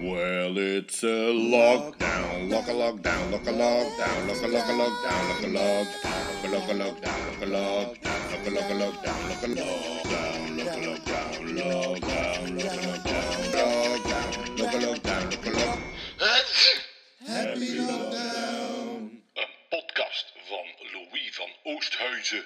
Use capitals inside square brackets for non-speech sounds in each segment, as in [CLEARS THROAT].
Well, it's a lockdown, lock a lockdown, lock a lockdown, lock a lock a lockdown, lock a lockdown, lock a lockdown, lock a lockdown, lock a lock a lockdown, lock a lockdown, lock a lockdown, lockdown, lock a lockdown, lockdown, lock a lockdown, lock a lock. Happy lockdown. Een podcast van Louis van Oosthuizen.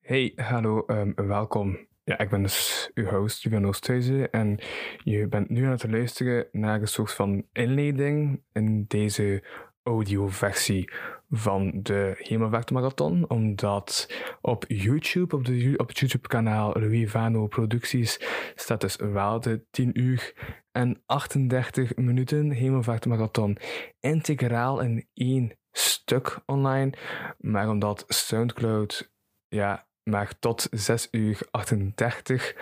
Hey, hallo, ehm, welkom. Ja, ik ben dus uw host, Ruben Oosthuizen, en je bent nu aan het luisteren naar een soort van inleiding in deze audioversie van de Hemelvaart Marathon, omdat op YouTube, op, de, op het YouTube-kanaal Louis Vano Producties, staat dus wel de 10 uur en 38 minuten Hemelvaart Marathon integraal in één stuk online, maar omdat Soundcloud ja, maar tot 6 uur 38,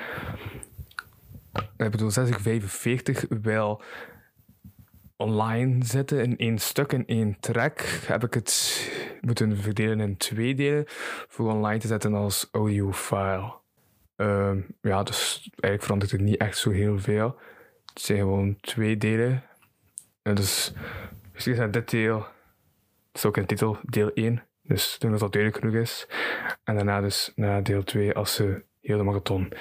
ik bedoel 6 uur 45, wil online zitten in één stuk, in één track, heb ik het moeten verdelen in twee delen voor online te zetten als audiofile. Ehm ja, dus eigenlijk verandert het niet echt zo heel veel. Het zijn gewoon twee delen. En dus, misschien is dit deel, het is ook een titel, deel 1. Dus ik denk dat dat duidelijk genoeg is. En daarna dus na deel 2 als ze heel de marathon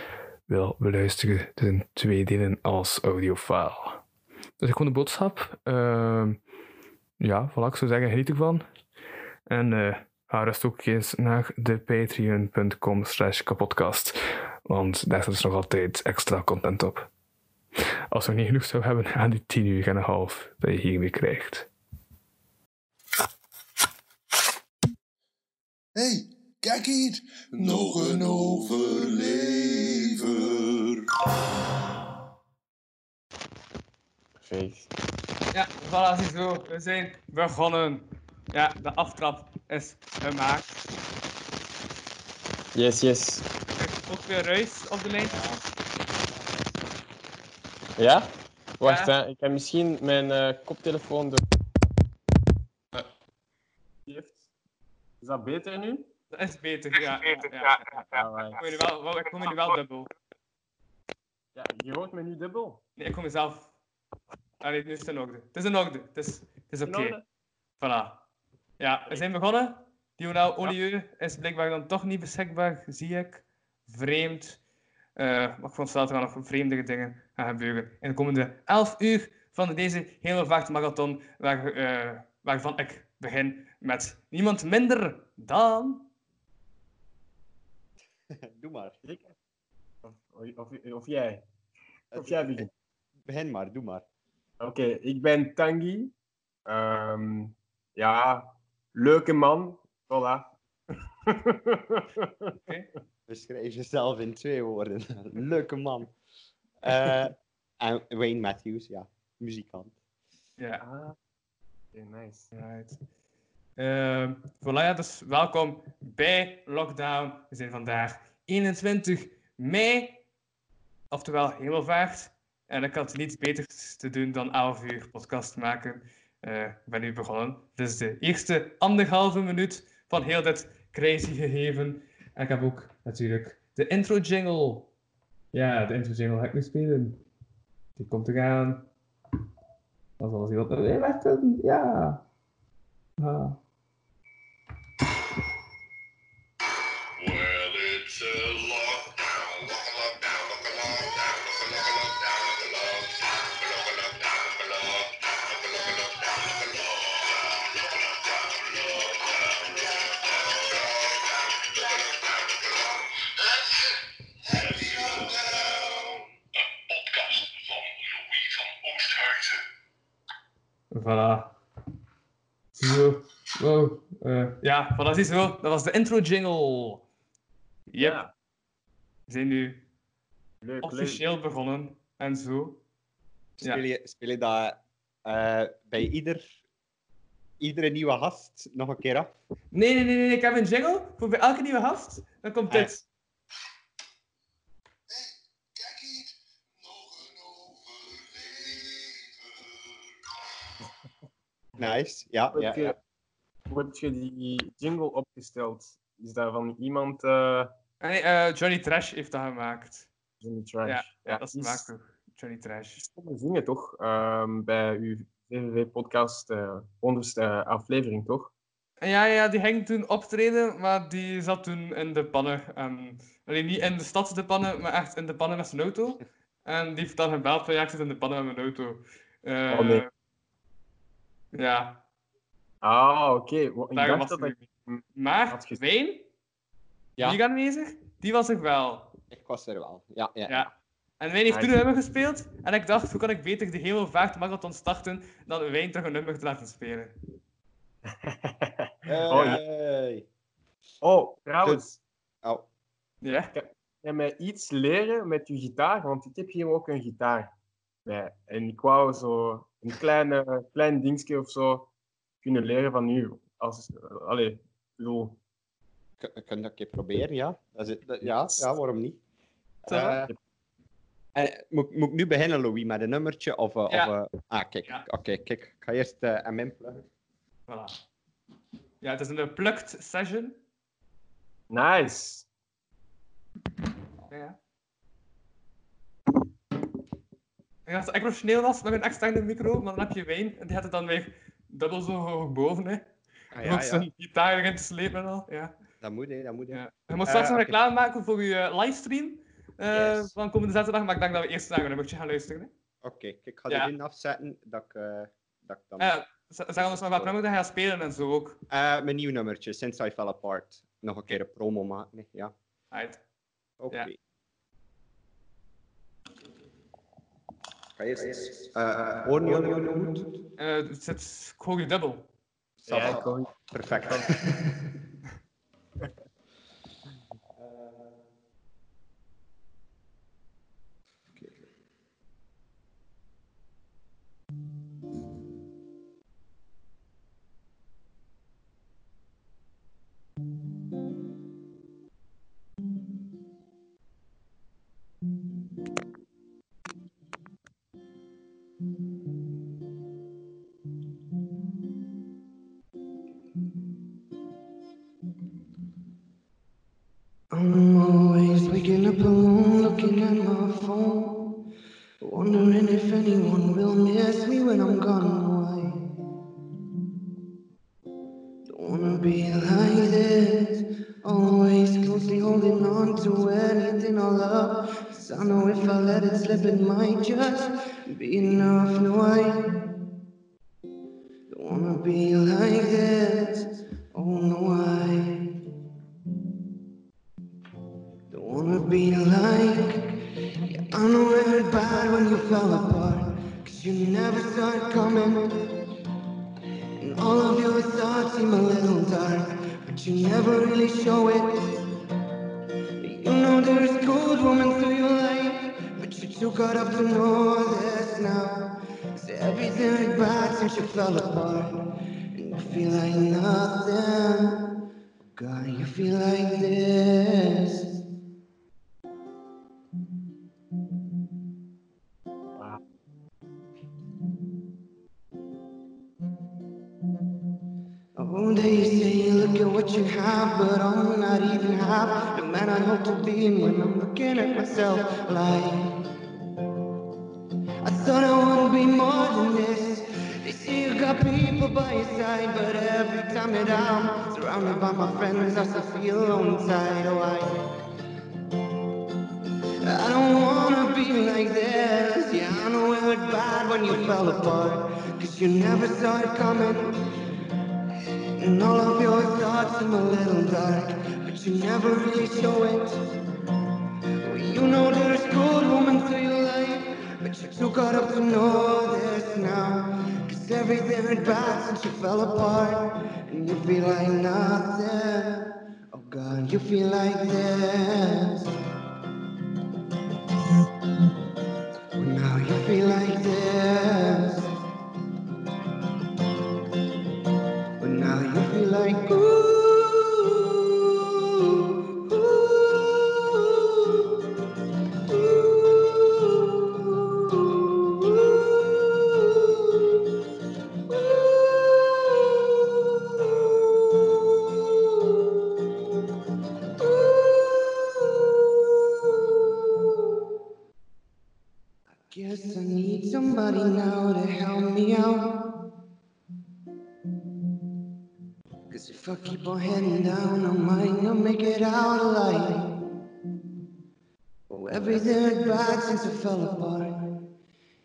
wil beluisteren. Dus twee delen als audiofile. Dus ik gewoon de boodschap. Ehm, ja, voilà, ik zou zeggen, geniet ervan. En eh ga rust ook eens naar de patreon.com slash kapodcast. Want daar staat dus nog altijd extra content op. Als we niet genoeg zou hebben aan die 10 uur en een half dat je hiermee krijgt. Hey, kijk hier, nog een overlever. Perfect. Ja, voilà, ziezo. We zijn begonnen. Ja, de aftrap is gemaakt. Yes, yes. Ook weer ruis op de lijn. Ja? Wacht, Ja. hè. ik heb misschien mijn eh, koptelefoon. De... Is dat beter nu? Dat is beter, ja. ja, ja. Alright. Ik hoor je wel, ik hoor nu wel dubbel. Ja, je hoort me nu dubbel. Nee, ik hoor mezelf. Allee, nu is het in orde. Het is in orde. Het is, het is oké. Voilà. Ja, we zijn begonnen. Dionel Olieu is blijkbaar dan toch niet beschikbaar, zie ik. Vreemd. Eh, maar ik vond dat er nog vreemdere dingen gaan gebeuren. In de komende 11 uur van deze hele vaartmarathon, waar, eh, waarvan ik begin met niemand minder dan... [LAUGHS] Doe maar. Ik? Of, of, of jij? Of jij begint? Begin maar, doe maar. Oké, ik ben Tanguy. Ehm, ja, leuke man. Voilà. Beschrijf jezelf in twee woorden. [LAUGHS] Leuke man. Eh, en Wayne Matthews, ja, muzikant. Ja, nice. Right. Ehm dus welkom bij Lockdown. We zijn vandaag 21 mei, oftewel hemelvaart. En ik had niets beters te doen dan 11 uur podcast maken. Eh, ik ben nu begonnen. Dit is de eerste anderhalve minuut van heel dit crazy gegeven. En ik heb ook natuurlijk de intro jingle. Ja, de intro jingle ga ik nu spelen. Die komt eraan. Dat is alles heel... Nee, wacht, ja. Ja, voilà, zie zo. Dat was de intro jingle. Yep. Ja, We zijn nu leuk, leuk. officieel begonnen. En zo. Speel je, speel je dat eh, bij ieder, iedere nieuwe gast nog een keer af? Nee, nee, nee, nee. Ik heb een jingle voor bij elke nieuwe gast. Dan komt Ah, dit. Kijk hier, nog een overlever. Nice, ja. Ja. Hoe heb je die jingle opgesteld? Is dat van iemand eh nee, eh, Johnny Trash heeft dat gemaakt. de trash? Ja, ja, dat is gemaakt door Johnny Trash. Stond zingen toch? Ehm, bij uw VVV-podcast, eh honderdste aflevering toch? Ja, ja, die ging toen optreden, maar die zat toen in de pannen. Alleen niet in de stad de pannen, maar echt in de pannen met zijn auto. En die heeft dan gebeld van ja, ik zit in de pannen met mijn auto. Eh, Oh, nee. Ja, Ah, oké. Was dat ik... Maar. Wayne, Ja. die aanwezig, die was er wel. Ik was er wel. Ja, ja. Ja. En Wayne heeft Ah, toen een nummer gespeeld. En ik dacht, hoe kan ik beter de Hemelvaart Marathon starten dan Wayne terug een nummer te laten spelen. [LAUGHS] Hey. Oh, trouwens. Oh, Ja? Kan jij mij iets leren met je gitaar? Want ik heb hier ook een gitaar. bij. En ik wou zo een kleine, klein dingetje of zo kunnen leren van u. Als, uh, allee, ik bedoel, kun kun je dat een keer proberen, ja? Dat is, dat- ja, ja, waarom niet? Zo. Eh, eh, moet, moet ik nu beginnen, Louis, met een nummertje? Of, eh, Ja. of, eh, ah, kijk. Ja. Oké, kijk. Ik ga eerst eh MM pluggen. Voilà. Ja, het is een plucked session. nice. Ja. Ik dat het professioneel was met een externe micro, maar dan heb je wijn en die had het dan weer dubbel zo hoog boven. Hè. Ah, Ook ja, ja. zijn gitaar erin te slepen en al. Ja. Dat moet, hè. Dat moet, hè. Ja. Je moet straks Eh, nog oké. reclame maken voor je eh, livestream eh, Yes. van komende zaterdag, maar ik denk dat we eerst naar een nummertje gaan luisteren. Hè. Oké, ik ga erin afzetten dat ik, dat ik dan... Zeg ons nog wat nummer dat je gaat spelen en zo ook. Mijn nieuw nummertje, Since I Fell Apart. Nog een keer een promo maken, hè. ja. Right. Oké. Eh horen jullie goed? Eh, het zit, ik hoor je dubbel. Ja, Sava. Never really show it. You know there's good women through your life, but you're too caught up to know this now. Cause everything went bad since you fell apart, and you feel like nothing. Oh God, you feel like this. Everything bad since I fell apart.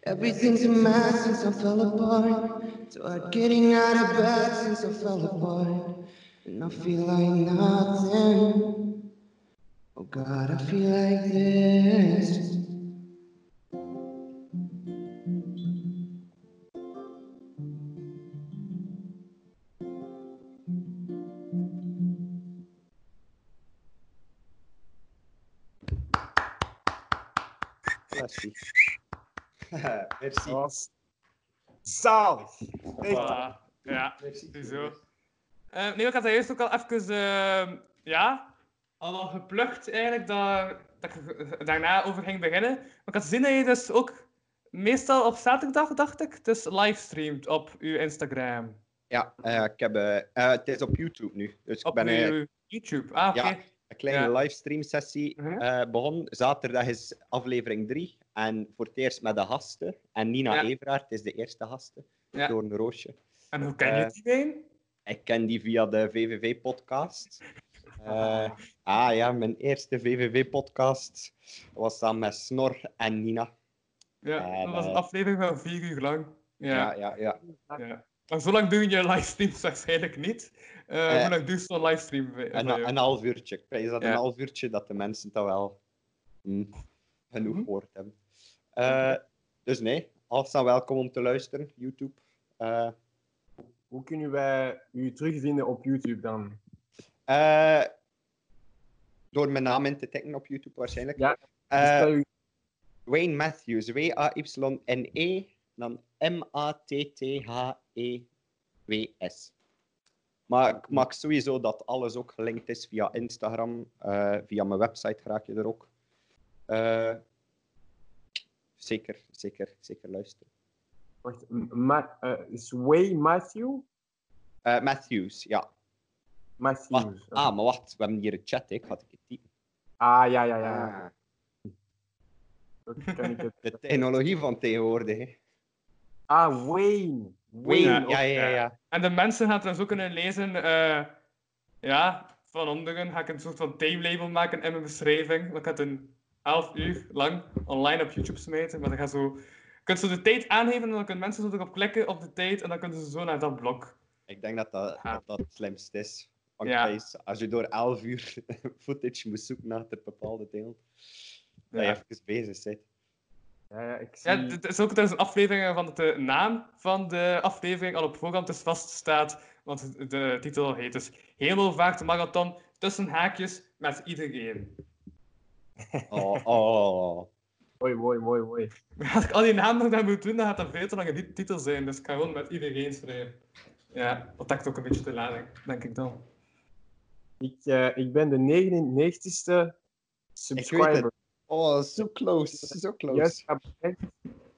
Everything's a mess since I fell apart. Start getting out of bed since I fell apart. And I feel like nothing. Oh God, I feel like this. [LAUGHS] Merci. Merci. Dat was zalig. Echt. Voilà. Ja, Merci. zo. Eh nee, ik had dat juist ook al even, eh, ja, al al geplukt eigenlijk, dat, dat ik daarna over ging beginnen. Maar ik had gezien dat je dus ook meestal op zaterdag, dacht ik, dus livestreamt op uw Instagram. Ja, eh, ik heb, eh, het is op YouTube nu. Dus ik Op ben eh, uw YouTube. Ah, oké. ja. een kleine Ja. livestream sessie Mhm. eh, begonnen. Zaterdag is aflevering 3. En voor het eerst met de gasten. En Nina Ja. Everaert is de eerste gaste. Ja. Door een roosje. En hoe ken je Eh, die been? Ik ken die via de VVV-podcast. [LAUGHS] ah ja, mijn eerste VVV-podcast was dan met Snor en Nina. Ja, eh, dat was een eh, aflevering van vier uur lang. Ja, Ja, ja, ja. ja. Maar zo lang doen je livestreams waarschijnlijk niet. Eh Eh, hoe lang duurt zo'n livestream Een, jou? een half uurtje. Ik prijs dat Ja. een half uurtje dat de mensen dat wel hm, genoeg Mhm. gehoord hebben. Eh, dus nee, alles zijn welkom om te luisteren. YouTube. Eh, Hoe kunnen wij u terugvinden op YouTube dan? eh, door mijn naam in te tikken op YouTube waarschijnlijk. Ja, u- Wayne Matthews, W-A-Y-N-E, dan M-A-T-T-H-E-W-S. Maar ik maak sowieso dat alles ook gelinkt is via Instagram, via mijn website raak je er ook. Zeker, zeker, zeker luisteren. Wacht, Ma eh, is Way Matthew? Eh, Matthews, ja. Matthews. Ah, maar wacht, we hebben hier een chat, ik ga het typen. Ah, ja, ja, ja. Ah, ja. Dat kan ik het. [LAUGHS] de technologie van tegenwoordig. hè. Ah, Wayne. Wayne, Ja, ja, ja, ja. En de mensen gaan het dan zo kunnen lezen. eh, ja, van onderen ga ik een soort van timelabel maken in mijn beschrijving. Gaat het een half uur lang online op YouTube smijten. Maar dan gaat zo... Je kunt zo de tijd aangeven en dan kunnen mensen zo erop klikken op de tijd en dan kunnen ze zo naar dat blok. Ik denk dat dat, Ja. dat, dat het slimst is. Ja. als je door 11 uur [LAUGHS] footage moet zoeken naar een bepaalde deel, dat je Ja. even bezig bent. Ja, ja, ik zie... Ja, het is ook tijdens een aflevering van de naam van de aflevering al op voorhand dus vaststaat. Want de titel heet dus Hemelvaartmarathon tussen haakjes met iedereen. [LAUGHS] Oh, oh. Mooi, mooi, mooi, mooi. Maar [LAUGHS] als ik al die namen nog daar moet doen, dan gaat dat veel te lange ti- titel zijn. Dus ik ga gewoon met iedereen schrijven. Ja, dat dekt ook een beetje te lading, denk ik dan. Ik, eh, ik ben de 99ste subscriber. Oh, zo close, zo close. Juist abonneerd.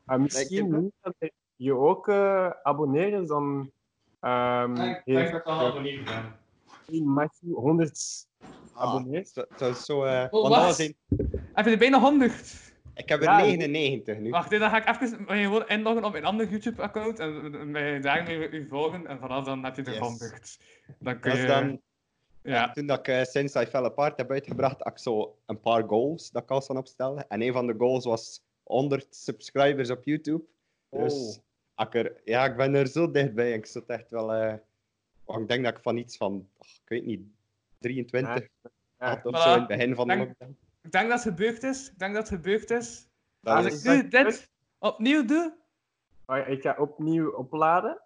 Ah, misschien je. moet dat je ook eh, abonneren, dan ehm heeft dat al abonneerd ben. Matthew 100 Ah, abonnees. Zo, zo, zo, eh, Oh, want dat Heb je er bijna 100? ik heb er Ja, 99 nu. Wacht, dan ga ik even gewoon inloggen op mijn andere YouTube-account en mij daarmee u volgen. En vanaf dan heb je er Yes. 100. Dan kun Dat je... is dan, Ja. Toen dat ik uh, Since I Fell Apart heb uitgebracht, had ik zo een paar goals dat ik al zou opstellen. En een van de goals was 100 subscribers op YouTube. Dus Oh. als ik er, ja, ik ben er zo dichtbij. Ik zit echt wel... eh, oh, ik denk dat ik van iets van, ach, ik weet niet, 23 Ja, had of Voilà. zo in het begin van de Dank- lockdown. Ik denk dat het gebeurd is. Ik denk dat het gebeurd is. Dat Als is- ik nu dit opnieuw doe, Ah, Ik ga opnieuw opladen.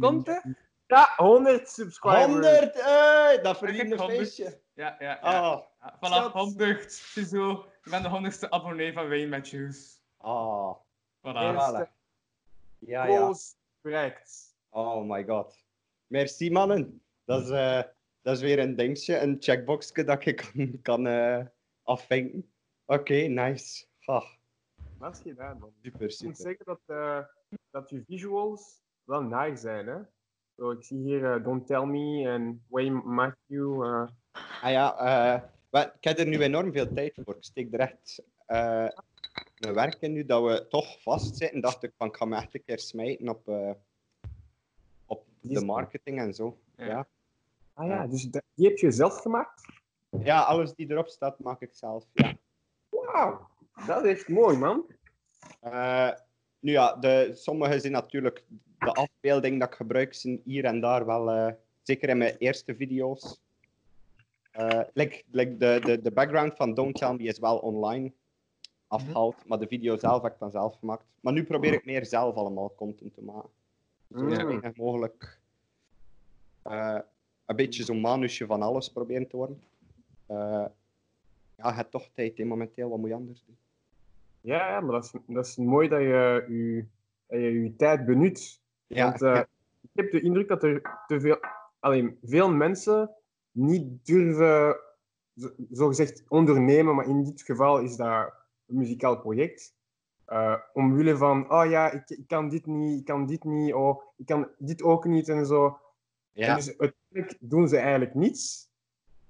komt er. Ja, 100 subscribers. 100! eh, dat verdient een 100. feestje. Ja, ja, ja. Ja, Vanaf Schat. 100. Ziezo. Ik ben de 100ste abonnee van Wayne Matthews. ah. Voilà. Eerste Voilà. Ja, ja. bereikt. Oh my god. Merci, mannen. Dat is, eh, dat is weer een dingetje, een checkboxje dat ik kan, kan eh, afvinken. Oké, nice. Ah, Wat is gedaan, man? super, Ik moet super. zeggen dat, eh, dat je visuals wel nice zijn, hè? Zo, ik zie hier eh, Don't Tell Me en Wayne Matthew. Ah ja, wel, ik heb er nu enorm veel tijd voor. Ik steek er echt... een werken nu dat we toch vastzitten, dacht ik van ik ga me echt een keer smijten op, op de marketing en zo. Ja. Ja. Ah ja, dus die heb je zelf gemaakt? ja, alles die erop staat maak ik zelf. Ja. Wauw, dat is echt mooi, man. Eh, nu ja, de, sommige zijn natuurlijk de afbeelding dat ik gebruik, zijn hier en daar wel, eh, zeker in mijn eerste video's. Like, like de, de, de background van Don't Tell Me is wel online afgehaald, maar de video zelf heb ik dan zelf gemaakt. Maar nu probeer ik meer zelf allemaal content te maken. Zo Mm. weinig mogelijk eh, een beetje zo'n manusje van alles proberen te worden. Eh, ja, je hebt toch tijd, hè, momenteel, wat moet je anders doen? Ja, ja maar dat is, dat is mooi dat je je, dat je, je tijd benut. Ja, Want eh, ik heb de indruk dat er te veel, alleen, veel mensen niet durven, zo- zogezegd, ondernemen, maar in dit geval is dat een muzikaal project. Eh, omwille van, oh ja, ik, ik kan dit niet, ik kan dit niet, oh, ik kan dit ook niet en zo. Ja, dus uiteindelijk doen ze eigenlijk niets.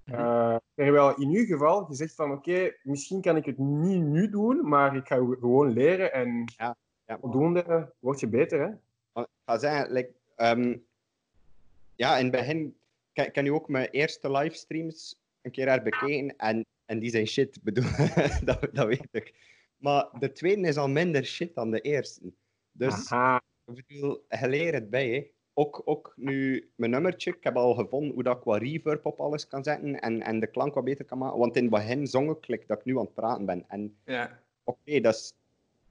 Mhm. Eh, terwijl in uw geval, je zegt van oké, misschien kan ik het niet nu doen, maar ik ga gewoon leren en ja. voldoende word je beter. Hè? Ik ga zeggen, like, ehm, ja, in het begin kan, kan je ook mijn eerste livestreams een keer herbekeken en, en die zijn shit, bedoel, [LAUGHS] dat, dat weet ik. Maar de tweede is al minder shit dan de eerste. Dus Aha. ik bedoel, je leert het bij. Hè. Ook, ook nu mijn nummertje, ik heb al gevonden hoe dat ik wat reverb op alles kan zetten en, en de klank wat beter kan maken. Want in begin zong ik like, dat ik nu aan het praten ben. En Ja. oké, dat is...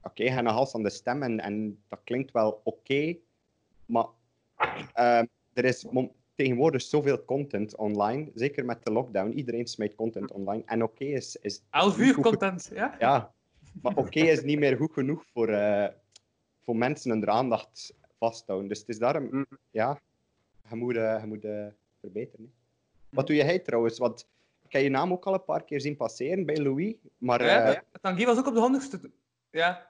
Oké, hebt een hals aan de stem en, en dat klinkt wel oké. maar ehm, er is tegenwoordig zoveel content online. Zeker met de lockdown. Iedereen smijt content online. En oké is, is... 11 niet uur content, ja? Ja, maar oké is niet meer goed genoeg voor, eh, voor mensen hun aandacht vasthouden. Dus het is daarom... Mm. Ja, je moet, eh, je moet eh, verbeteren. hè. Wat doe jij trouwens? Want ik heb je naam ook al een paar keer zien passeren bij Louis. Maar Ja, Tanguy was ook op de honderdste. Ja.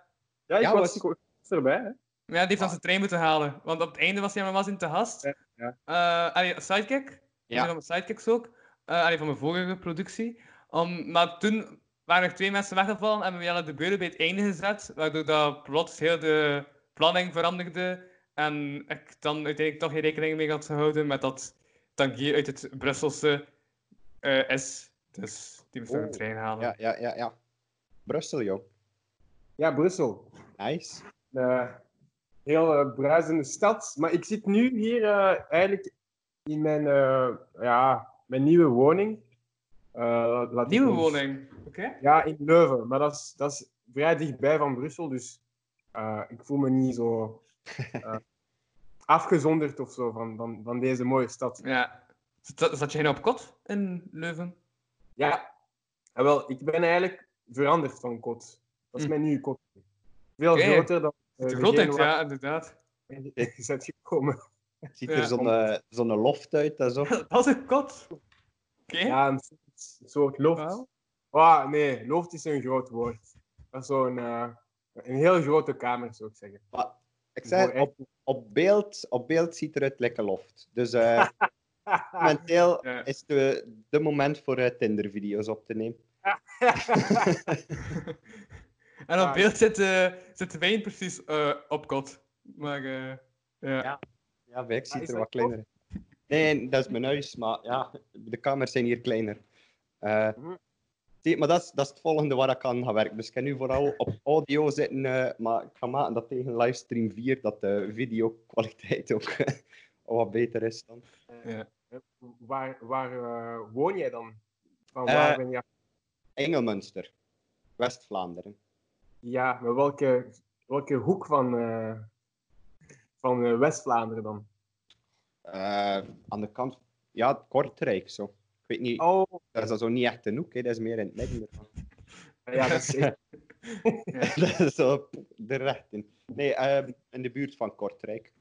Ja, ik Ja, was, was- ik was erbij. Hè? Maar ja, die heeft dan zijn trein moeten halen. Want op het einde was hij maar was in te gast. Ja, ja. Eh, allee, sidekick. Ja. Van mijn sidekicks ook. Eh allee, van mijn vorige productie. Um, maar toen waren er twee mensen weggevallen en hebben we alle de beuren bij het einde gezet. Waardoor dat plots heel de planning veranderde. En ik dan uiteindelijk toch geen rekening mee had gehouden met dat Tanguy uit het Brusselse eh, is. Dus die moest nog een Oh, trein halen. ja, ja, ja, ja. Brussel, joh. Ja, Brussel. Nice. Een heel eh, bruisende stad. Maar ik zit nu hier eh, eigenlijk in mijn, eh, ja, mijn nieuwe woning. Eh, laat Nieuwe ons- woning. Oké. Ja, in Leuven. Maar dat is, dat is vrij dichtbij van Brussel. Dus eh, ik voel me niet zo [LAUGHS] eh, afgezonderd of zo van, van, van deze mooie stad. Ja. Zat, zat je helemaal op kot in Leuven? Ja, en wel, ik ben eigenlijk veranderd van kot. Dat is Hm. mijn nieuwe kot. Veel groter dan eh, De grootheid, degene waar ja, inderdaad. [LAUGHS] je bent gekomen. Ziet Ja. er zo'n eh, zo'n loft uit en zo. [LAUGHS] Dat is een kot. Oké. Ja, een soort, soort loft. Wauw. Ah, nee, loft is een groot woord. Dat is zo'n eh, een heel grote kamer, zou ik zeggen. Maar ik echt- op, op, beeld, op beeld ziet er uit lekker loft. Dus eh, [LAUGHS] momenteel Ja. is de, de moment voor eh, Tinder-video's op te nemen. [LAUGHS] en op Ja. beeld zitten, zitten wij precies eh, op kot. Maar eh, ja. Ja. Ja, ik Ah, ziet is er wat kleiner. Nee, dat is mijn huis, maar ja, de kamers zijn hier kleiner. Eh, Mhm. Maar dat is, dat is het volgende waar ik aan ga werken. Dus ik kan nu vooral op audio zitten, eh, maar ik ga maken dat tegen livestream 4 dat de videokwaliteit ook [LAUGHS] wat beter is dan. ja. Waar, waar eh, woon jij dan? Van Eh, waar ben je? Engelmunster, West-Vlaanderen. Ja, maar welke, welke hoek van, eh, van West-Vlaanderen dan? Eh, aan de kant, ja, Kortrijk zo. Ik weet niet, Oh, dat is dan zo niet echt een hoek, hè. dat is meer in het midden ervan. ja, dat is echt... [LAUGHS] dat is zo de recht in. Nee, eh, in de buurt van Kortrijk.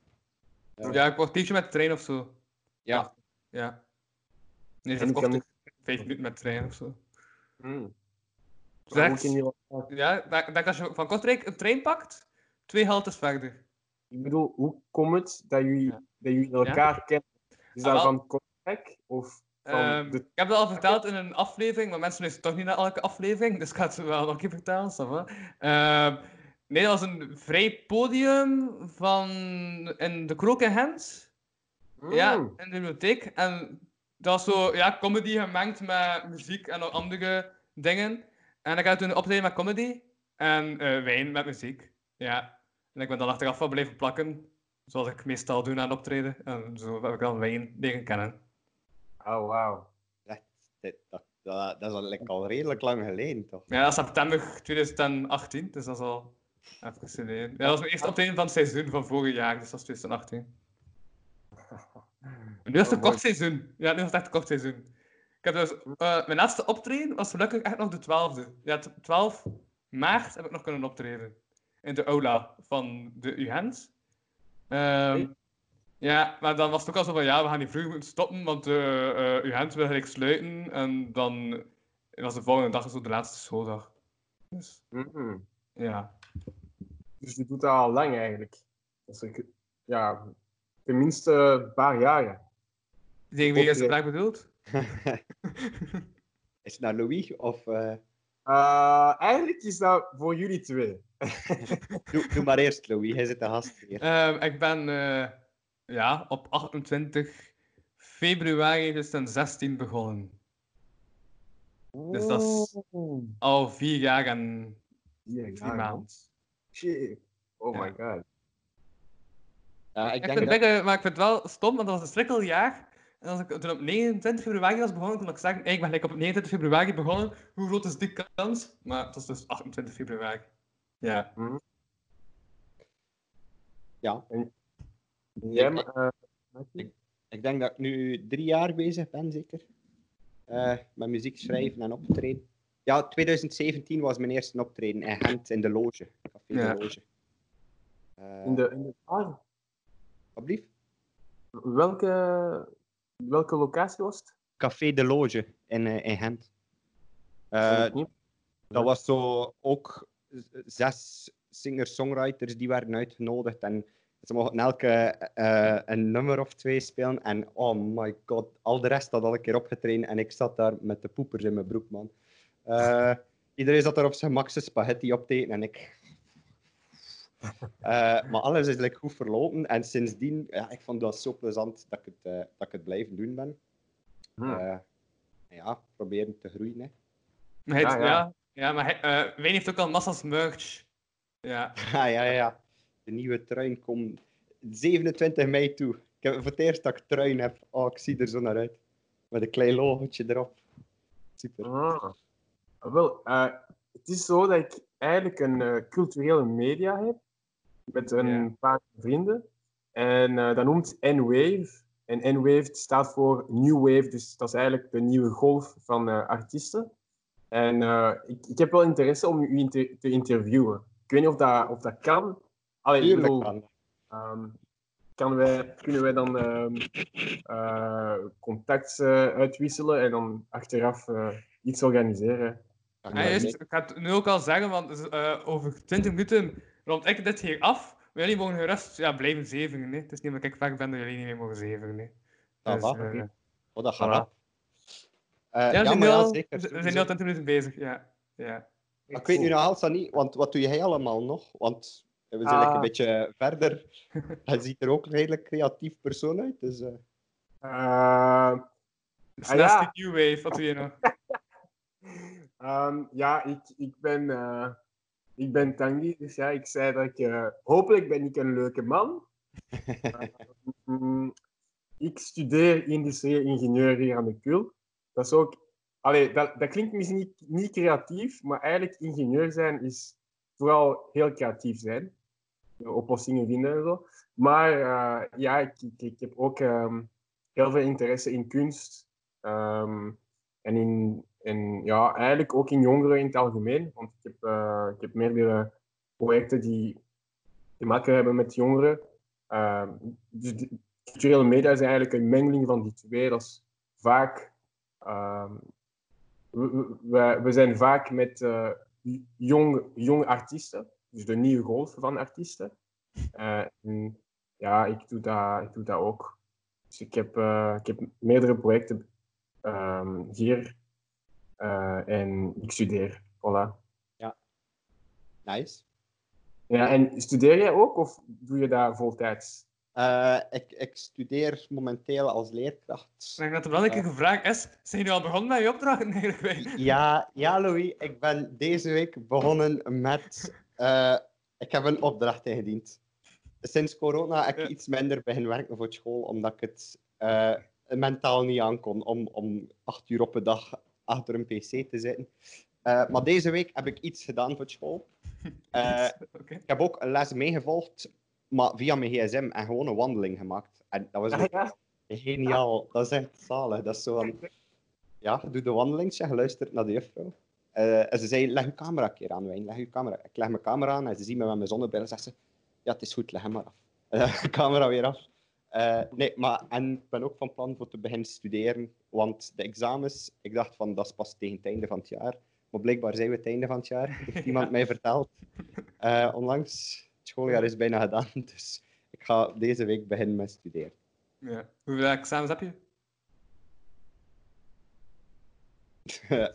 ja, een kwartiertje met de trein of zo. Ja, Ja. Nee, dat ik kost kan- vijf minuten met de trein of zo. Hmm. Zeg. Ja, ik denk als je van Kortrijk een trein pakt, twee haltes verder. Ik bedoel, hoe komt het dat jullie, Ja. dat jullie elkaar kennen? Is Ah, dat wel. van Kortrijk? Of... Ehm, de- Ik heb het al verteld in een aflevering, maar mensen luisteren toch niet naar elke aflevering, dus ik ga het wel nog een keer vertellen. Ehm, nee, dat was een vrij podium van in de Krook in Gent. Ja, Mm. in de bibliotheek. En dat was zo, ja, comedy gemengd met muziek en nog andere dingen. En ik had toen een optreden met comedy en eh, wijn met muziek. Ja. En ik ben dan achteraf wel blijven plakken, zoals ik meestal doe aan optreden. En zo heb ik dan wijn leren kennen. Oh, wauw. Dat, dat, dat, dat, dat is al, like, al redelijk lang geleden, toch? Ja, dat is september 2018, dus dat is al even geleden. Ja, dat was mijn eerste optreden van het seizoen van vorig jaar, dus dat is 2018. En [LAUGHS] nu is het een Oh, mooi. kort seizoen. Ja, nu is het echt een kort seizoen. Ik heb dus, eh, mijn laatste optreden was gelukkig echt nog de 12e. Ja, t- 12 maart heb ik nog kunnen optreden. In de aula van de UGent. Ehm, ja, maar dan was het ook al zo van, ja, we gaan niet vroeg moeten stoppen, want de uh, UGent wil gelijk sluiten. En dan was de volgende dag zo de laatste schooldag. Dus, Mm. ja. Dus je doet dat al lang eigenlijk. Dus ik, ja, tenminste een paar jaren. Tegen wie is de Optreden. vraag bedoeld? [LAUGHS] Is het naar Louis of... eh, Eh, eigenlijk is dat voor jullie twee. [LAUGHS] doe, doe maar eerst, Louis. Hij zit de gast hier. Ehm, ik ben eh, ja, op 28 februari 2016 begonnen. Dus dat is al vier jaar en drie maanden. Shit. Oh Ja. my god. Ja, ik Ik denk vind dat... het, maar ik vind het wel stom, want dat was een schrikkeljaar. En als ik toen op 29 februari was begonnen, kon ik zeggen, hey, ik ben gelijk op 29 februari begonnen. Hoe groot is die kans? Maar het was dus 28 februari. Ja. Ja, Jij, eh, ik denk dat ik nu drie jaar bezig ben, zeker. Eh, met muziek schrijven en optreden. Ja, 2017 was mijn eerste optreden in Gent in de loge. Café Ja. de loge. Eh, in de, in de bar? alsjeblieft. Welke, welke locatie was het? Café de Loge in, in Gent. Niet. dat was zo ook zes singer-songwriters die werden uitgenodigd. En ze mochten elke eh, een nummer of twee spelen. En oh my god, al de rest had al een keer opgetraind. En ik zat daar met de poepers in mijn broek, man. Eh, iedereen zat daar op zijn max spaghetti op te eten. En ik... Eh, maar alles is like, goed verlopen. En sindsdien, ja, ik vond dat zo plezant dat ik het, eh, dat ik het blijven doen ben. Hm. Eh, ja, proberen te groeien. Hè. Maar Ja, ja, ja. ja. maar hij, eh, Wayne heeft ook al massa's merch. Ja. [LAUGHS] Ja, ja, ja. De nieuwe truin komt 27 mei toe. Ik heb voor het eerst dat ik truin heb. Oh, ik zie er zo naar uit. Met een klein logotje erop. Super. Ah. Wel, eh, het is zo dat ik eigenlijk een eh, culturele media heb met een paar vrienden. En eh, dat noemt N-Wave. En N-Wave staat voor New Wave, dus dat is eigenlijk de nieuwe golf van artiesten. En ik, ik heb wel interesse om u inter- te interviewen. Ik weet niet of dat, of dat kan. Allee, bedoel, kan. Ehm, kan wij, kunnen wij dan ehm, eh, contact eh, uitwisselen en dan achteraf eh, iets organiseren? Ja, Ja, juist, ik ga het nu ook al zeggen, want eh, over 20 minuten rond ik dit hier af. Maar jullie mogen gerust ja, blijven zeven. Nee? Het is niet omdat ik weg ben dat jullie niet meer mogen zeven. Nee? Dus, Oh, dat gaat voilà. Eh, ja, we zijn, ja, al, we zijn nu al 20 minuten bezig. Ja. Ja. Ik weet nu nog altijd niet, want wat doe jij allemaal nog? Want we zijn Ah. een beetje verder. Hij ziet er ook een redelijk creatief persoon uit. Dus, Ah, dat is ja. die new wave, wat doe je nog? [LAUGHS] ehm, ja, ik, ik ben, eh, ik ben Tanguy, dus ja, ik zei dat ik... eh, hopelijk ben ik een leuke man. [LAUGHS] Mm, ik studeer industrieel ingenieur hier aan de KUL. Dat is ook... Allee, dat, dat klinkt misschien niet, niet creatief, maar eigenlijk ingenieur zijn is vooral heel creatief zijn. Oplossingen vinden en zo. Maar eh, ja, ik, ik, ik heb ook ehm, heel veel interesse in kunst. ehm, en in, en ja, eigenlijk ook in jongeren in het algemeen. Want ik heb, eh, ik heb meerdere projecten die te maken hebben met jongeren. Ehm, dus culturele media is eigenlijk een mengeling van die twee. Dat is vaak... ehm, we, we- zijn vaak met eh, jong, jonge artiesten. Dus de nieuwe golf van artiesten. Eh, en ja, ik doe, dat, ik doe dat ook. Dus ik heb, eh, ik heb meerdere projecten ehm, hier. Eh, en ik studeer. Voilà. Nice. Ja, en studeer jij ook of doe je dat voltijds? Eh, ik, ik studeer momenteel als leerkracht. Ik er wel een keer gevraagd is. Zijn jullie al begonnen met je opdrachten eigenlijk? Ja, ja, Louis, ik ben deze week begonnen met. Eh, ik heb een opdracht ingediend. Sinds corona heb ik Ja. iets minder begin werken voor school, omdat ik het eh, mentaal niet aankon om, om acht uur op een dag achter een pc te zitten. Eh, maar deze week heb ik iets gedaan voor school. [LAUGHS] Ik heb ook een les meegevolgd, maar via mijn gsm en gewoon een wandeling gemaakt. En dat was Ah, ja. geniaal. Dat is echt zalig. Dat is zo van, ja, doe de wandeling, je luistert naar de juffrouw. Eh, en ze zei, leg je camera een keer aan, Wijn. Leg je camera. Ik leg mijn camera aan en ze ziet me met mijn zonnebril en zegt ze, ja, het is goed, leg hem maar af. [LAUGHS] Eh, camera weer af. Eh, nee, maar en ik ben ook van plan voor te beginnen studeren, want de examens, ik dacht van, dat is pas tegen het einde van het jaar. Maar blijkbaar zijn we het einde van het jaar, [LAUGHS] heeft iemand mij verteld. Eh, onlangs, het schooljaar is bijna gedaan, [LAUGHS] dus ik ga deze week beginnen met studeren. Ja. Hoeveel examens heb je? Eh,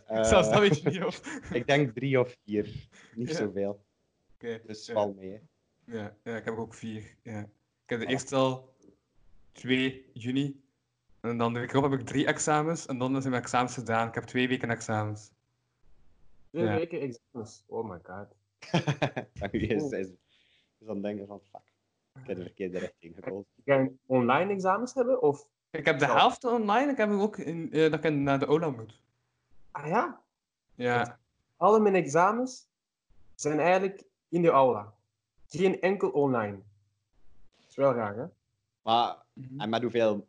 Zelfs dat weet je niet, of? [LAUGHS] Ik denk drie of vier, niet Ja. zoveel. Oké. Dus ja. val mee. hè. Ja, ja, ik heb er ook vier. Ja. Ik heb de Voilà. eerste al 2 juni. En dan de week erop heb ik drie examens. En dan zijn mijn examens gedaan. Ik heb twee weken examens. Twee Ja. weken examens. Oh my god. [LAUGHS] Dan is, is, is dan denken van, fuck, ik heb de verkeerde richting gekozen. Ga je online examens hebben? Of... Ik heb de helft online. Ik heb ook in, eh, dat ik naar de OLA moet. Ah ja, Ja. alle mijn examens zijn eigenlijk in de aula. Geen enkel online. Dat is wel raar, hè? Maar Mhm. en met hoeveel,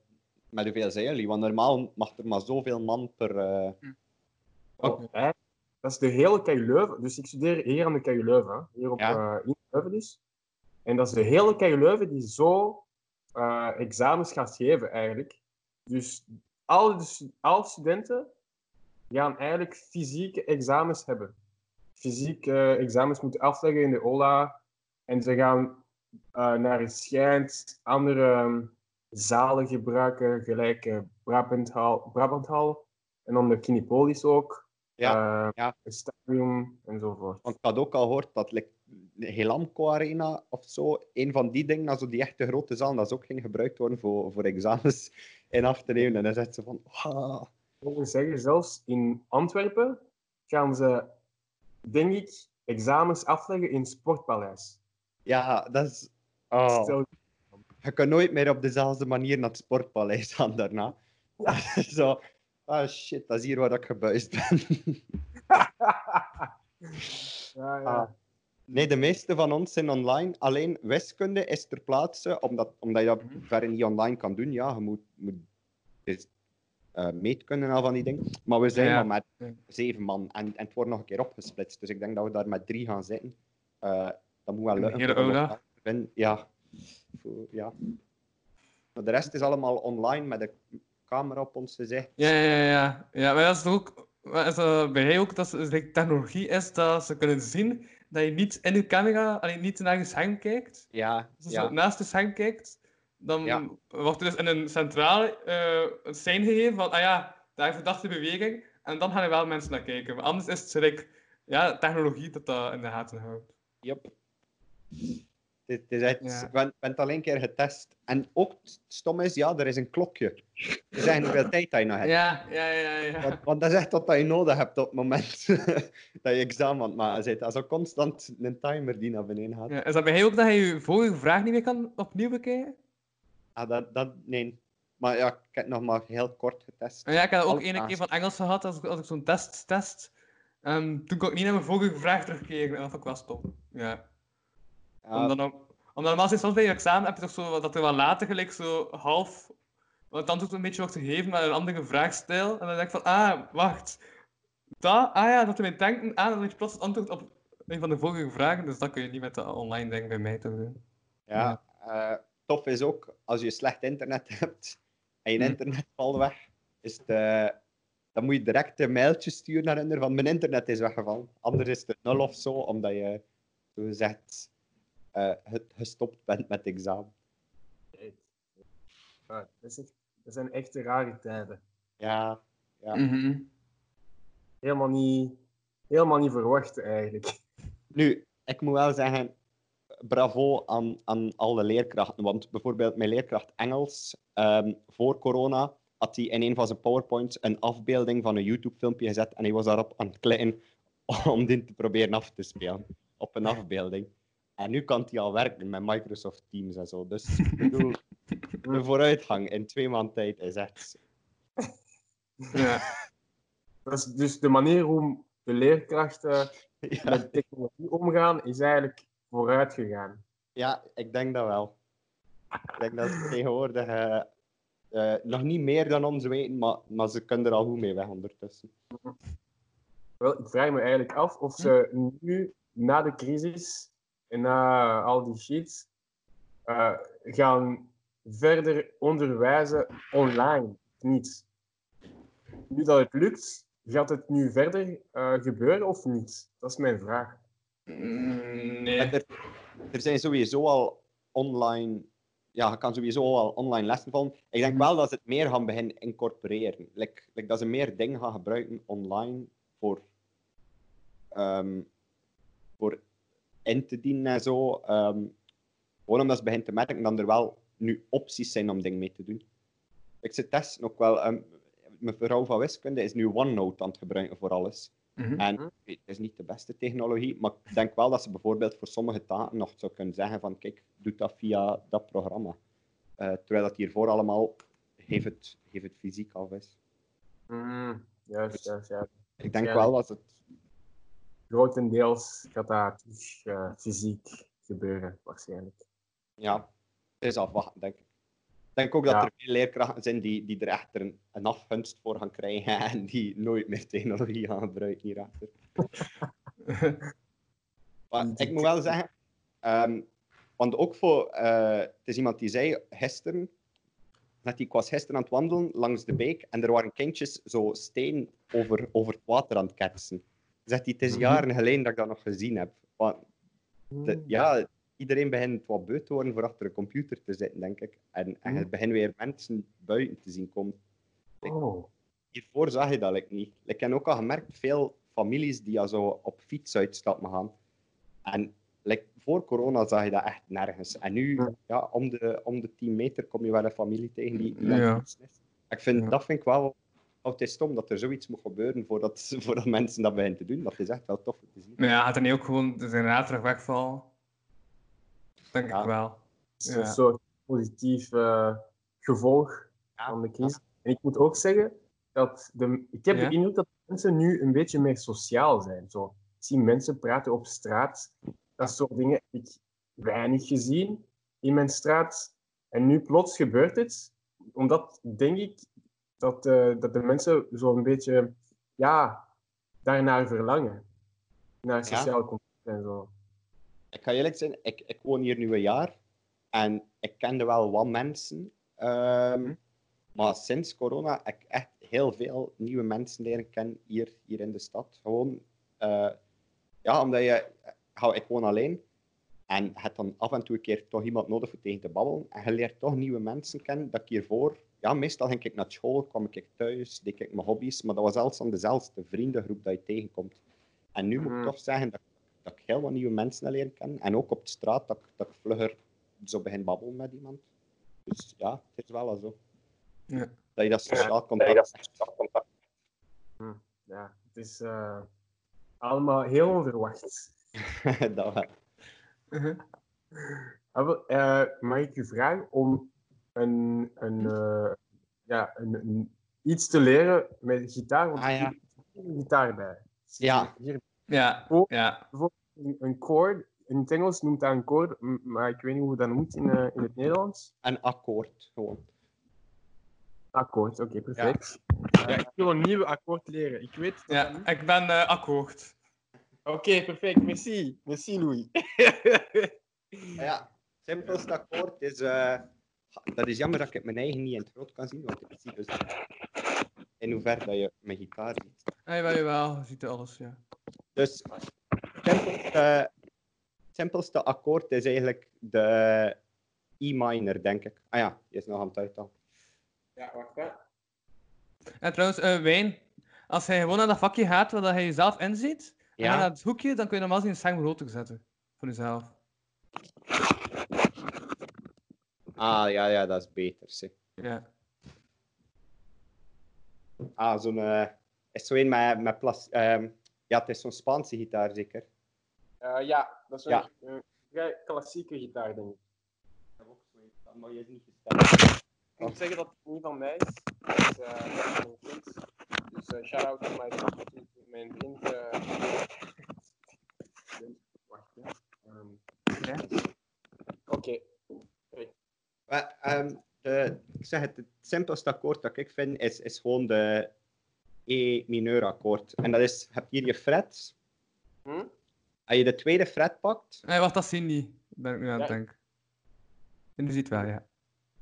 met hoeveel zijn jullie? Want normaal mag er maar zoveel man per... eh, Oh, hè? Dat is de hele KU Leuven. Dus ik studeer hier aan de KU Leuven. hè. Hier op Ja. eh, in Leuven dus. En dat is de hele KU Leuven die zo eh, examens gaat geven eigenlijk. Dus alle, alle studenten gaan eigenlijk fysieke examens hebben. Fysieke eh, examens moeten afleggen in de OLA. En ze gaan eh, naar het schijnt andere ehm, zalen gebruiken, gelijk eh, Brabanthal, Brabanthal en dan de Kinipolis ook. Ja, eh, ja. Het stadion enzovoort. want ik had ook al gehoord dat like, Helamco Arena of zo, een van die dingen, also die echte grote zaal, dat is ook ging gebruikt worden voor, voor examens [LAUGHS] in af te nemen. En dan zegt ze van, ah, Wil zeggen, zelfs in Antwerpen gaan ze, denk ik, examens afleggen in Sportpaleis. ja, dat is... Oh. Stel- Je kan nooit meer op dezelfde manier naar het sportpaleis gaan daarna. [LAUGHS] Zo, ah shit, dat is hier waar ik gebuist ben. [LAUGHS] ja, ja. Ah. Nee, de meeste van ons zijn online. Alleen wiskunde is ter plaatse, omdat, omdat je dat Mhm. verder niet online kan doen. Ja, je moet, moet dus, eh, meetkunde en al van die dingen. Maar we zijn Ja. maar Ja. met zeven man en, en het wordt nog een keer opgesplitst. Dus ik denk dat we daar met drie gaan zitten. Eh, dat moet wel lukken. de. Ja. Ja. Maar de rest is allemaal online met de camera op ons gezicht. Ja, ja, ja. ja maar dat is toch ook... maar Is dat bij ook dat de technologie is dat ze kunnen zien dat je niet in je camera, alleen niet naar je scherm kijkt. Ja, Dus als ja. je naast de scherm kijkt, dan Ja. wordt er dus in een centrale eh, een sein gegeven van, ah ja, daar is verdachte beweging. En dan gaan er wel mensen naar kijken. Maar anders is het like, ja, technologie dat dat in de gaten houdt. Yep. Het is echt, Ja. Ik ben, ben het al een keer getest. En ook stom is, ja, er is een klokje. Ze zeggen hoeveel tijd dat je nog hebt. Ja, ja, ja, ja. Want, want dat is echt wat dat je nodig hebt op het moment [LAUGHS] dat je examen aan het maken bent. Dat is ook constant een timer die naar beneden gaat. ja. Is dat bij hij ook dat je je vorige vraag niet meer kan opnieuw bekijken? Ah, dat, dat, nee. Maar ja, ik heb nog maar heel kort getest. Ja, ik heb dat ook ene keer van Engels gehad als ik, als ik zo'n test test. Ehm, toen kon ik niet naar mijn vorige vraag terugkeren en dat vond ik wel stom. Ja. Ja, Omdat, dan- omdat normaal soms bij je examen heb je toch zo dat er wel later gelijk zo half. Want het antwoord een beetje wordt gegeven met een andere vraagstijl. En dan denk ik van, ah, wacht. Dat, ah ja, dat we mij denken, ah, dan heb je plots het antwoord op een van de vorige vragen. Dus dat kun je niet met de online ding bij mij toch doen. ja, eh, tof is ook, als je slecht internet [LAUGHS] hebt en je Hm. internet valt weg, is het, eh, dan moet je direct een mailtje sturen naar hen van mijn internet is weggevallen. Anders is het nul of zo, omdat je zo gezegd eh, het- gestopt bent met het examen. Ja, dat, is echt- dat zijn echt rare tijden. Ja, Ja. Mhm. Helemaal niet, helemaal niet verwacht eigenlijk. Nu, ik moet wel zeggen, bravo aan, aan alle leerkrachten. Want bijvoorbeeld mijn leerkracht Engels, ehm, voor corona, had hij in een van zijn PowerPoints een afbeelding van een YouTube-filmpje gezet en hij was daarop aan het klikken [LAUGHS] om dit te proberen af te spelen. Op een afbeelding. En nu kan hij al werken met Microsoft Teams en zo. Dus ik bedoel, [LAUGHS] de vooruitgang in twee maanden tijd is echt... Ja. Dat is dus de manier hoe de leerkrachten [LAUGHS] Ja, met technologie omgaan, is eigenlijk vooruit gegaan. ja, ik denk dat wel. Ik denk dat ze tegenwoordig eh, eh, nog niet meer dan ons weten, maar, maar ze kunnen er al goed mee weg ondertussen. Wel, ik vraag me eigenlijk af of ze nu, na de crisis en na al die shit, eh, gaan verder onderwijzen online. Of Niet. Nu dat het lukt, gaat het nu verder gebeuren of niet? Dat is mijn vraag. Nee. Er, er zijn sowieso al online... Ja, je kan sowieso al online lessen volgen. Ik denk wel dat ze het meer gaan beginnen incorporeren. Like, like dat ze meer dingen gaan gebruiken online voor, ehm, voor in te dienen en zo. Ehm, gewoon omdat ze beginnen te merken dat er wel nu opties zijn om dingen mee te doen. Ik zit testen ook wel. ehm mijn vrouw van wiskunde is nu OneNote aan het gebruiken voor alles. Mhm. En het is niet de beste technologie, maar ik denk wel dat ze bijvoorbeeld voor sommige taken nog zou kunnen zeggen van kijk, doe dat via dat programma. Eh, terwijl dat hiervoor allemaal geef het, geef het fysiek af is. Mm, juist, juist, juist. Ik denk Ja. wel dat het... Grotendeels gaat dat terug, eh, fysiek gebeuren, waarschijnlijk. Ja, het is afwachten, denk ik. Ik denk ook dat Ja. er veel leerkrachten zijn die, die er echt een, een afgunst voor gaan krijgen [LAUGHS] en die nooit meer technologie gaan gebruiken hierachter. [LAUGHS] Maar ik moet wel zeggen, ehm, want ook voor, eh, het is iemand die zei gisteren, dat ik was gisteren aan het wandelen langs de beek en er waren kindjes zo steen over, over het water aan het ketsen. Zegt hij, het is jaren geleden dat ik dat nog gezien heb. Want de- ja, iedereen begint wat beu te worden voor achter een computer te zitten, denk ik. En, en je begint weer mensen buiten te zien komen. Oh. Hiervoor zag je dat like, niet. Ik heb ook al gemerkt, veel families die al zo op fietsuitstappen gaan. En like, voor corona zag je dat echt nergens. En nu, Ja. ja, om, de, om de 10 meter kom je wel een familie tegen die, Ja. het is. Ik vind, Ja. Dat vind ik wel... oh, het is stom dat er zoiets moet gebeuren voordat, [LAUGHS] voordat mensen dat beginnen te doen. Dat is echt wel tof te zien. Maar ja, gaat er niet ook gewoon de generator terug wegvallen? Denk Ja. ik wel. Het is Ja. een soort positief eh, gevolg Ja. van de crisis. En ik moet ook zeggen dat de, ik heb Ja? de indruk dat mensen nu een beetje meer sociaal zijn. Zo, ik zie mensen praten op straat. Dat soort dingen heb ik weinig gezien in mijn straat. En nu plots gebeurt het, omdat denk ik dat, eh, dat de mensen zo'n beetje ja, daarnaar verlangen. Naar sociaal contact en zo. Ik ga eerlijk zijn, ik, ik woon hier nu een jaar en ik kende wel wat mensen. ehm, Maar sinds corona heb ik echt heel veel nieuwe mensen leren kennen hier, hier in de stad. Gewoon, eh, ja, omdat je, ja, ik woon alleen en je hebt dan af en toe een keer toch iemand nodig voor tegen te babbelen. En je leert toch nieuwe mensen kennen dat ik hiervoor, ja, meestal ging ik naar school, kwam ik thuis, deed ik mijn hobby's, maar dat was zelfs aan dezelfde vriendengroep dat je tegenkomt. En nu moet ik Mhm. toch zeggen dat, dat ik heel wat nieuwe mensen leren kennen. En ook op de straat, dat, ik- dat ik vlugger zo begin babbelen met iemand. Dus ja, het is wel zo. Ja. Dat je dat sociaal contact Ja, het is eh, allemaal heel onverwacht. [LAUGHS] dat wel. Eh, mag ik u vragen om een, een, eh, ja, een, een- iets te leren met gitaar? Want Ah, ja. hier zit een gitaar bij. Ja. Hier Ja, Oh. ja. een, een chord. In het Engels noemt dat een chord, maar ik weet niet hoe dat noemt in, eh, in het Nederlands. Een akkoord, gewoon. Akkoord, oké, perfect. Ja. ik wil een nieuwe akkoord leren. Ik weet dat ja. niet- Ik ben eh, akkoord. Oké, perfect. Merci. Merci, Louis. Ja, het simpelste akkoord is... eh, dat is jammer dat ik mijn eigen niet in het groot kan zien, want ik zie dus in hoeverre dat je mijn gitaar ziet. Ja, jawel, jawel. Je ziet alles, ja. Dus het simpelste, akkoord is eigenlijk de E minor, denk ik. Ah ja, die is nog aan het uithalen. Ja, wacht hè. En trouwens, eh, Wijn, als hij gewoon naar dat vakje gaat waar dat hij jezelf inziet, en Ja. naar het hoekje, dan kun je normaal zien een scherm groter zetten. Voor jezelf. Ah, ja, ja, dat is beter. Zeg. Ja. Ah, zo'n... eh, is zo een met, met plas... ehm, ja, het is zo'n Spaanse gitaar, zeker. Eh, ja, dat is een, Ja. een vrij klassieke gitaar, denk ik. Maar je is niet gesteld. Ik moet zeggen dat het niet van mij is. Het is eh, van mijn vriend. Dus eh shout-out naar mijn, to mijn vriend. eh. Wacht, hè. Ehm, Ja. Oké. Maar, ehm, de, ik zeg het, het simpelste akkoord dat ik vind is, is gewoon de E mineur akkoord. En dat is, je hebt hier je fret. Hm? Als je de tweede fret pakt, Nee, wacht, dat zien niet. Ben ik nu aan het Ja. denken. En nu ziet wel, ja.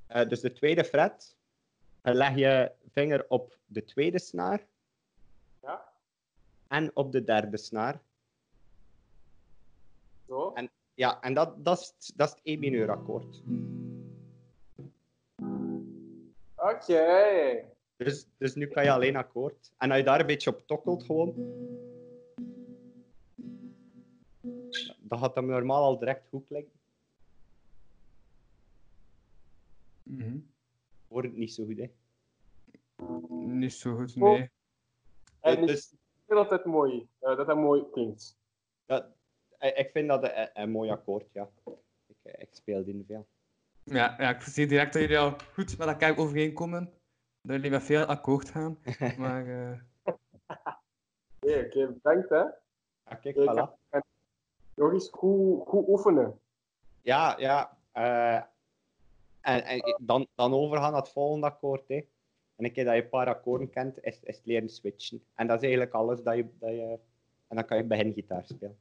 eh, dus de tweede fret, dan leg je vinger op de tweede snaar Ja, en op de derde snaar. zo. En- Ja, en dat, dat, is, dat is het E mineur akkoord. Oké. Dus, dus nu kan je alleen akkoord. En als je daar een beetje op tokkelt gewoon, dan gaat hem normaal al direct goed klinken. Mhm. Wordt het niet zo goed, hè. Niet zo goed, Oh. nee. En ik Dus vind dat het mooi, eh, dat het mooi klinkt. dat, ik ik vind dat een, een mooi akkoord, ja. Ik, ik speel die veel. Ja, ja, ik zie direct dat jullie al goed met elkaar overeenkomen. Dat jullie met veel akkoord gaan. [LAUGHS] Maar eh, Oké, oké, bedankt hè. Ja, kijk, Ik voilà. nog eens goed, goed oefenen. Ja, ja. eh, en en dan, dan overgaan naar het volgende akkoord, hè. En een keer dat je een paar akkoorden kent, is, is het leren switchen. En dat is eigenlijk alles dat je... Dat je en dan kan je begingitaar spelen.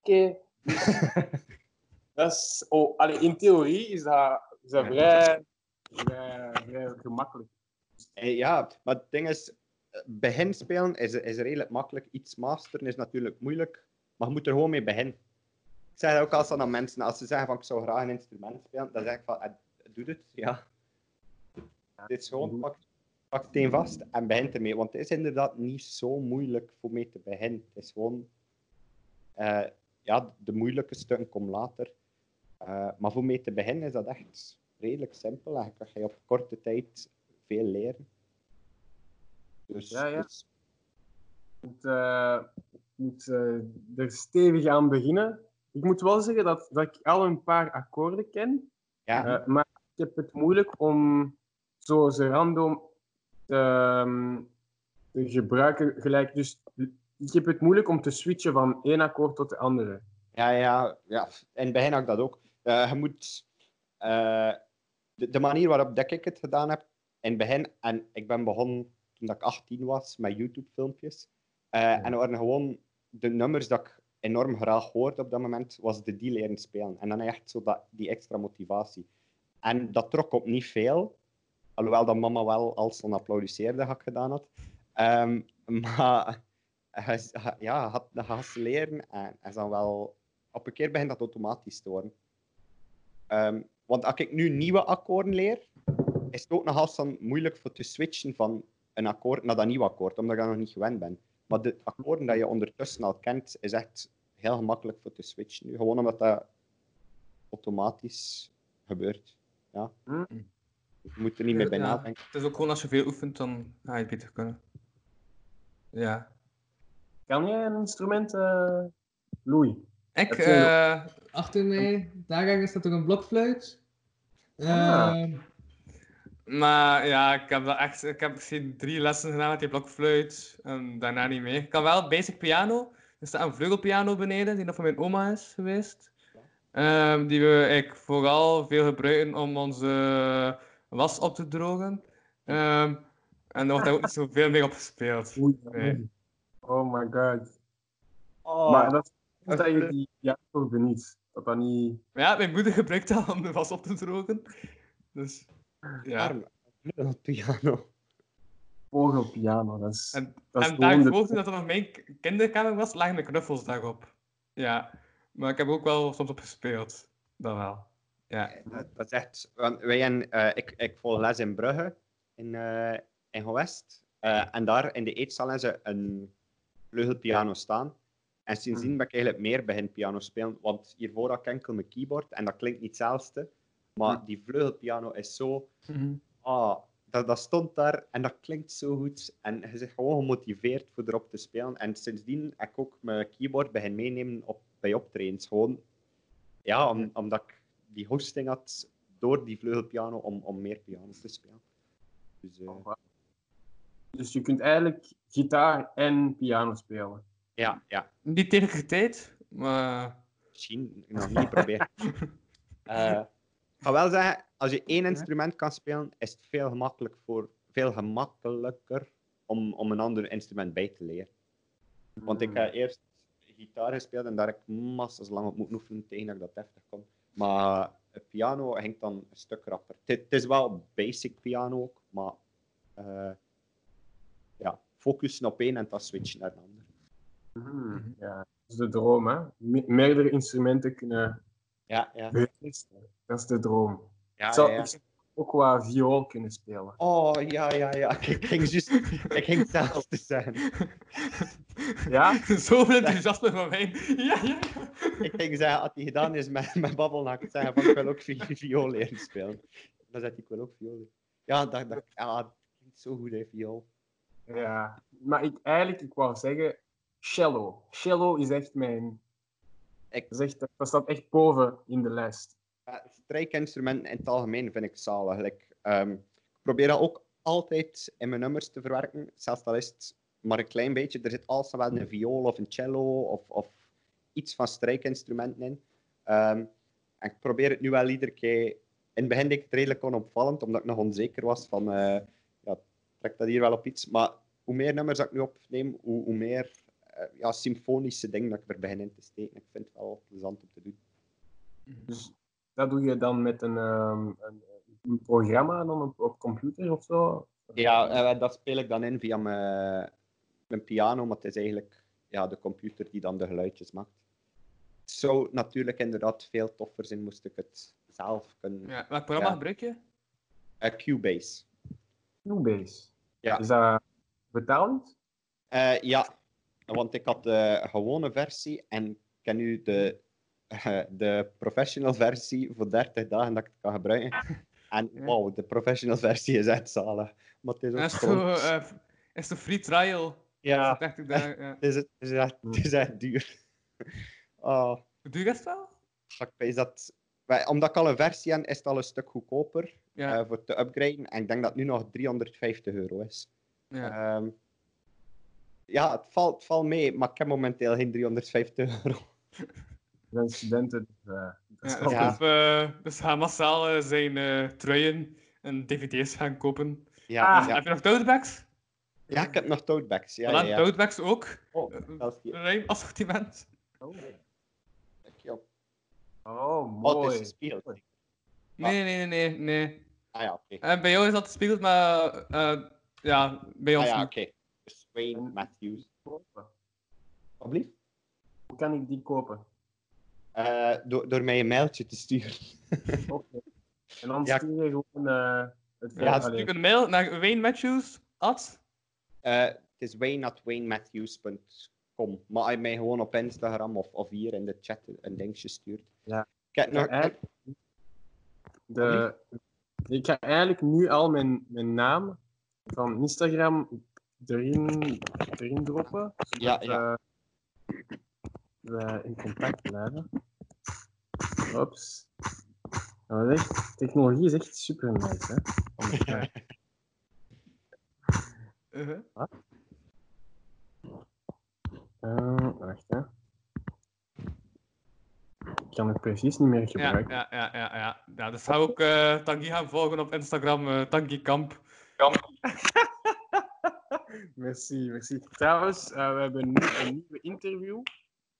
Oké. [LAUGHS] dat is, oh, allee, in theorie is dat, is dat vrij, vrij, vrij gemakkelijk. Eh, Ja, maar het ding is, eh, begin spelen is, is redelijk makkelijk. Iets masteren is natuurlijk moeilijk, maar je moet er gewoon mee beginnen. Ik zeg dat ook altijd aan mensen, als ze zeggen van ik zou graag een instrument spelen, dan zeg ik van, eh, doe het, ja. Dit is gewoon, pak, pak het een vast en begin ermee. Want het is inderdaad niet zo moeilijk voor mee te beginnen. Het is gewoon, eh, ja, de moeilijke stukken komen later. Maar voor mee te beginnen is dat echt redelijk simpel. En kan je op korte tijd veel leren. Dus, Ja, ja. dus- Je moet, eh, moet eh, er stevig aan beginnen. Ik moet wel zeggen dat, dat ik al een paar akkoorden ken, ja, eh, maar ik heb het moeilijk om zo ze random te, ehm, te gebruiken gelijk. Dus ik heb het moeilijk om te switchen van één akkoord tot de andere. ja, ja, ja. Begin had ik dat ook. Je moet... de, de manier waarop dat ik het gedaan heb, in het begin... En ik ben begonnen toen ik 18 was, met YouTube-filmpjes. Eh, En er waren gewoon de nummers dat ik enorm graag hoorde op dat moment, was de die leren spelen. En dan echt zo dat, die extra motivatie. En dat trok op niet veel. Alhoewel dat mama wel als dan applaudisseerde dat ik gedaan had. Ehm, maar ja, had, ze leren en, en dan wel... Op een keer begint dat automatisch te worden. Ehm, want als ik nu nieuwe akkoorden leer, is het ook nog dan moeilijk voor te switchen van een akkoord naar dat nieuwe akkoord, omdat ik nog niet gewend ben. Maar de akkoorden die je ondertussen al kent, is echt heel gemakkelijk voor te switchen. nu. Gewoon omdat dat automatisch gebeurt. Ja. Hm. Je moet er niet meer bij Ja. nadenken. het is ook gewoon als je veel oefent, dan ga je het beter kunnen. Ja. Kan jij een instrument, eh Louis? Ik, je eh, achter mij, daar ergens staat er een blokfluit. Ah. Ehm, maar ja, ik heb, dat echt, ik heb misschien drie lessen gedaan met die blokfluit en daarna niet meer. Ik kan wel basic piano. Er staat een vleugelpiano beneden, die nog van mijn oma is geweest. Ehm, die we eigenlijk vooral veel gebruiken om onze was op te drogen. Ehm, en daar wordt ook niet zoveel mee op gespeeld. Oei. Nee. Oh my god. Oh, Maar dat is dat je die piano beniet. Dat dat niet... Ja, mijn moeder gebruikt dat om de was op te drogen. Dus ja. arm. Een piano. Vogelpiano, dat is... En, dat is en de- toen dat er nog mijn kinderkamer was, lagen de knuffels daarop. Ja, maar ik heb ook wel soms op gespeeld. Dat wel. Ja. Dat, dat is echt... Want wij en, eh, ik, ik volg les in Brugge, in, eh in Gewest. Eh, en daar in de eetzaal hebben ze een vleugelpiano staan. En sindsdien ben ik eigenlijk meer begin piano spelen. Want hiervoor had ik enkel mijn keyboard en dat klinkt niet hetzelfde. Maar die vleugelpiano is zo... Ah, dat, dat stond daar en dat klinkt zo goed. En je bent gewoon gemotiveerd voor erop te spelen. En sindsdien heb ik ook mijn keyboard begin meenemen op, bij optredens. Gewoon, ja, om, omdat ik die hosting had door die vleugelpiano om, om meer piano te spelen. Dus eh, Dus je kunt eigenlijk gitaar en piano spelen. ja, ja, Niet tegelijkertijd, maar... misschien nog niet proberen. [LAUGHS] Eh, ga wel zeggen, als je één instrument kan spelen, is het veel, gemakkelijk voor, veel gemakkelijker om, om een ander instrument bij te leren. Want ik heb eerst gitaar gespeeld en daar heb ik massas lang op moeten oefenen tegen dat ik dat deftig kon. Maar het piano ging dan een stuk rapper. Het is wel basic piano ook, maar eh, ja, focussen op één en dan switchen naar een ander. Hmm, Ja, dat is de droom, hè? Me- meerdere instrumenten kunnen Ja, ja. beheersen. Dat is de droom. ja, ik zou ja, ja. ook qua viool kunnen spelen. Oh, ja, ja, ja. [LAUGHS] Ik ging, ik ging hetzelfde zeggen. Ja? [LAUGHS] Zoveel enthousiasme van mij. Ja, ja, ja. Ik ging zeggen, als hij gedaan is met, met babbelen, had ik zeggen van ik wil ook vi- viool leren spelen. Dan zei hij, ik wil ook viool. Ja, dat, dat, ja, dat klinkt zo goed, hè, viool. Ja. Maar ik, eigenlijk, ik wou zeggen, cello. Cello is echt mijn... Ik- Dat, is echt, dat staat echt boven in de lijst. Ja, strijkinstrumenten in het algemeen vind ik zalig. Like, ehm, ik probeer dat ook altijd in mijn nummers te verwerken, zelfs al is het maar een klein beetje. Er zit altijd wel een viool of een cello of, of iets van strijkinstrumenten in. Ehm, en ik probeer het nu wel iedere keer... In het begin deed ik het redelijk onopvallend, omdat ik nog onzeker was van... eh ja, trek dat hier wel op iets? Maar hoe meer nummers dat ik nu opneem, hoe, hoe meer eh, ja, symfonische dingen dat ik er begin in te steken. Ik vind het wel plezant om te doen. Dus dat doe je dan met een, ehm, een, een programma dan op, op computer of zo? Ja, eh, dat speel ik dan in via mijn, mijn piano, maar het is eigenlijk ja, de computer die dan de geluidjes maakt. Het zou natuurlijk inderdaad veel toffer zijn moest ik het zelf kunnen. ja. Welk programma Ja. gebruik je? Eh, Cubase. Cubase. Ja. Is dat betalend? Eh, ja, want ik had de gewone versie en ik ken nu de, eh, [LAUGHS] de professional versie voor 30 dagen dat ik het kan gebruiken. [LAUGHS] En wow, de professional versie is echt zalig. Maar het is ook is gewoon... zo, eh, is de free trial. ja, 30 dagen, ja. het is, het, is echt, het is echt duur. Oh. Doe je dat wel? Ik weet dat, omdat ik al een versie heb, is het al een stuk goedkoper Ja. eh, voor te upgraden. En ik denk dat het nu nog 350 euro is. ja. Ehm, ja, het valt, het valt mee, maar ik heb momenteel geen 350 euro. [LAUGHS] Ik ben studenten. Dus, eh, dat is Ja, dus, Ja. of, eh, dus ga massaal eh, zijn eh, truien en dvd's gaan kopen. Ja, Ah. ja. Heb je nog totebacks? ja, ik heb nog toadbacks. Ja, Voilà, ja, ja. totebacks ook. Oh, Ruim assortiment. Oh, ja. oh, Wat mooi. is gespeeld? Nee, nee, nee, nee. nee. Ah ja, oké. En bij jou is dat gespeeld, maar eh, ja, bij Ah ons ja, niet. oké. Dus Wayne Matthews. Kopen. Alsjeblieft. Hoe kan ik die kopen? Eh, door, door mij een mailtje te sturen. [LAUGHS] Oké. En dan Ja. stuur je gewoon eh, het Ja, Ja, het stuur een mail naar Wayne Matthews. At. Eh, het is wayne.waynematthews.com. Maar als je mij gewoon op Instagram of, of hier in de chat een dingetje stuurt. Ja. Ik heb nog... Ja, eigenlijk- De, ik ga eigenlijk nu al mijn, mijn naam van Instagram erin, erin droppen. Ja, zodat, ja. eh, we in contact blijven. Ops. Dat is echt- technologie is echt super nice, hè? Om te [LAUGHS] kijken. Uh-huh. Eh, wacht, hè. Ik kan het precies niet meer Ja, gebruiken. ja, ja, ja, ja. ja dus ga ook eh Tanguy gaan volgen op Instagram, eh Tanguy Kamp. [LAUGHS] Merci, merci. Trouwens, eh, we hebben nu een nieuwe interview.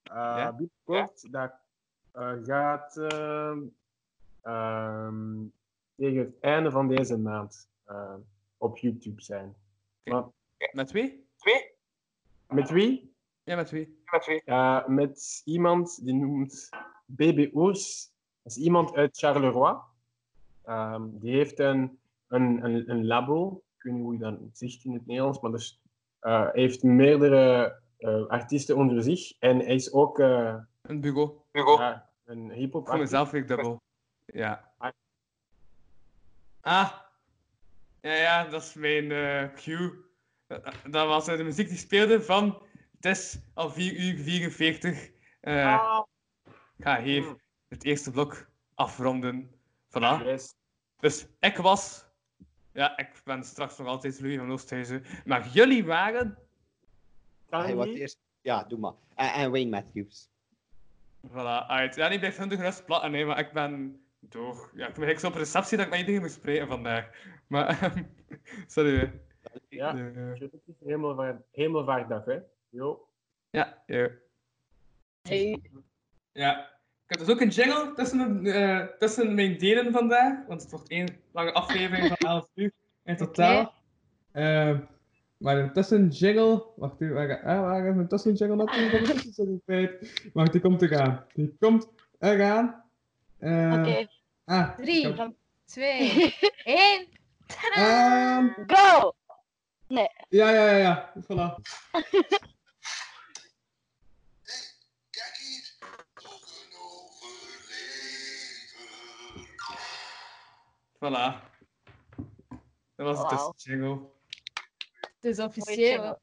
Eh Ja? Binnenkort, dat gaat ehm, ehm, tegen het einde van deze maand eh, op YouTube zijn. Maar Met wie? met wie? Ja, met wie? Eh, met iemand die noemt Baby Oers. Dat is iemand uit Charleroi. Ehm, die heeft een, een, een, een labo weet niet hoe je dat zegt in het Nederlands, maar dus, eh, hij heeft meerdere eh, artiesten onder zich. En hij is ook eh, Een bugo. ja, een hip-hop Voor mezelf vind ik dubbel. Ja. Ah. Ja, ja, dat is mijn eh, cue. Dat, dat was eh, de muziek die speelde van... Het is al 4 uur 44. Eh, Ah, Ik ga hier Mm. het eerste blok afronden. Voilà. yes. Dus ik was... Ja, ik ben straks nog altijd Louis van Oosthuizen. Maar jullie waren... Kan niet? eerst... Ja, doe maar. En, en Wayne Matthews. Voilà, uit. Ja, niet bij hun gerust platten, nee, maar ik ben door. Ja, ik ben eigenlijk zo op receptie dat ik met iedereen moest spreken vandaag. Maar, ehm, [LAUGHS] sorry. Ja, Eh, het is hemelvaart, hemelvaartdag, hè? Jo. ja, ja. Hey. Ja. Ik heb dus ook een jingle tussen, eh, tussen mijn delen vandaag, want het wordt één lange aflevering van 11 uur in totaal. Eh, maar een tussenjingle, wacht even, waar, ga- ah, waar is mijn tussenjingle? Wacht, die komt eraan. Die komt eraan. Eh, Oké, Ah, Drie, ik heb- twee, [LAUGHS] één. Ehm, go! ja, ja, ja, ja. Voilà. Kijk hier, nog een overlever. Voilà. Dat was het Wauw. tussenjingle. Het is officieel.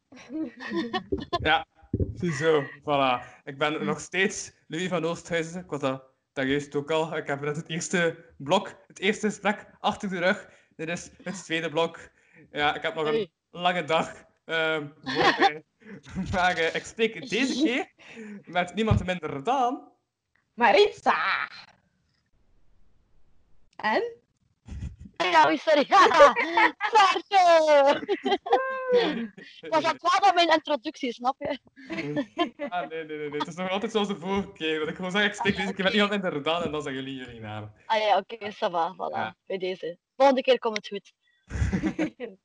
[LAUGHS] Ja, ziezo, voilà. Ik ben nog steeds Louis van Oosthuizen. Ik was dat daar juist ook al. Ik heb net het eerste blok, het eerste gesprek achter de rug. Dit is het tweede blok. Ja, ik heb nog een Hey. lange dag ehm voor mij. [LAUGHS] Maar eh, ik spreek deze keer met niemand minder dan... Maritza. En? Sorry. Saartje! [LAUGHS] [LAUGHS] Ik was aan het wachten op mijn introductie, snap je? Ah, nee, nee, nee, nee. Het is nog altijd zoals de vorige keer. Dat ik gewoon zeg, ik spreek deze keer met iemand minder dan en dan zeggen jullie jullie naam. Ah ja, oké, ça va, voilà. Ja. Bij deze. Volgende keer komt het goed. [LAUGHS]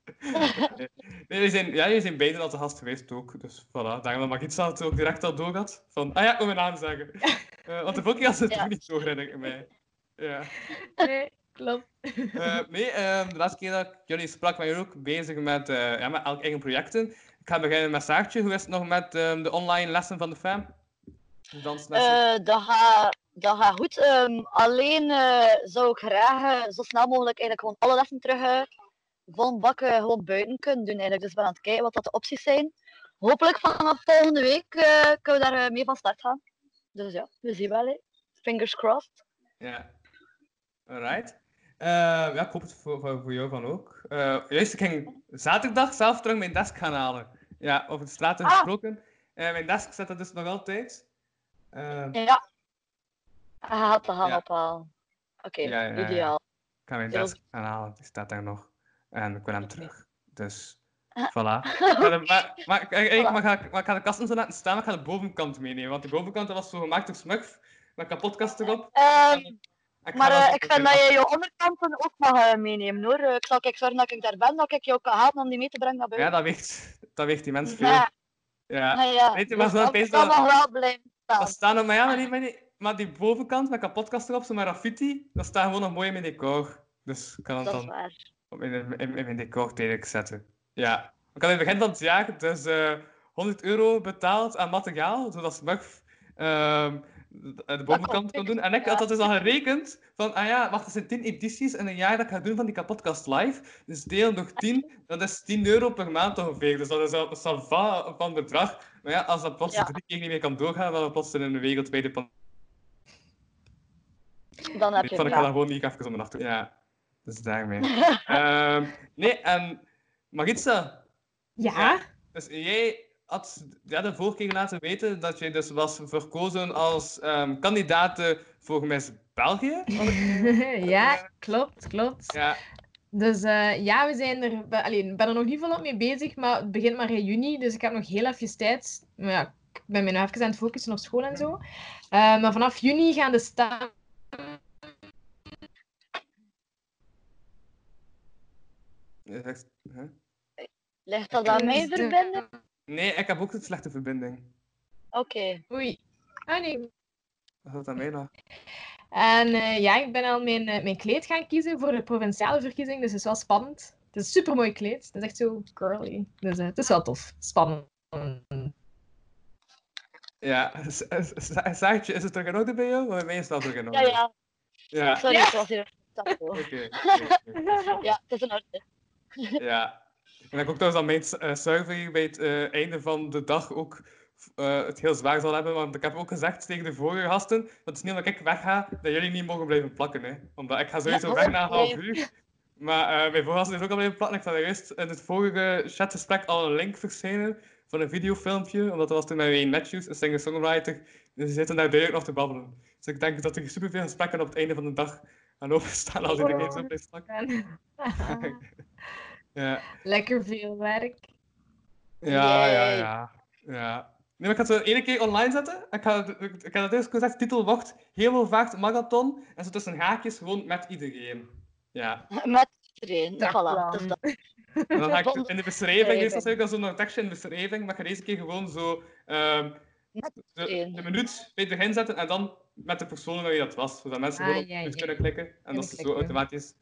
Nee, jullie zijn, ja, jullie zijn beiden al te gast geweest ook. Dus voilà, daarom dat Magitza het ook direct al door had. Van, ah ja, ik moet mijn naam zeggen. Eh, want de vorige keer was het Ja. ook niet zo, herinner ik mij. Ja. Nee, klopt. Eh, nee, ehm, de laatste keer dat ik jullie sprak, waren jullie ook bezig met, eh, ja, met elk eigen projecten. Ik ga beginnen met Saartje. Hoe is het nog met ehm, de online lessen van de fam? De danslessen? Eh, dat, gaat, dat gaat goed. Ehm, alleen eh, zou ik graag zo snel mogelijk eigenlijk gewoon alle lessen terug vol bakken gewoon buiten kunnen doen. Eigenlijk. Dus ik ben aan het kijken wat dat de opties zijn. Hopelijk vanaf volgende week eh, kunnen we daar mee van start gaan. Dus ja, we zien wel. Fingers crossed. Ja. Alright. Eh, ja, ik hoop het voor, voor, voor jou van ook. Eh, juist, ik ging zaterdag zelf terug mijn desk gaan halen. Ja, over de straten Ah. gesproken. Eh, mijn desk zit er dus nog altijd. Ja. Hij te gaan Ja. ophalen. Oké, ideaal. ik ga mijn desk gaan halen, die staat daar nog. En ik wil hem terug. Dus, voilà. [LAUGHS] Ga de- maar, maar, ik- Voilà. maar, ga, ik- maar ik ga de kasten zo laten staan, maar ik ga de bovenkant meenemen. Want die bovenkant was zo gemaakt door Smurf, met kapotkast erop. Ehm, ik maar eh, ik vind dat je je onderkanten ook mag eh, meenemen hoor. Eh, Ik zal kijk zorgen dat ik daar ben, dat ik jou kan halen om die mee te brengen naar Ja, buiten. dat weegt, dat weegt die mens veel. Ja, Ja. ja, ja. Weet je, maar zo dat opeens kan dat- nog wel blijven staan. Dat staan op, maar ja, maar die, maar die, bovenkant met kapotkast erop, zo met graffiti, dat staat gewoon nog mooi in mijn decor. Dus ik kan het Dat is dan op in, in, in mijn decor tijdelijk zetten. Ja. Ik had in het begin van het jaar dus eh 100 euro betaald aan materiaal, zodat Smurf ehm, de de bovenkant kon doen. En ik had dat dus al gerekend van, ah ja, wacht, er zijn 10 edities in een jaar dat ik ga doen van die kapotkast live. Dus deel nog 10, dat is 10 euro per maand ongeveer. Dus dat is al, dat is al va- van bedrag. Maar ja, als dat plots Ja. drie keer niet meer kan doorgaan, dan we plots in een wereldwijde pandemie. Dan heb Ik je vond ik ga dat gewoon niet even om de nacht doen. Ja, dus daarmee. [LAUGHS] Ehm nee, en Maritza, Ja? dus jij had ja, de vorige keer laten weten dat jij dus was verkozen als ehm kandidaat voor Miss België. [LAUGHS] ja, klopt, klopt. Ja, Dus eh, ja, we zijn er... be- Allee, ik ben er nog niet volop mee bezig, maar het begint maar in juni, dus ik heb nog heel even tijd. Maar ja, ik ben me nog even aan het focussen op school en zo. Eh, maar vanaf juni gaan de staan... Ligt dat aan mijn Dus de- verbinding? Nee, ik heb ook een slechte verbinding. Oké. Oei. Ah nee. Wat gaat dat mij nog? En eh, ja, ik ben al mijn, eh, mijn kleed gaan kiezen voor de provinciale verkiezing, dus het is wel spannend. Het is een super mooi kleed. Het is echt zo curly. Dus eh, het is wel tof. Spannend. Ja, Saartje, is het terug in orde bij jou? Bij mij is het wel terug in orde. Ja, ja. Ja, Sorry, het was hier oké. [LAUGHS] Ja, het is een orde. Ja. En ik ook trouwens dat mijn uh, survey bij het eh, einde van de dag ook eh, het heel zwaar zal hebben. Want ik heb ook gezegd tegen de vorige gasten, dat het is niet omdat ik wegga, dat jullie niet mogen blijven plakken. Hè. Omdat ik ga sowieso Ja, weg na een half uur. Maar eh mijn vorige gasten is ook al blijven plakken. Ik zag er juist in het vorige chatgesprek al een link verschijnen van een videofilmpje. Omdat dat was toen met Wayne Matthews, een singer-songwriter. Dus die zitten daar duidelijk nog te babbelen. Dus ik denk dat er superveel gesprekken op het einde van de dag gaan openstaan als iedereen zo blijft plakken. [LAUGHS] [LAUGHS] Ja. Lekker veel werk. Ja, ja, ja. ja. Nee, maar ik ga het zo één keer online zetten. Ik ga, ik, ik ga dat eerst gezegd, titel wordt Helemaal Vaart Marathon. En zo tussen haakjes gewoon met iedereen. Ja. [LAUGHS] Met iedereen. Dagplan. Voilà, dus dat. [LAUGHS] En dan ga ik in de beschrijving, ik dan zo'n tekstje in de beschrijving, maar ik ga deze keer gewoon zo ehm, de, de minuut bij het begin zetten en dan met de persoon waar je dat was. Zodat mensen Ah, gewoon op ja, ja. kunnen klikken en dat ze zo automatisch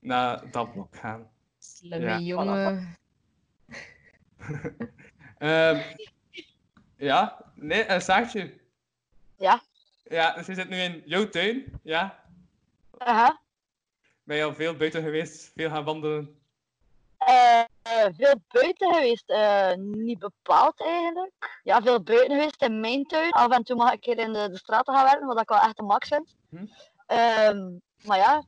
naar dat blok gaan. Slimme Ja. jongen. [LAUGHS] Ehm, ja, nee, een Saartje. Ja. Ja, dus je zit nu in jouw tuin, ja. Aha. Ben je al veel buiten geweest, veel gaan wandelen? Eh, eh, veel buiten geweest. eh, niet bepaald eigenlijk. Ja, veel buiten geweest in mijn tuin. Af en toe mag ik een keer in de, de straten gaan werken, wat ik wel echt een max vind. Hm. Ehm, maar ja,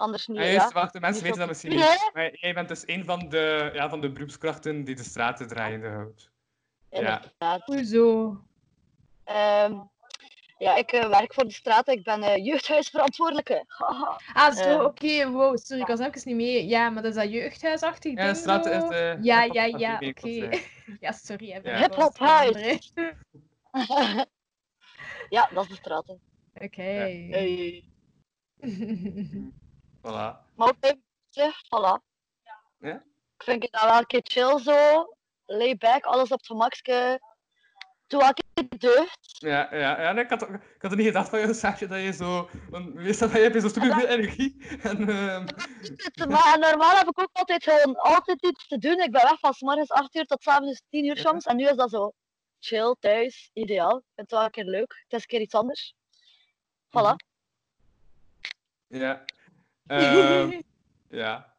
anders niet. Ja, ja. juist, wacht, de mensen Niet weten dat misschien niet. Maar jij bent dus een van de, ja, van de beroepskrachten die de straten draaiende houdt. Ja. Hoezo? Ehm, ja, ik eh, werk voor de straten. Ik ben eh, jeugdhuisverantwoordelijke. Haha. [LAUGHS] Ah, zo, Eh, oké, wow, sorry, ik was even niet mee. Ja, maar dat is dat jeugdhuisachtig Ja, de straten is de... Ja, ja, ja, oké. wil zeggen. [LAUGHS] Ja, sorry. hè, ben Ja. Vlaanderen. [LAUGHS] ja, dat is de straten. Oké. Hey. Voilà. Maar ook zich, voilà. Ja? Ik vind het dan wel een keer chill zo. Lay back, alles op het gemakske. Doe elke keer deugd. Ja, ja, ja nee, ik, had, ik had er niet gedacht van jou, Saartje, dat je zo... Want meestal heb je zo superveel energie. [LAUGHS] En, ehm, [LAUGHS] Maar normaal heb ik ook altijd gewoon altijd iets te doen. Ik ben weg van 's morgens 8 uur tot 's avonds 10 uur soms. En nu is dat zo chill, thuis, ideaal. Ik vind het wel een keer leuk. Het is een keer iets anders. Voilà. ja. Ehm, [LAUGHS] ja.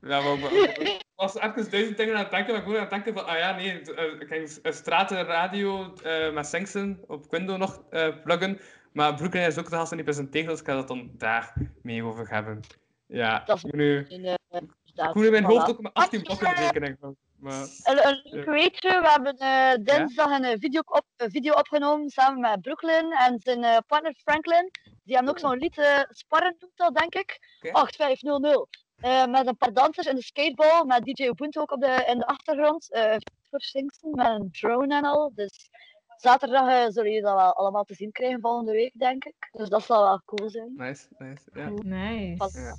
Ja, maar ik- was even duizend dingen aan het denken, maar ik moet aan het denken van, ah ja, nee, eh, ik ging een stratenradio eh met Sengsen op Quindo nog eh pluggen, maar Brooklyn is ook de gast die presenteert, dus ik ga dat dan daar mee over hebben. Ja, Dat nu, ik moet nu mijn hoofd ook met 18 blokken rekening houden. Maar, Een, een leuk weetje. We hebben eh, dinsdag een, eh, video, op, een video opgenomen samen met Brooklyn en zijn eh, partner Franklin. Die hebben ook zo'n lied eh, Sparren noemt dat, denk ik. Oké. 8500. Eh, met een paar dansers in de skateball, met DJ Ubuntu ook op de, in de achtergrond. eh voor Singsten, met een drone en al. Dus zaterdag eh, zullen jullie dat wel allemaal te zien krijgen volgende week, denk ik. Dus dat zal wel cool zijn. nice, nice, ja. Nice. Ja.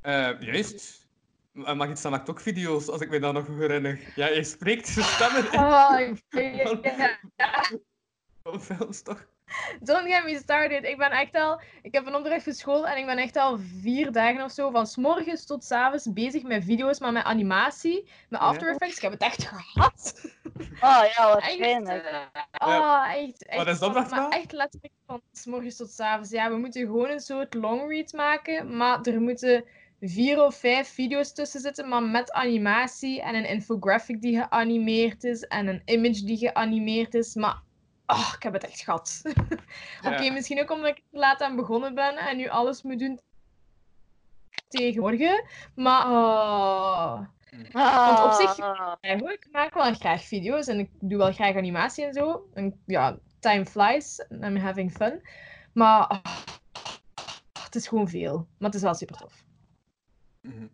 Eh, juist. Maar Magitza maakt ook video's, als ik me dat nog herinner. Ja, je spreekt zijn stemmen in [LAUGHS] Oh, ik vind- ja. van films, toch? Don't get me started. Ik ben echt al... Ik heb een opdracht voor school en ik ben echt al vier dagen of zo, van s morgens tot s avonds, bezig met video's, maar met animatie, met Ja. After Effects. Ik heb het echt gehad. [LAUGHS] Oh ja, wat Echt, fijn. eh, oh, echt, echt. Wat is de opdracht maar nou? echt letterlijk van s morgens tot s avonds. Ja, we moeten gewoon een soort longread maken, maar er moeten vier of vijf video's tussen zitten, maar met animatie en een infographic die geanimeerd is en een image die geanimeerd is. Maar oh, ik heb het echt gehad. [LAUGHS] Oké, misschien ook omdat ik er laat aan begonnen ben en nu alles moet doen tegen morgen. Maar oh. Want op zich- Ah. Ik maak wel graag video's en ik doe wel graag animatie en zo. En ja, time flies and I'm having fun. Maar ah, het is gewoon veel. Maar het is wel super tof. Mhm.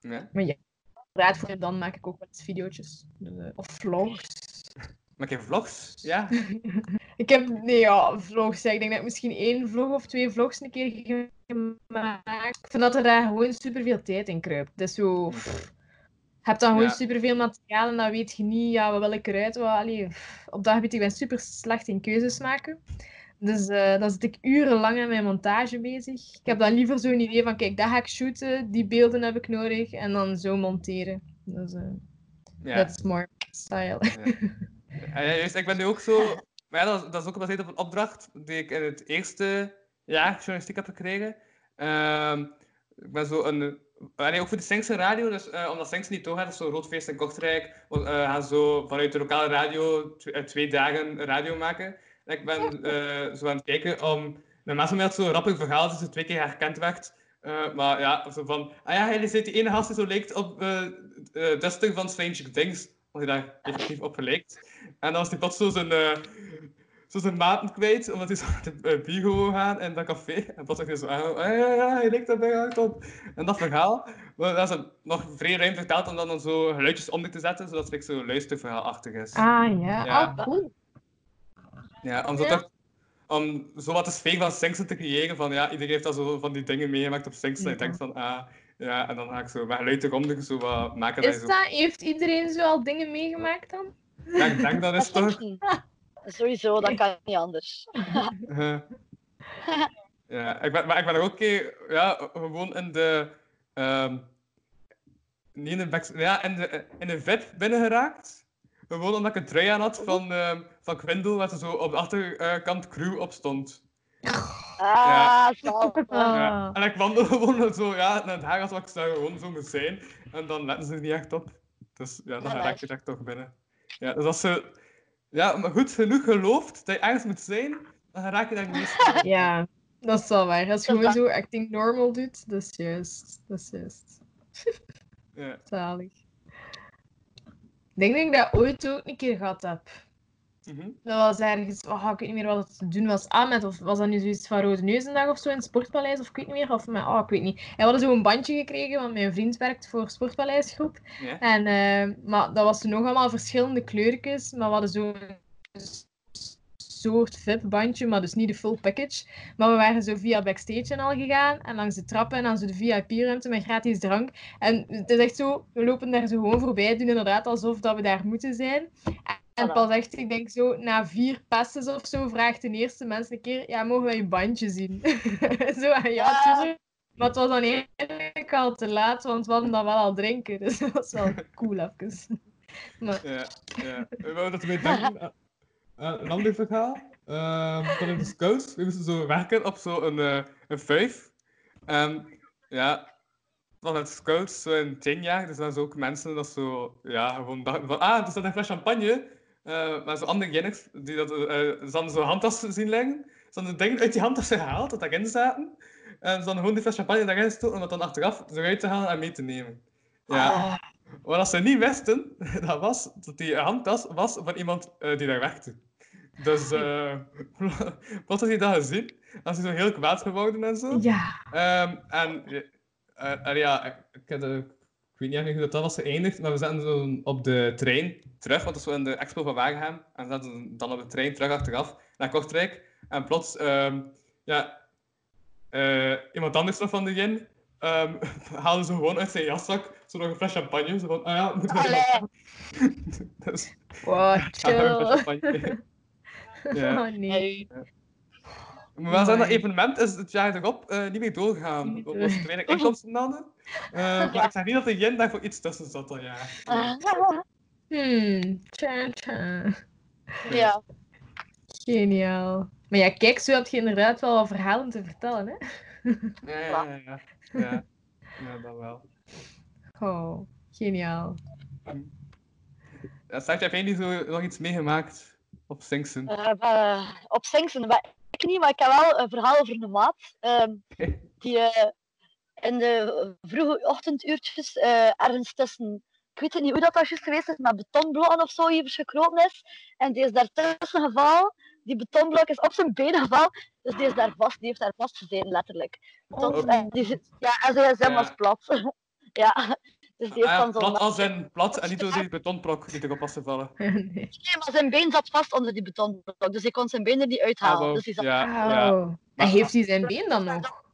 Ja. Maar ja, voor dan maak ik ook eens video's. Dus, eh, of vlogs. [LAUGHS] Maak je vlogs? Ja. [LAUGHS] Ik heb, nee ja, vlogs. ja. Ik denk dat ik misschien één vlog of twee vlogs een keer gemaakt. Ik vind dat er daar gewoon superveel tijd in kruipt. Is zo... pff, je hebt dan gewoon Ja. superveel materiaal en dan weet je niet, ja, wat wil ik eruit? Wat, allee, op dat gebied, ik ben super slecht in keuzes maken. Dus eh, dan zit ik urenlang aan mijn montage bezig. Ik heb dan liever zo'n idee van, kijk, dat ga ik shooten, die beelden heb ik nodig, en dan zo monteren. Dus eh Ja. that's more style. Ja, ja, juist. Ik ben nu ook zo... Maar ja, dat, is- dat is ook gebaseerd op een opdracht die ik in het eerste jaar journalistiek heb gekregen. Ehm, ik ben zo een... ah, nee, ook voor de Sengse radio, dus eh, omdat Sengse niet doorgaat, dat is zo'n groot feest in Kortrijk, we eh, gaan zo vanuit de lokale radio tw- eh, twee dagen radio maken. Ik ben eh, zo aan het kijken om... De mensen mij had zo'n rappig verhaal dat ze twee keer herkend werd. Eh, maar ja, zo van... Ah ja, hij is die ene gast die zo lijkt op eh eh, Dustin van Stranger Things. Want hij daar effectief op gelijkt. En dan was hij plots zo zijn, eh, zo zijn maten kwijt, omdat hij zo naar de uh, gaan in dat café. En plots zegt hij zo, ah, ja, ja, ja, hij lijkt daar bij hard op. En dat verhaal, maar dat is nog vrij ruim verteld om dan, dan zo geluidjes onder te zetten, zodat het like, zo luisterverhaalachtig is. Ah ja, Ja. oh cool. Ja, om zo, Ja. toch, om zo wat de sfeer van Singsten te creëren, van ja, iedereen heeft al zo van die dingen meegemaakt op Singsten. En ik Ja. denk van, ah, ja, en dan ga ik zo met geluid eronder zo wat maken. dat je Is zo... dat, heeft iedereen zo al dingen meegemaakt dan? Ja, ik denk dat is toch... Sowieso, dat kan niet anders. [LAUGHS] Uh, ja, ik ben, maar ik ben er ook een keer ja, gewoon in de. ehm niet in de, back, ja, in de, in de VIP binnengeraakt. Gewoon omdat ik een trui aan had van, ehm van Quindel, waar er zo op de achterkant crew op stond. Ah. Ja. Ah. [LAUGHS] En ik wandelde [LAUGHS] gewoon zo ja, naar het haar alsof ik daar gewoon zo moet zijn. En dan letten ze er niet echt op. Dus ja, dan Ja, raak je er toch binnen. Ja, dus als ze ja, maar goed genoeg gelooft dat je ergens moet zijn, dan raak je daar niet [LAUGHS] Ja, dat is wel waar. Als je gewoon zo acting normal doet, dat is juist. Dat is juist. Ja. Zalig. Ik denk dat ik dat ooit ook een keer gehad heb. Mhm. Dat was ergens, oh, ik weet niet meer wat het te doen was aan met, of was dat nu zoiets van Rode Neuzendag of zo in het Sportpaleis, of ik weet niet meer, of met, oh, ik weet niet. En we hadden zo'n bandje gekregen, want mijn vriend werkt voor Sportpaleisgroep. En, eh, maar dat was toen nog allemaal verschillende kleurtjes, maar we hadden zo'n soort VIP-bandje, maar dus niet de full package. Maar we waren zo via backstage en al gegaan, en langs de trappen en dan zo de VIP-ruimte met gratis drank. En het is echt zo, we lopen daar zo gewoon voorbij, doen inderdaad alsof dat we daar moeten zijn. En pas echt, ik denk zo, na vier passes of zo, vraagt de eerste mens een keer, ja, mogen wij je bandje zien? [LAUGHS] zo, en ja, Ah. tuurlijk. Maar het was dan eigenlijk al te laat, want we hadden dan wel al drinken. Dus dat was wel [LAUGHS] cool even. Maar, Ja, ja. We wouden dat we denken [LAUGHS] een ander verhaal. Ehm van in de scouts. We moesten zo werken op zo'n eh, een vijf. En ja, van het scouts zo in tien jaar. Dus dan zo ook mensen dat zo, ja, gewoon dachten van, ah, er staat een fles champagne. Eh, maar zo andere jenners, die dat, eh ze hadden zo'n handtas zien liggen. Ze hadden dingen uit die handtas gehaald, dat daarin zaten. En ze hadden gewoon die fles champagne daarin gestoken om het dan achteraf eruit te halen en mee te nemen. Ja. Ah, Maar als ze niet wisten, [LAUGHS] dat was dat die handtas was van iemand eh, die daar werkte. Dus [LAUGHS] eh [LAUGHS] wat had hij dat gezien? Was hij zo heel kwaad geworden en zo. ja. Ehm, en eh, en ja, ik, ik, weet niet hoe dat, was geëindigd, maar we zaten zo op de trein terug, want dat is zo in de expo van Wagenham. En we zaten dan op de trein terug achteraf naar Kortrijk. En plots, ehm, ja, eh, iemand anders nog van de Yin ehm [LAUGHS] haalde ze gewoon uit zijn jaszak zo nog een fles champagne. Zo van, ah ja, moeten we allee. dus, [LAUGHS] Wow, [LAUGHS] een fles chill. champagne. ja. Oh nee. Maar wel zijn dat evenement is het jaar erop eh, niet meer doorgegaan. Niet Dat was te weinig inkomsten hadden. Eh, maar ik zeg niet dat de yen daarvoor iets tussen zat dat jaar. Ah, Hmm, tja, tja. Ja, Geniaal. Maar ja, kijk, zo heb je inderdaad wel wat verhalen te vertellen, hè? Ja, ja, ja. Ja. dat wel. Oh, geniaal. Ja, Saartje, heb jij niet zo nog iets meegemaakt op Singsen? eh, eh, op Singsen, maar ik niet, maar ik heb wel een verhaal over een maat. ehm, die eh, in de vroege ochtenduurtjes eh, ergens tussen, ik weet niet hoe dat was juist geweest is, maar betonblokken of zo hier gekropen is. En die is daar tussen gevallen. Die betonblok is op zijn benen gevallen. Dus die is daar vast, die heeft daar vastgezeten, letterlijk. Tot, Oh. en die zit, ja, en zijn gsm Ja. was plat. [LAUGHS] ja, dus die heeft Ah, dan zo... plat als in plat en niet door die betonblok die erop was gevallen. [LAUGHS] nee. Nee, maar zijn been zat vast onder die betonblok, dus hij kon zijn been er niet uithalen. Ah, dus die zat ja, ja. Oh. En heeft hij zijn been dan nog?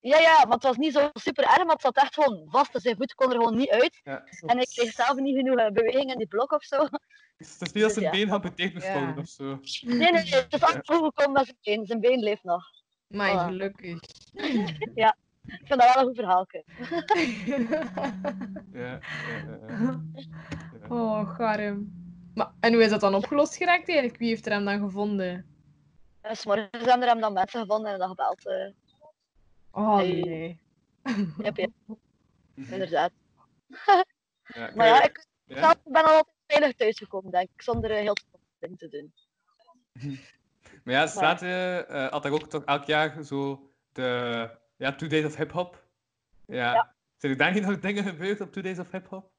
Ja, ja, maar het was niet zo super erg, maar het zat echt gewoon vast. Dus zijn voet kon er gewoon niet uit. Ja. En ik kreeg zelf niet genoeg eh, beweging in die blok of zo. Dus het is niet dat zijn Ja. been Ja. worden of zo. Nee, nee, nee. Het is altijd goed gekomen met zijn been. Zijn been leeft nog. Maar Voilà. gelukkig. Ik vind dat wel een goed verhaal. Ja, ja, ja, ja. [LAUGHS] oh, garm. Maar, en hoe is dat dan opgelost geraakt eigenlijk? Wie heeft er hem dan gevonden? En s'morgens hebben er hem dan mensen gevonden en dan gebeld. eh Oh nee. Yep, yep, [LAUGHS] inderdaad. Ja, Maar ja, ik ja? zelf ben al altijd veilig thuisgekomen, denk ik, zonder eh, heel veel dingen te doen. [LAUGHS] Maar ja, staat eh had er ook toch elk jaar zo de ja, Two Days of Hip Hop. Ja. Ja. Zijn er daar niet nog dingen gebeurd op Two Days of Hip Hop?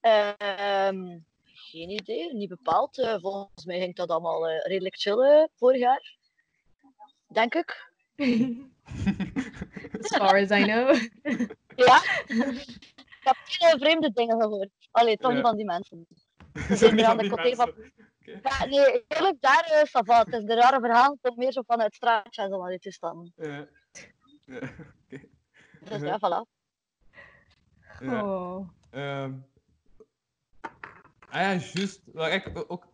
Ehm, geen idee, niet bepaald. Eh, volgens mij ging dat allemaal eh, redelijk chillen vorig jaar. Denk ik. [LAUGHS] As far as I know. Ja. ik heb geen vreemde dingen gehoord. Allee, toch Ja. niet van die mensen. [LAUGHS] Niet aan van de die côté van-. Ja, nee, eerlijk, daar is uh, Het is de rare verhaal, komt meer zo vanuit straatje en zo van die toestanden. Ja. Ja. Dus Mhm. ja, voilà. Ja. Oh. Ehm. Ah ja, juist. Waar ik ook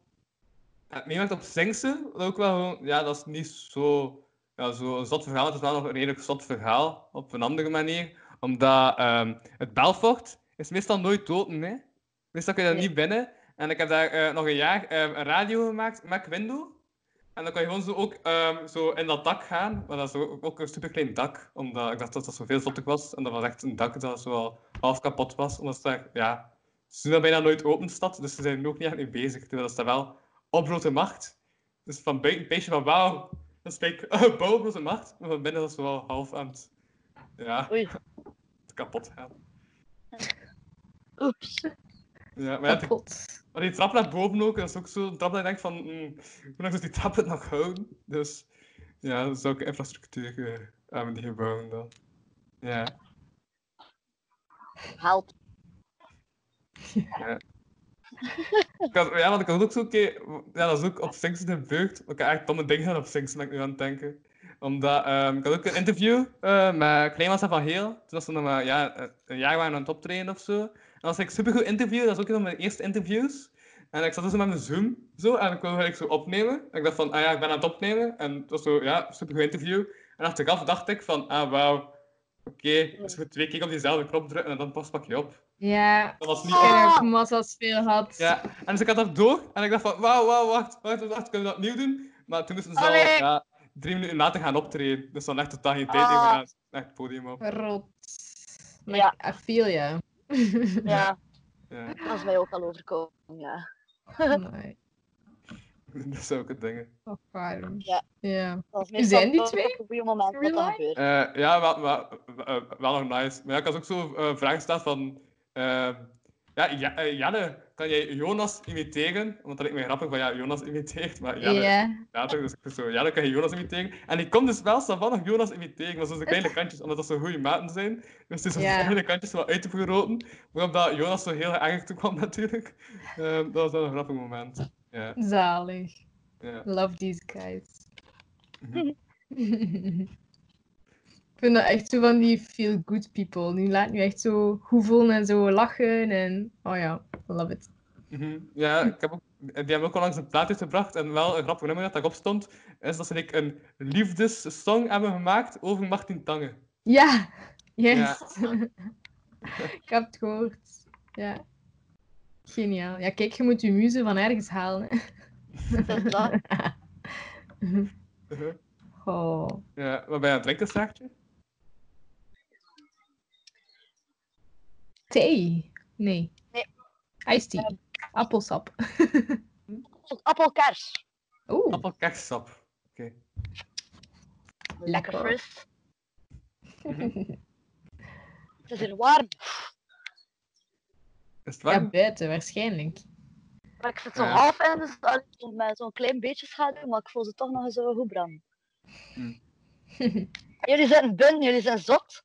heb meemaakt op Singse, dat ook wel gewoon, ja, dat is niet zo, ja, zo een zot verhaal, het is wel nog een redelijk zot verhaal, op een andere manier. Omdat ehm, het Belfort is meestal nooit open, hè. Meestal kun je Nee. niet binnen. En ik heb daar eh, nog een jaar ehm, een radio gemaakt met window. En dan kan je gewoon zo ook ehm, zo in dat dak gaan. Maar dat is ook, ook een superklein dak. Omdat ik dacht dat dat zoveel zottig was. En dat was echt een dak dat zo al half kapot was. Omdat ze daar, ja, ze doen dat bijna nooit open stad. Dus ze zijn er ook niet echt mee bezig. Terwijl dat is daar wel op grote macht. Dus van buiten een beetje van wauw, dat is like, uh, [LAUGHS] bouw op grote macht. Maar van binnen is het wel half aan het, ja, Oei, kapot gaan. oeps. Ja, maar ja, maar die trap naar boven ook, dat is ook zo'n trap dat je denkt van, mm, hoe lang doet die trap het nog houden? Dus ja, dat is ook infrastructuur eh, aan die gebouwen dan. Ja. Help. Ik had, ja, want ik had ook zo een keer, ja, dat is ook op Singsen in Beurt. Ik heb echt domme dingen gedaan op Singsen, ben ik nu aan het denken. Omdat, ehm, ik had ook een interview eh, met Clemens en Van Heel. Toen was ze nog maar, ja, een jaar waren aan het optreden of zo. En dat was een supergoed interview, dat was ook een van mijn eerste interviews. En ik zat dus met mijn Zoom, zo, en ik wilde eigenlijk zo opnemen. En ik dacht van, ah ja, ik ben aan het opnemen. En het was zo, ja, supergoed interview. En achteraf dacht ik van, ah wauw, oké, dus je moet twee keer op diezelfde knop drukken en dan pas pak je op. Ja, Dat was niet ik Ah. ook massa's veel gehad. ja, en dus ik had dat door en ik dacht van, wauw, wauw, wacht, wacht, wacht, kunnen we dat opnieuw doen? Maar toen moesten ze al ja, drie minuten later gaan optreden. Dus dan echt totaal geen tijd Ah. meer aan het podium op. Rot. Maar Ja. I feel ya. [LAUGHS] Ja, Ja, dat is mij ook al overkomen, ja. nee. [LAUGHS] dat zijn ook het dingen. Oh, waarom? Ja. Ja. Zijn die twee? op een moment dat Real dat gebeurt. Eh, ja, wel, wel, wel, wel nog nice. Maar ja, ik had ook zo eh vragen gesteld van... eh, ja, ja eh, Janne, kan jij Jonas imiteren? Want dat lijkt me grappig van, ja, Jonas imiteert, maar Janne... Ja. Ja, toch? Dus zo, ja, dan kan je Jonas imiteren. En ik kon dus wel van nog Jonas imiteren, maar zo de kleine kantjes, omdat dat zo goede maten zijn. Dus het is Ja. de kleine kantjes wel uitvergroten. Waarop dat Jonas zo heel erg toe kwam natuurlijk. Ehm, dat was wel een grappig moment. Ja, Zalig. Love these guys. [LAUGHS] Ik vind dat echt zo van die feel good people. Die laten nu echt zo goed voelen en zo lachen. En oh ja, love it. Mhm. Ja, ik heb ook, die hebben ook al langs een plaat uitgebracht. En wel een grappig nummer dat daarop stond, is dat ze like, een liefdessong hebben gemaakt over Martin Tange. Ja, juist. [LAUGHS] Ik heb het gehoord. Ja. Geniaal. Ja, kijk, je moet je muze van ergens halen. Hè. [LAUGHS] Dat is dat. [LAUGHS] Oh. Ja, wat ben je aan het drinken, Saartje? Thee? Nee. Nee. Iced tea. Appelsap. Appelkers. Oeh, Appelkerssap. Oké. Lekker Lekker. fris. [LAUGHS] Het is hier warm. Is het ja, warm? buiten waarschijnlijk. Maar ik zit zo Ja. half in, dus met zo'n klein beetje schaduw, maar ik voel ze toch nog zo goed branden. Hmm. [LAUGHS] Jullie zijn binnen, jullie zijn zot.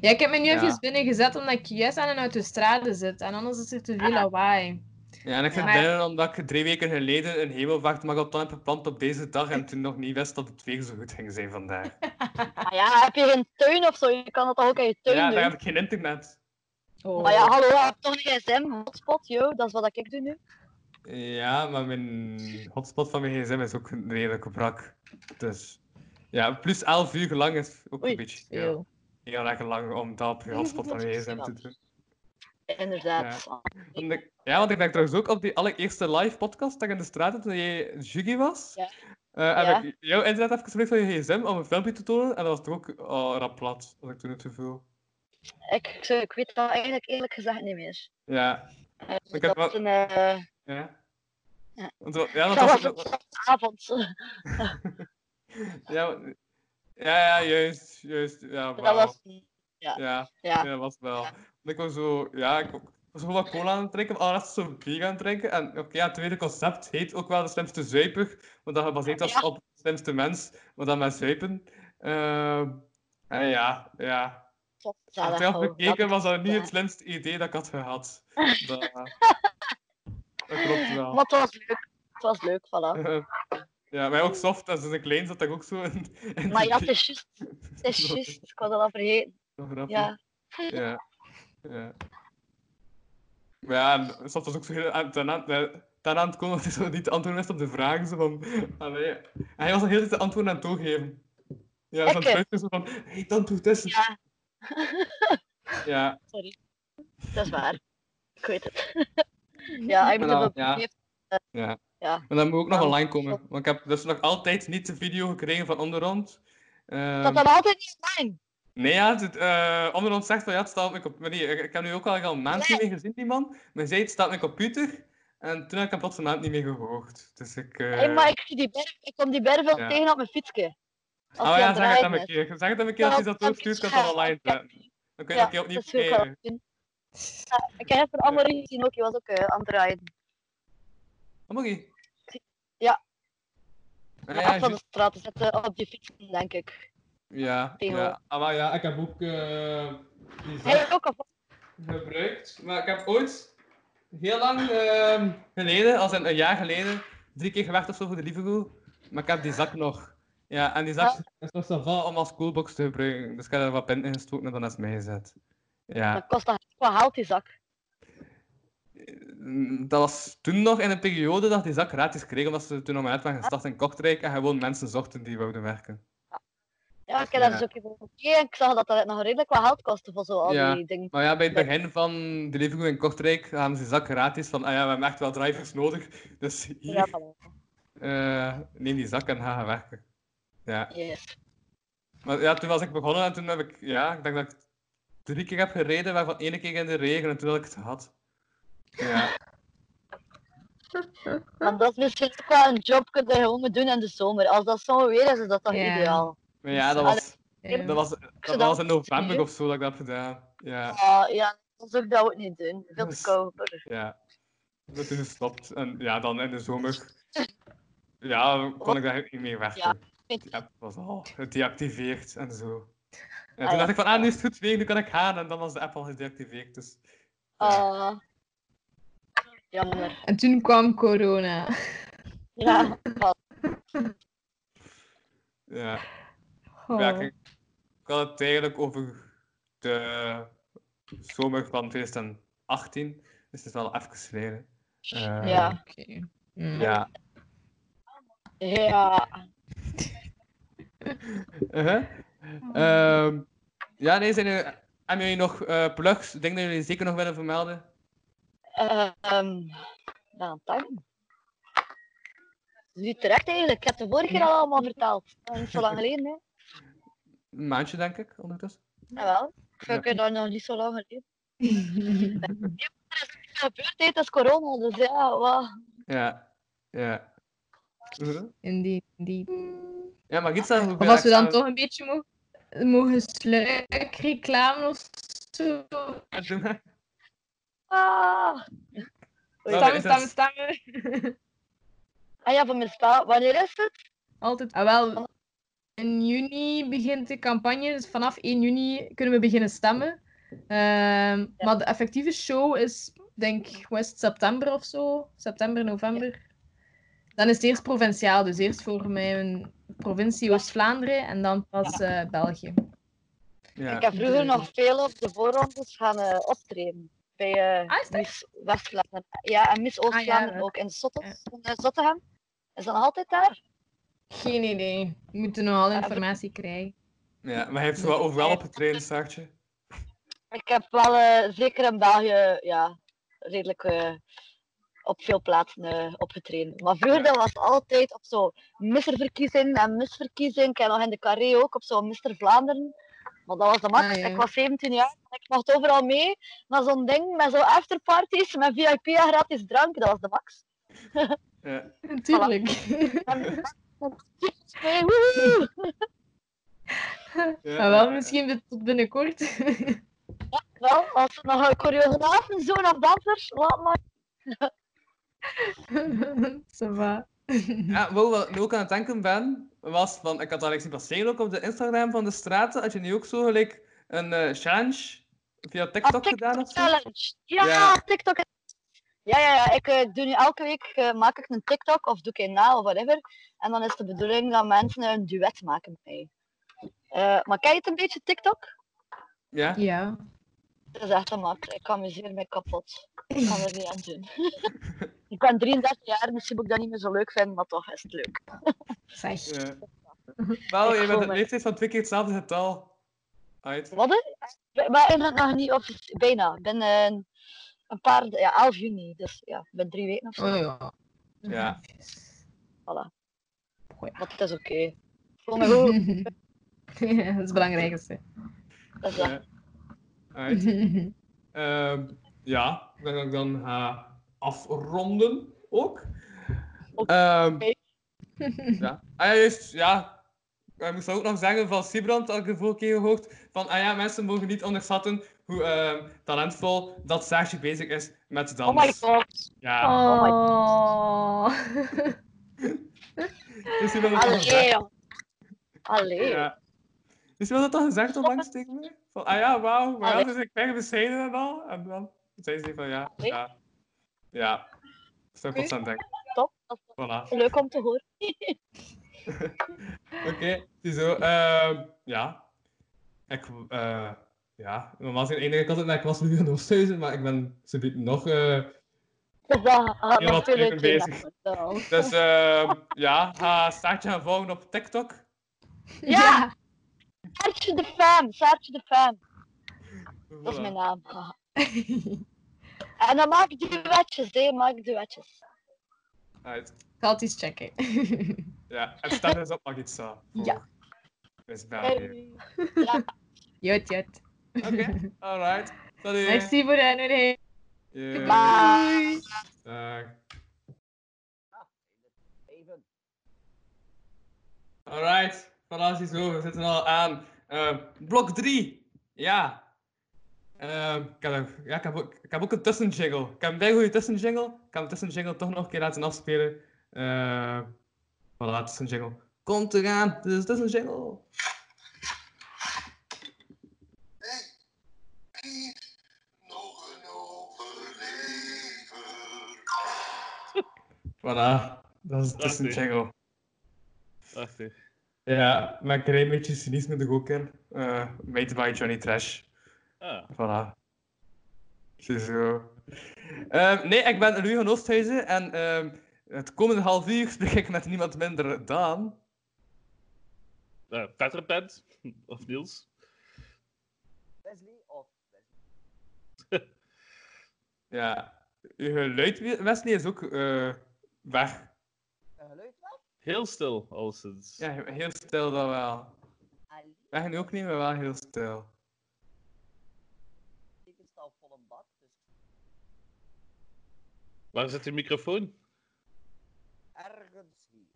Ja, ik heb me nu Ja. even binnen gezet omdat ik juist aan een autostrade zit. En anders is er te veel lawaai. Ja, en ik zit Maar- binnen omdat ik drie weken geleden een hemelvaart maar dan heb gepland op deze dag en toen nog niet wist dat het weer zo goed ging zijn vandaag. [LAUGHS] Ah ja, heb je geen tuin of zo? Je kan dat toch ook in je tuin Ja, doen? daar heb ik geen internet. Oh. Maar ja, hallo, hebt toch een gsm, hotspot, yo, dat is wat ik doe nu. Ja, maar mijn hotspot van mijn gsm is ook redelijk brak. Dus ja, plus 11 uur lang is ook Oei, een beetje Veel. Heel erg lang om dat op je hotspot van je gsm te doen. Inderdaad. Ja, want ik denk trouwens ook op die allereerste live podcast dat ik in de straat had toen jij Juggy was. Ja. eh, heb Ja. ik jouw internet even gebruikt van je gsm om een filmpje te tonen. En dat was toch ook oh, rap plat, als ik toen het te veel. Ik, ik, weet dat eigenlijk eerlijk gezegd niet meer. Ja, Eh, Ik heb wel- een uh, ja. Ja. Want, wa- ja, dat was avond. [LAUGHS] ja, ja, ja, juist, juist. Ja, Dat was, Ja, ja. ja, dat was wel. Ik was zo, ja, ik was gewoon wat cola aan het drinken, maar allereerst zo bier aan het drinken. En oké, ja, het tweede concept heet ook wel de slimste zuiper, want dat gebaseerd was op de slimste mens, maar dan met zuipen. Ehm, en ja, ja. Achteraf oh, bekeken was dat niet het slimste idee dat ik had gehad. [LAUGHS] Dat, dat klopt wel. Maar het was leuk. Het was leuk, voilà. Ja, maar ook soft, als een klein zat ik ook zo in, in Maar ja, het is juist. Het is juist. Ik was dat al vergeten. Nog grappig. Ja. Ja. ja. Maar ja, en soms was ook zo heel aan, eh, aan het komen dat hij zo niet te antwoorden op de vragen. Zo van, allee. En hij was al heel de tijd de antwoorden aan het toegeven. Ja, van het zo van, hé, hey, dan doe dit. Ja, Ja, sorry. Dat is waar. Ik weet het. ja, ik dat ja. heeft... ja. Ja. Maar dan moet ook nog online komen. Want ik heb dus nog altijd niet de video gekregen van Onderhand. Ehm, Dat dan altijd niet online. Nee, ja, het, eh Onderhand zegt van ja, het staat op mijn computer. Nee, ik, heb nu ook al een maand niet meer gezien, die man. Maar hij zei het staat op mijn computer. En toen heb ik hem plots een maand niet meer gehoord. Dus ik... eh, Hey, maar ik, zie die berg, ik kom die berg wel Ja. tegen op mijn fietsje. Als Oh ja, zeg het hem een keer. Zeg het hem een keer als je dat doorstuurt, kan dan online zetten. Dan kun je Ja, opnieuw dat kijken. doen. Ja, ik heb even Amory gezien ook, die was ook eh, aan het rijden. Amorie? Ja. Ah, ja, af van de straat, zetten op die fiets, denk ik. ja, ja. Ah, maar ja, ik heb ook eh, die zak ook al gebruikt. Maar ik heb ooit, heel lang ehm, geleden, als in een jaar geleden, drie keer gewerkt of zo voor de Liverpool. Maar ik heb die zak nog. Ja, en die zak is nog zo om als coolbox te gebruiken. Dus ik heb er wat pint in gestoken en dan is het meegezet. Ja. Dat kost dat wat haalt die zak? Mm, Dat was toen nog in een periode dat die zak gratis kreeg, omdat ze toen nog maar net waren gestart in Kortrijk en gewoon mensen zochten die wouden werken. Ja, ik heb daar dus ook even gekeken en ik zag dat dat nog redelijk wat geld kostte voor zo al Ja. die dingen. Maar ja, bij het begin van de Liverpool in Kortrijk hadden ze zak gratis van, ah ja, we hebben echt wel drivers nodig, dus hier, Ja, eh, neem die zak en ga gaan werken. Ja. Yes. Maar ja, toen was ik begonnen en toen heb ik, ja, ik denk dat ik drie keer heb gereden, waarvan één keer in de regen en toen had ik het gehad. Ja, [LAUGHS] Maar dat is misschien ook wel een job dat je gewoon moet doen in de zomer. Als dat zo weer is, is dat toch Ja. ideaal. maar ja, dat was, Ja. dat was, dat was in november of zo dat ik dat heb gedaan. Ja. Ah, ja, dat zou ik dat ook niet doen. Veel te Dus- koud. Ja, ik ben toen gestopt. En ja, dan in de zomer [LAUGHS] ja, kon ik daar niet meer werken. Ja. Die app was al gedeactiveerd en zo. En Ah, toen ja. dacht ik van, ah, nu is het goed weer, nu kan ik gaan. En dan was de app al gedeactiveerd. Dus ja. Ah, jammer. En toen kwam corona. Ja, wat. ja. Oh. Ja, ik had het eigenlijk over de zomer van 2018. Dus het is wel even geleden. Eh, Ja. Oké. Mm. Ja. Ja. [LAUGHS] Uh-huh. Ehm, ja, nee, zijn er, hebben jullie nog eh, plugs, dingen die jullie zeker nog willen vermelden? Ehm, ja, tang. Niet terecht eigenlijk. Ik heb het de vorige keer al allemaal verteld. Dat is niet zo lang geleden, hè. Een maandje, denk ik, ondertussen. Jawel. Ik vind het dan nog niet zo lang geleden. Er is gebeurd, is corona, dus ja, wat. Ja, ja. Indeed, indeed. Ja, maar iets aan Of als we dan toch een beetje mogen, mogen sluikreclame of zo. Ah. Stammen, is stammen. [LAUGHS] Ah ja, van mijn spel. Wanneer is het? Altijd. Ah, wel, in juni begint de campagne, dus vanaf 1 juni kunnen we beginnen stemmen. Ehm, Maar de effectieve show is denk West september of zo. September, november. Dan is het eerst provinciaal. Dus eerst voor mijn provincie Oost-Vlaanderen en dan pas eh, België. Ja. Ik heb vroeger nog veel op de voorrondes gaan eh, optreden. Bij eh Ah, is dat? Miss West-Vlaanderen. Ja, en Miss Oost-Vlaanderen ja. ook in, Ja. eh, Zottegem. Is dat nog altijd daar? Geen idee. We moeten nog alle informatie krijgen. ja, maar hij heeft wel overal opgetraind, Saartje. Ik heb wel, eh, zeker in België, ja, redelijk eh, op veel plaatsen eh, opgetreden. Maar vroeger dat was het altijd op zo'n misserverkiezing en misverkiezing. Ik heb nog in de carré ook op zo'n Mister Vlaanderen. Maar dat was de max. Ah, ja. Ik was 17 jaar en ik mocht overal mee naar zo'n ding met zo'n afterparties met VIP en gratis drank. Dat was de max. [LAUGHS] Ja. Tuurlijk. En- Hey, [LAUGHS] [LAUGHS] woehoe! Ja, maar wel misschien tot binnenkort. Wel, als er nog een choreografen zoen of dansers, laat maar. Ça va. Ja, wel, wat ik nu ook aan het denken ben, was van, ik had dat eigenlijk zien passeren ook op de Instagram van de straten, had je nu ook zo gelijk een eh, challenge via TikTok, Ah, gedaan of zo? Challenge. Ja, Ja. TikTok. Ja, ja, ja. Ik eh, doe nu elke week eh, maak ik een TikTok of doe ik een na of whatever. En dan is de bedoeling dat mensen een duet maken met mij. Eh, maar kijk je het een beetje TikTok? Ja? Ja. Dat is echt een mak. Ik amuseer me kapot. Ik kan er niet aan doen. [LAUGHS] ik ben 33 jaar, misschien moet ik dat niet meer zo leuk vinden, maar toch is het leuk. Zeg. Ja. [LAUGHS] Wel, Ik je bent de me- leeftijd van twee keer hetzelfde getal. Uit. Wat? Maar eigenlijk nog niet offici- bijna. Ik ben een paar, ja, 11 juni, dus ja, ik ben drie weken of zo. Oh ja. Ja. Voilà. Maar het is oké. Ik voel me goed. [LAUGHS] Ja, dat is het belangrijkste. Dat is. Ja. Uit. Ehm, ja, ik denk dat ik dan ga afronden ook. Oké. Ehm, [LAUGHS] ja. Ah, ja, juist, ja. Ik moest ook nog zeggen van Sibrand, dat ik de vorige keer gehoord, van ah ja, mensen mogen niet onderschatten hoe ehm, talentvol dat Saartje bezig is met dans. Oh my god. Ja, Oh. [LAUGHS] dus je wil dat toch Allee. Allee. Ja. Dus je wil dat toch gezegd onlangs tegen mij? Van ah ja, wauw, maar ja, Allee. dus ik krijg bescheiden en al. En dan zei ze van ja, ja. Ja. Zo Oké. constant denk. Top. Dat Voilà. leuk om te horen. [LAUGHS] Oké, ziezo. ehm ja. Ik, eh ja, normaal gezien eindig ik altijd naar ik was nu in Oosthuizen, maar ik ben zo nog. Dus dat gaat Heel wat nog veel uren uitzien, bezig. dus ehm ja, ga staartje gaan volgen op TikTok. Ja. Saartje de fan, Saartje de fan. Dat is Voilà. mijn naam. [LAUGHS] En dan maak ik duetjes, hè. Maak ik duetjes. Uit. Ik zal het eens checken. [LAUGHS] Ja, en stel eens op mag iets zo. Ja. Dus België. Ja, Jut, jut. Oké, [LAUGHS] alright. Salut. Merci voor de uitnodiging. Yeah. bye. Dag. Alright, voilà, ziezo, we zitten al aan eh, blok 3. Ja. Eh, ik, heb, ook- ja ik, heb ook, ik heb ook een tussenjingle. Ik heb een tussenjingle. Ik kan de tussenjingle toch nog een keer laten afspelen. Eh voilà, tussenjingle. Komt eraan, dit is tussenjingle. Een. Voilà, dat is Prachtig. tussenjingle. Prachtig. Ja, met een klein beetje cynisme er ook in. Eh made by Johnny Trash. Ah, Voilà. Ziezo. Ehm, nee, ik ben Louis van Oosthuizen en ehm, het komende half uur spreek ik met niemand minder dan... uh, Peter Pent. [LAUGHS] Of Niels. Wesley of Ja, uw geluid, Wesley, is ook eh, weg. Een geluid weg? Heel stil, al sinds. Ja, heel stil dat wel. Weg nu ook niet, maar wel heel stil. ik sta op volle bak, dus Waar zit je microfoon? ergens hier.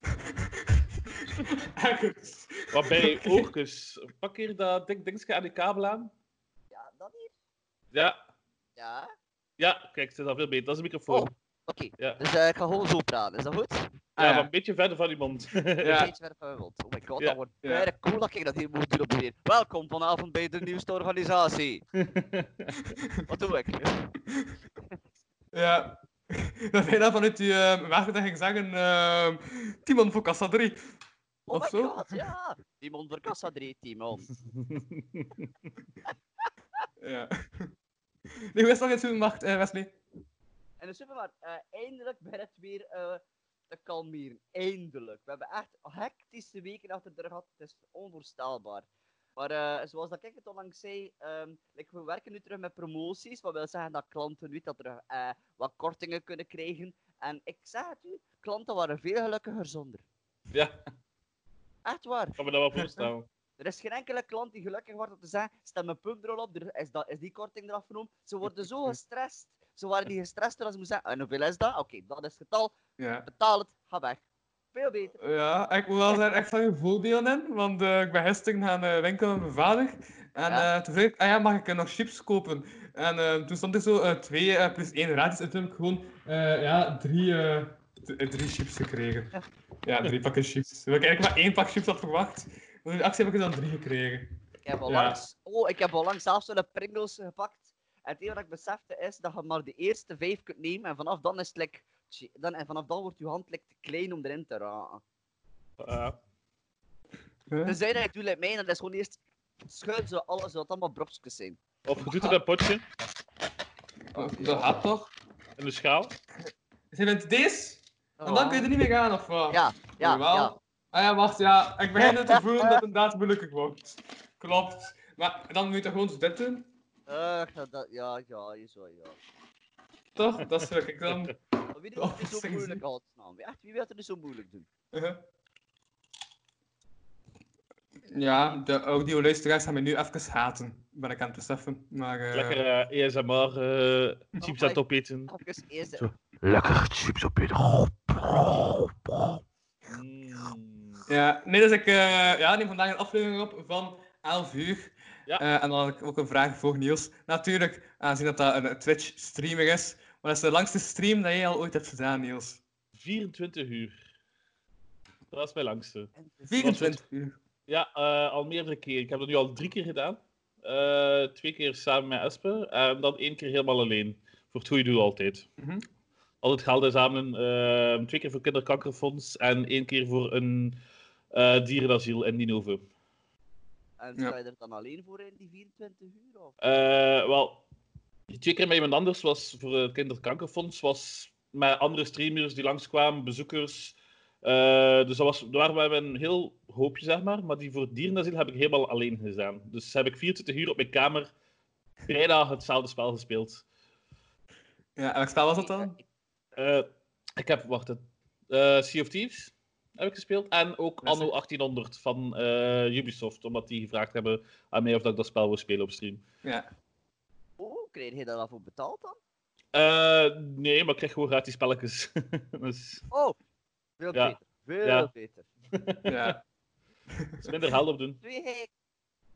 [LAUGHS] Ergens. Wat bij je oogjes. Pak hier dat dik dingetje aan die kabel aan. Ja, dat hier? Ja, Ja. ja, kijk, het zit al veel beter. Dat is een microfoon. Oh. Oké, Ja. dus eh, ik ga gewoon zo praten, is dat goed? Ja, Ah, ja. maar een beetje verder van je mond. Een [LAUGHS] Ja. beetje verder van mijn mond. Oh my god, Ja. dat wordt Ja. bijna cool dat ik dat hier moet doen op de. Welkom vanavond bij de nieuwste organisatie. [LAUGHS] Wat doe ik? Ja. Dat jij dan vanuit je uh, werk ging zeggen, ehm Timon voor Kassa 3. Oh Of my zo? god, ja! Timon voor Kassa 3, Timon. Ja. Nee, hoe is het nog in de supermarkt, eh, Wesley? En de supermarkt, eh, eindelijk begint het weer eh, te kalmeren. Eindelijk. We hebben echt hectische weken achter de rug gehad. Het is onvoorstelbaar. Maar eh, zoals dat ik het onlangs zei, ehm, like, we werken nu terug met promoties. Wat wil zeggen dat klanten nu dat er eh, wat kortingen kunnen krijgen. En ik zeg het u, klanten waren veel gelukkiger zonder. Ja, Echt waar. kan me dat wel voorstellen. [LAUGHS] Er is geen enkele klant die gelukkig wordt om te zeggen, stel mijn pub er al op, er is, dat, is die korting eraf genomen. Ze worden zo [LAUGHS] gestrest. Ze waren niet gestrest als ze moesten zeggen, en hoeveel is dat? Oké, dat is het getal, Ja. betaal het, ga weg. Veel beter. Ja, ik moet wel zeggen, echt van voordelen in. Want eh, ik ben gisteren gaan eh, winkelen met mijn vader. En Ja. eh, toen zei ik, ah ja, mag ik nog chips kopen? En toen stond er zo eh, twee eh, plus één gratis. En toen heb ik gewoon ja, drie, drie chips gekregen. Ja, drie pakken chips. Terwijl ik eigenlijk maar één pak chips had verwacht. Maar in de actie heb ik er dan drie gekregen. Ik heb al Ja. langs, oh, ik heb al langs zelfs zo'n Pringles gepakt. En het enige wat ik besefte is dat je maar de eerste vijf kunt nemen en vanaf dan is het like, tje- dan, en vanaf dan wordt je hand like, te klein om erin te raken. Huh? Dus ik doe like mij, dat is gewoon eerst schuin zo alles, het allemaal brokjes zijn. Of je doet er een potje Oh, Dat gaat toch? in de schaal. Je bent deze? En dan kun je er niet meer gaan, of wat? Ja, ja. Ah ja, wacht, ja. Ik begin nu te voelen dat het inderdaad moeilijker wordt. Klopt. Maar dan moet je toch gewoon zo dit doen? Eh, dat, dat- ja, ja, je zo, ja. Toch? Dat is ik dan. Maar wie doet Oh, het zo zeg moeilijk, godsnaam? Echt, wie wil het er nu zo moeilijk doen? Uh-huh. Ja, de audio-luisteraars gaan me nu even haten. Ben ik aan het beseffen. Maar, eh, Lekker eh, ASMR, eh chips aan het opeten. Lekker chips opeten. Mm. Ja, nee, dus ik eh, ja, neem vandaag een aflevering op van 11 uur. Ja. Eh, en dan had ik ook een vraag voor Niels. Natuurlijk, aangezien dat dat een Twitch-streamer is. Wat is de langste stream dat jij al ooit hebt gedaan, Niels? 24 uur. Dat is mijn langste. 24 uur. Ja, eh, al meerdere keren. Ik heb dat nu al drie keer gedaan. Eh, twee keer samen met Esper en dan één keer helemaal alleen. Voor het goede doel altijd. Mhm. Altijd geld inzamelen. eh, twee keer voor Kinderkankerfonds en één keer voor een dierenasiel in Ninove. En Ja. sta je er dan alleen voor in die 24 uur? Of? Eh, wel, die twee keer met iemand anders was voor het Kinderkankerfonds, was met andere streamers die langskwamen, bezoekers. Eh, dus dat, was, dat waren we een heel hoopje, zeg maar. Maar die voor dierenasiel heb ik helemaal alleen gedaan. Dus heb ik 24 uur op mijn kamer bijna hetzelfde spel gespeeld. Ja, en welk spel was dat dan? Eh, ik heb, wacht, het, eh, Sea of Thieves heb ik gespeeld. En ook Anno 1800 van eh, Ubisoft, omdat die gevraagd hebben aan mij of dat ik dat spel wil spelen op stream. Ja. Oh, krijg je daar al voor betaald dan? Eh, nee, maar ik krijg gewoon gratis spelletjes. [LAUGHS] dus Oh, veel Ja. beter. Veel Ja. beter. [LAUGHS] ja. is minder geld op doen.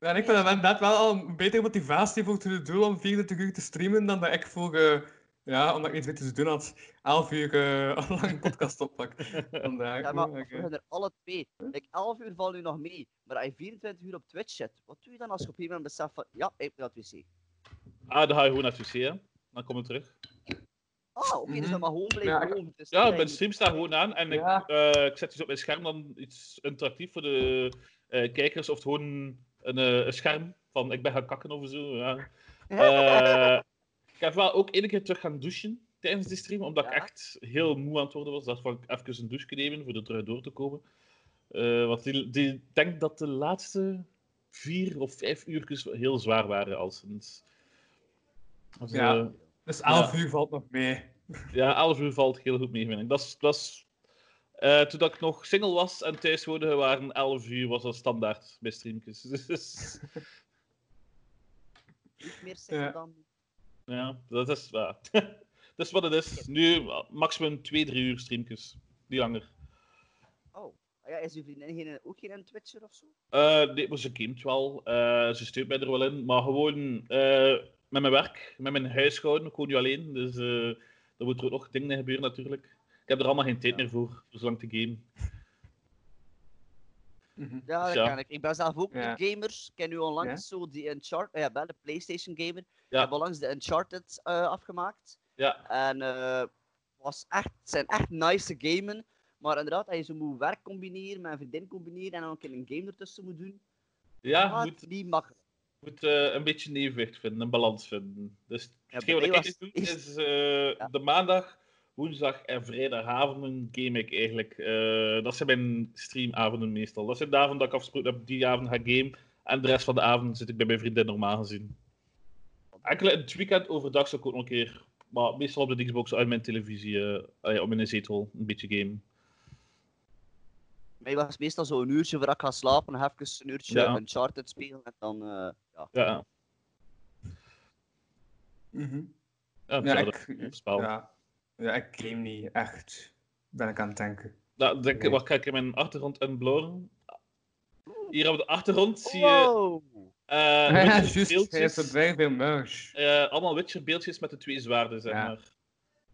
Ja, en ik vind dat inderdaad wel al een betere motivatie voor het doel om 24 uur te streamen dan dat ik voor, eh, ja, omdat ik niet weet wat te doen had, 11 uur eh, [LAUGHS] lang een podcast oppak. Vandaag. Ja, maar Ja, we gaan er alle twee. Like, 11 uur valt nu nog mee. Maar als je 24 uur op Twitch zit, wat doe je dan als je op een gegeven moment beseft van, ja, ik ben dat wc? Ah, dan ga je gewoon naar het wc, hè. Dan kom ik terug. Ah, oké, dus Mhm. dan maar gewoon blijven Ja, ik- wonen. Dus Ja, dan mijn je- stream staat gewoon aan en ik, eh, ik zet dus op mijn scherm dan iets interactief voor de eh, kijkers of gewoon een, eh, een scherm van ik ben gaan kakken of zo. Ja. [LAUGHS] Ik heb wel ook één keer terug gaan douchen tijdens de stream, omdat ik Ja. echt heel moe aan het worden was. Dat van ik even een douche nemen voor er terug door te komen. Eh, want die, die, ik denk dat de laatste vier of vijf uurtjes heel zwaar waren. Als, het- als, Ja. eh, Dus 11 uur valt nog mee. ja, 11 uur valt heel goed mee, vind ik. Dat is, dat is, eh, toen dat ik nog single was en thuis woonde, waren 11 uur was dat standaard bij streamjes. [LAUGHS] Dus, Niet meer zeggen Ja. dan. Ja, dat is, ja. [LAUGHS] dat is wat het is. Nu maximum 2, 3 uur streamjes. Niet langer. Oh, Ah ja, is uw vriendin geen, ook geen Twitcher of zo? Eh, nee, maar ze gamet wel. Eh, ze steunt mij er wel in. Maar gewoon eh, met mijn werk, met mijn huishouden, ik woon nu alleen. Dus Dan moeten er ook nog dingen gebeuren natuurlijk. Ik heb er allemaal geen tijd meer voor, voor zo lang te gamen. Mhm. Ja, dat Ja. kan ik. Ik ben zelf ook Ja. een gamer. Ik ken nu onlangs zo die Uncharted... Ja, ik ben een PlayStation gamer. Ik Ja. heb onlangs de Uncharted eh, afgemaakt. Ja, En eh was echt, het zijn echt nice gamen. Maar inderdaad, als je zo moet werk combineren met een vriendin combineren en dan ook een game ertussen moet doen, ja moet, niet makkelijk. moet eh, een beetje een evenwicht vinden, een balans vinden. Dus Ja, hetgeen wat ik doe, het is eh, de maandag, woensdag en vrijdagavonden game ik eigenlijk. Eh, dat zijn mijn streamavonden meestal. Dat zijn de avonden dat ik afgesproken heb, die avond ga ik game. En de rest van de avond zit ik bij mijn vriendin normaal gezien. Enkele het weekend overdag zou ik ook nog een keer, maar meestal op de Xbox uit mijn televisie, ja, op mijn zetel, een beetje game. Mij was meestal zo'n uurtje voor ik ga slapen, nog even een uurtje Ja. Uncharted spelen en dan, eh, ja. Ja, Mhm. ja, Ja, ik, spel. ja, ja, ik game niet echt. Ben ik aan het denken. Nou, denk, Nee. wat ga ik in mijn achtergrond inbloren? Hier op de achtergrond zie je eh [LAUGHS] ja, juist. Hij heeft beeldjes. vrij veel merch. eh, allemaal Witcher beeldjes met de twee zwaarden, zeg Ja. maar.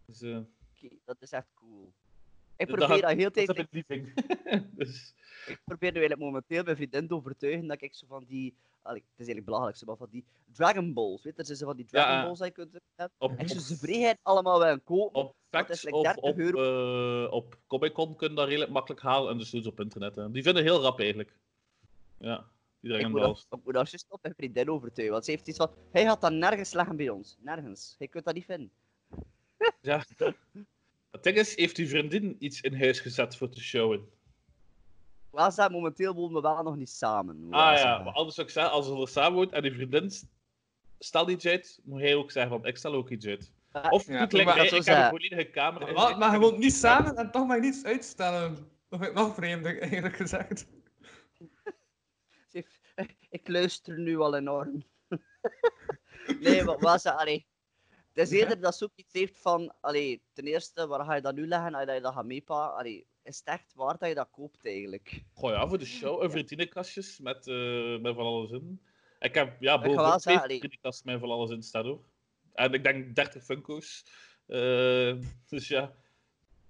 Dus, eh, Oké, dat is echt cool. Ik Dat probeer had- dat heel dat tijd... heb ik lieving. dus, Ik probeer nu eigenlijk momenteel mijn vriendin te overtuigen dat ik zo van die... allee, het is eigenlijk belachelijk, maar van die Dragon Balls, weet je? Zo van die Dragon Ja. Balls je kunt hebben. op, En ze vrijheid allemaal wel kopen. op Facts like of 30 op, eh, op Comic Con kun je dat redelijk makkelijk halen en dus doen ze op internet. Hè. Die vinden heel rap eigenlijk. Ja, die Dragon moet, Balls. dat, ik moet juist op mijn vriendin overtuigen, want ze heeft iets van... Hij gaat dat nergens leggen bij ons. Nergens. Je kunt dat niet vinden. Ja. [LAUGHS] Het ding is, heeft uw vriendin iets in huis gezet voor te showen? Wel zijn momenteel wonen we wel nog niet samen. Ah ja, maar anders zou ik zeggen, als er samen woont en uw vriendin stelt iets uit, moet hij ook zeggen van, ik stel ook iets uit. Of Ja, doet maar mij, dat ik zo heb een volledige kamer. Maar, maar je woont niet samen en toch mag je niets uitstellen. Dat vind ik nog vreemder, eerlijk gezegd. Ik luister nu al enorm. [LAUGHS] nee, maar was ze, allee. Het is eerder dat ze ook iets heeft van, allee, ten eerste, waar ga je dat nu leggen als je dat gaat meepakken? Allee, is het echt waard dat je dat koopt eigenlijk? Goh ja, voor de show, een vriendinnenkastjes met, eh, met van alles in. Ik heb, ja, bovenop twee met van alles in staat hoor. En ik denk 30 Funko's. Eh, [LAUGHS] dus ja,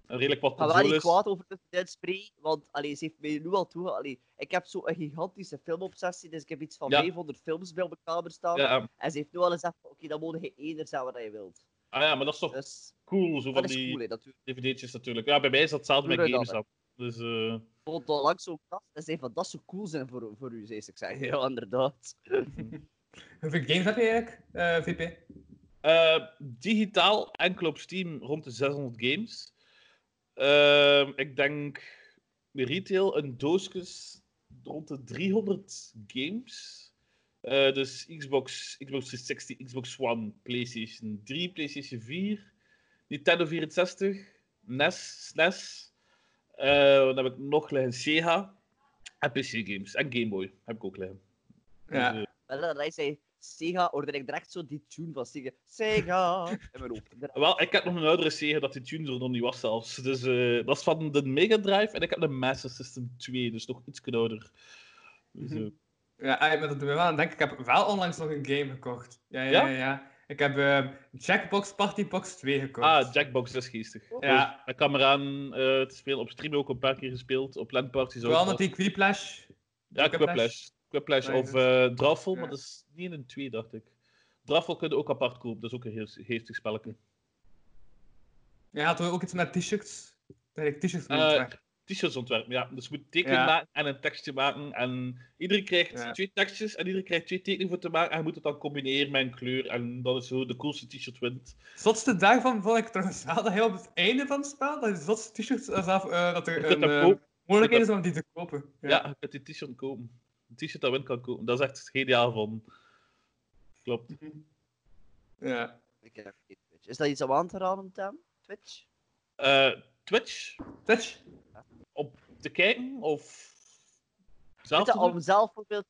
een redelijk wat Ik ga wel niet consoles. kwaad over de spreken, want allee, ze heeft mij nu al toe. Allee, ik heb zo'n gigantische filmobsessie, dus ik heb iets van Ja. 500 films bij op mijn kamer staan. Ja, En ze heeft nu al gezegd: oké, dan moet je eerder zeggen wat je wilt. Ah ja, maar dat is toch Dus cool, zo van dat is die cool, hè, natuurlijk. dvd'tjes natuurlijk. Ja, bij mij is dat hetzelfde met Doe dat, games. Dus eh, vond al lang zo'n kast en zei van dat zou cool zijn voor, voor u, zei ze. Ik zeg, [LAUGHS] ja, inderdaad. [LAUGHS] Hoeveel games heb je eigenlijk, eh, VP? eh, digitaal enkel op Steam rond de 600 games. Ehm, ik denk retail een doosjes rond de 300 games. Eh, dus Xbox, Xbox 360, Xbox One, PlayStation 3, PlayStation 4, Nintendo 64, NES, SNES. Eh, dan heb ik nog liggen Sega en PC-games. En Game Boy heb ik ook liggen. Ja. Dus, eh, Wel, dat hij zei Sega, hoorde ik direct zo die tune van Sega. Sega! In mijn hoofd. [LAUGHS] Wel, ik heb nog een oudere Sega dat die tune er nog niet was zelfs. Dus eh, dat is van de Mega Drive en ik heb de Master System 2, dus nog iets ouder. Dus, eh, Ja, dat doet me wel aan denken. Ik heb wel onlangs nog een game gekocht. Ja, ja, Ja? ja. ja. Ik heb eh, Jackbox Party Box 2 gekocht. ah, Jackbox, is geestig. Ja. Dus ik kwam eraan eh, te spelen op stream ook een paar keer gespeeld, op LAN-parties ook. Vooral met die Quiplash. Ja, Quiplash. Quiplash of eh Draffel, ja. maar dat is niet in een 2, dacht ik. Draffel kun je ook apart kopen, dat is ook een heel geestig spelletje. Ja, had ook iets met t-shirts. Dat ik t-shirts ontwerpen. T-shirts ontwerpen, ja. Dus je moet tekening Ja. maken en een tekstje maken. En iedereen krijgt Ja. twee tekstjes en iedereen krijgt twee tekeningen voor te maken. En je moet het dan combineren met een kleur. En dat is zo de coolste t-shirt wint. Zotste daarvan vond ik trouwens wel dat heel op het einde van het spel, dat je zotste t-shirts eh, zelf, eh, dat er een dat eh, mogelijkheid is om die te kopen. Ja, je kunt die t-shirt kopen. Een t-shirt dat win kan kopen. Dat is echt geniaal van. Klopt. ja. Ik heb geen Twitch. Is dat iets om aan te raden, Tam? Twitch? Eh, Twitch? Twitch? Te kijken? Of zelf te om zelf bijvoorbeeld...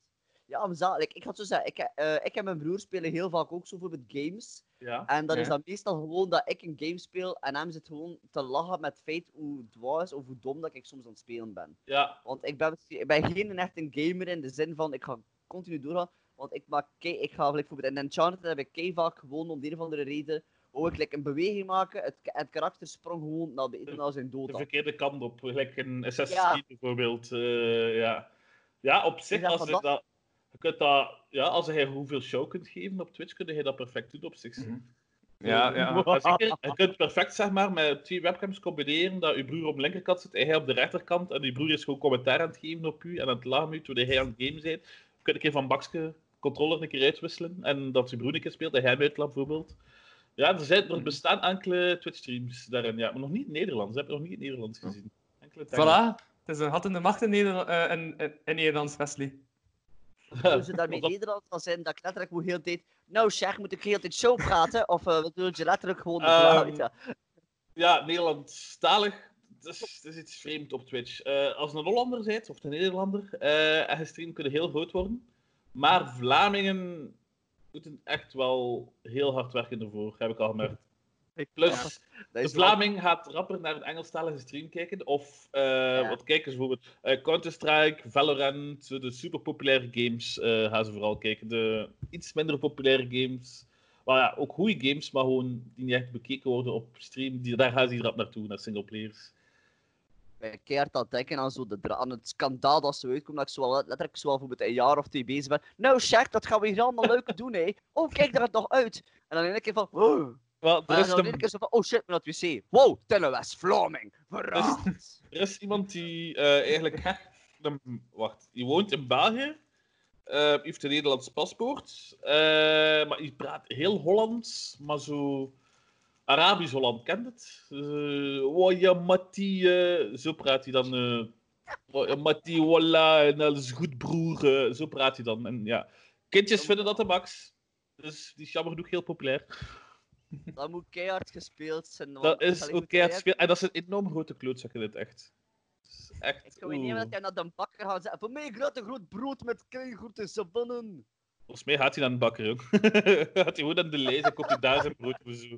Ja, om zelf... like, ik ga het zo zeggen. Ik, eh, ik en mijn broer spelen heel vaak ook zo bijvoorbeeld games. Ja. En dan is dat meestal gewoon dat ik een game speel en hem zit gewoon te lachen met het feit hoe dwaas of hoe dom dat ik soms aan het spelen ben. Ja. Want ik ben, ik ben geen echt een gamer in de zin van ik ga continu doorgaan. Want ik maak kei- ik ga bijvoorbeeld in Enchanted heb ik kei vaak gewoon om de een of andere reden wou ik like, een beweging maken, het, het karakter sprong gewoon naar, de, naar zijn dood de verkeerde kant op. Gelijk in Assassin's Ja. Creed bijvoorbeeld. eh, ja. ja, op zich, Ja, als je dat- je kunt dat, ja, als hij hoeveel show kunt geven op Twitch, kun je dat perfect doen op zich. Mhm. Ja, ja. [LAUGHS] Zeker, je kunt perfect zeg maar, met twee webcams combineren dat je broer op de linkerkant zit en hij op de rechterkant. En je broer is gewoon commentaar aan het geven op u en aan het lachen u terwijl hij aan het game bent. Je kunt een keer van bakje controller een keer uitwisselen en dat je broer een keer speelt en hij uitlaat bijvoorbeeld. Ja, er, zijn, er bestaan enkele Twitch-streams daarin, ja, maar nog niet in het Nederlands. Ze hebben nog niet in het Nederlands gezien. Enkele Voilà. Het is een gat in de macht in, Neder eh, in, in, in Nederlands, Wesley. Hoe ze daarmee [LAUGHS] Nederlands zal zijn, dat ik letterlijk moet heel de tijd... Nou, zeg, moet ik heel de tijd zo praten? [LAUGHS] Of uh, wil je letterlijk gewoon de Ehm? Ja. Ja, Nederlandstalig. Het is, het is iets vreemd op Twitch. Eh, als een Hollander bent, of een Nederlander, eh en je stream kunnen heel groot worden. Maar Vlamingen moeten echt wel heel hard werken ervoor, heb ik al gemerkt. Plus, de wel- Vlaming gaat rapper naar een Engelstalige stream kijken. Of eh, wat kijken ze bijvoorbeeld? eh, Counter-Strike, Valorant, zo de superpopulaire games eh, gaan ze vooral kijken. De iets minder populaire games. Maar ja, ook goede games, maar gewoon die niet echt bekeken worden op stream. Die, daar gaan ze hier rap naartoe, naar singleplayers. Keihard aan het denken aan, zo de aan het schandaal dat zo uitkomt, dat ik zo al letterlijk zo al voor een jaar of twee bezig ben. Nou, Shaq, dat gaan we hier allemaal leuk [LAUGHS] doen, hè. Oh, kijk daar het nog uit. En dan in één keer van, wow. Wel, er En is dan in een- keer zo van, oh shit, naar het wc. Wow, Tenne West-Vlaming. Verraad. Er is iemand die eh, eigenlijk. [LAUGHS] wacht, die woont in België. eh heeft een Nederlands paspoort. eh, maar die praat heel Hollands, maar zo. Arabisch Holland, kent het? Oh ja, Matti. eh, zo praat hij dan. eh ja, Matti, wallah, en alles goed, broer. eh, zo praat hij dan. En ja, kindjes vinden dat de max. Dus die is jammer genoeg heel populair. Dat moet keihard gespeeld zijn. Dat is ook keihard keihard- speel. En dat is een enorm grote klootzak in het echt. Dat is echt. Ik ga niet dat jij naar de bakker gaat zeggen, voor mij grote groot brood met keigoede savannen. Volgens mij gaat hij naar de bakker ook. [LAUGHS] gaat hij gewoon aan de lijst en koopt hij daar zijn brood voor zo.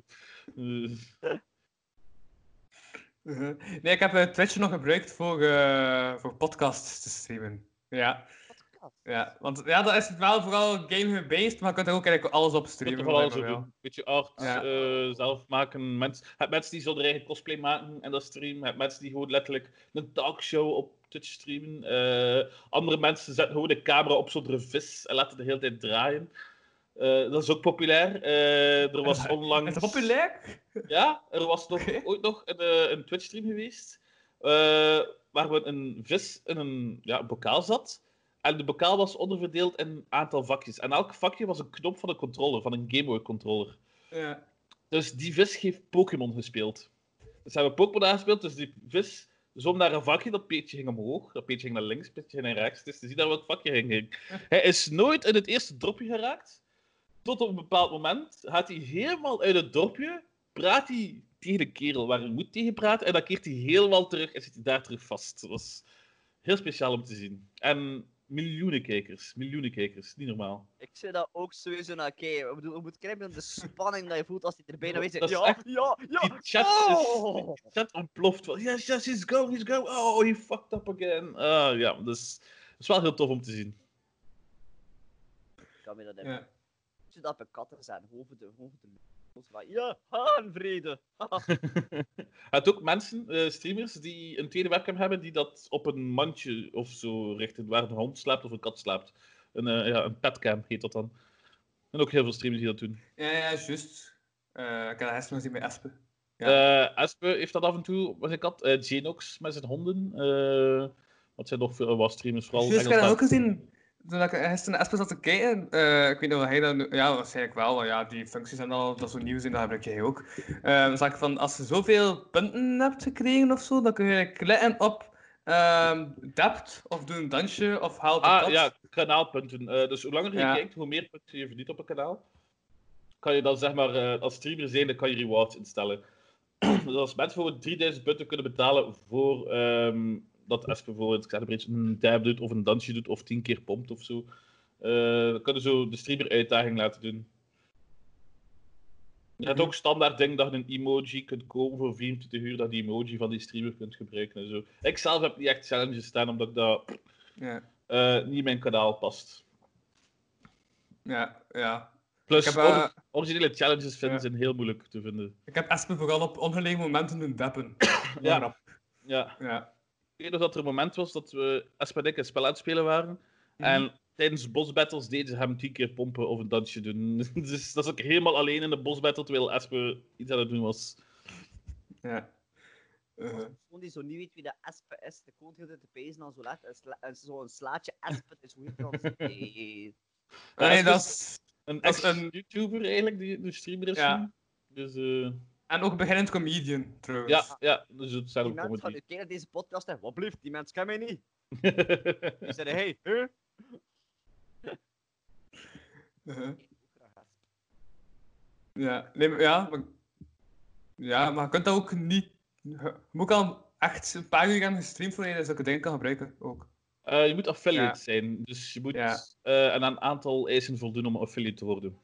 Eh. Nee, ik heb eh, Twitch nog gebruikt voor, eh, voor podcasts te streamen. Ja. Ja, want ja, dat is wel vooral game-based, maar je kunt er ook eigenlijk alles op Je kunt streamen. er je zo wil. doen. Beetje art, Ja. eh, zelf maken. Mens, je hebt mensen die zo hun eigen cosplay maken en dat streamen. Je hebt mensen die gewoon letterlijk een talkshow op Twitch streamen. Eh, andere mensen zetten gewoon de camera op zo'n vis en laten de hele tijd draaien. Eh, dat is ook populair. Eh, er was onlangs... Is dat populair? Ja, er was nog, [LAUGHS] ooit nog een, een Twitch-stream geweest. waar we een vis in een ja, bokaal zat. En de bokaal was onderverdeeld in een aantal vakjes. En elk vakje was een knop van een controller, van een Game Boy controller. Ja. Dus die vis heeft Pokémon gespeeld. Dus hebben we Pokémon aangespeeld, dus die vis zwom naar een vakje, dat peetje ging omhoog, dat peetje ging naar links, dat peetje ging naar rechts. Dus te zien naar welk vakje hij ging. [LAUGHS] Hij is nooit in het eerste dropje geraakt. Tot op een bepaald moment gaat hij helemaal uit het dorpje, praat hij tegen de kerel waar hij moet tegen praten, en dan keert hij helemaal terug en zit hij daar terug vast. Dat was heel speciaal om te zien. En miljoenen kijkers, miljoenen kijkers, niet normaal. Ik zou dat ook sowieso naar kijken. Ik bedoel, je moet krijgen de spanning dat je voelt als hij er bijna Dat weet. is Ja, echt- ja, ja. Die chat, Oh! is, die chat ontploft wel. Yes, yes, he's going, he's going. Oh, he fucked up again. Ah, ja, dus dat is wel heel tof om te zien. Ik kan me dat Ja. hebben. Ik zou dat bij katten zijn. Voor de... De... van, Ja, haanvrede. Je [LAUGHS] hebt ook mensen, eh, streamers, die een tweede webcam hebben die dat op een mandje of zo richten, waar een hond slaapt of een kat slaapt. Een, eh, ja, een petcam heet dat dan. En ook heel veel streamers die dat doen. Ja, ja, juist. Eh, ik heb het nog gezien bij Espen. Eh Espe heeft dat af en toe met zijn kat. Eh Genox met zijn honden. Eh wat zijn nog veel wat streamers, vooral Juist, ik heb dat ook gezien. Toen ik gisteren Espen zat te kijken, eh, ik weet niet of hij dat... nu- Ja, waarschijnlijk wel, want ja, die functies en al, dat zo nieuw zijn, dat gebruik jij ook. Dan zag ik van, als je zoveel punten hebt gekregen of zo, dan kun je klikken op ehm depth, of doe een dansje, of haal Ah, ja, kanaalpunten. Eh, dus hoe langer je Ja. kijkt, hoe meer punten je verdient op een kanaal. Kan je dan zeg maar, eh, als streamer zijn, dan kan je rewards instellen. [CLEARS THROAT] dus als mensen bijvoorbeeld 3000 punten kunnen betalen voor ehm, dat Espen bijvoorbeeld, ik zeg een beetje, een dab doet of een dansje doet of 10 keer pompt of zo. eh, dan kunnen ze zo de streamer uitdaging laten doen. Je hebt ook standaard ding dat je een emoji kunt kopen voor 24 uur, dat je die emoji van die streamer kunt gebruiken en zo. Ik zelf heb niet echt challenges staan, omdat dat Ja. eh, niet in mijn kanaal past. Ja, ja. Plus, heb, eh, or- originele challenges vinden ja. zijn heel moeilijk te vinden. Ik heb Espen vooral op ongelegen momenten doen deppen. Ja. Ja. Ja. Ik weet nog dat er een moment was dat we Espen en ik een spel aan het spelen waren. Mhm. En tijdens bosbattles deden ze hem tien keer pompen of een dansje doen. [LAUGHS] dus dat is ook helemaal alleen in de bosbattle, terwijl Espen iets aan het doen was. Ja. Eh, Gewoon die zo niet weet wie de Espe is, de komt heel de te pezen dan zo laat. En sla- en zo'n slaatje Espe is hoe dat? [LAUGHS] Nee. nee, Espen dat is een een- ex-YouTuber eigenlijk, die de streamer is. Ja. nu. Dus eh, En ook beginnend comedian, trouwens. ja, ja, dus het zijn Die ook mensen van comedy. kijken deze podcast en wat blieft, die mensen kennen mij niet. [LAUGHS] Die zeiden, hey, huh? Uh-huh. Ja, nee, maar, ja, maar, ja, maar je kunt dat ook niet... Je moet al echt een paar uur gaan gestreamd voordat je zulke dingen kan gebruiken, ook. Eh, je moet affiliate Ja. zijn, dus je moet Ja. eh, aan een aantal eisen voldoen om affiliate te worden.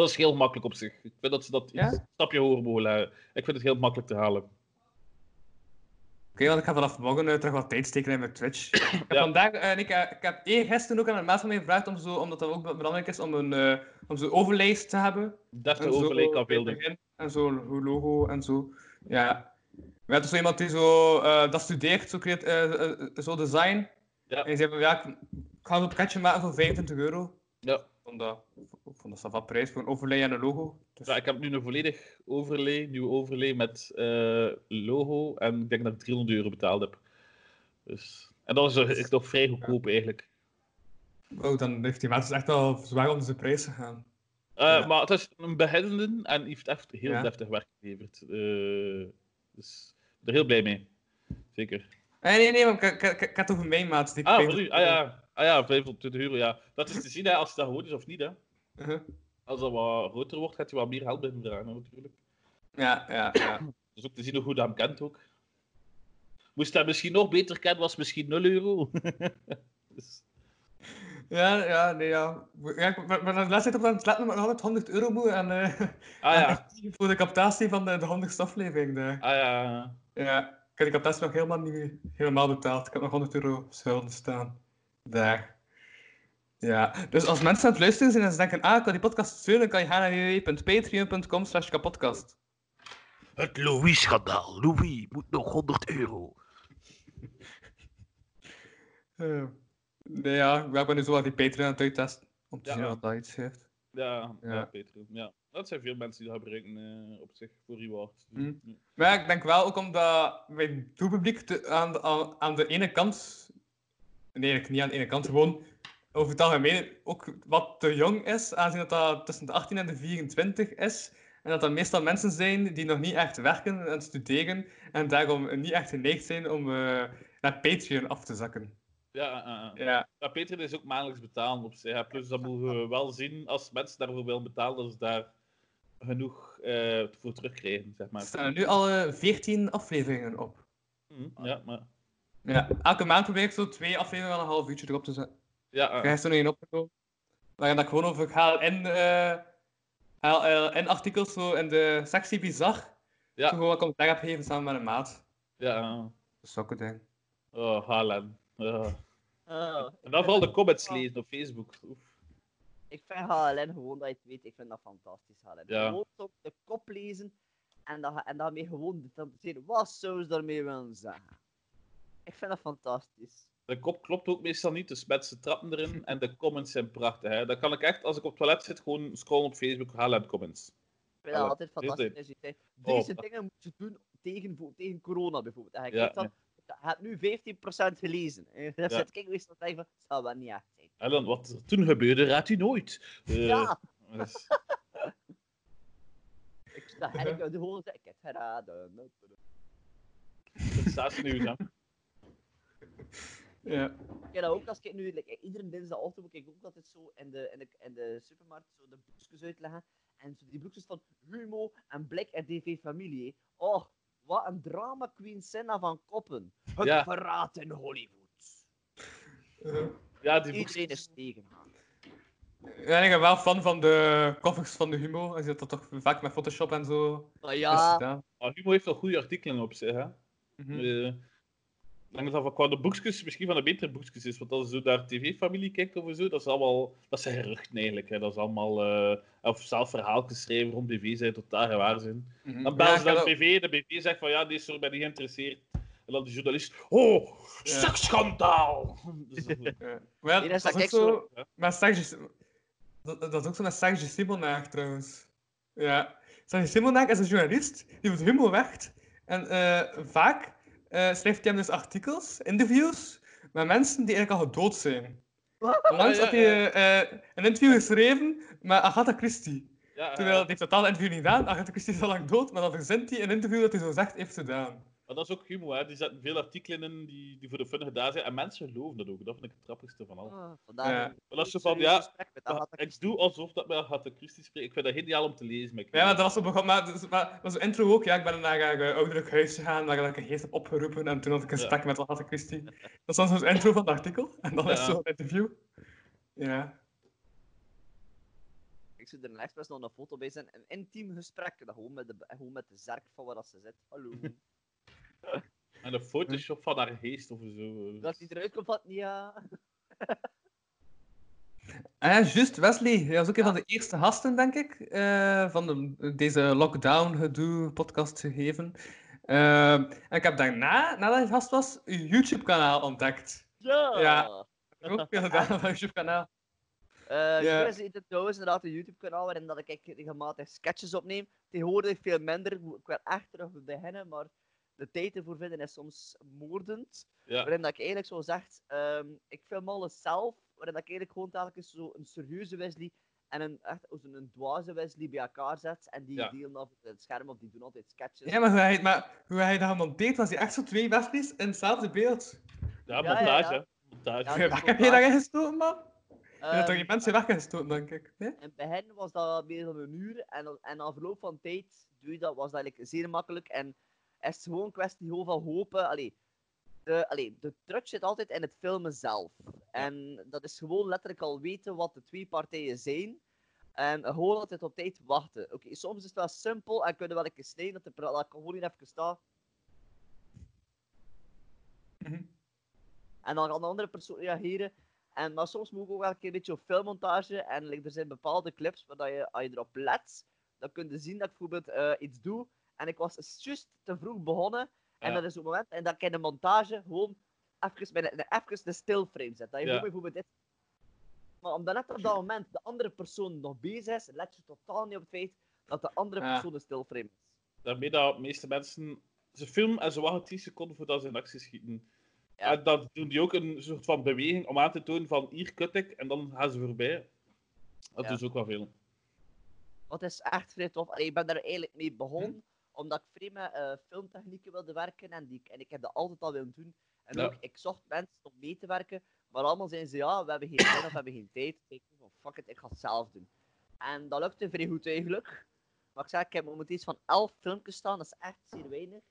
Dat is heel makkelijk op zich. Ik vind dat ze dat Ja? een stapje hoger mogen leggen. Ik vind het heel makkelijk te halen. Oké, want ik ga vanaf morgen eh, terug wat tijd steken in mijn Twitch. [COUGHS] Vandaag, eh, en ik, eh, ik heb één gisteren ook aan een maat van mij gevraagd, om zo, omdat dat ook be- belangrijk is om een uh, om zo'n overlijst te hebben. Deftig En zo overlay kan begin, En zo'n logo en zo. Ja. We hadden zo iemand die zo, eh, dat studeert, zo, creat- zo design. Ja. En die zei van, ja, ik ik ga een pakketje maken voor 25 euro. Ja. Ik vond dat, ik vond dat zo wat prijs voor een overlay en een logo. Dus, Ja, ik heb nu een volledig overlay, nieuwe overlay met eh, logo. En ik denk dat ik 300 euro betaald heb. Dus, en dat is toch- vrij goedkoop eigenlijk. oh, dan heeft die maat echt al zwaar onder zijn prijs gegaan. Ja. Maar het is een beginnende en heeft echt heel deftig werk geleverd. Eh, dus ik ben er heel blij mee. Zeker. Nee, nee, nee, maar ik, ik, ik, ik had het over mijn maat. Die Ah, voor u. Ah ja, ah, ja 25 euro, ja. Dat is te zien hè, als het dat gewoon is of niet. Hè. Uh-huh. Als dat wat groter wordt, gaat je wat meer geld binnen dragen natuurlijk. Ja, ja, ja. [CLEARS THROAT] Dus ook te zien hoe goed hij hem kent ook. Moest hij misschien nog beter kennen, was misschien 0 euro. [LAUGHS] dus, Ja, ja, nee, ja. ja ik ben de laatste tijd op aan het letten, maar nog altijd 100 euro moet. En, eh, ah ja, [LAUGHS] voor de captatie van de, de 100ste aflevering. Ah ja. Ja, ik heb die captatie nog helemaal niet helemaal betaald. Ik heb nog 100 euro schulden staan. Daar. Ja, dus als mensen aan het luisteren zijn en ze denken, ah, ik kan die podcast steunen, kan je gaan naar www.patreon.com slash kapodcast. Het Louis-schandaal. Louis moet nog 100 euro. Eh, nee, ja, ik ben nu zo aan die Patreon aan het uittesten. Om te Ja. zien wat dat iets heeft. Ja, ja. Ja. Patreon. Ja. Dat zijn veel mensen die dat gebruiken eh, op zich voor rewards. Hm. Ja. Maar ja, ik denk wel ook omdat mijn doelpubliek te- aan, de, aan, aan de ene kant... Nee, eigenlijk niet aan de ene kant, gewoon over het algemeen ook wat te jong is, aangezien dat dat tussen de 18 en de 24 is. En dat dat meestal mensen zijn die nog niet echt werken en studeren en daarom niet echt geneigd zijn om eh, naar Patreon af te zakken. Ja, uh, uh. Ja, ja, Patreon is ook maandelijks betalen op zich. Plus dat moeten we wel zien, als mensen daarvoor willen betalen, dat ze daar genoeg eh, voor terugkrijgen, zeg er maar. staan er nu al eh, 14 afleveringen op. Hm, Ja, maar... Ja, elke maand probeer ik zo twee afleveringen van een half uurtje erop te zetten. Ja, Ik uh, heb er nog één opgenomen. Waarin dat ik gewoon over eh haal, eh, in artikels zo in de sectie bizar. Ja. Zo gewoon wat commentaar heb gegeven samen met een maat. ja. uh. Dat is ook een ding. Oh, Haaland. Ja. Ah, En dan vooral de comments lezen op Facebook. Oef. ik vind HLN gewoon dat je het weet, ik vind dat fantastisch. HLN. Ja. Gewoon op de kop lezen en, dat, en daarmee gewoon fantaseren. Wat zou ze daarmee willen zeggen? Ik vind dat fantastisch. De kop klopt ook meestal niet, dus mensen trappen erin en de comments zijn prachtig. Hè. Dan kan ik echt, als ik op het toilet zit, gewoon scrollen op Facebook, Haaland comments. Ik vind dat altijd fantastisch. Oh. Deze dingen moet je doen tegen, tegen corona bijvoorbeeld. En je Ja, kijkt dan, je hebt nu 15% gelezen. [LAUGHS] En dan Ja. zit ik weer te denken van, zal wel niet echt zijn. En dan, wat er toen gebeurde, raadt u nooit. Eh, Ja, [LAUGHS] dus- ik sta en ik de zeggen, ik heb [LAUGHS] het geraden. dat staat er nu, hè. Ja. Ik heb dat ook als ik nu, like, iedere dinsdagochtend moet ik ook altijd zo in de, in de, in de supermarkt zo de boekjes uitleggen. En zo die boekjes van Humo en Blik en DV Familie. Oh, wat een drama queen Senna van Koppen. Het Ja. verraad in Hollywood. Ja, die Iedereen boekjes- is tegengaan. Ja, ik ben wel fan van de covers van de Humo. Je ziet dat toch vaak met Photoshop en zo ja. Ah, Humo heeft wel goede artikelen op zich, hè. Mhm. Eh, dat dat qua de boekjes misschien van de betere boekjes is. Want als je zo naar tv-familie kijkt of zo, dat is allemaal... Dat zijn geruchten eigenlijk. Hè. Dat is allemaal... eh, of zelf verhaal geschreven rond BV zijn totaal gewaar zijn. Mhm. Dan bellen Ja, ze naar de BV, de BV zegt van ja, deze soort ben niet geïnteresseerd. En dan de journalist, oh, seksschandaal! Dus dat- [LAUGHS] Ja. Maar Nee, dat is ook zo... Maar. Dat, dat is ook zo met Serge Simonaar, trouwens. Ja. Serge Simonaar is een journalist die voor Humo werkt. En eh, vaak eh, schrijft hij hem dus artikels, interviews, met mensen die eigenlijk al gedood zijn. Onlangs Ja, had ja, hij eh, een interview geschreven met Agatha Christie. Ja, Terwijl hij heeft totaal interview niet gedaan. Agatha Christie is al lang dood, maar dan verzint hij een interview dat hij zo zegt heeft gedaan. Maar dat is ook humor, hè. Die zetten veel artikelen in die, die voor de fun gedaan zijn. En mensen geloven dat ook. Dat vind ik het grappigste van alles. Ah, Ja. Maar is zo serieus van, ja, Ik doe alsof dat met Agatha Christie spreekt. Ik vind dat geniaal om te lezen. Maar Ja, maar dat was zo begonnen. Maar, dus- maar dat was een intro ook. Ja, ik ben naar een uh, ouderlijk huis gegaan, waar ik een geest heb opgeroepen. En toen had ik een Ja. gesprek met Agatha Christie. Dat was zo'n intro van het artikel. En dan is Ja. zo'n interview. Ja. Ik zou er een expres nog een foto bij zijn. Een intiem gesprek. Dat gewoon met de, gewoon met de zerk van waar dat ze zit. Hallo. En een Photoshop van haar geest of zo. dat hij eruit komt van, ja. [LAUGHS] Ah ja, juist, Wesley. Hij was ook een van de eerste gasten, denk ik, eh, van de, deze lockdown-gedoe-podcast gegeven. Eh, en ik heb daarna, nadat hij gast was, uw YouTube-kanaal ontdekt. Ja! Ja. Ik heb ook veel gedaan op uw YouTube-kanaal. Eh Ja. Chris heeft trouwens inderdaad een YouTube-kanaal waarin dat ik regelmatig sketches opneem. Tegenwoordig veel minder. Ik wil echt terug beginnen, maar de tijd ervoor vinden is soms moordend. Ja. Waarin dat ik eigenlijk zo zeg, ehm, ik film alles zelf, waarin dat ik eigenlijk gewoon telkens zo een serieuze Wesley en een, echt, een, een dwaze Wesley bij elkaar zet. En die Ja. delen af op het scherm of die doen altijd sketches. Ja, maar hoe hij, maar hoe hij dat gemonteerd was, hij echt zo twee Wesleys in hetzelfde beeld. Ja, Ja, ja, montage. ja. montage. Heb je daarin gestoken, man? Je hebt toch Ehm, geen mensen weggestoten, denk ik? Nee? In het begin was dat meer dan een uur. En, en na verloop van tijd doe je dat, was dat eigenlijk zeer makkelijk. En is het gewoon een kwestie gewoon van hopen. Allee, de, allee, de truc zit altijd in het filmen zelf. En dat is gewoon letterlijk al weten wat de twee partijen zijn. En gewoon altijd op tijd wachten. Oké, soms is het wel simpel en kunnen we wel een snijden dat de dat ik gewoon even sta. Mhm. En dan kan de andere persoon reageren. En, maar soms moet ik ook wel een keer een beetje op filmmontage. En like, er zijn bepaalde clips waar je, als je erop let, dan kun je zien dat ik bijvoorbeeld eh, iets doe. En ik was juist te vroeg begonnen. En Ja. dat is het moment en dat ik in de montage gewoon even, de, even de stilframe zet. Dat je Ja. bijvoorbeeld dit. Maar omdat net op dat moment de andere persoon nog bezig is, let je totaal niet op het feit dat de andere Ja. persoon de stilframe is. Daarmee dat de meeste mensen... Ze filmen en ze wachten 10 seconden voordat ze in actie schieten. Ja. En dan doen die ook een soort van beweging om aan te tonen van hier kut ik en dan gaan ze voorbij. Dat Ja. ze ook wel veel. Wat is echt vrij tof. Allee, ik ben daar eigenlijk mee begonnen, omdat ik met eh, filmtechnieken wilde werken en, die, en ik heb dat altijd al willen doen. En Ja. ook, ik zocht mensen om mee te werken, maar allemaal zeiden ze, ja, we hebben geen tijd of we hebben geen tijd. Ik zei, van, fuck it, ik ga het zelf doen. En dat lukte vrij goed eigenlijk. Maar ik zeg, ik heb momenteel iets van 11 filmpjes staan, dat is echt zeer weinig.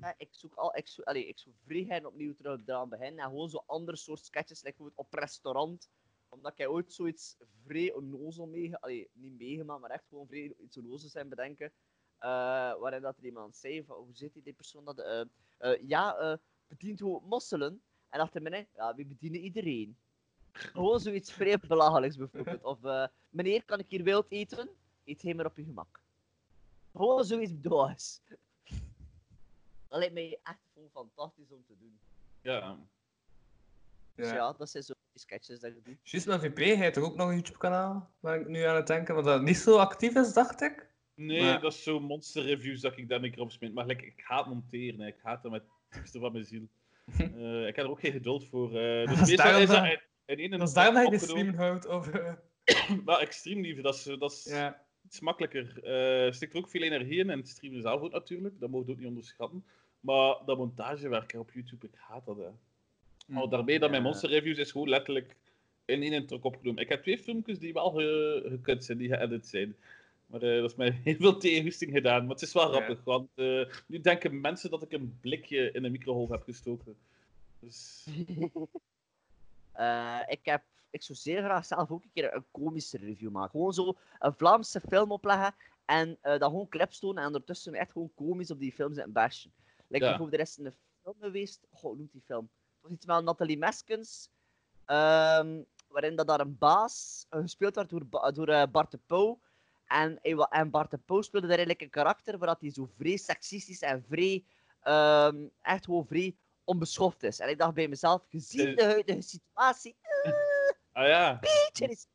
Ja, ik zoek al, ik zoek, allee, ik zoek vrijheid opnieuw terug eraan beginnen. En gewoon zo andere soort sketches, like bijvoorbeeld op restaurant. Omdat ik ooit zoiets vrij onnozel mee, allee, niet meegemaakt, maar echt gewoon vrij iets onnozels zijn bedenken. Eh, waarin dat er iemand zei, van, hoe zit die, persoon dat, eh, eh, ja, eh bedient hoe mosselen. En achter mij, ja, we bedienen iedereen. Gewoon zoiets vrij belachelijks bijvoorbeeld. Of, eh, meneer, kan ik hier wild eten? Eet hij maar op je gemak. Gewoon zoiets doos. Dat lijkt mij echt gewoon fantastisch om te doen. Ja. Dus Ja. ja, dat zijn zo die sketches dat je doet. Juist met VP, hij heeft toch ook nog een YouTube-kanaal? Waar ik nu aan het denken, want dat niet zo actief is, dacht ik. Nee, Maar- dat is zo monster reviews dat ik daar keer op smint. Maar like, ik haat monteren, hè. ik haat dat met het diepste van mijn ziel. [LAUGHS] Eh, ik heb er ook geen geduld voor. eh [LAUGHS] dus Dat is daarom is dat je de opgenomen. stream houdt. Of, eh, Wel, extreem liefde, dat is, dat is iets makkelijker. Eh stikt er ook veel energie in en het streamen zelf ook natuurlijk. Dat moet je ook niet onderschatten. Maar dat montagewerk op YouTube, ik haat dat. Hè. Maar daarmee dat mijn monster reviews is gewoon letterlijk in één truc opgenomen. Ik heb twee filmpjes die wel ge, gekut zijn, die geëdit zijn. Maar eh, dat is mij [LAUGHS] heel veel tegenhoesting gedaan. Maar het is wel Ja. grappig, want eh, nu denken mensen dat ik een blikje in een microgolf heb gestoken. Dus [LAUGHS] Eh, ik, heb, ik zou zeer graag zelf ook een keer een komische review maken. Gewoon zo een Vlaamse film opleggen en eh dat gewoon clips tonen en ondertussen echt gewoon komisch op die film zitten bashen. Like Ja. bijvoorbeeld, er is een, film geweest. Goh, hoe noemt die film? Het was iets met Nathalie Meskens. ehm, waarin dat daar een baas gespeeld werd door, door Bart de Pauw. En, wa- en Bart de Pauw speelde daar eigenlijk een karakter waar dat hij zo vrij seksistisch en vrij, ehm, echt gewoon vrij onbeschoft is. En ik dacht bij mezelf, gezien de huidige situatie, Ah ja. beetje is...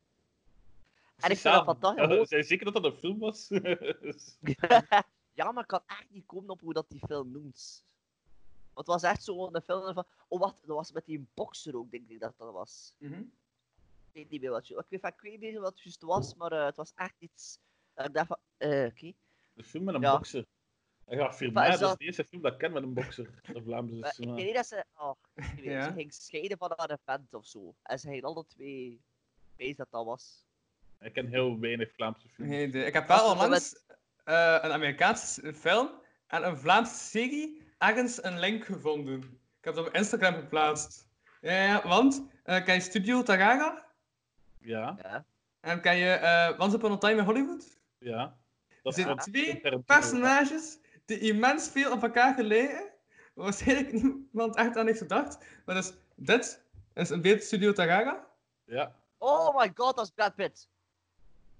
En ik vind dat fantastisch. Gewoon- Zijn zeker dat dat een film was? [LAUGHS] [LAUGHS] ja, maar ik kan echt niet komen op hoe dat die film noemt. Want het was echt zo een film van... Oh, wat? Dat was met die bokser ook, denk ik dat dat was. Mhm. Weet niet meer wat... Ik weet, van- ik weet niet meer wat het juist was, maar eh, het was echt iets... dat ik dacht van... eh oké. Een film met een Ja. bokser. Hij gaat film Maar is dat is de eerste film dat ik ken met een bokser. [LAUGHS] De Vlaamse Maar ik weet niet dat ze... Oh, ik weet niet, Ja. Ze ging scheiden van haar vent of zo. En ze gingen alle twee... Wees dat dat was. Ik ken heel weinig Vlaamse films. Idee. Ik heb wel onlangs eh, een Amerikaanse film en een Vlaamse serie ergens een link gevonden. Ik heb dat op Instagram geplaatst. Ja, ja, want eh ken je Studio Taraga? Ja, Ja. En ken je eh Once Upon a Time in Hollywood? ja. Er Dat zijn twee personages die immens veel op elkaar gelegen. Waar waarschijnlijk [LAUGHS] niemand echt aan heeft gedacht. Maar dus, dit is een beeld Studio Taraga. Ja. Oh my god, dat is Brad Pitt.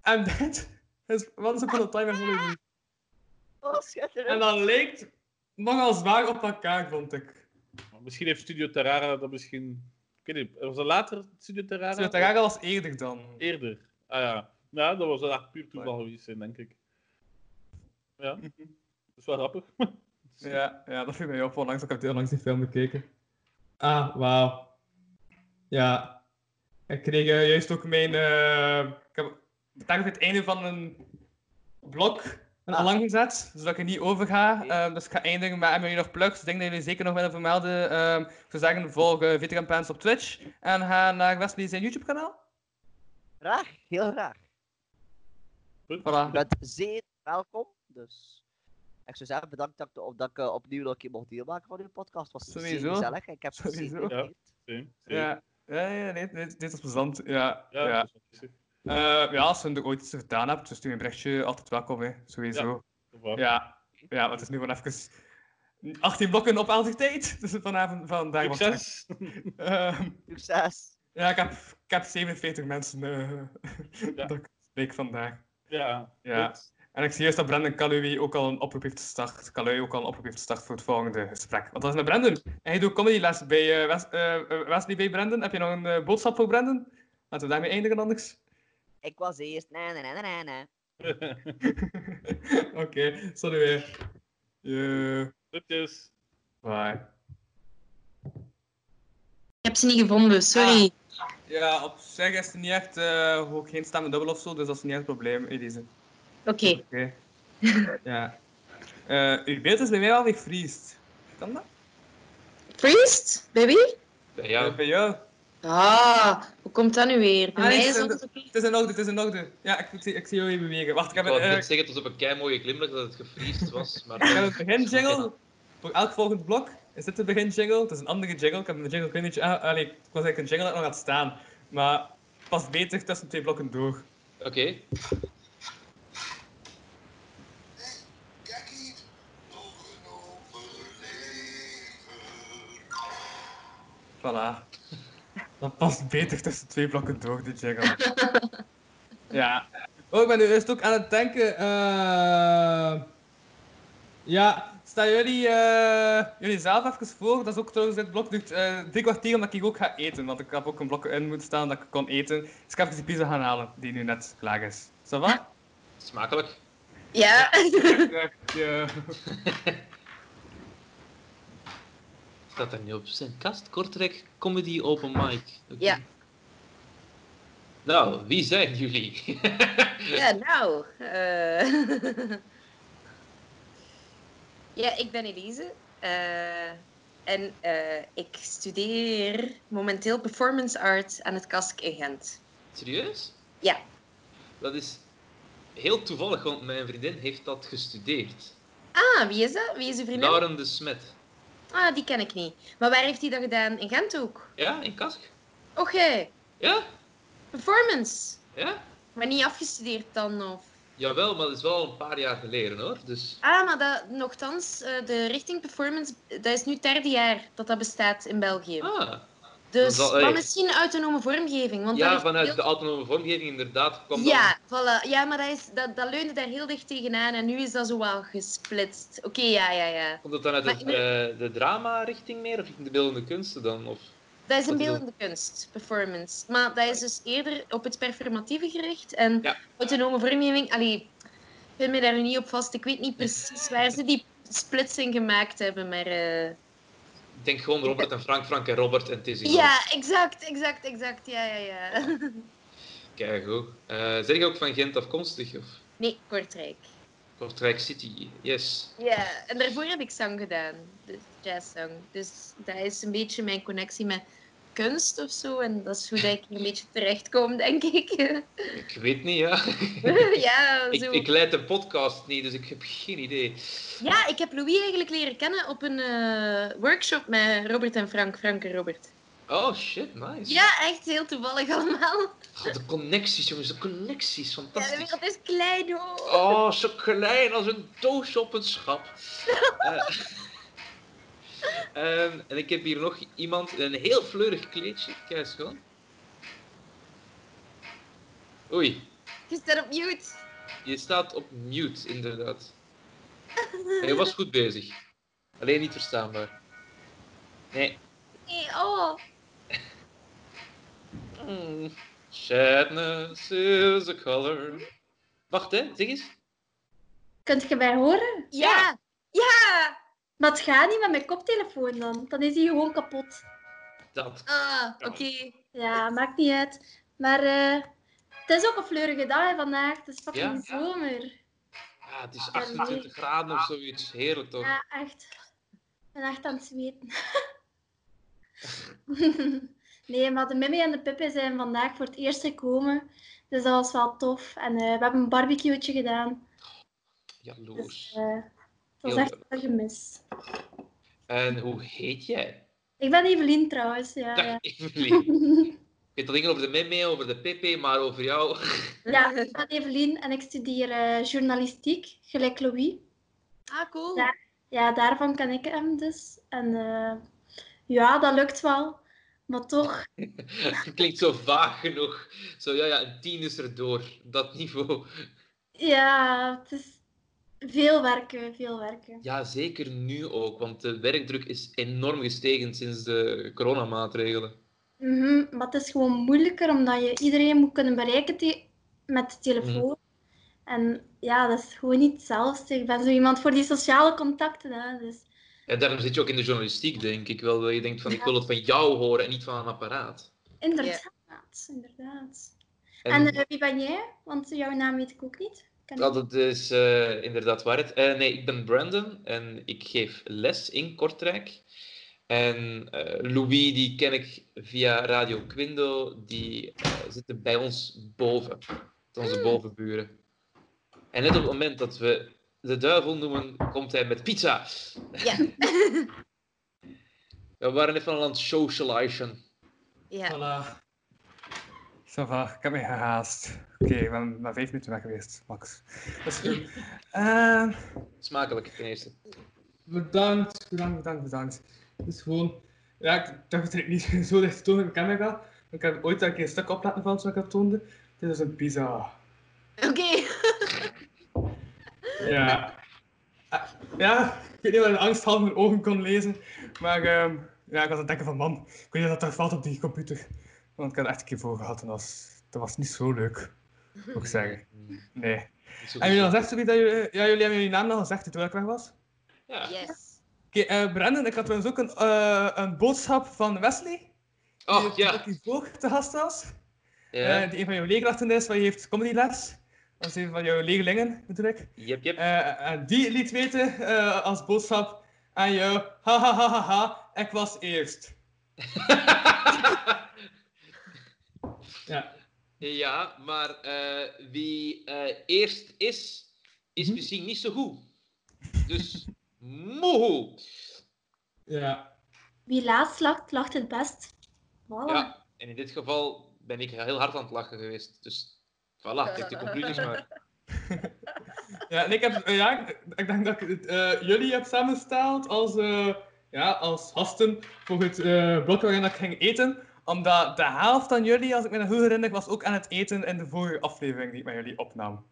En dit is Once Upon a Time in Hollywood. [LAUGHS] Oh, schitterend. En dat lijkt nogal zwaar op elkaar, vond ik. Misschien heeft Studio Terrara dat misschien... Ik weet niet, was dat later Studio Terrara? Studio Taraga was eerder dan. Eerder. Ah ja. Ja, dat was echt puur toeval geweest zijn, denk ik. Ja. Dat is wel grappig. [LAUGHS] Ja, ja, dat viel mij op. Onlangs, ik heb heel langs die film bekeken. Ah, wauw. Ja. Ik kreeg eh, juist ook mijn... eh, ik heb daar het einde van een blok een Ah. alarm gezet, zodat ik er niet over ga. Ehm, dus ik ga eindigen met hebben jullie nog plugs. Ik denk dat jullie zeker nog willen vermelden. Ehm, ik zou zeggen, volg uh, Veteran Pants op Twitch. En ga naar Wesley zijn YouTube kanaal. Graag, heel graag. Goed. Je bent zeer welkom. Dus ik zou zeggen, bedankt dat ik, dat ik eh, opnieuw nog een keer mocht deelmaken van uw podcast. Het was zeer Sowieso. gezellig. Ik heb het same. Ja, ja, ja nee, nee, dit was plezant. Ja, Ja, ja. Eh, ja, als je er ooit iets gedaan hebt, dus stuur een berichtje, altijd welkom, hè. sowieso. Ja, ja, want het is nu gewoon even 18 blokken op elke tijd. [LAUGHS] Dus vanavond, vandaag Succes! [LAUGHS] Ehm, Succes. ja, ik heb, ik heb 47 mensen eh [LAUGHS] Ja. dat ik spreek vandaag. Ja. Ja. goed. En ik zie juist dat Brandon Kaluwi ook al een oproep heeft gestart. Ook al een oproep heeft gestart voor het volgende gesprek. Want dat is met Brandon. En hij doet comedyles bij eh, Wes, eh, eh, Wesley bij Brandon. Heb je nog een boodschap voor Brandon? Laten we daarmee eindigen anders. Ik was eerst. Na, na, na, na, na. [LAUGHS] Oké, sorry weer. Yeah. Groetjes. Bye. Ik heb ze niet gevonden, sorry. Ja, op zich is het niet echt, eh, ook geen stemmen dubbel of zo, dus dat is niet echt een probleem in deze. Oké. Oké. [LAUGHS] ja. Eh uw beeld is bij mij wel gevriest. Kan dat? Priest? Bij wie? Bij jou. Bij jou? Ah, hoe komt dat nu weer? Bij Ah, mij het, is in, oké. het is in orde, het is in orde. Ja, ik, ik, zie, ik zie jou even bewegen. Wacht, ik Ik heb, wou een, net zeggen, het was op een kei mooie glimlach dat het gevriesd was. Maar [LAUGHS] ik heb een begin jingle. Voor elk volgend blok is dit de begin jingle. Het is een andere jingle. Ik heb een jingle klein beetje... Ah, allee, ik was eigenlijk een jingle dat nog gaat staan. Maar past beter tussen twee blokken door. Oké. Voilà. Dat past beter tussen twee blokken door, die jingle. [LAUGHS] ja. Oh, ik ben nu eerst ook aan het denken. eh Ja, staan jullie, eh, jullie zelf even voor? Dat is ook trouwens, dit blok duurt eh, drie kwartier omdat ik ook ga eten. Want ik heb ook een blok in moeten staan dat ik kon eten. Dus ik heb even die pizza gaan halen, die nu net klaar is. Ça va? Smakelijk. Ja. Ja. [LAUGHS] [LAUGHS] Staat er niet op zijn kast? Kortrijk Comedy Open Mic. Ja. Nou, wie zijn jullie? [LAUGHS] Ja, nou. eh. [LAUGHS] ja, ik ben Elise. eh, en eh, ik studeer momenteel performance art aan het KASK in Gent. Serieus? Ja. Dat is heel toevallig, want mijn vriendin heeft dat gestudeerd. Ah, wie is dat? Wie is uw vriendin? Lauren de Smet. Ah, die ken ik niet. Maar waar heeft hij dat gedaan? In Gent ook? Ja, in Kask? Och, jij. Ja? Performance. Ja? Maar niet afgestudeerd dan, of... Jawel, maar dat is wel een paar jaar geleden hoor. Dus Ah, maar dat, nogthans, eh, de richting performance, dat is nu het derde jaar dat dat bestaat in België. ah, dus zal- maar misschien autonome vormgeving. Want dat ja, vanuit heel- de autonome vormgeving inderdaad kwam Ja, voilà. ja, maar dat, is, dat, dat leunde daar heel dicht tegenaan en nu is dat zo wel gesplitst. Oké, ja, ja, ja. Komt dat dan uit Maar het, eh, de drama-richting meer of richting de beeldende kunsten dan? Of... Dat is een dat? beeldende kunst, performance. Maar dat is dus eerder op het performatieve gericht. En autonome vormgeving, allee, ik vind me daar nu niet op vast. Ik weet niet precies waar ze die splitsing gemaakt hebben, maar... eh, Ik denk gewoon Robert en Frank, Frank en Robert en is Ja, exact, exact, exact. Ja, ja, ja. [LAUGHS] Kijk goed. Eh zeg je ook van Gent afkomstig? Of Nee, Kortrijk. Kortrijk City? Yes. Ja, en daarvoor heb ik zang gedaan. Dus jazzzang. Dus dat is een beetje mijn connectie met kunst of zo. En dat is hoe dat ik hier een beetje terechtkom, denk ik. [LAUGHS] Ik weet niet, ja. [LAUGHS] ja, ik, zo. ik leid de podcast niet, dus ik heb geen idee. Ja, ik heb Louis eigenlijk leren kennen op een eh, workshop met Robert en Frank. Frank en Robert. Oh shit, nice. Ja, echt heel toevallig allemaal. Oh, de connecties, jongens, de connecties. Ja, de Fantastisch. wereld is klein hoor. Oh, zo klein als een doos op een schap. [LAUGHS] Eh, ehm, en ik heb hier nog iemand in een heel fleurig kleedje. Kijk eens gewoon. Oei, Je staat op mute. je staat op mute, inderdaad. Hij was goed bezig. Alleen niet verstaanbaar. Nee. Nee, oh. Mm, Sadness is a color. Wacht, hè, zeg eens. Kunt je mij horen? Ja. Ja. Maar het gaat niet met mijn koptelefoon dan. Dan is die gewoon kapot. Dat. Ah, oké. Ja, maakt niet uit. Maar eh, het is ook een fleurige dag hè, vandaag. Het is fucking Ja? zomer. Ja, het is 28 graden of zoiets. Heerlijk toch? Ja, echt. Ik ben echt aan het zweten. [LAUGHS] nee, maar de Mimmy en de Pippe zijn vandaag voor het eerst gekomen. Dus dat was wel tof. En eh, we hebben een barbecueetje gedaan. Jaloers. Eh, het was Heel echt een gemis. En hoe heet jij? Ik ben Evelien trouwens. Ja, Dag ja. [LAUGHS] Evelien. [LAUGHS] Ik weet al dingen over de Meme, over de Pepe, maar over jou. [LAUGHS] ja, ik ben Evelien en ik studeer eh, journalistiek, gelijk Louis. Ah, cool. Ja, daarvan ken ik hem dus. En eh, ja, dat lukt wel. Maar toch, Klinkt zo vaag genoeg. Zo, ja, ja, een tien is er door. Dat niveau. ja, het is veel werken, veel werken. Ja, zeker nu ook, want de werkdruk is enorm gestegen sinds de coronamaatregelen. Mhm, maar het is gewoon moeilijker omdat je iedereen moet kunnen bereiken met de telefoon. En ja, dat is gewoon niet hetzelfde. Ik ben zo iemand voor die sociale contacten. Hè, dus. Ja, daarom zit je ook in de journalistiek, denk ik wel. Dat je denkt van, ik wil het van jou horen en niet van een apparaat. Inderdaad, inderdaad. En- En, eh, wie ben jij? Want jouw naam weet ik ook niet. Ja, dat is eh, inderdaad waarheid. Eh, nee, ik ben Brandon en ik geef les in Kortrijk. En eh, Louis, die ken ik via Radio Quindo, die eh, zitten bij ons boven. Onze bovenburen. En net op het moment dat we de duivel noemen, komt hij met pizza. Ja. [LAUGHS] We waren even aan het socializen. Ja. Voilà. Zo va, ik heb me gehaast. Oké, ik ben maar vijf minuten weg geweest, max. Dat is goed. Eh, Smakelijk, ten eerste. bedankt, bedankt, bedankt, bedankt. Het is gewoon... Ja, ik dacht dat ik niet [LAUGHS] zo dicht toonde met mijn camera. Ik heb ooit een keer een stuk op laten vallen zoals ik dat toonde. Dit is een pizza. Oké. [LAUGHS] Ja. Ah, Ja, ik weet niet of de angst van mijn ogen kon lezen. Maar ehm, ja, ik was aan het denken van, man, ik weet niet dat dat valt op die computer. Want ik had er echt een keer voor gehad en dat was, dat was niet zo leuk, moet ik zeggen. [LAUGHS] Nee. En jullie Sophie, dat jullie, ja, jullie hebben jullie naam al gezegd toen ik weg was? Ja. Yes. Oké, eh, Brandon, ik had trouwens ook een, eh, een boodschap van Wesley. Oh, die ja. ook hiervoor te gast was. Ja. Eh, die een van jouw leerkrachten is, waar je heeft comedyles. Dat is een van jouw leerlingen, natuurlijk. Yep, yep. Eh, en die liet weten eh, als boodschap aan jou, ha ha ha ha ha, ik was eerst. [LAUGHS] ja. Ja, maar eh, wie eh, eerst is, is misschien niet zo goed. Dus, [LAUGHS] moehoe. Ja. Wie laatst lacht, lacht het best. Voilà. Ja, en in dit geval ben ik heel hard aan het lachen geweest. Dus, voilà, trek de conclusies maar. [LAUGHS] Ja, en ik heb, eh, ja, ik, ik denk dat ik het, eh, jullie heb samengesteld als, eh, ja, als gasten voor het eh, blok waarin ik ging eten. Omdat de helft van jullie, als ik me nog goed herinner, was ook aan het eten in de vorige aflevering die ik met jullie opnam.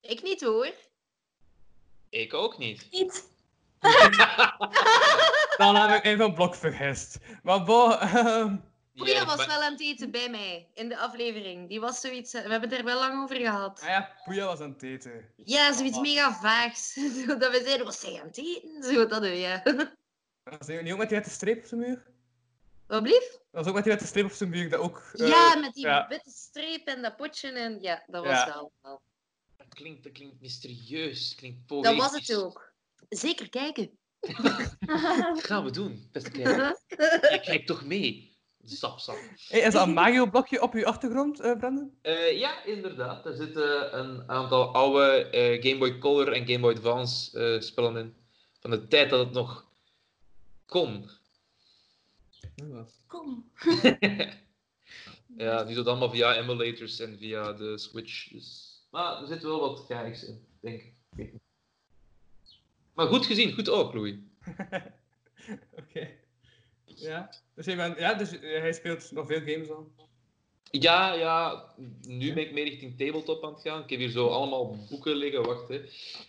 Ik niet hoor. Ik ook niet. Niet. [LAUGHS] Dan heb ik even een blok vergist. Maar bo, ehm, Poeja was wel aan het eten bij mij in de aflevering. Die was zoiets. We hebben het er wel lang over gehad. ah ja, Poeja was aan het eten. Ja, zoiets mega vaags. [LAUGHS] Dat we zeiden, was zij aan het eten? Zo, dat doe je. Was hij niet ook met die witte streep op zijn muur? Wat blieft? Dat was ook met die witte streep op zijn muur, dat ook... eh, Ja, met die ja. witte streep en dat potje. En ja, dat was Ja. wel. wel. Dat klinkt, dat klinkt mysterieus, klinkt Dat poëtisch. was het ook. Zeker kijken. Dat [LAUGHS] gaan we doen, beste kijker. Je kijkt toch mee. Sap, sap. Hey, is dat een Mario-blokje op uw achtergrond, eh Brandon? Eh, ja, inderdaad. Er zitten een aantal oude eh, Game Boy Color en Game Boy Advance eh, spellen in. Van de tijd dat het nog kon. Kom. [LAUGHS] Ja, nu zit allemaal via emulators en via de Switch. Dus... Maar er zit wel wat gags in, denk ik. Maar goed gezien, goed ook, Louis. [LAUGHS] Oké. Ja, dus, ja, dus eh, hij speelt nog veel games al. Ja, ja, nu ben ik meer richting tabletop aan het gaan. Ik heb hier zo allemaal boeken liggen. Wacht, hè.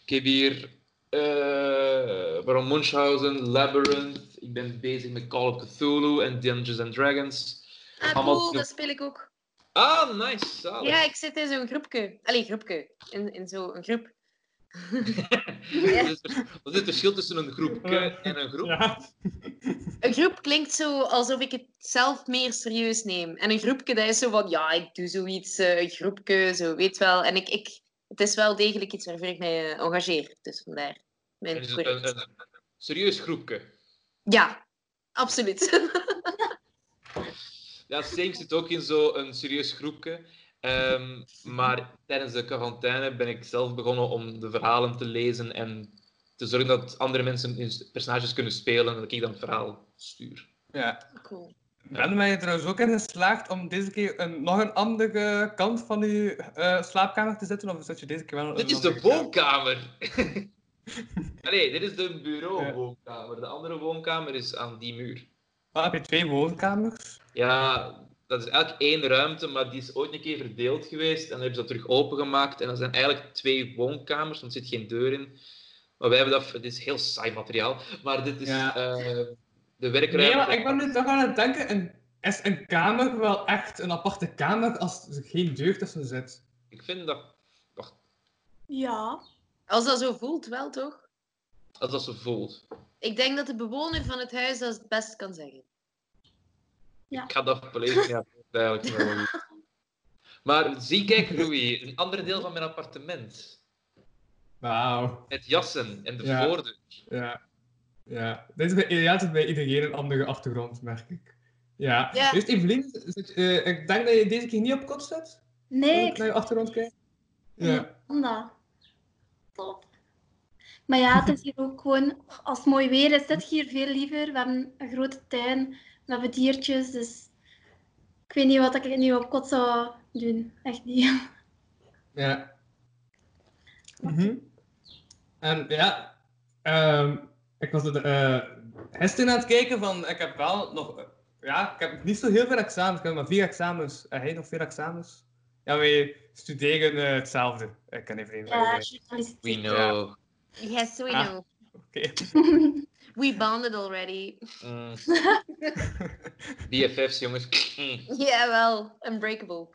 Ik heb hier eh Baron Munchausen, Labyrinth. Ik ben bezig met Call of Cthulhu en Dungeons and Dragons. Ah, Allemaal cool, dat speel ik ook. Ah, nice. zalig. Ja, ik zit in zo'n groepje. Allee, groepje. In, in zo'n groep. Wat is het- Wat is het verschil tussen een groepje en een groep? [LAUGHS] Een groep klinkt zo alsof ik het zelf meer serieus neem. En een groepje, dat is zo van, ja, ik doe zoiets, eh, een groepje, zo, weet wel. En ik, ik, het is wel degelijk iets waarvoor ik mij eh, engageer. Dus vandaar. Mijn Het is correct. een, een, een serieus groepje. Ja, absoluut. [LAUGHS] Ja, Same zit ook in zo'n serieus groepje. Ehm, maar tijdens de quarantaine ben ik zelf begonnen om de verhalen te lezen en te zorgen dat andere mensen hun personages kunnen spelen en dat ik dan het verhaal stuur. Ja. Cool. Ben ben je trouwens ook in geslaagd om deze keer een, nog een andere kant van uw eh, slaapkamer te zetten? Of zet je deze keer wel Dit is de woonkamer! [LAUGHS] nee, dit is de bureauwoonkamer. De andere woonkamer is aan die muur. Ah, heb je twee woonkamers? Ja, dat is eigenlijk één ruimte, maar die is ooit een keer verdeeld geweest. En dan hebben ze dat terug opengemaakt. En dat zijn eigenlijk twee woonkamers, want er zit geen deur in. Maar wij hebben dat... Het is heel saai materiaal. Maar dit is Ja. eh, de werkruimte. Nee, maar ik ben nu toch aan het denken, een, is een kamer wel echt een aparte kamer als er geen deur tussen zit? Ik vind dat... Ja. Als dat zo voelt, wel toch? Als dat zo voelt. Ik denk dat de bewoner van het huis dat het best kan zeggen. Ja. Ik ga dat volledig wel [LAUGHS] niet. Maar zie, kijk, Louis. Een ander deel van mijn appartement. Wauw. Met jassen en de Ja. voordeur. Ja. Ja. Dit is bij, ja, het is bij iedereen een andere achtergrond, merk ik. Ja. Ja. Dus Evelien, eh, ik denk dat je deze keer niet op kot zit? Nee, ik naar je achtergrond kijk. Ja. dat. Top. Maar ja, het is hier ook gewoon, als het mooi weer is, zit hier veel liever. We hebben een grote tuin, we hebben diertjes, dus ik weet niet wat ik nu op kot zou doen. Echt niet. Ja. Mhm. En ja, ehm, ik was er eh, gisteren aan het kijken van, ik heb wel nog, eh, ja, ik heb niet zo heel veel examens, ik heb maar vier examens. En hij nog vier examens? Ja, wij studeren eh, hetzelfde. Ik ken even Ja, journalistiek. We know. Yes, we Ah. know. Oké. We bonded already. Mm. [LAUGHS] BFF's, jongens. Mm. Jawel, unbreakable.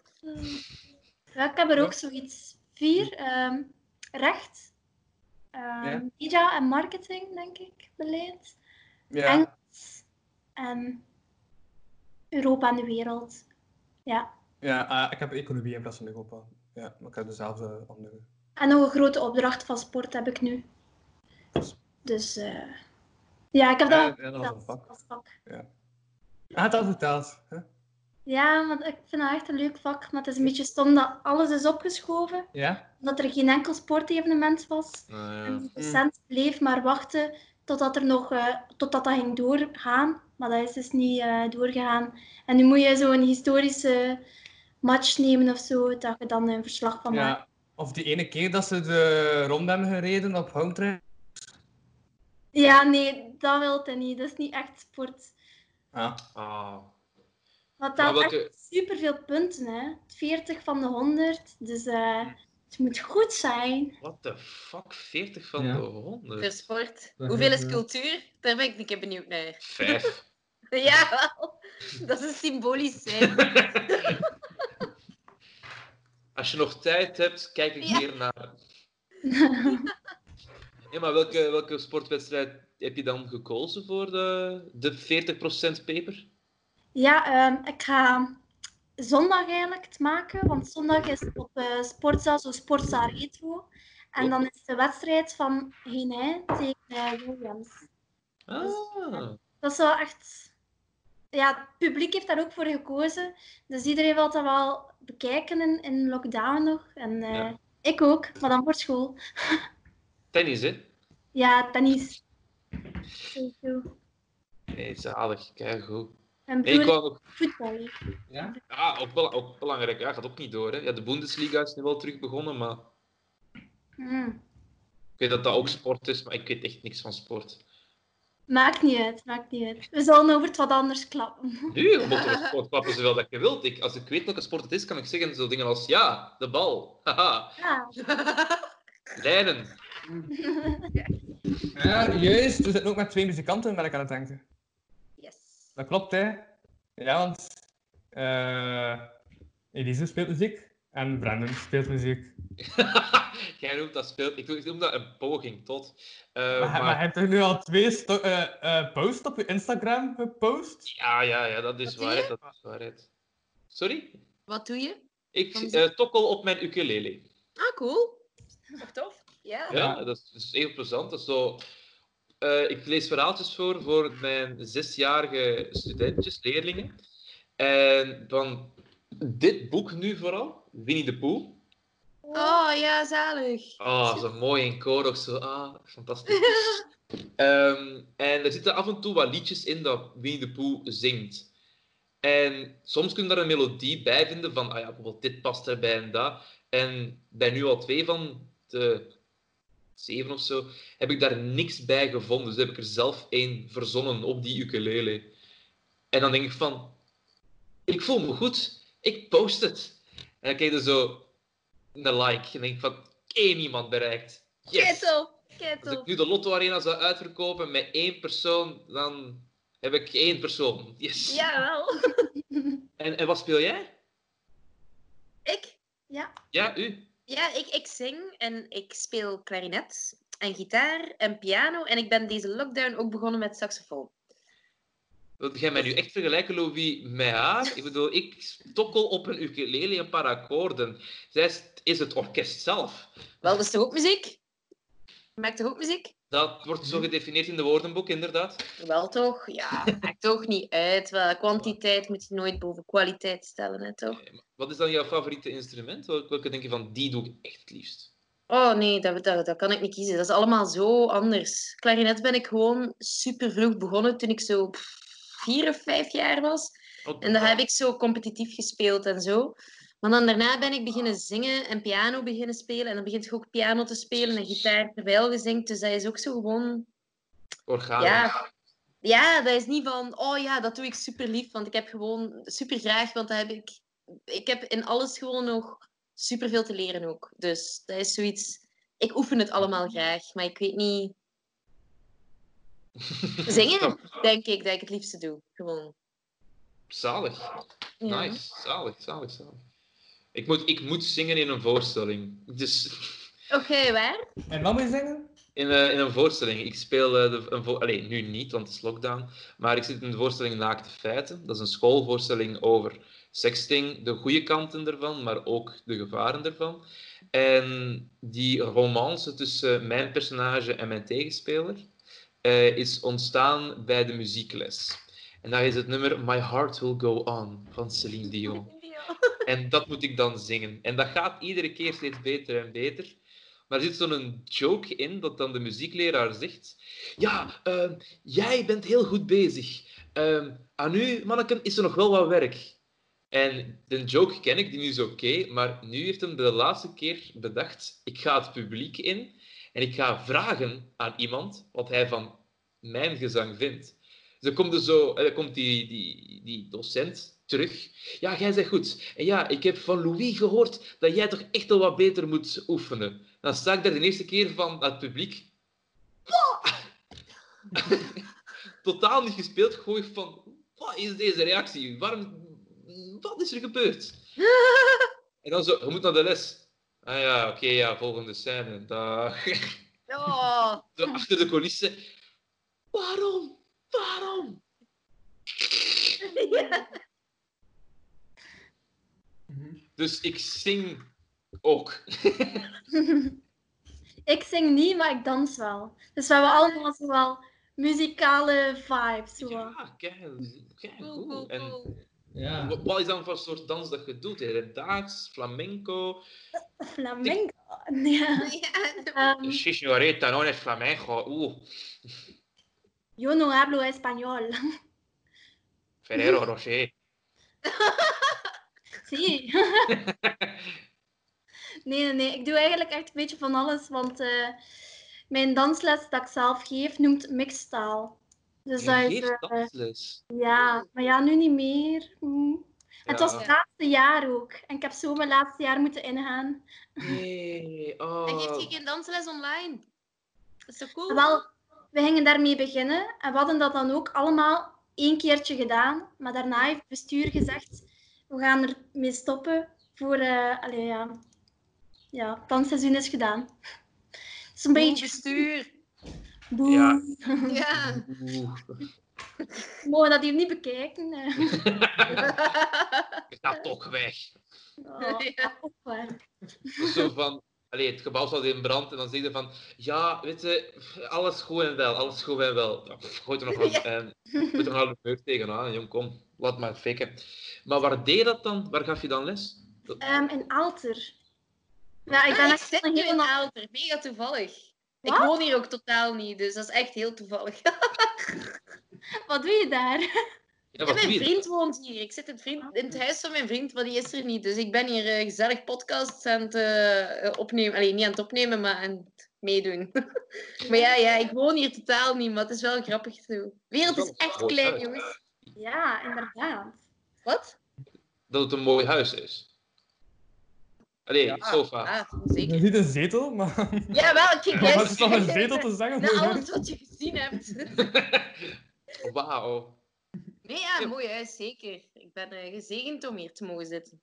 Ja, ik heb er ook zoiets. Vier. ehm, recht. Ehm. Media en marketing, denk ik, beleid. Ja. Engels. En Europa en de wereld. Ja. Ja, ah, ik heb economie in plaats van Europa. Ja, maar ik heb dezelfde andere. En nog een grote opdracht van sport heb ik nu. Dus eh, ja, ik heb dat Ja, dat was een vak. Ja. Hij had al verteld. Hè? Ja, maar ik vind dat echt een leuk vak. Maar het is een beetje stom dat alles is opgeschoven. Ja? Dat er geen enkel sportevenement was. En de docent bleef maar wachten totdat, er nog, eh, totdat dat ging doorgaan. Maar dat is dus niet eh, doorgegaan. En nu moet je zo'n historische match nemen of zo, dat je dan een verslag van maakt. Ja. Of die ene keer dat ze de ronde hebben gereden op hometrain. Ja, nee, dat wil hij niet. Dat is niet echt sport. Ja. Ah. Want dat welke- echt superveel punten, hè. 40 van de 100. Dus eh, het moet goed zijn. What the fuck? 40 van Ja. de 100? Per sport. Hoeveel is, cultuur? Daar ben ik een keer benieuwd naar. Vijf. [LAUGHS] Ja, wel. Dat is een symbolisch cijfer. [LAUGHS] Als je nog tijd hebt, kijk ik Ja. hier naar. [LAUGHS] Ja, maar welke, welke sportwedstrijd heb je dan gekozen voor de, de 40% paper? Ja, ehm, ik ga zondag eigenlijk het maken. Want zondag is op eh Sportzaal, zo Sportzaal Retro. En dan is de wedstrijd van Henij tegen eh, Williams. Ah. Dat is wel echt... Ja, het publiek heeft daar ook voor gekozen. Dus iedereen wil dat wel bekijken in, in lockdown nog. En eh, Ja. ik ook, maar dan voor school. [LAUGHS] Tennis, hè? Ja, tennis. Sowieso. Nee, zalig. Kijk goed. Nee, ik wou voetballen. Ja? Ah, ook, bela- ook belangrijk. Ja, gaat ook niet door. Hè. Ja, de Bundesliga is nu wel terug begonnen, maar Mm. ik weet dat dat ook sport is, maar ik weet echt niks van sport. Maakt niet uit, maakt niet uit. We zullen over het wat anders klappen. Nu, je moet over sport klappen zoveel dat je wilt. Ik, als ik weet welke sport het is, kan ik zeggen zo dingen als ja, de bal. Haha, Ja. lijnen. [LAUGHS] Ja, juist. We zitten ook met twee muzikanten, ben ik aan het denken. Dat klopt, hè. Ja, want eh Elise speelt muziek en Brandon speelt muziek. [LAUGHS] Jij noemt dat speelt. Ik, noem dat een poging tot. Eh, maar, maar, maar... maar je hebt er nu al twee eh, eh, posts op je Instagram gepost? Ja, ja, ja, dat is Wat doe waarheid. je? Dat is waarheid. Sorry? Wat doe je? Ik eh, muziek? tokkel op mijn ukulele. Ah, cool. Tof? Ja. Ja, dat is, dat is heel plezant. Dat is zo... Eh, ik lees verhaaltjes voor voor mijn zesjarige studentjes, leerlingen. En van dit boek nu vooral, Winnie de Pooh. Oh, ja, zalig. Ah, zo mooi in koor ook zo. Ah, fantastisch. [LAUGHS] Ehm, en er zitten af en toe wat liedjes in dat Winnie de Pooh zingt. En soms kun je daar een melodie bij vinden van, ah ja, bijvoorbeeld dit past erbij en dat. En bij nu al twee van de zeven of zo, heb ik daar niks bij gevonden. Dus heb ik er zelf één verzonnen op die ukulele. En dan denk ik van, ik voel me goed, ik post het. En dan krijg je zo een like en denk ik van, één iemand bereikt. Yes! Ketel. Als ik nu de Lotto Arena zou uitverkopen met één persoon, dan heb ik één persoon. Yes! Jawel. [LAUGHS] En, en wat speel jij? Ik? Ja. Ja, u? Ja, ik, ik zing en ik speel klarinet en gitaar en piano. En ik ben deze lockdown ook begonnen met saxofoon. Wil jij mij nu echt vergelijken, Louis, met haar? Ik bedoel, ik tokkel op een ukulele een paar akkoorden. Zij is, is het orkest zelf. Wel, dat is toch ook muziek? Maakt toch ook muziek? Dat wordt zo gedefinieerd in de woordenboek, inderdaad. Wel toch? Ja, [LAUGHS] maakt toch niet uit. Wel, kwantiteit moet je nooit boven kwaliteit stellen, hè, toch? Wat is dan jouw favoriete instrument? Welke, denk je van, die doe ik echt het liefst? Oh nee, dat, dat, dat kan ik niet kiezen. Dat is allemaal zo anders. Klarinet ben ik gewoon super vroeg begonnen toen ik zo pff, vier of vijf jaar was. En dan heb ik zo competitief gespeeld en zo. Maar dan daarna ben ik beginnen zingen en piano beginnen spelen. En dan begint je ook piano te spelen en gitaar terwijl je zingt. Dus dat is ook zo gewoon... Organisch. Ja, ja, dat is niet van... Oh ja, dat doe ik super lief. Want ik heb gewoon super graag... Want dat heb ik... Ik heb in alles gewoon nog super veel te leren ook. Dus dat is zoiets... Ik oefen het allemaal graag. Maar ik weet niet... [LAUGHS] Zingen, denk ik, dat ik het liefste doe. Gewoon. Zalig. Ja. Nice. Zalig, zalig, zalig. Ik moet, ik moet zingen in een voorstelling. Dus Oké, waar? En wat moet je zingen? in, eh, in een voorstelling. Ik speel eh, de, een Allee, nu niet, want het is lockdown. Maar ik zit in de voorstelling Naakte Feiten. Dat is een schoolvoorstelling over sexting, de goede kanten ervan, maar ook de gevaren ervan. En die romance tussen mijn personage en mijn tegenspeler eh, is ontstaan bij de muziekles. En daar is het nummer My Heart Will Go On van Celine Dion. En dat moet ik dan zingen. En dat gaat iedere keer steeds beter en beter. Maar er zit zo'n joke in dat dan de muziekleraar zegt: Ja, ehm, jij bent heel goed bezig. Ehm, aan u, manneken, is er nog wel wat werk. En de joke ken ik, die is oké, maar nu heeft hem de laatste keer bedacht, ik ga het publiek in en ik ga vragen aan iemand wat hij van mijn gezang vindt. Dus dan komt, er zo, eh, dan komt die, die, die docent terug. Ja, jij zegt goed. En ja, ik heb van Louis gehoord dat jij toch echt wel wat beter moet oefenen. Dan sta ik daar de eerste keer van het publiek. [LAUGHS] Totaal niet gespeeld, gooi van, wat is deze reactie? Waarom, wat is er gebeurd? En dan zo, je moet naar de les. Ah ja, oké, ja, volgende scène. Dag. Oh. [LAUGHS] Zo achter de coulissen. Waarom? Waarom? Ja. [LAUGHS] Dus ik zing ook. [LAUGHS] ik zing niet, maar ik dans wel. Dus we hebben allemaal zo wel muzikale vibes. Zo. Ah, kijk, kijk, Cool, wa- wat is dan voor soort dans dat je doet? Hedendaags, flamenco? Flamenco. [LAUGHS] Ja. Ehm, Sí, señorita, no es flamenco. Oeh, yo no hablo español. [LAUGHS] Ferrero Rocher. Zie. [LAUGHS] nee, nee, nee. Ik doe eigenlijk echt een beetje van alles. Want eh, mijn dansles dat ik zelf geef noemt mixtaal. Dus Je dat is... eh, dansles. ja, maar ja, nu niet meer. Hm. Het was het laatste jaar ook. En ik heb zo mijn laatste jaar moeten ingaan. Nee, [LAUGHS] En oh. geeft je geen dansles online? Dat is toch cool? Wel, we gingen daarmee beginnen. En we hadden dat dan ook allemaal één keertje gedaan. Maar daarna heeft het bestuur gezegd, we gaan ermee stoppen voor... eh allee, ja, ja, het dansseizoen is gedaan. Het is een beetje... bestuur. Boe. Ja. [LAUGHS] Ja. We mogen dat hier niet bekijken. eh. Je gaat toch weg. Oh, Ja. zo van, allee, het gebouw staat in brand en dan zeg je van, ja, weet je, alles goed en wel, alles goed en wel. Ja, Gooi [LAUGHS] er nog een, en, gooi er nog een muur tegenaan, jong, kom, laat maar fikken. Maar waar deed je dat dan? Waar gaf je dan les? Ehm, in Alter. Ja, ik ben Ah, ik echt zit een nu heel in Aalter. Mega toevallig. Ik woon hier ook totaal niet, dus dat is echt heel toevallig. [LAUGHS] Wat doe je daar? Ja, Ja, wat doe mijn je? vriend woont hier. Ik zit in het, vriend, in het huis van mijn vriend, maar die is er niet. Dus ik ben hier eh, gezellig podcasts aan het eh, opnemen. Alleen niet aan het opnemen, maar aan het meedoen. [LAUGHS] maar ja, ja, ik woon hier totaal niet, maar het is wel grappig zo. De wereld is echt klein, jongens. Ja, inderdaad. Wat? Dat het een mooi huis is. Allee, sofa. Ah, Dat zeker. is niet een zetel, maar... Jawel, kijk, [LAUGHS] Maar jij wat is dan een zetel te zeggen? Na alles wat je gezien hebt. [LAUGHS] Wauw. Nee, ja, mooi huis, zeker. Ik ben eh, gezegend om hier te mogen zitten.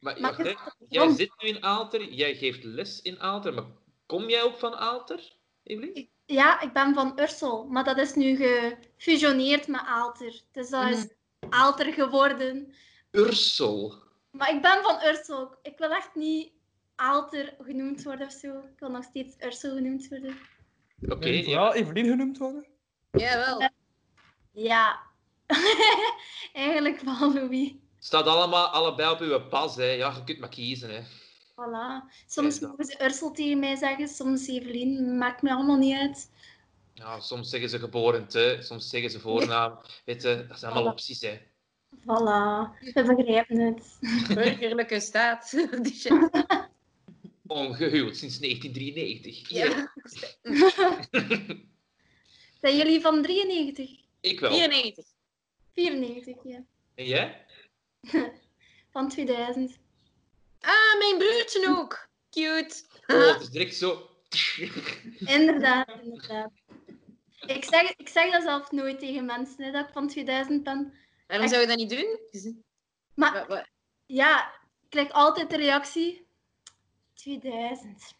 Maar, jij zit nu in Aalter, jij geeft les in Aalter, maar kom jij ook van Aalter, Evelien? Ja, ik ben van Ursel, maar dat is nu gefusioneerd met Aalter. Dus dat is Aalter geworden. Ursel. Maar ik ben van Ursel. Ik wil echt niet Aalter genoemd worden of zo. Ik wil nog steeds Ursel genoemd worden. Oké, ja. Evelien genoemd worden? Jawel. Ja. [LAUGHS] Eigenlijk wel, Louis. Staat allemaal allebei op uw pas, hè. Ja, je kunt maar kiezen, hè. Voilà. Soms Ja, mogen ze Ursel tegen mij zeggen, soms Evelien. Maakt me allemaal niet uit. Ja, soms zeggen ze geboren te, soms zeggen ze voornaam. [LAUGHS] Weet je, dat zijn allemaal opties, hè. Voilà. We begrijpen het. [LAUGHS] Burgerlijke staat. [LAUGHS] Ongehuwd sinds 1993. Ja. Zijn jullie van 93? Ik wel. 94. 94, ja. En jij? Van 2000. Ah, mijn broertje ook. Cute. Oh, het is direct zo... [LAUGHS] Inderdaad, inderdaad. Ik zeg, ik zeg dat zelf nooit tegen mensen, hè, dat ik van 2000 ben. Waarom zou je dat niet doen? Maar ja, ik krijg altijd de reactie... 2000.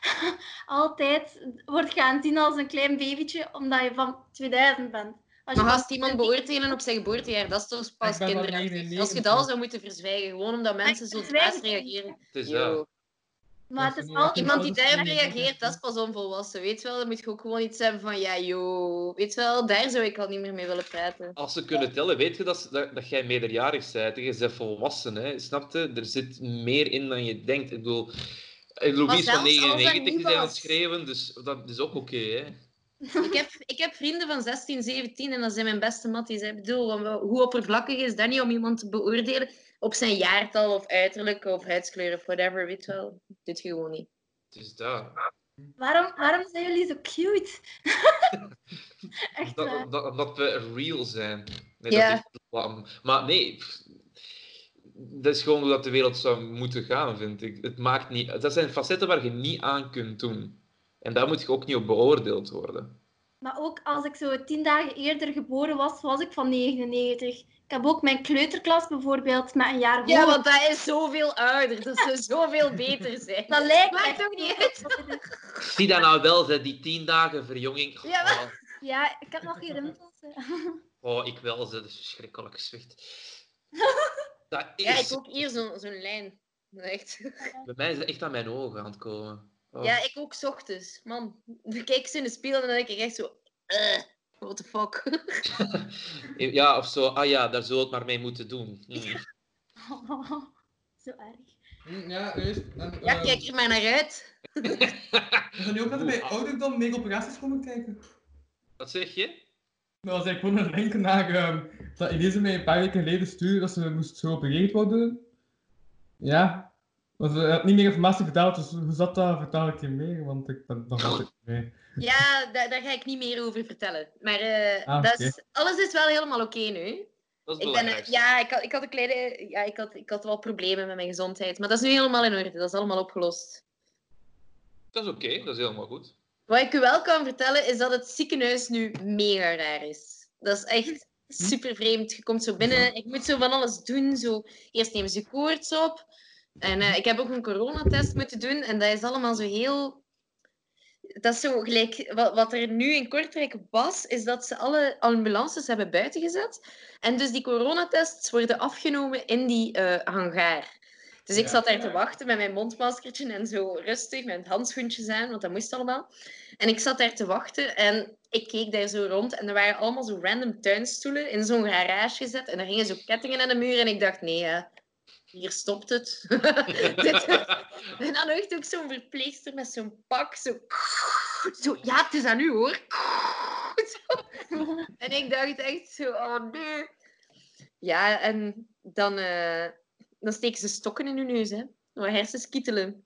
[LAUGHS] altijd wordt gaan zien als een klein babytje, omdat je van 2000 bent. Als je Maar iemand beoordelen op zijn geboortejaar, dat is toch pas kinderachtig. 99. Als je dat al zou moeten verzwijgen, gewoon omdat mensen zo dwaas reageren. Het is dat. Maar het is altijd... Iemand die daarop reageert, dat is pas onvolwassen. Weet wel, dan moet je ook gewoon iets hebben van, ja, joh. Weet wel, daar zou ik al niet meer mee willen praten. Als ze kunnen tellen, weet je dat, ze- dat, dat jij meerderjarig bent. Je bent volwassen, hè. Snap je? Er zit meer in dan je denkt. Ik bedoel, Louise van zelfs als er 99 niet is aan het schreeuwen, dus dat is ook oké, hè. [LAUGHS] Ik heb, ik heb vrienden van 16, 17 en dat zijn mijn beste matties. Ik bedoel, hoe oppervlakkig is dat niet om iemand te beoordelen op zijn jaartal of uiterlijk of huidskleur of whatever, weet je wel. Dit gewoon niet. Dus dat. Waarom, waarom zijn jullie zo cute? [LAUGHS] Echt Dat, waar. dat, omdat we real zijn. Nee, Ja. dat is echt lam. Maar nee, pff, dat is gewoon hoe dat de wereld zou moeten gaan, vind ik. Het maakt niet... Dat zijn facetten waar je niet aan kunt doen. En daar moet je ook niet op beoordeeld worden. Maar ook als ik zo tien dagen eerder geboren was, was ik van 99. Ik heb ook mijn kleuterklas bijvoorbeeld met een jaar Ja, voor. want dat is zoveel ouder. Dat zou zoveel beter zijn. Dat lijkt echt toch niet uit. Zie dat nou wel, zeg, die tien dagen verjonging. Ja, Oh, Ja, ik heb nog geen rimpels. oh, ik wel, ze, dat is verschrikkelijk zwicht. Dat Ja, is... ik ook hier zo'n zo'n lijn. Echt. Bij mij is het echt aan mijn ogen aan het komen. Oh. Ja, ik ook 's ochtends. Man, dan kijk ik zo in de spiegel en dan denk ik echt zo... eh, what the fuck. [LAUGHS] Ja, of zo, ah ja, daar zullen we het maar mee moeten doen. [LAUGHS] Zo erg. Hm, Ja, juist. En, Ja, ehm, kijk er maar naar uit. [LAUGHS] We gaan nu ook net bij ouderdom mega operaties komen kijken. Wat zeg je? Dat was eigenlijk gewoon een link naar ehm, dat Elise mij een paar weken geleden stuurde dat ze moest geopereerd worden. Ja. Maar ze had niet meer informatie verteld, dus hoe zat dat? Vertel ik je meer, want ik ben nog altijd mee. Ja, daar, daar ga ik niet meer over vertellen. Maar eh, Ah, dat is, alles is wel helemaal oké nu. Dat is Ik ben, ja, ik had, ik, had een kleine, ja ik, had, ik had wel problemen met mijn gezondheid. Maar dat is nu helemaal in orde. Dat is allemaal opgelost. Dat is oké, dat is helemaal goed. Wat ik u wel kan vertellen, is dat het ziekenhuis nu mega raar is. Dat is echt super vreemd. Je komt zo binnen, ik moet zo van alles doen. Zo, eerst nemen ze koorts op. En eh, ik heb ook een coronatest moeten doen. En dat is allemaal zo heel... Dat is zo gelijk... Wat, wat er nu in Kortrijk was, is dat ze alle ambulances hebben buiten gezet. En dus die coronatests worden afgenomen in die eh hangaar. Dus ik zat daar te wachten met mijn mondmaskertje en zo rustig, met handschoentjes aan, want dat moest allemaal. En ik zat daar te wachten en ik keek daar zo rond en er waren allemaal zo random tuinstoelen in zo'n garage gezet en er hingen zo kettingen aan de muur en ik dacht, nee, ja, hier stopt het. [LAUGHS] [LAUGHS] [LAUGHS] En dan echt ook zo'n verpleegster met zo'n pak, zo... zo... Ja, het is aan u, hoor. En ik dacht echt zo, oh nee. Ja, en dan, eh, dan steken ze stokken in hun neus, hè. Waar hersens kietelen.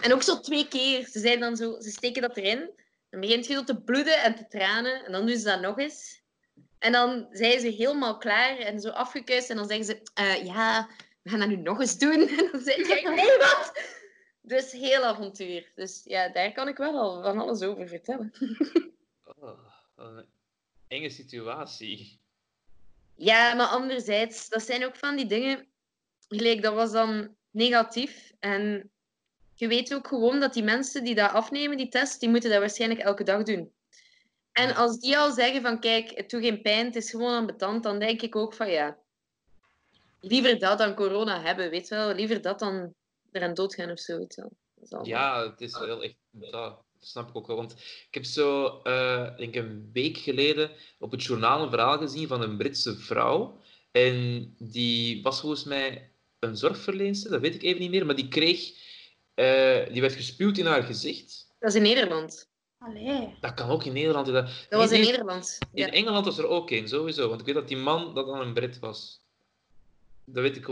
En ook zo twee keer. Ze, zijn dan zo, ze steken dat erin. Dan begint zo te bloeden en te tranen. En dan doen ze dat nog eens. En dan zijn ze helemaal klaar en zo afgekuist. En dan zeggen ze, eh, ja, we gaan dat nu nog eens doen. [LAUGHS] En dan zeg ik, nee, wat? Dus heel avontuur. Dus ja, daar kan ik wel al van alles over vertellen. Oh, wat een enge situatie. Ja, maar anderzijds, dat zijn ook van die dingen. Gelijk, dat was dan negatief. En je weet ook gewoon dat die mensen die dat afnemen, die test, die moeten dat waarschijnlijk elke dag doen. En als die al zeggen van, kijk, het doet geen pijn, het is gewoon ambetant, dan denk ik ook van, ja, liever dat dan corona hebben, weet je wel. Liever dat dan eraan doodgaan of zo, weet je wel. Dat is allemaal- Ja, het is wel echt. Dat snap ik ook wel. Want ik heb zo, eh denk een week geleden op het journaal een verhaal gezien van een Britse vrouw. En die was volgens mij een zorgverlenster, dat weet ik even niet meer. Maar die kreeg, eh, die werd gespuwd in haar gezicht. Dat is in Nederland. Allee. Dat kan ook in Nederland. Dat, Dat was in Nederland. In Ja. Engeland was er ook één, sowieso. Want ik weet dat die man dat dan een Brit was. Dat weet ik 100%.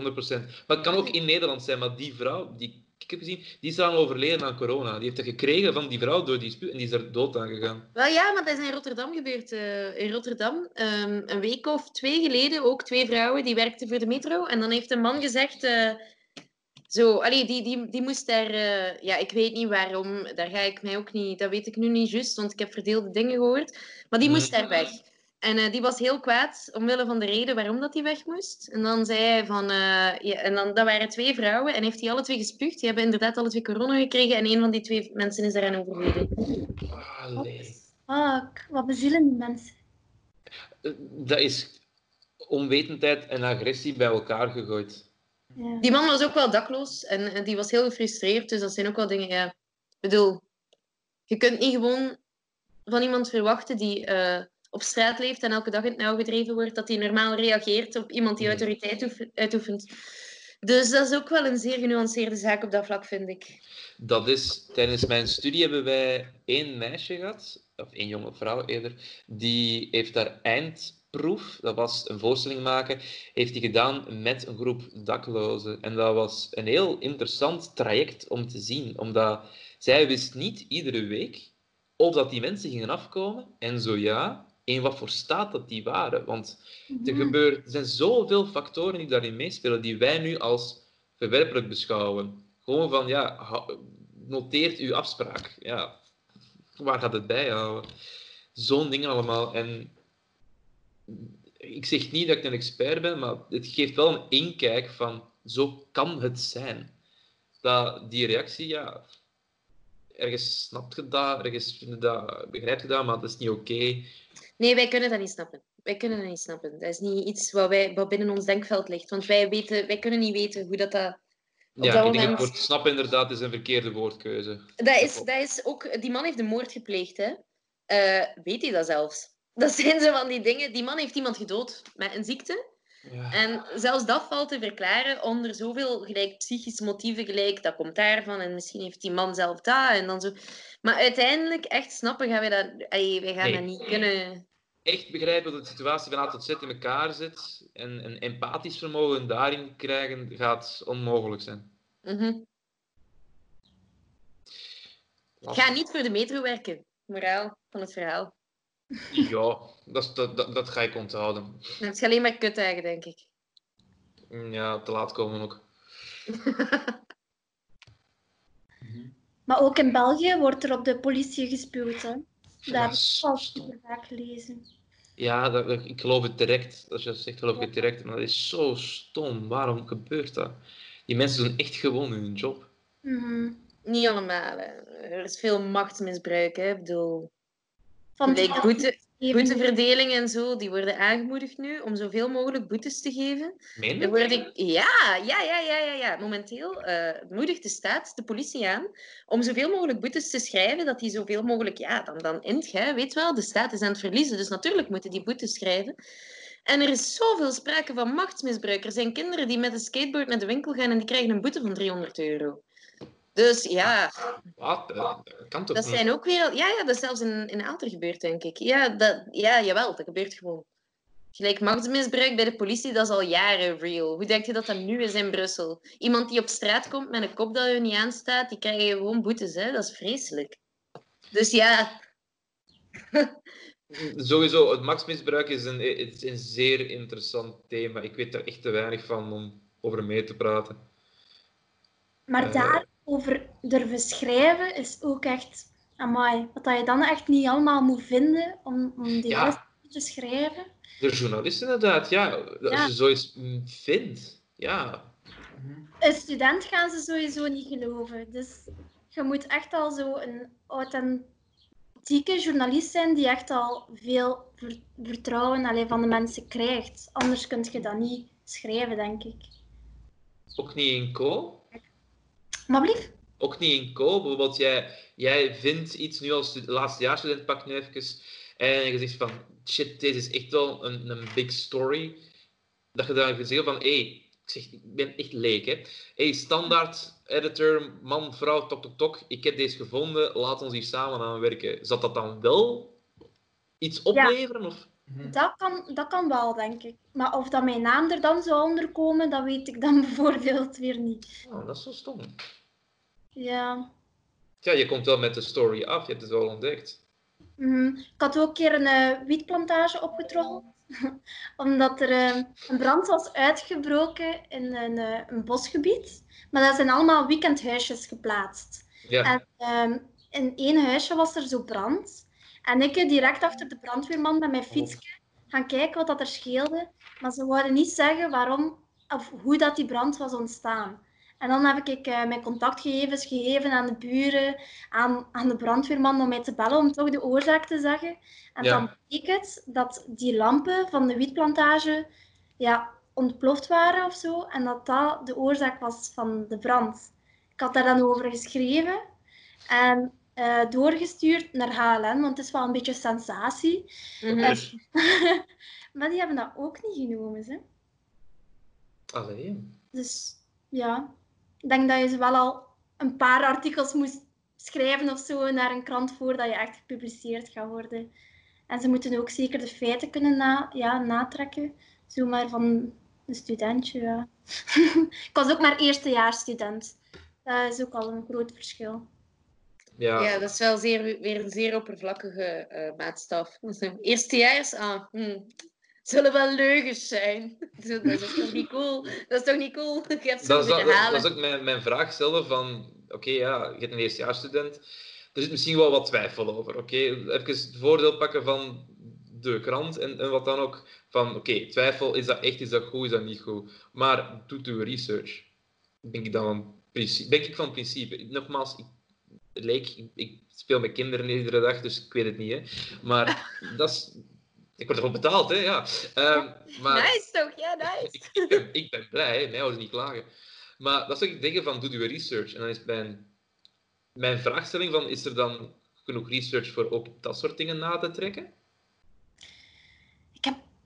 Maar het kan ook in Nederland zijn, maar die vrouw, die ik heb gezien, die is aan overleden aan corona. Die heeft dat gekregen van die vrouw door die spuw en die is er dood aan gegaan. Wel ja, maar dat is in Rotterdam gebeurd. eh, in Rotterdam, ehm, een week of twee geleden, ook twee vrouwen die werkten voor de metro. En dan heeft een man gezegd... eh, zo, allee, die, die, die moest daar... eh, ja, ik weet niet waarom. Daar ga ik mij ook niet... Dat weet ik nu niet juist, want ik heb verdeelde dingen gehoord. Maar die moest daar weg. En eh, die was heel kwaad omwille van de reden waarom dat hij weg moest. En dan zei hij van... eh, ja, en dan, dat waren twee vrouwen en heeft hij alle twee gespuugd. Die hebben inderdaad alle twee corona gekregen en een van die twee mensen is daaraan overleden. Allee. Fuck, wat bezielen die mensen. Eh, Dat is onwetendheid en agressie bij elkaar gegooid. Die man was ook wel dakloos en, en die was heel gefrustreerd. Dus dat zijn ook wel dingen, ja. Ik bedoel, je kunt niet gewoon van iemand verwachten die eh, op straat leeft en elke dag in het nauw gedreven wordt, dat hij normaal reageert op iemand die autoriteit oefen- uitoefent. Dus dat is ook wel een zeer genuanceerde zaak op dat vlak, vind ik. Dat is, tijdens mijn studie hebben wij één meisje gehad, of één jonge vrouw eerder, die heeft haar eindproef, dat was een voorstelling maken, heeft die gedaan met een groep daklozen. En dat was een heel interessant traject om te zien, omdat zij wist niet iedere week of dat die mensen gingen afkomen, en zo ja, in wat voor staat dat die waren. Want er, gebeurt, er zijn zoveel factoren die daarin meespelen, die wij nu als verwerpelijk beschouwen. Gewoon van, ja, noteert uw afspraak. Ja, waar gaat het bij houden? Zo'n dingen allemaal. En ik zeg niet dat ik een expert ben, maar het geeft wel een inkijk van, zo kan het zijn. Dat die reactie, ja, ergens snapt je dat, ergens dat, begrijp je dat, maar dat is niet oké. Nee, wij kunnen dat niet snappen. Wij kunnen dat niet snappen. Dat is niet iets wat, wij, wat binnen ons denkveld ligt. Want wij, weten, wij kunnen niet weten hoe dat... dat op Ja, dat ik denk moment... het woord snappen inderdaad is een verkeerde woordkeuze. Dat is, dat is ook... Die man heeft een moord gepleegd, hè. Eh, weet hij dat zelfs? Dat zijn zo van die dingen... Die man heeft iemand gedood met een ziekte. En zelfs dat valt te verklaren onder zoveel gelijk, psychische motieven gelijk. Dat komt daarvan en misschien heeft die man zelf dat en dan zo. Maar uiteindelijk, echt snappen gaan wij dat... Allee, wij gaan Nee. dat niet kunnen... Echt begrijpen dat de situatie van A tot Z in elkaar zit en een empathisch vermogen daarin krijgen gaat onmogelijk zijn. Mhm. Ga niet voor de metro werken. Moraal van het verhaal. Ja, dat, is- dat, dat, dat ga ik onthouden. Heb je alleen maar kut eigen, denk ik. Ja, te laat komen ook. [LAUGHS] Maar ook in België wordt er op de politie gespuwd. Hè. Ik al super vaak gelezen. Ja, dat, dat- ik geloof het direct. Als je dat zegt, geloof ik het direct. Maar dat is zo stom. Waarom gebeurt dat? Die mensen doen echt gewoon hun job. Mhm. Niet allemaal. hè. Er is veel machtsmisbruik. Hè. Ik bedoel... Van die boete, boeteverdeling en zo, die worden aangemoedigd nu om zoveel mogelijk boetes te geven. Meen je? Er worden, ja, ja, ja, ja, ja, ja. Momenteel eh, moedigt de staat de politie aan om zoveel mogelijk boetes te schrijven, dat die zoveel mogelijk, ja, dan, dan int, hè, weet wel, de staat is aan het verliezen, dus natuurlijk moeten die boetes schrijven. En er is zoveel sprake van machtsmisbruik. Er zijn kinderen die met een skateboard naar de winkel gaan en die krijgen een boete van 300 euro. Dus ja, Wat? Dat, dat kan toch dat niet? zijn ook weer... Ja, ja, dat is zelfs in, in Aalter gebeurd, denk ik. Ja, dat, ja, jawel, dat gebeurt gewoon. Gelijk machtsmisbruik bij de politie, dat is al jaren real. Hoe denk je dat dat nu is in Brussel? Iemand die op straat komt met een kop dat je niet aanstaat, die krijg je gewoon boetes, hè? Dat is vreselijk. Dus ja, [LAUGHS] Sowieso, het machtsmisbruik is een, het is een zeer interessant thema. Ik weet er echt te weinig van om over mee te praten. Maar Eh. Daarover durven schrijven is ook echt... Amai, wat dat je dan echt niet allemaal moet vinden om, om die Ja. te schrijven. De journalist inderdaad, ja. Als Ja. je zoiets mm, vindt, ja. Een student gaan ze sowieso niet geloven. Dus je moet echt al zo een authentieke journalist zijn die echt al veel ver- vertrouwen alleen van de mensen krijgt. Anders kun je dat niet schrijven, denk ik. Ook niet in co. Maar blief? Ook niet in co. Bijvoorbeeld, jij, jij vindt iets nu als stu- laatstejaarsstudent, pak nu even. En je zegt van, shit, deze is echt wel een, een big story. Dat je dan even zeggen van, hé, hey, ik, zeg, ik ben echt leek, hè. hey, standaard, editor, man, vrouw, tok, tok, tok. Ik heb deze gevonden, laat ons hier samen aan werken. Zal dat dan wel iets opleveren? Of? Dat kan, dat kan wel, denk ik. Maar of dat mijn naam er dan zou onderkomen, dat weet ik dan [LAUGHS] bijvoorbeeld weer niet. Oh, dat is zo stom. Ja. Ja, je komt wel met de story af, je hebt het wel ontdekt. Mhm. Ik had ook een keer een eh, wietplantage opgetroggeld. [LAUGHS] Omdat er eh, een brand was uitgebroken in een, eh, een bosgebied. Maar dat zijn allemaal weekendhuisjes geplaatst. Ja. En ehm, in één huisje was er zo brand. En ik direct achter de brandweerman met mijn fietsje gaan kijken wat dat er scheelde. Maar ze wouden niet zeggen waarom of hoe dat die brand was ontstaan. En dan heb ik eh, mijn contactgegevens gegeven aan de buren, aan, aan de brandweerman om mij te bellen om toch de oorzaak te zeggen. En Ja. dan bleek het dat die lampen van de wietplantage ja, ontploft waren of zo. En dat dat de oorzaak was van de brand. Ik had daar dan over geschreven en eh, doorgestuurd naar HLN, want het is wel een beetje sensatie. Mhm. En- [LAUGHS] maar die hebben dat ook niet genomen. Hè? Allee. Dus ja, ik denk dat je ze wel al een paar artikels moest schrijven of zo naar een krant voordat je echt gepubliceerd gaat worden. En ze moeten ook zeker de feiten kunnen na, ja, natrekken. Zomaar van een studentje, ja. [LAUGHS] ik was ook maar eerstejaarsstudent. Dat is ook al een groot verschil. Ja. Ja, dat is wel zeer, weer een zeer oppervlakkige eh, maatstaf. [LAUGHS] Eerstejaars, ah, hm, zullen wel leugens zijn. [LAUGHS] Dat is toch niet [LAUGHS] cool? Dat is toch niet cool? Je hebt Dat is, dat, dat, halen. dat is ook mijn, mijn vraag zelf van... Oké, ja, je bent een eerstejaarsstudent. Er zit misschien wel wat twijfel over. Oké, even het voordeel pakken van de krant en, en wat dan ook. Van, oké, twijfel, is dat echt, is dat goed, is dat niet goed? Maar doe uw research. Ben ik dan van principe. Ben ik van principe. Nogmaals, ik, leek, ik, ik speel met kinderen iedere dag, dus ik weet het niet. Hè. Maar [LAUGHS] dat is... Ik word ervoor betaald, hè, ja. Ehm, maar, Nice toch? Ja, nice. [LAUGHS] ik, ben, ik ben blij, hè. mij ze niet klagen. Maar dat zou ik denken van, doe je research. En dan is mijn, mijn vraagstelling van, is er dan genoeg research voor ook dat soort dingen na te trekken?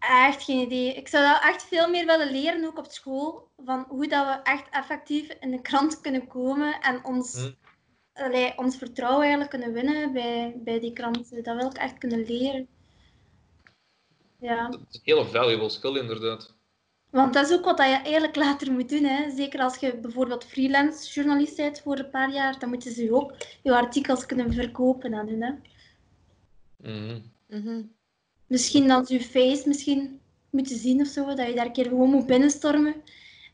Echt geen idee. Ik zou dat echt veel meer willen leren, ook op school, van hoe dat we echt effectief in de krant kunnen komen en ons, Hm. Allee, ons vertrouwen eigenlijk kunnen winnen bij, bij die kranten. Dat wil ik echt kunnen leren. Ja, Dat is een hele valuable skill, inderdaad. want dat is ook wat dat je eigenlijk later moet doen. Hè. Zeker als je bijvoorbeeld freelance journalist bent voor een paar jaar, dan moeten ze je ook je artikels kunnen verkopen aan hun. Hè. Mhm. Mhm. Misschien dan je face misschien moeten zien of zo, dat je daar een keer gewoon moet binnenstormen.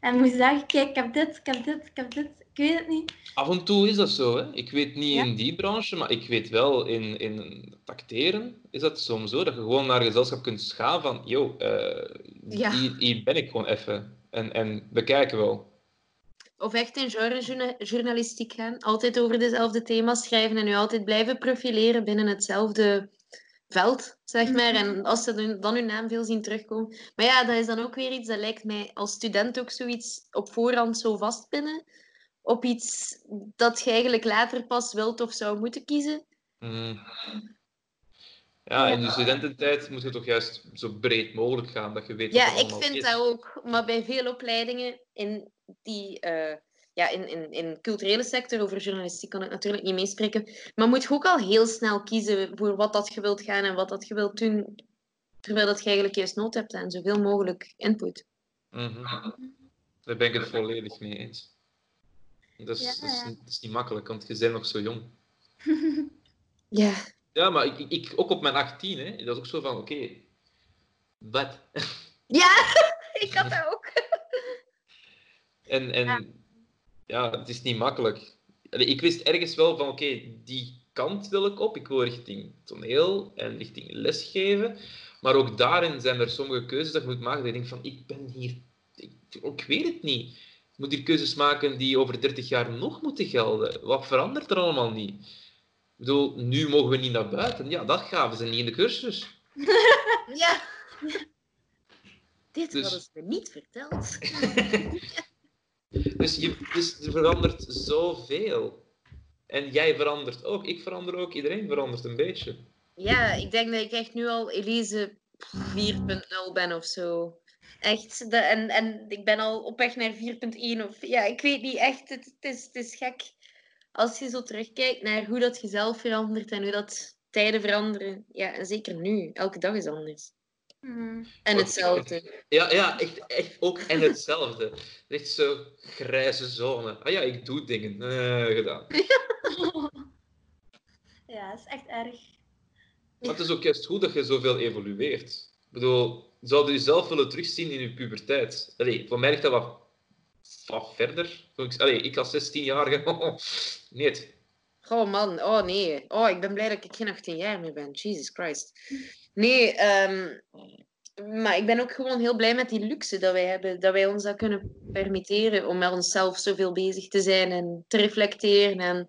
En moet zeggen, kijk, ik heb dit, ik heb dit, ik heb dit. Ik weet het niet. Af en toe is dat zo. Hè. Ik weet niet Ja. in die branche, maar ik weet wel in, in acteren is dat soms zo. Dat je gewoon naar gezelschap kunt gaan van, yo, eh, Ja. hier, hier ben ik gewoon even. En, en we kijken wel. Of echt in genrejournalistiek gaan. Altijd over dezelfde thema's schrijven en u altijd blijven profileren binnen hetzelfde veld, zeg maar. En als ze dan- dan hun naam veel zien terugkomen. Maar ja, dat is dan ook weer iets, dat lijkt mij als student ook zoiets op voorhand zo vastpinnen. Op iets dat je eigenlijk later pas wilt of zou moeten kiezen. Mm. Ja, in de studententijd moet je toch juist zo breed mogelijk gaan, dat je weet Ja, ik vind is. dat ook. Maar bij veel opleidingen in die... eh, ja, in, in, in culturele sector, over journalistiek kan ik natuurlijk niet meespreken. Maar moet je ook al heel snel kiezen voor wat dat je wilt gaan en wat dat je wilt doen. Terwijl dat je eigenlijk juist nood hebt aan zoveel mogelijk input. Mhm. Daar ben ik het volledig mee eens. Dat is, Ja. dat is, dat is niet makkelijk, want je bent nog zo jong. [LAUGHS] Ja. Ja, maar ik, ik, ook op mijn 18, hè, dat is ook zo van, oké, wat? [LAUGHS] Ja, [LAUGHS] ik had dat ook. En, en ja. het is niet makkelijk. Allee, ik wist ergens wel van, oké, die kant wil ik op. Ik wil richting toneel en richting lesgeven. Maar ook daarin zijn er sommige keuzes dat je moet maken. Dat je denkt van, ik ben hier... Ik, ik weet het niet. Moet hier keuzes maken die over 30 jaar nog moeten gelden. Wat verandert er allemaal niet? Ik bedoel, nu mogen we niet naar buiten. Ja, dat gaven ze niet in de cursus. [LAUGHS] Ja. Dit Dus- hadden ze me niet verteld. [LAUGHS] Dus, je, dus er verandert zoveel. En jij verandert ook. Ik verander ook. Iedereen verandert een beetje. Ja, ik denk dat ik echt nu al Elise 4.0 ben of zo. Echt. De, en, en ik ben al op weg naar 4.1 of... Ja, ik weet niet echt. Het, het, is, het is gek. Als je zo terugkijkt naar hoe dat je zelf verandert en hoe dat tijden veranderen. Ja, en zeker nu. Elke dag is anders. Hmm. En hetzelfde. Ja, ja echt, echt ook en hetzelfde. Echt zo grijze zone. Ah ja, ik doe dingen. Eh, gedaan. [LAUGHS] Ja, dat is echt erg. Maar het is ook juist goed dat je zoveel evolueert. Ik bedoel, zou je jezelf willen terugzien in je puberteit? Allee, voor mij ligt dat wat, verder. Allee, ik als 16-jarige... [LAUGHS] nee. Oh man, oh nee. Oh, ik ben blij dat ik geen 18 jaar meer ben. Jesus Christ. Nee, ehm, maar ik ben ook gewoon heel blij met die luxe dat wij hebben. Dat wij ons dat kunnen permitteren om met onszelf zoveel bezig te zijn en te reflecteren. En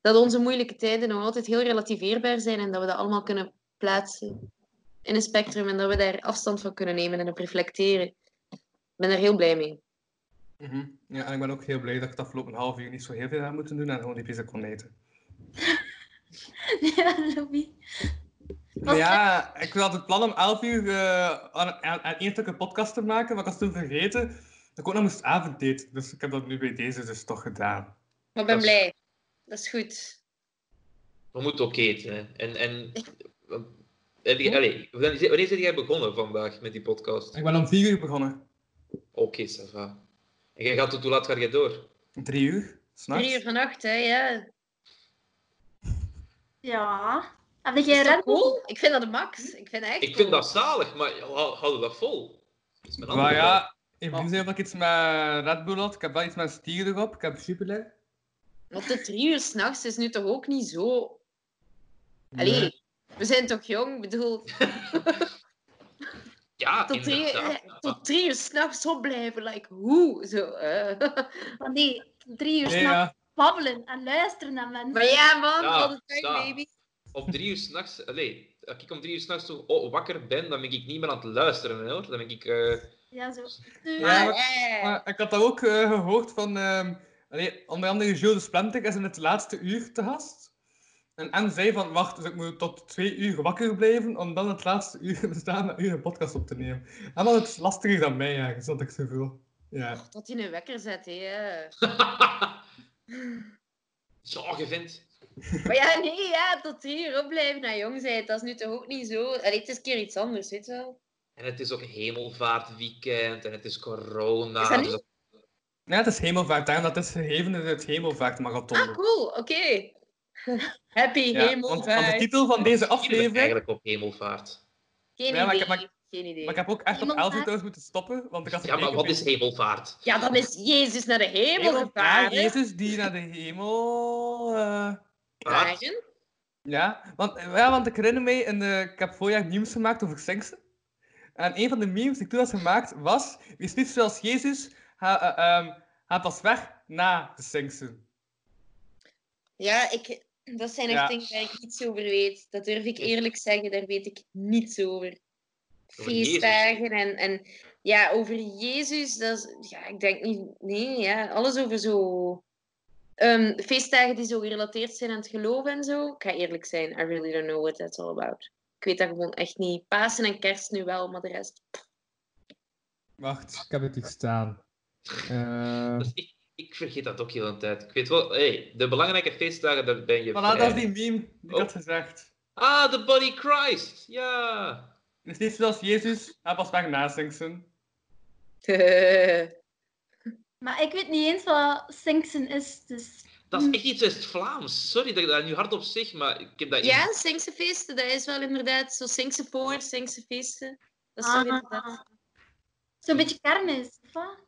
dat onze moeilijke tijden nog altijd heel relativeerbaar zijn en dat we dat allemaal kunnen plaatsen in een spectrum en dat we daar afstand van kunnen nemen en op reflecteren. Ik ben er heel blij mee. Mhm. Ja, en ik ben ook heel blij dat ik het afgelopen half uur niet zo heel veel heb moeten doen en gewoon die pizza kon eten. [LAUGHS] Ja. Was Ja, ik had het plan om 11 uur eh, aan, aan, aan één stuk een podcast te maken, maar ik was toen vergeten dat ik ook nog moest avondeten. Dus ik heb dat nu bij deze dus toch gedaan. Maar ik ben Dat is- blij. Dat is goed. we moeten ook eten. Hè. En, en, allee, wanneer ben jij begonnen vandaag met die podcast? Ik ben om vier uur begonnen. Oké, ça va. En jij gaat tot hoe laat ga jij door? Drie uur, s'nachts. Drie uur vannacht, hè, ja. Ja. Heb jij Red cool? Ik vind dat de max. Ik vind dat echt Ik vind cool. dat zalig, maar hou, dat vol. Dat is Maar ja, ik ben zei dat ik iets met Red Bull had. Ik heb wel iets met stier erop. Ik heb superleg. Want de drie uur s'nachts is nu toch ook niet zo... Allee, Nee. We zijn toch jong? Ik bedoel, [LAUGHS] Ja, tot drie, tot drie uur s'nachts opblijven. Like, hoe? Zo, eh. Van [LAUGHS] nee, drie uur Nee, s'nachts ja. babbelen en luisteren naar mensen. Maar ja, man, Ja, all the time, baby. Om drie uur s'nachts, allee, als ik om drie uur s'nachts zo oh, wakker ben, dan ben ik niet meer aan het luisteren, hoor. Dan ben ik... eh, Ja, zo. Ja, Maar, maar, eh, maar ik had dat ook eh, gehoord van... ehm allee, onder andere Jules de is in het laatste uur te gast. En M zei van, wacht, dus ik moet tot twee uur wakker blijven om dan het laatste uur bestaan met u een podcast op te nemen. En dat is lastiger dan mij, ergens, wat ik zo voel. Ja. Dat hij een wekker zet, hè. [LAUGHS] Zo, je vindt... Maar ja, nee, ja, tot drie uur opblijven naar jong zijn, dat is nu toch ook niet zo... Allee, het is een keer iets anders, weet je wel. En het is ook hemelvaartweekend en het is corona. Is dat dus niet? dat- Ja, het is hemelvaart. Daarom dat is gegeven in het hemelvaartmarathon. Ah, cool, oké. [LAUGHS] Happy want, hemelvaart. want de titel van deze aflevering... eigenlijk op hemelvaart. Geen Ja, maar ik idee. maar- Geen idee. Maar ik heb ook echt op 11 uur Hemelvaart? trouwens moeten stoppen, want ik had Ja, maar wat is hemelvaart? Ja, dan is Jezus naar de hemel Hemel- gevaren. Ja, Jezus die naar de hemel... eh, Varen? Ja, want, ja, want ik herinner in de, ik heb voorjaar memes gemaakt over Singsen. En een van de memes die ik toen had gemaakt was, wees niet zoals Jezus, ga, eh, ehm, ga pas weg na de Singsen. Ja, ik, dat zijn echt Ja. dingen waar ik niets over weet. Dat durf ik eerlijk zeggen, daar weet ik niets over. Feestdagen en, en ja, over Jezus, dat is, ja, ik denk niet, nee, ja, alles over zo. ehm, feestdagen die zo gerelateerd zijn aan het geloof en zo. Ik ga eerlijk zijn, I really don't know what that's all about. Ik weet dat gewoon echt niet. Pasen en kerst nu wel, maar de rest. Wacht, ik heb het hier staan. [LAUGHS] Eh, Dus ik, vergeet dat ook heel de tijd. Ik weet wel, hey, de belangrijke feestdagen, daar ben je Voilà, dat is die meme die ik Oh. had gezegd. Ah, de Body Christ! Ja! Wees niet zoals Jezus, weg na Singsen. [LAUGHS] Maar ik weet niet eens wat Sinksen is, dus... Dat is echt iets West-Vlaams. Sorry dat ik dat nu hardop zeg, maar ik heb dat... Ja, feesten, dat is wel inderdaad zo Singse voor, feesten. Dat is zo Ah. inderdaad. Zo'n beetje kermis, of wat?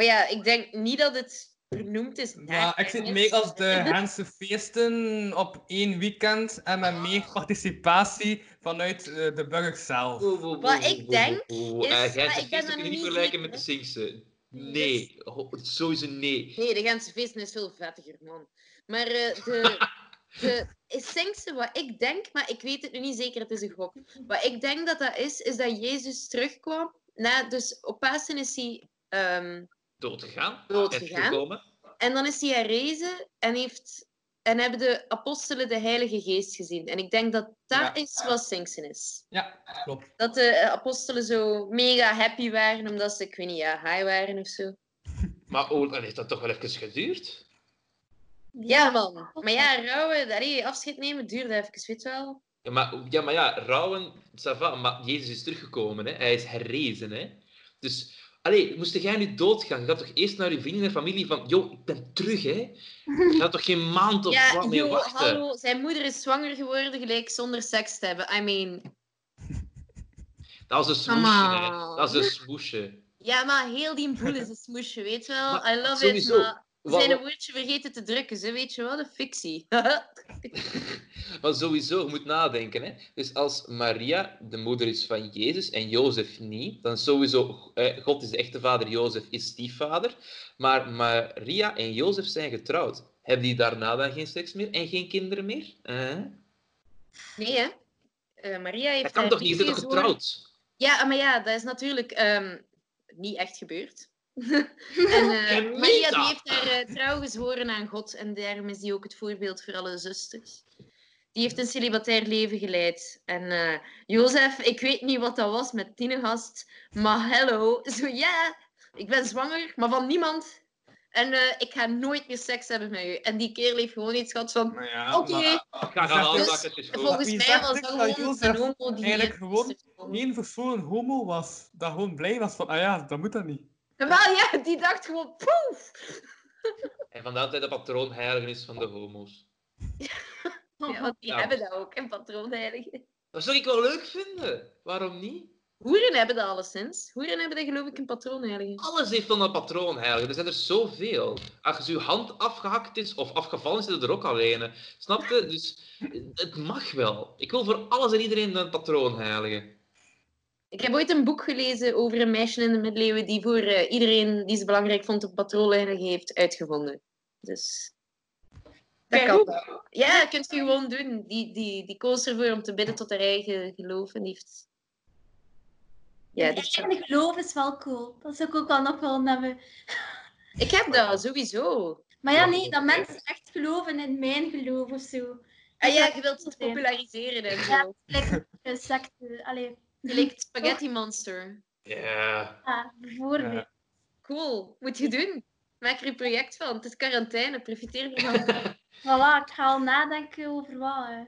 Maar ja, ik denk niet dat het vernoemd is. naar Ja, ik zit mee als de [LAUGHS] Haanse feesten op één weekend en met meer participatie vanuit eh, de burger zelf. Wat ik denk is- Gijnse ik ben feesten er niet vergelijken met de Singse. Nee, sowieso nee. Nee, de Gentse feesten is veel vettiger, man. Maar eh, de, [LAUGHS] de Singse, wat ik denk, maar ik weet het nu niet zeker, het is een gok. Wat ik denk dat dat is, is dat Jezus terugkwam. Na, dus op Pasen is hij Doodgegaan. Doodgegaan. Uitgekomen. En dan is hij herrezen en, heeft, en hebben de apostelen de Heilige Geest gezien. En ik denk dat dat Ja. is wat Singsen is. Ja, klopt. Dat de eh, apostelen zo mega happy waren omdat ze, ik weet niet, ja, high waren of zo. [LAUGHS] Maar oh, dan heeft dat toch wel even geduurd? Ja, man. Maar ja, rouwen, allee, afscheid nemen duurde even, weet je wel. Ja, maar ja, maar ja rouwen, ça va, maar Jezus is teruggekomen, hè? hij is herrezen. Hè? Dus, allee, moest jij nu doodgaan? Je gaat toch eerst naar je vrienden en familie van, yo, ik ben terug, hè? [LAUGHS] Je gaat toch geen maand of ja, wat meer joh, wachten? hallo, zijn moeder is zwanger geworden gelijk zonder seks te hebben. I mean, [LAUGHS] Dat is een smoesje, hè? Dat is een smoesje. ja, maar heel die boel is een smoesje, weet je wel. [LAUGHS] Maar I love sowieso, it, maar wat- zijn een woordje vergeten te drukken, ze weet je wel, de fictie. [LAUGHS] Maar sowieso, je moet nadenken. Hè? Dus als Maria de moeder is van Jezus en Jozef niet, dan sowieso, eh, God is de echte vader, Jozef is stiefvader. Maar Maria en Jozef zijn getrouwd. Hebben die daarna dan geen seks meer en geen kinderen meer? Eh? Nee, hè? Eh, Maria heeft Dat kan toch niet? Je bent toch getrouwd? Ja, maar ja, dat is natuurlijk ehm, niet echt gebeurd. [LAUGHS] en eh, Maria die heeft haar eh, trouw gezworen aan God en daarom is die ook het voorbeeld voor alle zusters. Die heeft een celibatair leven geleid. En eh Jozef, ik weet niet wat dat was met Tinegast, maar hello, zo ja, ik ben zwanger, maar van niemand. En eh, ik ga nooit meer seks hebben met u. En die kerel heeft gewoon iets gehad van... Oké. Gaan aanmaken, het is goed. volgens mij was dat gewoon een homo die... Eigenlijk gewoon één persoon homo was. Dat gewoon blij was van, ah ja, dat moet dat niet. Wel ja, die dacht gewoon poef. En vandaar dat hij de patroonheilige is van de homo's. Ja, [LAUGHS] want die Ja. hebben dat ook, een patroonheilige. Dat zou ik wel leuk vinden. Waarom niet? Hoeren hebben dat alleszins. Hoeren hebben dat geloof ik een patroonheilige. Alles heeft dan een patroonheilige. Er zijn er zoveel. Als je hand afgehakt is of afgevallen is, zit er ook alleen. Snap je? Dus het mag wel. Ik wil voor alles en iedereen een patroonheilige. Ik heb ooit een boek gelezen over een meisje in de middeleeuwen die voor eh, iedereen die ze belangrijk vond een patroonheilige heeft uitgevonden. Dus... Dat kan wel. Ja, dat kun je gewoon doen. Die, die, die koos ervoor om te bidden tot haar eigen geloof. En heeft... Ja, Ja, dus... eigen geloof is wel cool. Dat zou ik ook wel nog wel hebben. Ik heb dat, sowieso. Maar ja, nee, dat mensen echt geloven in mijn geloof of zo. Ah ja, je wilt het populariseren en zo. Ja, een secte. Allee. Gelijk het Spaghetti Monster. Ja. Ja, bijvoorbeeld. Cool, moet je doen. Maak er een project van. Het is quarantaine, profiteer ervan. [LAUGHS] Voilà, ik ga al nadenken over wat. hè.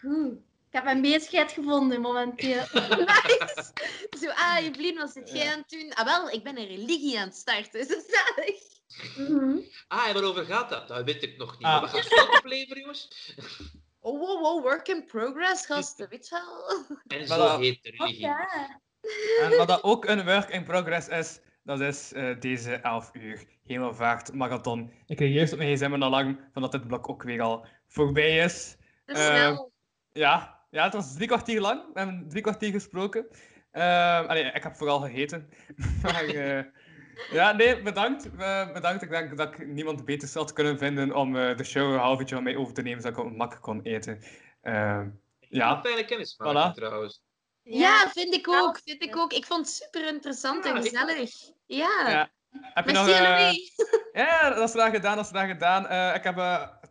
Goed. Ik heb mijn bezigheid gevonden momenteel. nice. [LAUGHS] [LAUGHS] Zo, ah, Evelien, wat zit jij aan het doen? Ah, wel, ik ben een religie aan het starten. Dat is zalig. Ah, en waarover gaat dat? Dat weet ik nog niet. Ah. Maar het ook opleveren, jongens? Oh, wow, wow, work in progress, gasten. Weet je wel? En heet de religie. [LAUGHS] En wat dat ook een work in progress is, dat is eh, deze 11 uur hemelvaart marathon. Ik kreeg juist op mijn gsm al lang van dat dit blok ook weer al voorbij is. Dat is Eh, snel. ja, ja, het was drie kwartier lang. We hebben drie kwartier gesproken. Eh, allee, ik heb vooral gegeten. [LAUGHS] maar eh, ja, nee, bedankt. Eh, bedankt. Ik denk dat ik niemand beter had kunnen vinden om eh, de show een half uurtje van mij over te nemen, zodat ik mijn mak kon eten. Eh, ja, fijne kennismaking Voilà. trouwens. Ja, vind ik ook. Vind ik ook. Ik vond het super interessant en Ja, gezellig. Ja. Ja. Heb je nog... Eh. [LAUGHS] Ja, dat is graag gedaan, dat is graag gedaan. Eh, ik heb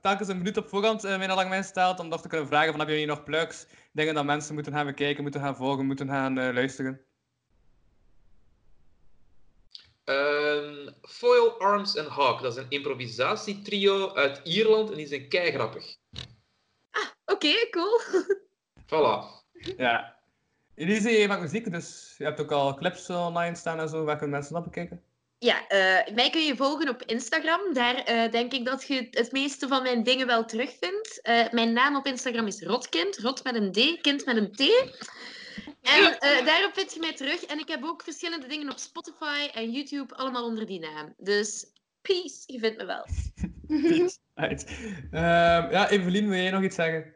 telkens een minuut op voorhand uh, mijn alarm ingesteld om nog te kunnen vragen van hebben jullie nog plugs, dingen dat mensen moeten gaan bekijken, moeten gaan volgen, moeten gaan eh, luisteren. Ehm, Foil Arms and Hawk, dat is een improvisatietrio uit Ierland en die zijn keigrappig. Oké, cool. [LAUGHS] Voilà. Ja. Elise, je maakt muziek, dus je hebt ook al clips online staan en zo. Waar kunnen mensen dat bekijken? Ja, eh, mij kun je volgen op Instagram. Daar eh, denk ik dat je het meeste van mijn dingen wel terugvindt. Eh, mijn naam op Instagram is Rotkind. Rot met een D, kind met een T. En eh, daarop vind je mij terug. En ik heb ook verschillende dingen op Spotify en YouTube, allemaal onder die naam. Dus peace, je vindt me wel. [LAUGHS] Right. Ehm, ja, Evelien, wil jij nog iets zeggen?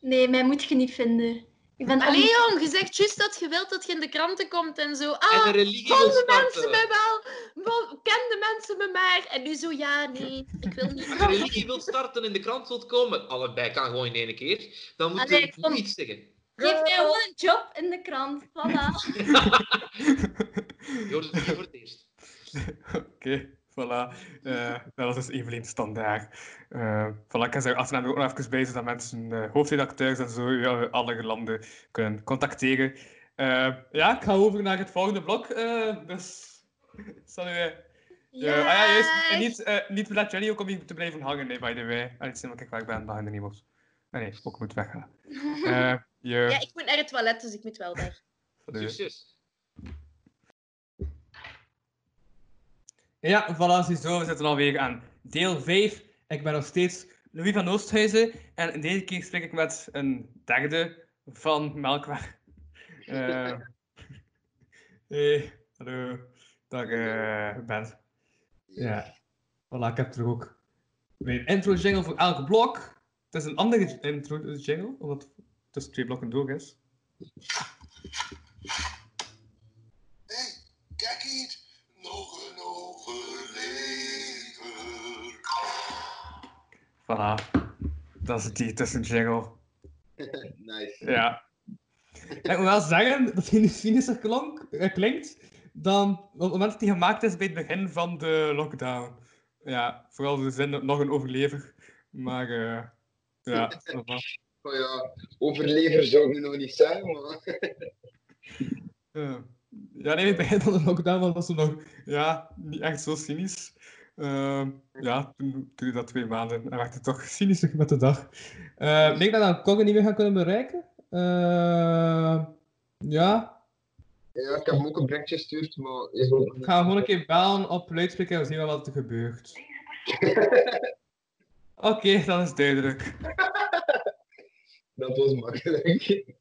Nee, mij moet je niet vinden. Ik ben Allee jong, je zegt juist dat je wilt dat je in de kranten komt en zo. Ah, En de mensen me wel? Wel, Kenden mensen me maar? En nu zo, ja, nee, ik wil niet. Als je religie wilt starten en in de krant wilt komen, allebei kan gewoon in één keer, dan moet Allee, je niet zeggen. Geef mij gewoon een job in de krant. Voilà. [LAUGHS] Je hoort het niet voor het eerst. [LAUGHS] Oké, voilà. Eh, dat is dus Evelien Standaard. Eh voilà, ik kan zeggen, achternaam er ook nog even bij, zodat mensen, eh, hoofdredacteurs en zo, ja, alle landen kunnen contacteren. Eh, ja, ik ga over naar het volgende blok. eh, dus, zal u... Ja, ah ja, juist. En niet, eh niet Black Jelly ook om hier te blijven hangen, nee, by the way. En het is helemaal kijk waar ik ben, behind the niemals. Nee, nee, ook moet weggaan. [LAUGHS] Eh. Ja, ik moet naar het toilet, dus ik moet wel weg. Succes. [LAUGHS] Ja, voilà, ziezo, we zitten alweer aan deel 5. Ik ben nog steeds Louis van Oosthuizen en deze keer spreek ik met een derde van Melkweg. [LAUGHS] Eh hey, [LAUGHS] hallo. Dag uh, Ben. Ja, voilà, ik heb er ook mijn intro jingle voor elk blok. Het is een andere intro jingle, omdat tussen twee blokken door is. Kijk hier, nog een overlever. Voilà, dat is die tussen jingle. [LAUGHS] nice. Ja. Ik moet wel zeggen dat hij nu cynischer klonk, eh, klinkt dan op het moment dat hij gemaakt is bij het begin van de lockdown. Ja, vooral de zin nog een overlever. Maar eh ja, [LAUGHS] dat was- Oh ja, overlever zou ik nu nog niet zeggen, maar... [LAUGHS] Ja, nee, van de lockdown was het nog ja, niet echt zo cynisch. Ehm, ja, toen duurde dat twee maanden en werd het toch cynischer met de dag. Ik denk dat we dan Kogge niet meer gaan kunnen bereiken. Eh, ja, Ja, ik heb hem ook een berichtje gestuurd, maar ook ik ga gewoon een keer bellen op luidspreker en zien wat er gebeurt. [LAUGHS] Oké, dat is duidelijk. Dat was makkelijk. [LAUGHS]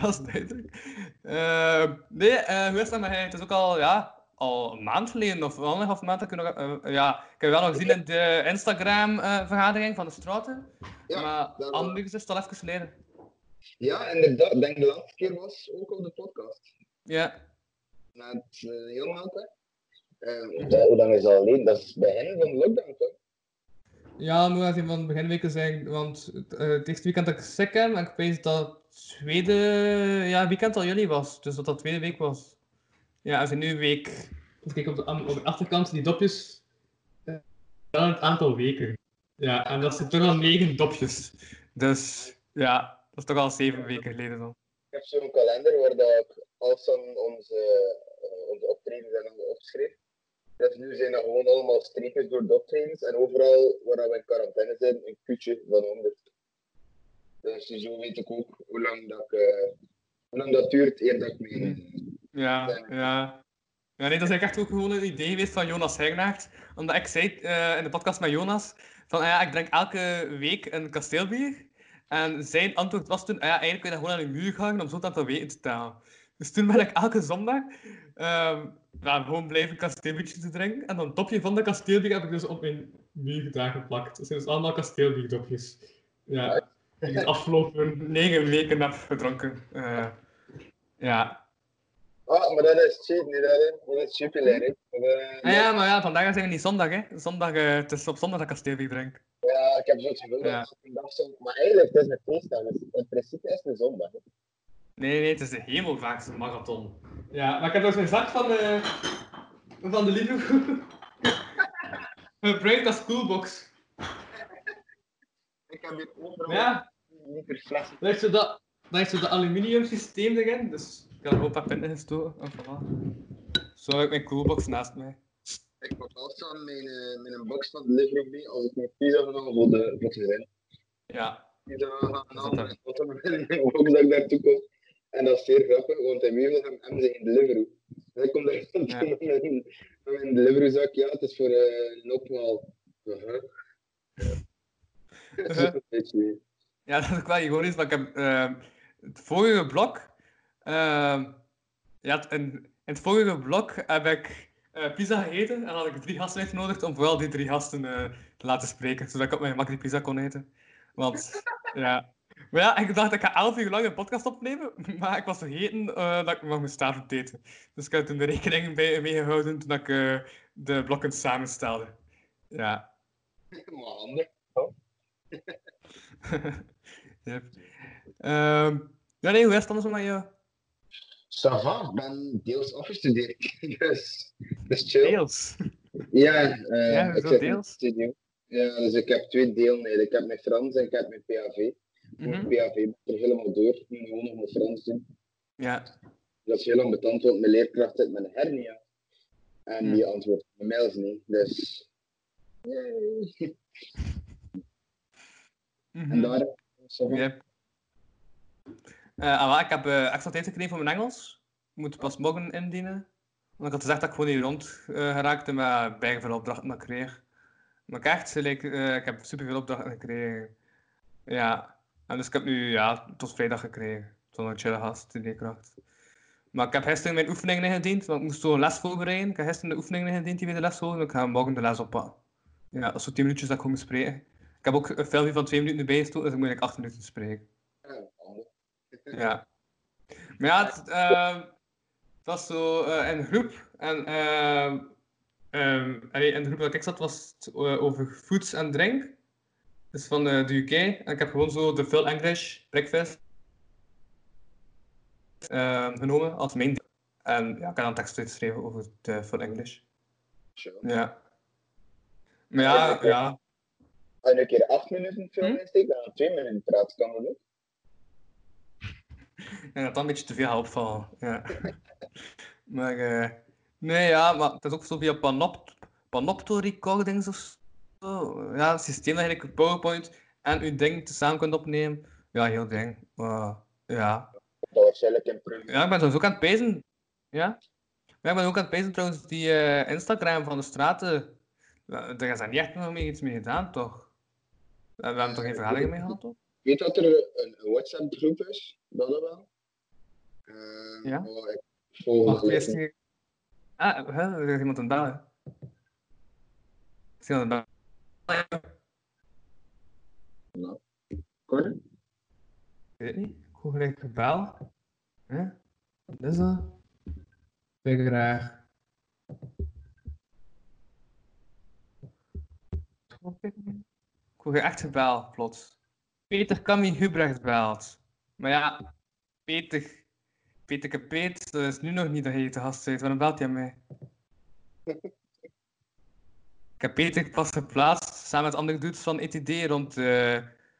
dat is duidelijk. Eh, nee, eh hoe is dat met hij? Het is ook al, ja, al een maand geleden of wel een half maand. Dat ik, nog, eh, ja, ik heb wel nog gezien in de Instagram-vergadering van de Straten. maar anders is het al even geleden. Ja, inderdaad. Ik denk de laatste keer was ook op de podcast. Ja. Met uh, Jan Uh, hoe lang is dat alleen? Dat is begin van de lockdown, toch? Ja, moet even van het beginweken zijn, want het, eh, het eerste weekend dat ik ziek heb, en ik weet dat het tweede ja, weekend al jullie was, dus dat dat tweede week was. Ja, als je nu week, als kijk op de, op de achterkant, die dopjes, eh, dan het aantal weken. Ja, en dat zijn toch al negen dopjes. Dus ja, dat is toch al zeven weken geleden dan. Ik heb zo'n kalender waar dat ik al van onze, uh, onze optredens en opschreef. Dus nu zijn dat gewoon allemaal streepjes door de optredens en overal waar we in quarantaine zijn, een kuutje van 100. Dus zo weet ik ook hoe lang dat, ik, uh, hoe lang dat duurt eer dat ik mee. Ja, ja. Ja, nee, dat is eigenlijk echt ook gewoon een idee geweest van Jonas Hegenaert. Omdat ik zei uh, in de podcast met Jonas, van ah ja, ik drink elke week een kasteelbier. En zijn antwoord was toen, ah ja, eigenlijk kun je dat gewoon aan de muur hangen om zo het aantal weken te tellen. Dus toen ben ik elke zondag um, ja, gewoon blijven kasteelbiertjes te drinken. En dan topje van de kasteelbier heb ik dus op mijn muur gedaan geplakt. Dat zijn dus allemaal kasteelbierdopjes. Ja, die ik de afgelopen negen weken heb gedronken. Uh, ja. Ah, maar dat is cheap, niet dat, hè? Dat is super. Uh, ah, ja, maar ja, vandaag zijn we niet zondag, hè? Zondag, uh, het is op zondag dat ik kasteelbier drink. Ja, ik heb zo'n gevoel ja. dat Maar eigenlijk, het is een feestdag. Dus in principe is het een zondag. Hè? Nee, nee, het is de hemelvaartse marathon. Ja, maar ik heb dus een zak van de, van de Lidl [LAUGHS] gebruikt als coolbox. Ik heb hier overal ja. liter. Daar is zo dat, is zo dat aluminium systeem erin, dus ik heb er ook een paar pinten gestoken. En voilà. Zo heb ik mijn coolbox naast mij. Ik pak altijd uh, met een box van Deliveroo mee als ik mijn pizza halen voor de, voor de gezin. Ja. Pizza en dan box dat ik daartoe kom. En dat is zeer grappig, want in Wevel hebben ze geen Deliveroo. Dus ik kom daar ja. met mijn, mijn Deliveroo-zak. Ja, het is voor uh, een. Uh -huh. Uh -huh. Ja, dat is wel ironisch, maar ik heb uh, het vorige blok... Uh, ja, in, in het vorige blok heb ik uh, pizza gegeten en had ik drie gasten uitgenodigd om vooral die drie gasten uh, te laten spreken, zodat ik op mijn gemak die pizza kon eten. Want, ja... Maar ja, ik dacht, ik ga elf uur lang een podcast opnemen, [LAUGHS] maar ik was vergeten uh, dat ik nog moest eten. Dus ik heb toen de rekening bij meegehouden toen ik uh, de blokken samenstelde. Ja. Handig. [LAUGHS] Oh. yep. um, ja, nee, hoe is het anders met jou? Ça va, ik ben deels afgestudeerd. [LAUGHS] dus, dus chill. Deels? Ja, uh, ja ik zit deels? Studio. Ja, dus ik heb twee deelneden. Ik heb mijn Frans en ik heb mijn PAV. Mijn PAV ben er helemaal door. Ik moet gewoon nog mijn Frans doen. Ja. Dat is heel lang betand, want mijn leerkracht zit met een hernia. En die antwoordt mijn mails niet. Dus. Yay. Mhm. En daar. Yep. Uh, ah, ik heb uh, extra tijd gekregen voor mijn Engels. Ik moet pas morgen indienen. Want ik had gezegd dat ik gewoon niet rond uh, geraakte met bijgeveel opdrachten dat ik kreeg. Maar ik echt, like, ik heb superveel opdrachten gekregen. Ja, en dus ik heb nu ja, tot vrijdag gekregen. Tot een chille gast, die leerkracht. Maar ik heb gisteren mijn oefeningen ingediend, want ik moest zo een les voorbereiden. Ik heb gisteren de oefeningen ingediend die we de les volgen. Ik ga morgen de les oppakken. Ja, dat is zo 10 minuutjes dat ik moet spreken. Ik heb ook een filmpje van 2 minuten erbij gestoken, dus ik moet eigenlijk 8 minuten spreken. Ja. Maar ja, het, uh, het was zo uh, in een groep. En uh, um, allee, in de groep dat ik zat was het uh, over foods en drink. Dus van de, de UK. En ik heb gewoon zo de Full English Breakfast ehm, genomen als mijn deel. En ja, ik heb dan tekst uitgeschreven over de Full English. Sure. Ja. Maar ja, ja. Als je een keer 8 minuten film insteekt, dan 2 minuten praat, kan dat ook? En dat dan een beetje te veel opvallen. Ja. [LAUGHS] maar eh, nee, ja, maar het is ook zo via Panop Panopto recordings of zo. Ja, het systeem dat eigenlijk PowerPoint en je ding samen kunt opnemen. Ja, heel ding. Ja. Dat waarschijnlijk in print. Ja, ik ben trouwens ook aan het pezen. Ja? ja, ik ben ook aan het pezen trouwens, die eh, Instagram van de straten. Daar is daar niet echt nog mee iets mee gedaan, toch? We we hebben toch geen vergaderingen mee gehad, toch? Weet dat er een, WhatsApp-groep is? Dat dan wel? Eh, Ja? ik volg Wacht, niet. Ah, er is iemand aan het bellen. Is iemand aan het bellen? Nou? Ik weet niet. Ik hoor gelijk een bel. Hè? Wat is dat? Ik graag. Ik hoor echt gebeld, plots. Peter Camille Hubrecht belt. Maar ja, Peter, Peter dat is nu nog niet dat hij te gast zit. Waarom belt hij mij? [LAUGHS] Ik heb Peter pas geplaatst, samen met andere dudes van ETD rond eh,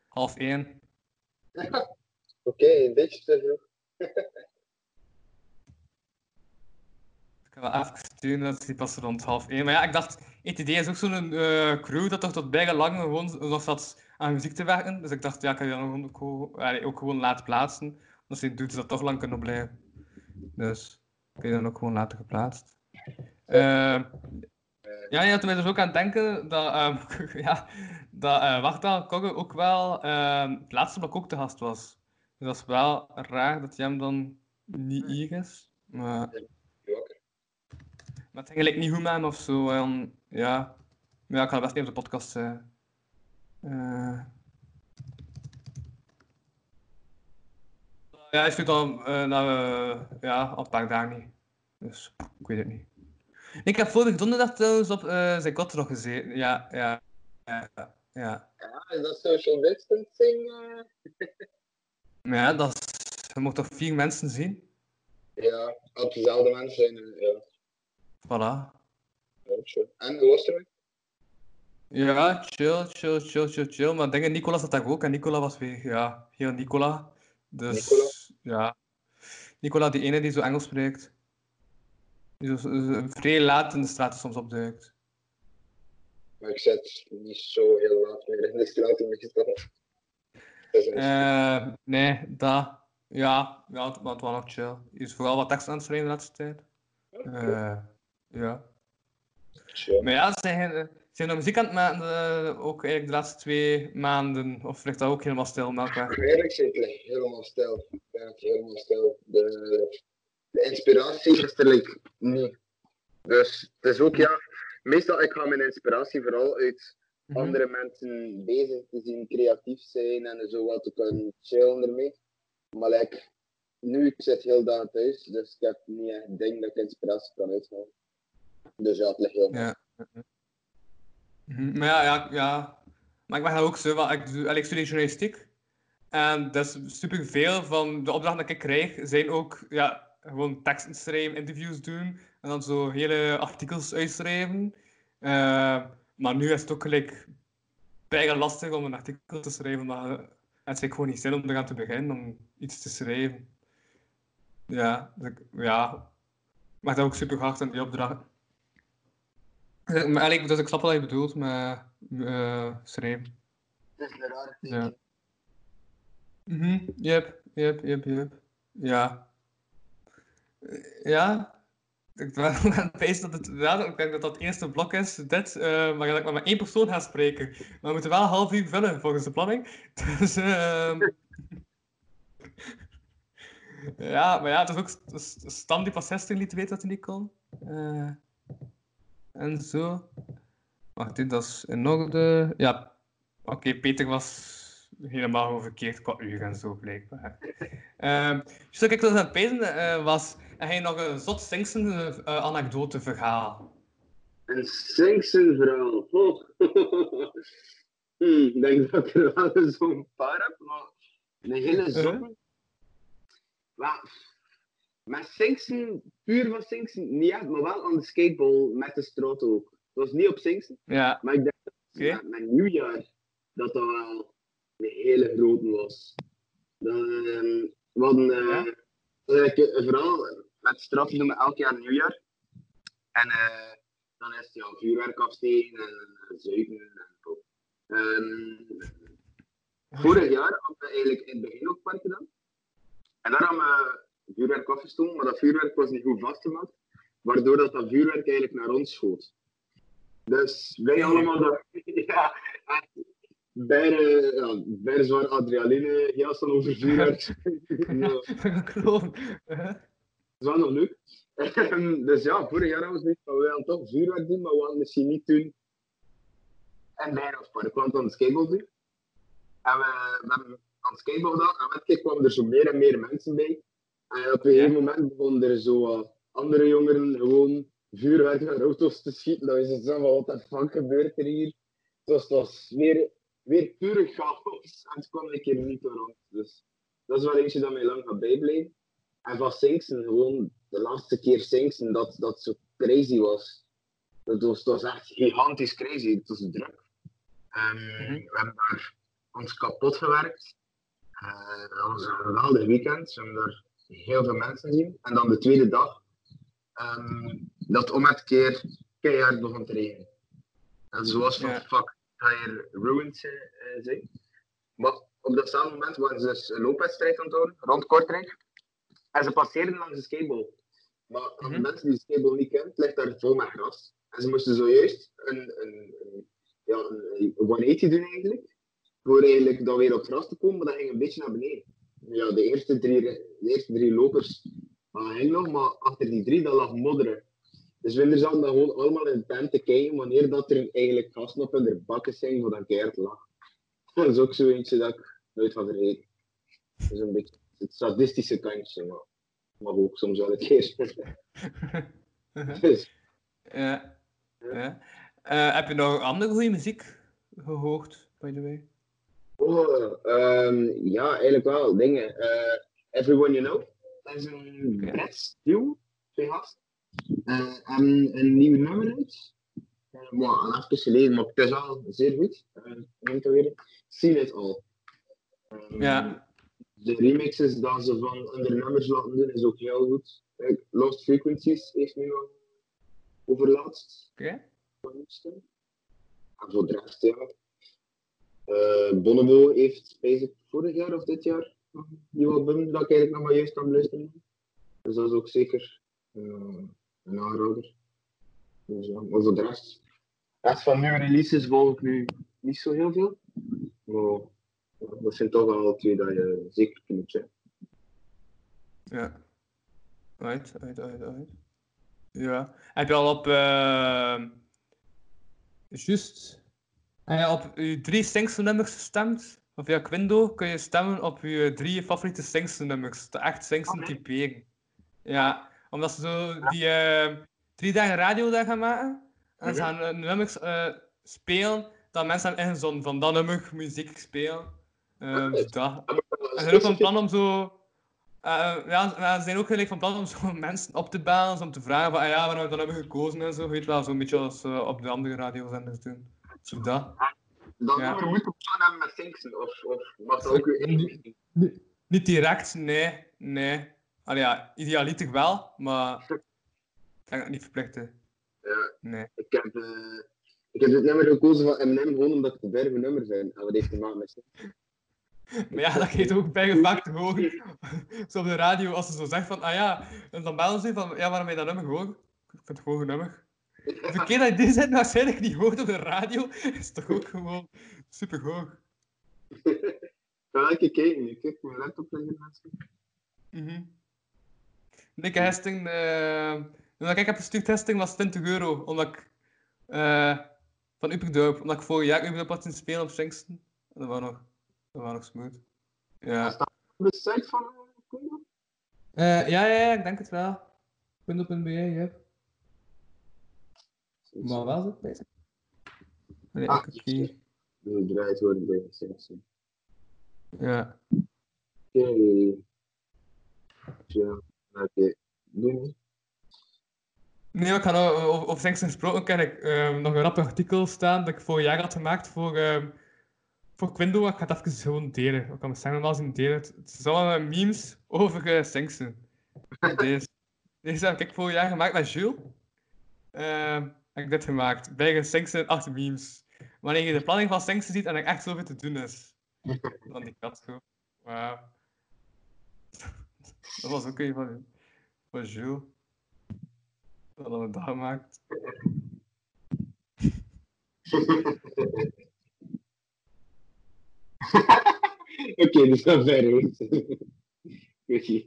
half één. [LAUGHS] Oké, een beetje te vroeg. [LAUGHS] Ik kan wel even sturen dat die pas rond half één. Maar ja, ik dacht, ETD is ook zo'n eh, crew dat toch tot bijna lang gewoon nog zat aan muziek te werken. Dus ik dacht, ja, ik kan je dan ook, gewoon- ook gewoon laten plaatsen. Als die dudes dat toch lang kunnen blijven. Dus ik kan je dan ook gewoon laten geplaatst. Eh, ja, je had mij dus ook aan het denken dat, ehm [LAUGHS] ja, dat eh Wachtel Kogge ook wel ehm het laatste blok ook te gast was. Dus dat is wel raar dat hij hem dan niet hier is. Maar, maar het ging niet goed met hem of zo. En, ja. Maar ja, ik ga best niet op de podcast zijn. Eh. ja, hij stuurt al eh, na, eh, ja, al een paar dagen niet. Dus ik weet het niet. Ik heb vorige donderdag trouwens op eh zijn kot nog gezeten. Ja, ja, ja. ja. Ja, is dat social distancing? eh? Ja, dat is, je mocht toch vier mensen zien? Ja, als dezelfde mensen zijn. Ja. Voilà. Ja, sure. En hoe was het? Ja, chill, chill, chill, chill, chill. Maar ik denk dat Nicola zat daar ook. En Nicola was weer, ja, heel Nicola. Dus, Nicola? ja. Nicola, die ene die zo Engels spreekt. Die zo, zo vrij laat in de straten soms opduikt. Maar ik zit niet zo heel laat meer in de straat meestal. Eh, nee, dat. Ja, ja, het, maar het was nog chill. Je is vooral wat tekst aan het schrijven de laatste tijd. Eh, ja. Maar ja, ze zijn, eh, ze zijn nog muziek aan het maken, eh, ook eigenlijk de laatste twee maanden. Of ligt dat ook helemaal stil? Eerlijk gezegd, het helemaal stil. Ja, helemaal stil. De, de inspiratie is er like, niet. Dus het is ook, ja, meestal ik ga mijn inspiratie vooral uit Mhm. andere mensen bezig te zien, creatief zijn en zo wat te kunnen chillen ermee. Maar like, nu, ik zit heel dagen thuis, dus ik heb niet echt ding dat ik inspiratie kan uithalen. Dus ja, het ligt heel Ja. Mhm, Maar ja, ja, ja. Maar ik ben ook zo, want ik, doe, ik studeer journalistiek. En dus superveel van de opdrachten dat ik krijg, zijn ook ja, gewoon teksten schrijven, interviews doen. En dan zo hele artikels uitschrijven. Eh, maar nu is het ook gelijk bijna lastig om een artikel te schrijven, maar het is gewoon niet zin om eraan te beginnen, om iets te schrijven. Ja, dus ik, ja. Ik maak dat ook super hard aan die opdracht. Eh, Maar eigenlijk, dus ik snap wat je bedoelt met eh schrijven. Het is een rare Ja. Mhm, Yep, yep, yep, yep. Ja. Ja. Ik ben [LAUGHS] aan dat het, ja, ik denk dat dat eerste blok is, dit, eh, maar dat ik maar met één persoon ga spreken. Maar we moeten wel half uur vullen volgens de planning. [LAUGHS] Dus, ehm [LAUGHS] ja, maar ja, het is ook st- st- Stam die pas 16 liet weten dat hij niet kon. Eh, en zo. Wacht, dit dat is in orde. Ja, oké, Peter was helemaal verkeerd qua uur en zo, blijkbaar. Ehm dus wat ik dus aan het pezen eh, was, en hij nog een zot Singsen eh, anekdote verhaal. Een verhaal. Oh. Hmm, ik denk dat ik er wel zo'n paar heb, maar een hele zotte. Maar, met Singsen, puur van Singsen, niet echt, maar wel aan de skateball met de straat ook. Het was niet op Singsen, Ja. maar ik denk dat met, met nieuwjaar dat dat wel een hele grote was. Dan, ehm, We hadden eh, een verhaal met straffen doen we elk jaar nieuwjaar. En eh, dan is het ja, vuurwerk afsteken en uh, zuipen en zo. Ehm, vorig jaar hadden we eigenlijk in het begin ook park gedaan. En daar hadden we vuurwerk afgestoken, maar dat vuurwerk was niet goed vastgemaakt. Waardoor dat, dat vuurwerk eigenlijk naar ons schoot. Dus wij allemaal dat, [LAUGHS] ja, bijna, ja, bijna zwaar adrenaline jassen over vuurwerk. [LAUGHS] ja. Is wel nog leuk. dus ja, vorig jaar hadden we zoiets van, we toch vuurwerk doen, maar we gaan het misschien niet doen en Bijrafpark, want aan het skateboard doen. En we, we hebben aan het skateboard gedaan, en met keer kwamen er zo meer en meer mensen bij. En op een gegeven moment begonnen er zo andere jongeren gewoon vuurwerk naar auto's te schieten. Dat is zo van, wat de fuck gebeurt er hier? Het was, het was weer, weer pure chaos. En het kwam een keer niet ons. Dus dat is wel eentje dat mij lang gaat bijblijven. En van Singsen, gewoon de laatste keer Singsen, dat, dat zo crazy was. Dat was, dat was echt gigantisch crazy. Het was druk. Ehm, We hebben daar ons kapot gewerkt. Eh, dat was een geweldig weekend. We hebben daar heel veel mensen gezien. En dan de tweede dag, ehm, dat om het keer keihard begon te regenen. En zoals van fuck, ga je ruined eh, zijn. Maar op datzelfde moment waren ze dus een loopwedstrijd aan het houden, rond Kortrijk. En ze passeerden langs de skateball. Maar aan de mensen die de skateball niet kennen, ligt daar vol met gras. En ze moesten zojuist een, een, een, ja, een 180 doen eigenlijk. Voor eigenlijk dan weer op gras te komen, maar dat ging een beetje naar beneden. Ja, de eerste drie, de eerste drie lopers ging nog, maar achter die drie, dat lag modderen. Dus we zaten dan gewoon allemaal in de tent te kijken wanneer dat er eigenlijk gasten op hun bakken zijn voor dat keihard lag. Dat is ook zo eentje dat ik nooit van vergeten. Dat is een beetje het sadistische kantje, maar ook soms wel een keer. [LAUGHS] [LAUGHS] dus, Ja. ja. Eh, heb je nog andere goede muziek gehoord, by the way? Oh, ehm, ja, eigenlijk wel. Dingen. Eh, Everyone You Know. Dat is een Brits duo. Twee gasten. Eh, en een nieuw nummer uit. Maar al even geleden, maar het is al zeer goed. Uh, noemt dat weer? Seen It All. Ehm, Ja. De remixes dat ze van andere nummers laten doen is ook heel goed. Kijk, Lost Frequencies heeft nu nog overlaatst. Oké. En voor de rest, ja. Eh Bonobo heeft bezig vorig jaar of dit jaar nog een nieuw album dat ik eigenlijk nog maar juist aan het luisteren. Dus dat is ook zeker eh, een aanrader. Dus ja, maar voor de rest. de rest van nieuwe releases volg ik nu niet zo heel veel. Maar dat zijn toch wel twee dat je zeker kunt. Ja. Uit, uit, uit, uit. Ja. Heb je al op... eh juist... Heb je op je drie Singsten-nummers gestemd? Of via Quindo kun je stemmen op je drie favoriete Singsten-nummers. De echt Singsten typeren. Ja, omdat ze zo die eh, drie dagen radio daar gaan maken. En ze Mhm. gaan eh, nummers spelen dat mensen hebben ingezonden van dat nummer muziek spelen. Dus dat. En ze zijn ook van plan om zo. eh, ja, ze zijn ook gelijk van plan om zo [LAUGHS] mensen op te bellen, om te vragen van ah, ja, waarom je dat nummer gekozen en zo. Weet wel, zo'n beetje als op de andere radiozenders doen. Zo dat. Dat Ja. nummer moet je plan hebben met Singsen, of, of mag dat ook weer? Niet direct, nee. Nee. Allee, ja, idealiter wel, maar ik kan het niet verplichten. Ja. Nee. Ik heb, ik heb dit nummer gekozen van Eminem gewoon omdat het een bergen nummer zijn. En wat heeft te maken met? Maar ja, dat geeft ook bij vaak te horen. Zo op de radio, als ze zo zegt van, ah ja, en dan bellen ze van, ja, waarom heb je dat nummer gehoord? Ik vind het gewoon een nummer. De keer dat je die zin waarschijnlijk niet hoort op de radio, is toch ook gewoon super hoog. Ga ik kijken, ik kijk mijn laptop mensen. Mhm. Dikke hesting, dat ik heb gestuurd hesting was 20 euro, omdat ik eh van Uperdorp, omdat ik vorig jaar Uperdorp had zien spelen op Singsten. En dat was nog, dat was nog smooth. Ja. Op de site van eh? Eh, ja, ja, ja, ik denk het wel. Punt.be, ja. Maar wel zo bezig. Nee, Ah, ik heb hier. Gedraaid worden bij Singsen. Ja. Oké. Ja, oké. Doen. Nee, maar ik ga nou, over, over gesproken, ken ik ehm, nog een rap artikel staan dat ik vorig jaar had gemaakt voor, ehm, voor Quindo, ik ga het even gewoon delen. Ik kan mijn stem normaal zien delen. Het allemaal memes over uh, Singsen. Deze. [LAUGHS] Deze heb ik vorig jaar gemaakt met Jules. Ehm, heb ik dit gemaakt. Bij Singsen, acht memes. Wanneer je de planning van Singsen ziet en er echt zoveel te doen is. [LAUGHS] Dan die kat gewoon. Wauw. [LAUGHS] Dat was ook een van, van Jules. Dat hadden we dat gemaakt. [LAUGHS] Oké, dus dat ver hoor. Oké.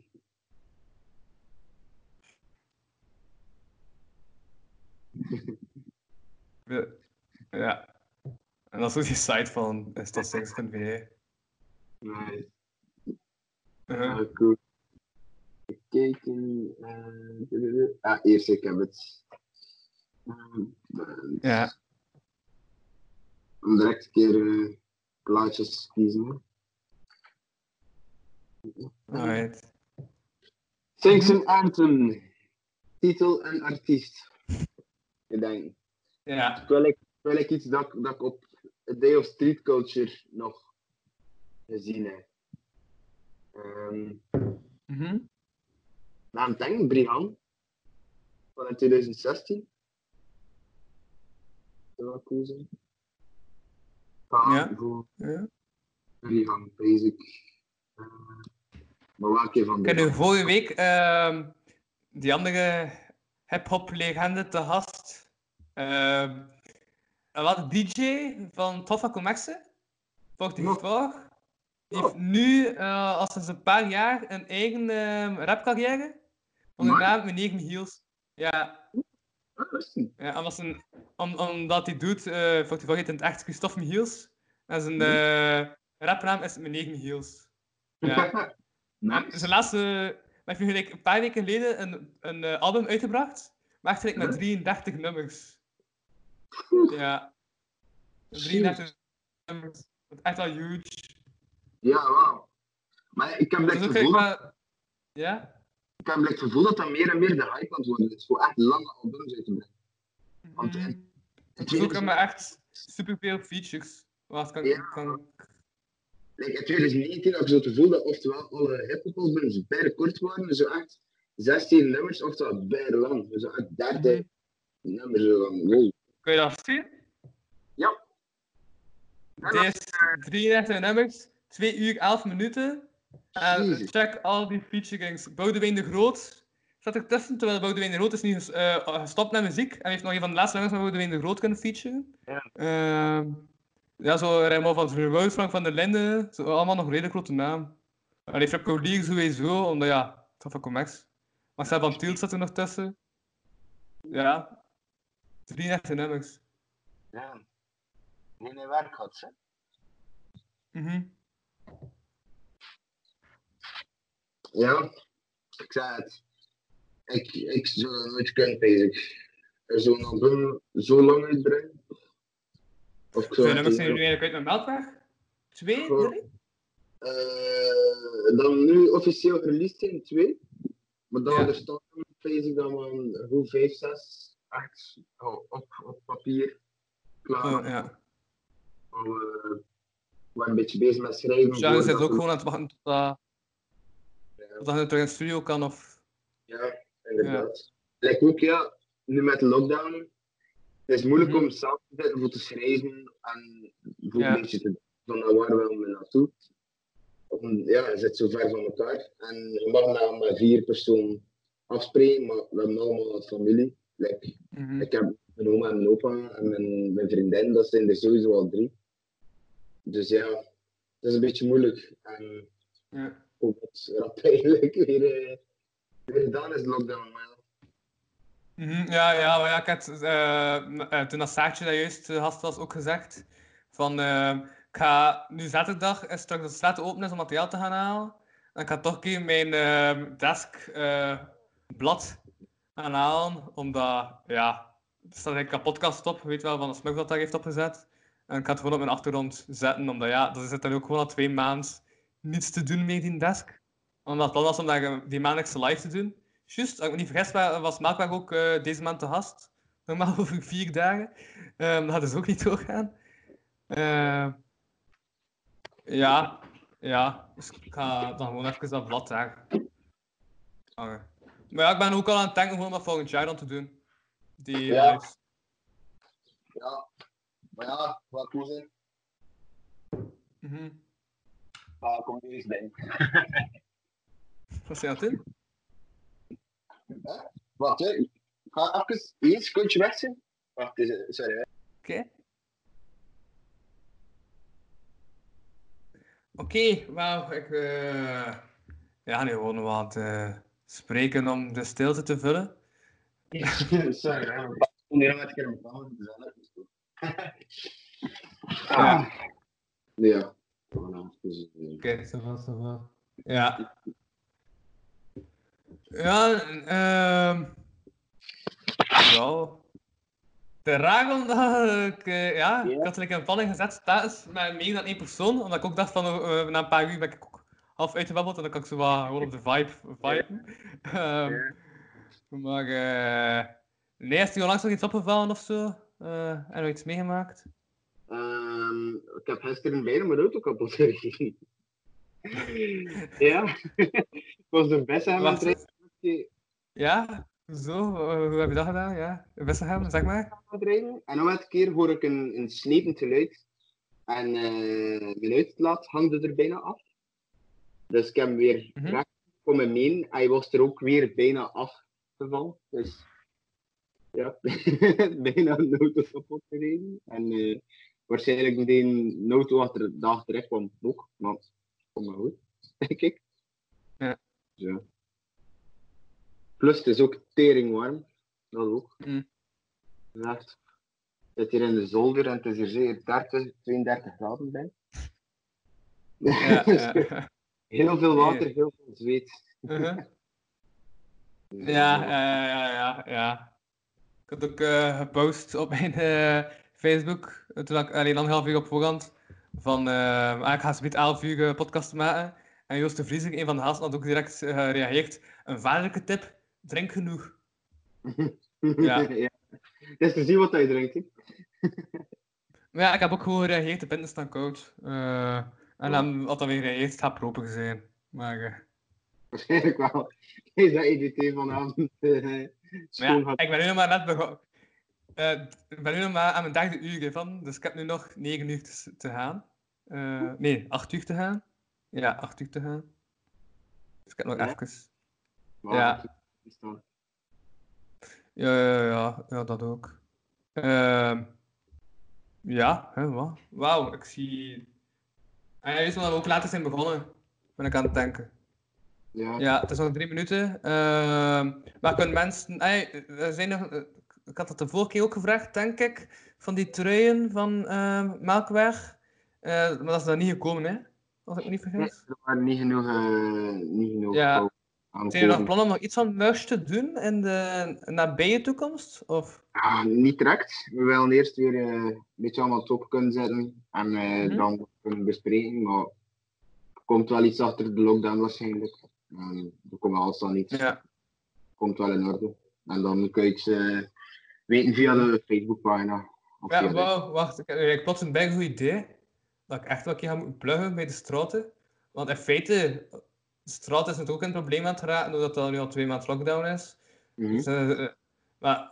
Ja. En dat is ook die site van st6.be. Nice. Uh-huh. Ah, cool. Kijken. eh, ah, eerst, ik heb het. Eh, Ja. Om direct een keer plaatjes kiezen. Alright. Singsen Anthem. Titel en artiest. Ik denk. Ja. Terwijl ik, terwijl ik iets dat, ik- dat ik op A Day of Street Culture nog gezien heb. Mhm. Nou, ik denk Brihan. Van 2016. Dat zou cool zijn. Ja. Voor Ja. Brihan, basic. Uh, maar welke van Ik heb vorige week ehm, die andere hip-hop legende te gast. Ehm en wat DJ van Toffa Comexe. Volgt die vraag. Die heeft nu, eh, al sinds een paar jaar, een eigen ehm, rapcarrière. Onder de naam Meneer Michiels. Ja. Ja omdat zijn, om, omdat hij doet, eh vraag heet in het echt Christophe Michiels. En zijn eh rapnaam is Meneer Michiels. Ja. [LAUGHS] En Zijn laatste, maar heeft gelijk een paar weken geleden een, een eh, album uitgebracht, maar echt met 33 nummers. Ja. 33 nummers. Dat is echt wel huge. Ja, wauw. Maar ik heb Dat gevoel, Ja? Ik heb het gevoel dat dat meer en meer de hype aan het worden is. Voor echt lange albums uit te brengen. Want in- in Het is ook maar echt superveel features. Wat kan, Ja. kan... like, in 2019 had ik zo het gevoel dat oftewel alle hip-hop albums bijna kort waren, zo echt 16 nummers, oftewel bijna lang. Zo echt 30 nummers. Zo van, wow. Kun je dat zien? Ja. Dit is 33 nummers, 2 uur 11 minuten. En check al die featurings. Boudewijn de Groot staat er tussen, terwijl Boudewijn de Groot is nu ges- eh, gestopt met muziek. En heeft nog een van de laatste nummers met Boudewijn de Groot kunnen featuren. Ja. Ehm, ja, zo Raymond van Verwoud, Frank van der Linden. Zo, allemaal nog redelijk grote naam. Allee, Flip Colier sowieso, omdat ja, het van Comex. Marcel van Tielt zat er nog tussen. Ja. 33 nummers. Ja. Nee, nee, werk had, hè. Mhm. Ja, ik zei het. Ik, ik zou dat nooit kunnen, basic. Zo'n album zo lang uitbrengen. Of ik Hoeveel het nummers zijn er nu eigenlijk uit met Melkweg? Twee? Drie? Eh, dan nu officieel released in twee. Maar dan er staan basic dan een hoe vijf, zes, acht oh, op, op papier. Klaar. Oh, ja. Al, eh, we waren een beetje bezig met schrijven. Ja, zit voordat ook we- gewoon aan het wachten tot dat, tot dat je terug in de studio kan of... Ja, inderdaad. Like ook, ja, nu met de lockdown. Het is moeilijk om samen te zitten voor te schrijven en voor Ja. een beetje te van nou, waar we naartoe. Om, ja, je zit zo ver van elkaar en je mag nou met vier personen afspreken, maar we hebben allemaal een familie. Like, Mhm. Ik heb mijn oma en mijn opa en mijn, mijn vriendin, dat zijn er sowieso al drie. Dus ja, het is een beetje moeilijk. En Ja. Dat eigenlijk weer, eh, weer gedaan is, de lockdown. Mhm, Ja, ja, maar ja, ik had, eh, toen dat Saartje dat juist uh, gast was ook gezegd, van ik ga nu zaterdag is straks de straat open is om materiaal te gaan halen. En ik ga toch een keer mijn eh, desk eh, blad gaan halen, omdat, ja, er staat een podcast op, weet wel, van de Smug dat daar heeft opgezet. En ik ga het gewoon op mijn achtergrond zetten, omdat ja, er zit dan ook gewoon al twee maanden niets te doen met die desk. Omdat het plan was om daar eh, die maandelijkse live te doen. Juist, als ik me niet vergis, wa- was Melkweg ook eh, deze maand te gast. Normaal [LAUGHS] over vier dagen. Ehm dat dus ook niet doorgaan. Eh, Ja, ja. Dus ik ga dan gewoon even dat blad daar hangen. Maar ja, ik ben ook al aan het denken om dat volgend jaar dan te doen. Die Ja. lives. Ja. Maar ja, wat cool zijn. Ah, kom nu eens bij. Wat zijn je aan het doen? Hè? Wacht, hè. Ik ga even één secondje weg zijn. Wacht, is het- sorry. Oké. Oké, wauw. Ik eh ja, nu gewoon wel aan het eh, spreken om de stilte te vullen. [LAUGHS] sorry, hè. Ik kom hier een keer een pauze, dus dat is goed. [LAUGHS] Ja. Ja. Voilà, dus, eh, Oké, ça va, ça va. Ja. Ja, ehm ja. De regel [LAUGHS] dat ik, eh, ja, ik had er een planning gezet, met meer dan één persoon, omdat ik ook dacht van, eh, na een paar uur ben ik ook half uitgebabbeld en dan kan ik zo wat gewoon op de vibe viben. Ehm, Maar eh nee, is er onlangs nog iets opgevallen of zo? Eh en nog iets meegemaakt? Ehm, ik heb gisteren bijna mijn auto kapot gereden. ja, [LAUGHS] ik was de beste aan het rijden. Ja? Zo, eh, hoe heb je dat gedaan? Ja, best hem, zeg maar. En om elke keer hoor ik een, een geluid. En eh mijn uitlaat hangde er bijna af. Dus ik heb hem weer Mhm. recht voor me mee. Hij was er ook weer bijna afgevallen. Dus ja, [LAUGHS] bijna een auto kapot gereden. En eh, waarschijnlijk meteen een auto achter de dag terecht kwam ook. Maar kom maar goed, [LAUGHS] denk ik. Ja. Ja. Plus het is ook tering warm. Dat ook. Mm. Zit hier in de zolder en het is hier zeker 30, 32 graden bij. Ja, [LAUGHS] ja. Heel veel water, heel veel zweet. Uh-huh. [LAUGHS] Ja, ja, ja, ja, ja. Ik had ook eh, gepost op mijn eh, Facebook, eh, toen ik alleen anderhalf uur op voorhand, van ah, ik ga zometeen 11 uur eh, podcast maken. En Joost de Vries, een van de gasten, had ook direct gereageerd. Een vaderlijke tip, drink genoeg. [LAUGHS] Ja. Het is te zien wat hij drinkt. hè. [LAUGHS] Maar ja, ik heb ook gewoon gereageerd, de pinten staan koud. Eh, en dan had dan weer gereageerd, het gaat proper zijn. Maar, Waarschijnlijk wel. Is dat EDT vanavond schoon ja, ik ben nu nog maar net begonnen. Eh, ik ben nu nog maar aan mijn derde uur hiervan, dus ik heb nu nog 9 uur te, te gaan. Eh, nee, 8 uur te gaan. Ja, 8 uur te gaan. Dus ik heb nog Ja? even. Wauw, Ja. is dat- Ja, ja, ja, ja, dat ook. Ehm, ja, hè, wat? Wauw, ik zie. Ah, ja, juist omdat we ook later zijn begonnen, ben ik aan het denken. Ja. Ja, het is nog drie minuten. Ehm, maar kunnen mensen. Ey, er zijn nog, ik had dat de vorige keer ook gevraagd, denk ik. Van die truien van ehm Melkweg. Eh, maar dat is daar niet gekomen, hè? Als ik me niet Nee, vergis. er waren niet genoeg, eh, niet genoeg Ja. Zijn er nog plannen om nog iets van merch te doen in de nabije toekomst? Of? Ja, niet direct. We willen eerst weer een beetje allemaal top kunnen zetten en Mhm. dan kunnen bespreken. Maar er komt wel iets achter de lockdown waarschijnlijk. Er komt alles dan iets. Ja. Komt wel in orde. En dan kun je iets weten via de Facebookpagina. Ja, wauw, wacht. Ik heb ik plots een goed idee. Dat ik echt wel een keer ga moeten pluggen bij de straten. Want in feite, de straat is natuurlijk ook een probleem aan het geraken, doordat er nu al twee maanden lockdown is. Mhm. Dus, eh, eh, maar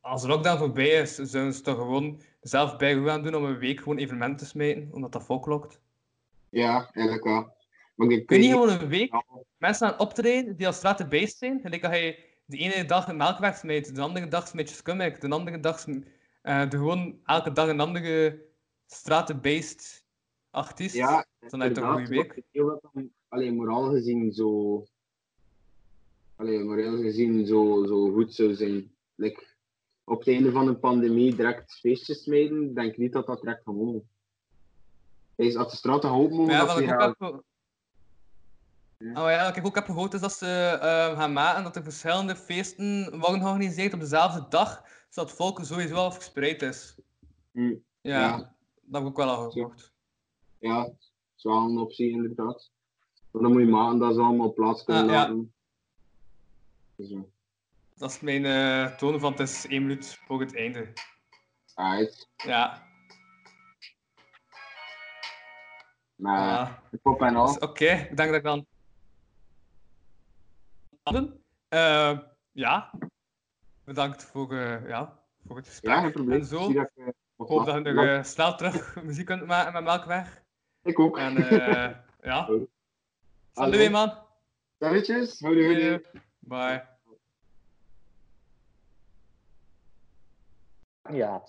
als de lockdown voorbij is, zouden ze toch gewoon zelf bij gaan doen om een week gewoon evenementen te smijten, omdat dat volklokt. Ja, eigenlijk wel. Maar ik Kun je niet gewoon een week mensen aan optreden die als straten beest zijn? Gelijk dat je de ene dag een melkweg smijt, de andere dag smijt je skummek, de andere dag eh, de gewoon elke dag een andere stratenbeest artiest. Ja, dan heb je toch een goede week. alleen moraal gezien zo... Allee, moraal gezien zo, zo goed zou zijn. Like, op het einde van een pandemie direct feestjes smijten, denk ik niet dat dat direct gewoon is. Als de straten open mogen, ja, dat ook. Oh ja, wat ik ook heb gehoord is dat ze eh, gaan maken dat er verschillende feesten worden georganiseerd op dezelfde dag, zodat het volk sowieso al verspreid is. Hm, Ja, Ja. dat heb ik ook wel al gehoord. Ja, dat is wel een optie inderdaad. Maar dan moet je maken dat ze allemaal plaats kunnen Ah, ja. laten. Dus, ja. Dat is mijn eh toon van het is één minuut voor het einde. Alright. Ja. Maar de pop en al. Dus Oké, ik denk dat ik dan. Eh, ja, bedankt voor, eh, ja, voor het gesprek. Ja, geen probleem. En zo. Zie dat ik, eh, hoop dat je nog snel terug [LAUGHS] muziek kunt maken met Melkweg. Ik ook. En eh, [LAUGHS] ja. Hallo. Salut, weer, man. Salutjes. Houdoe, houdoe. Bye. Ja.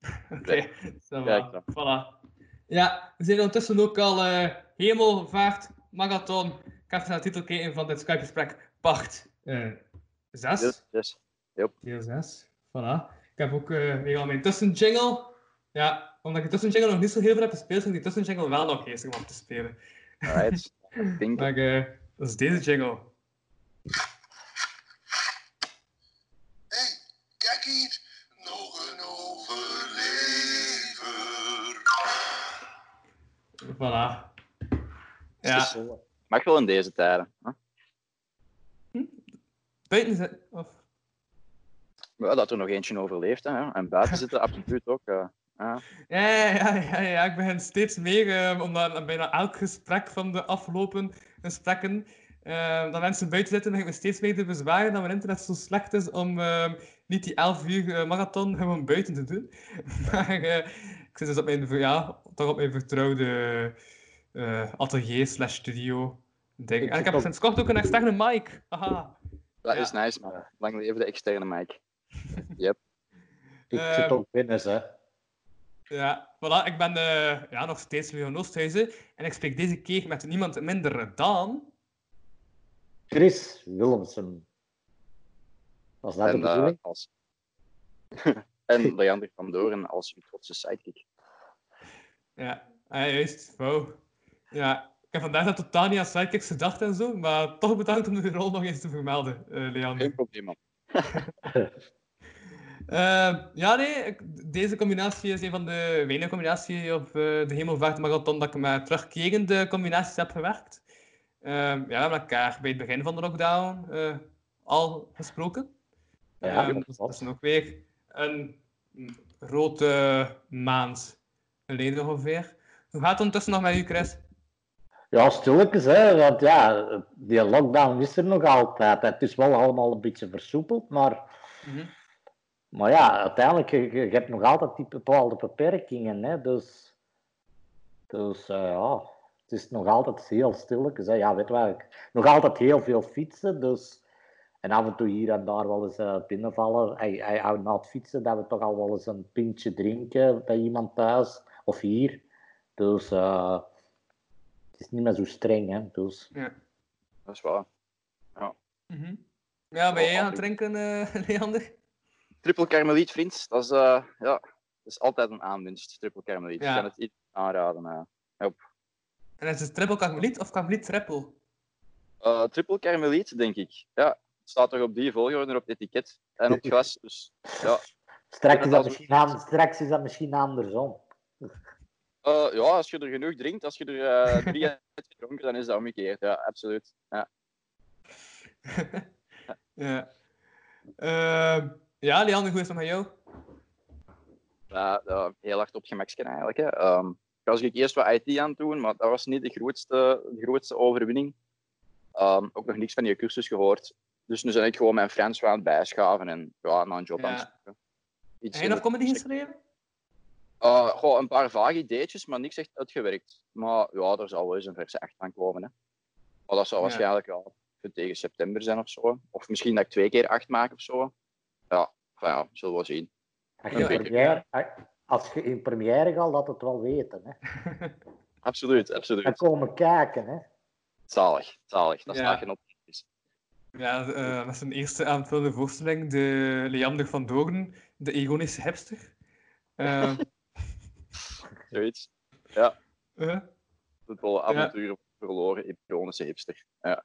[LAUGHS] Oké. Kijk dan. Voilà. Ja, we zijn ondertussen ook al eh Hemelvaart Marathon. Ik ga even naar de titel kijken van dit Skype-gesprek. Part 6. Yes, yes. Yep. Deel 6. Voilà. Ik heb ook eh, weer al mijn tussenjingle. Ja, omdat ik de tussenjingle nog niet zo heel veel heb gespeeld, vind ik die tussenjingle wel nog geestig om te spelen. Alright. [LAUGHS] Denk Maar eh, dat is deze jingle. Kijk hier, nog een overlever. Voilà. Ja. Mag wel in deze tijden. Hè? Buiten zitten. Of... Ja, dat er nog eentje overleeft. Hè? En buiten zitten absoluut ook. eh, ja. Ja, ja, ja, ik begin steeds meer, eh, omdat bijna elk gesprek van de afgelopen gesprekken, eh, dat mensen buiten zitten, begin ik me steeds meer te bezwaren dat mijn internet zo slecht is om eh, niet die 11 uur marathon gewoon buiten te doen. [LAUGHS] maar ik zit dus op mijn, ja, toch op mijn vertrouwde atelier slash studio ding. En ik heb sinds kort ook een externe mic. Haha. Dat Ja. is nice, man. Lang leven de externe mic. [LAUGHS] Yep. Ik Ehm, zit ook binnen, hè. Ja, voilà, ik ben eh, ja, nog steeds Leon Oosthuizen en ik spreek deze keer met niemand minder dan... Chris Willemsen. Was dat de En, eh, bedoeling? als... [LAUGHS] en Leander van Doorn als uw trotse sidekick. Ja, ah, juist, wow. Ja, ik heb vandaag dat totaal niet aan sidekicks gedacht en zo, maar toch bedankt om de rol nog eens te vermelden, eh Leander. Geen probleem, man. [LAUGHS] Eh, ja, nee, ik- deze combinatie is een van de weinige combinaties op eh, de Hemelvaartmarathon dat ik met terugkerende combinaties heb gewerkt. Ja, we hebben elkaar bij het begin van de lockdown al gesproken. Ja, dus dat is nog weer een grote maand geleden ongeveer. Hoe gaat het ondertussen nog met u, Chris? Ja, stilletjes, hè. Want ja, die lockdown is er nog altijd. Het is wel allemaal een beetje versoepeld, maar... Maar ja, uiteindelijk, je, je hebt nog altijd die bepaalde beperkingen, hè. Dus... Dus eh, ja, het is nog altijd heel stilletjes, hè. Ja, weet je wel, ik- nog altijd heel veel fietsen, dus... En af en toe hier en daar wel eens eh, binnenvallen. Hij, hij houdt na het fietsen dat we toch al wel eens een pintje drinken bij iemand thuis. Of hier. Dus eh, het is niet meer zo streng, hè. Dus... Ja. Dat is waar. Ja. Mhm. Ja, ben jij aan het drinken, eh, [LAUGHS] Leander? Triple Karmeliet, vriend. Dat is, eh, ja, dat is altijd een aanwinst, triple Karmeliet. Ja. Ik kan het iedereen aanraden. eh. Yep. En is het triple karmeliet of karmeliet triple? Eh, triple Karmeliet, denk ik. Ja, het staat toch op die volgorde op het etiket en op het glas. Dus, ja. [LAUGHS] Straks is, dat als- misschien aan, straks is dat misschien andersom. Eh, ja, als je er genoeg drinkt, als je er eh, drie [LAUGHS] hebt gedronken, dan is dat omgekeerd. Ja, absoluut. Ja. [LAUGHS] Ja. Ehm, ja, Leander, hoe is het met jou? Ja, ja, heel hard op gemaksken eigenlijk. Hè. Ik was ik eerst wat IT aan het doen, maar dat was niet de grootste, de grootste overwinning. Ehm, ook nog niks van die cursus gehoord. Dus nu ben ik gewoon mijn Frans aan het bijschaven en ja, naar een job aan het Ja. zoeken. Heb je nog comedy geschreven? Eh, goh, een paar vage ideetjes, maar niks echt uitgewerkt. Maar ja, er zal wel eens een verse 8 van komen. Hè. Maar dat zal Ja. waarschijnlijk wel tegen september zijn of zo. Of misschien dat ik twee keer 8 maak of zo. Ja, van ja, zullen we zien. Als Een je, in beetje- première, als je in première gaat, laat het wel weten. Hè. [LAUGHS] Absoluut, En absoluut. komen kijken. Hè. Zalig, zalig. Dat Ja. staat je op. Ja, eh, met zijn eerste aanvullende voorstelling, de Leander van Doorn, de ironische hipster. Ehm, [LAUGHS] [LAUGHS] Zoiets. Ja. Het wel avonturen verloren, ironische hipster. Ja.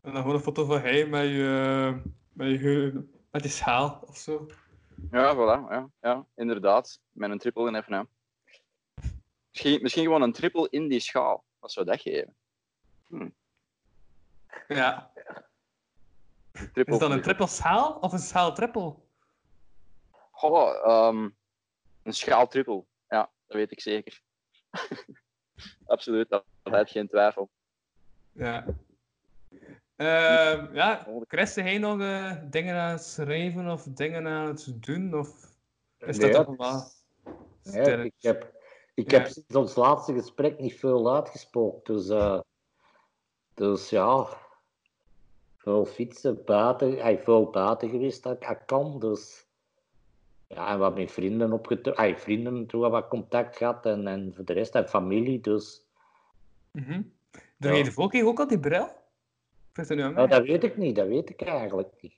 en dan gewoon een foto van hij met je, met je, met je schaal of zo. Ja, voilà. Ja, ja, inderdaad. Met een triple in FNM. Misschien, misschien gewoon een triple in die schaal. Wat zou dat geven? Hm. Ja. Is dat een triple schaal of een schaal triple? Ehm, een schaal triple. Dat weet ik zeker. [LAUGHS] absoluut. Dat dat heeft geen twijfel. Ja. Ehm, ja, Chris, heb jij nog eh, dingen aan het schrijven of dingen aan het doen? Of is Nee, dat allemaal Nee, sterk? ik heb, ik Ja. heb sinds ons laatste gesprek niet veel uitgesproken. Dus, eh, dus ja, veel fietsen buiten. Hij is veel buiten geweest dat ik dat kan. Dus ja, en wat met vrienden opgetrokken. Vrienden toen wat contact gehad en, en voor de rest en familie. Dus Mhm. Ja. je de volking ook al die bril? Nou, dat weet ik niet, dat weet ik eigenlijk niet.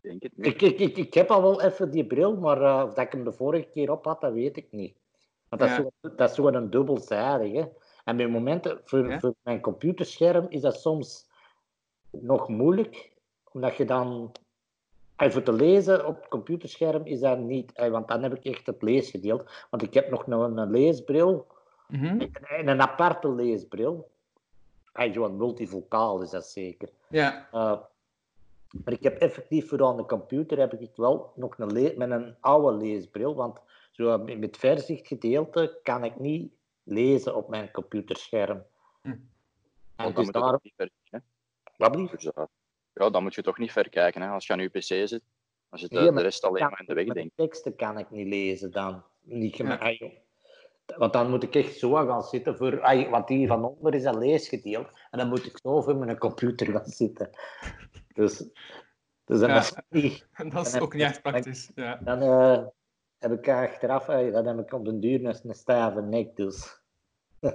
Denk het niet. Ik, ik, ik, ik heb al wel even die bril, maar eh, of dat ik hem de vorige keer op had, dat weet ik niet. Want dat, Ja. is zo, dat is zo een dubbelzijdige. En bij momenten, voor, Ja. voor mijn computerscherm, is dat soms nog moeilijk, omdat je dan... eh, voor te lezen op het computerscherm is dat niet, eh, want dan heb ik echt het leesgedeelte. Want ik heb nog een, een leesbril Mhm. en een aparte leesbril. Hij Zo'n multivocaal is dat zeker. Ja. Eh, maar ik heb effectief voor aan de computer heb ik wel nog een le- met een oude leesbril, want zo met verzichtgedeelte kan ik niet lezen op mijn computerscherm. Hm. En Want dan dus moet je daar... toch niet ver, hè? Wat ja, dan moet je toch niet ver kijken. Hè? Als je aan je pc zit, dan zit de, de rest alleen kan maar in de weg, met denk ik. de teksten kan ik niet lezen dan. Niet Ja. ah, joh. Want dan moet ik echt zo gaan zitten voor... ah, Want die van onder is een leesgedeelte. En dan moet ik zo voor mijn computer gaan zitten. Dus, dus dan Ja. is het niet... [LAUGHS] Dat is dan ook heb- niet echt dan- praktisch. Ja. Dan eh, heb ik achteraf, eh, dan heb ik op den duur een, een stijve nek, dus... [LAUGHS]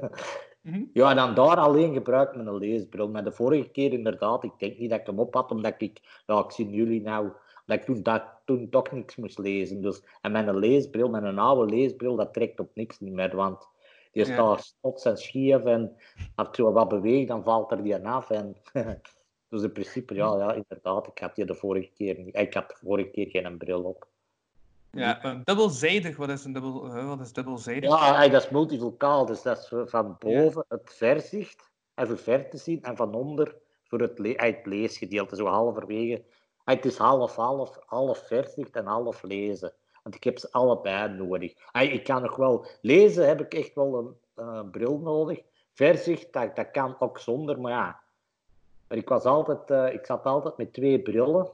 Mhm. Ja, en dan daar alleen gebruik ik mijn leesbril. Maar de vorige keer inderdaad, ik denk niet dat ik hem op had, omdat ik, ja, ik zie jullie nou, dat ik toen, dat, toen toch niks moest lezen. Dus, en mijn leesbril, mijn oude leesbril, dat trekt op niks niet meer, want die Ja. staat stots en schief en als zo wat beweeg, dan valt er die af. En, [LAUGHS] dus in principe, ja, ja, inderdaad, ik had die de vorige keer niet. Ik had de vorige keer geen bril op. Ja, dubbelzijdig, wat is een dubbel, eh, wat is dubbelzijdig? Ja, dat is multivocaal, dus dat is van boven het verzicht en voor ver te zien en van onder voor het, le het leesgedeelte, zo halverwege. Hey, het is half, half, half verzicht en half lezen. Want ik heb ze allebei nodig. Hey, ik kan nog wel lezen, heb ik echt wel een bril nodig. Verzicht, dat, dat kan ook zonder, maar ja. Maar ik, was altijd, eh, ik zat altijd met twee brillen.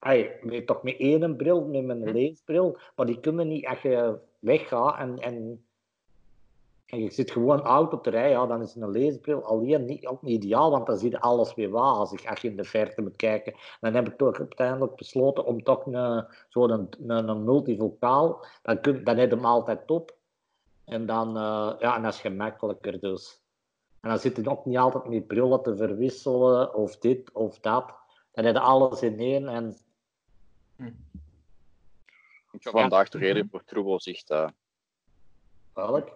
Ay, met, toch met één bril, met mijn leesbril. Maar die kunnen niet, als je weggaat en, en, en je zit gewoon oud op de rij, ja, dan is een leesbril alleen niet, ook niet ideaal, want dan zie je alles weer wazig als je in de verte moet kijken. Dan heb ik toch uiteindelijk besloten om toch een, zo'n een, een, een multivocaal, dan, kun, dan heb je hem altijd op. En dan, eh, ja, en dat is gemakkelijker dus. En dan zit je ook niet altijd met brillen te verwisselen, of dit of dat. Dan heb je alles in één en Ik ga vandaag toch eerder voor troebelzicht. eh Welk?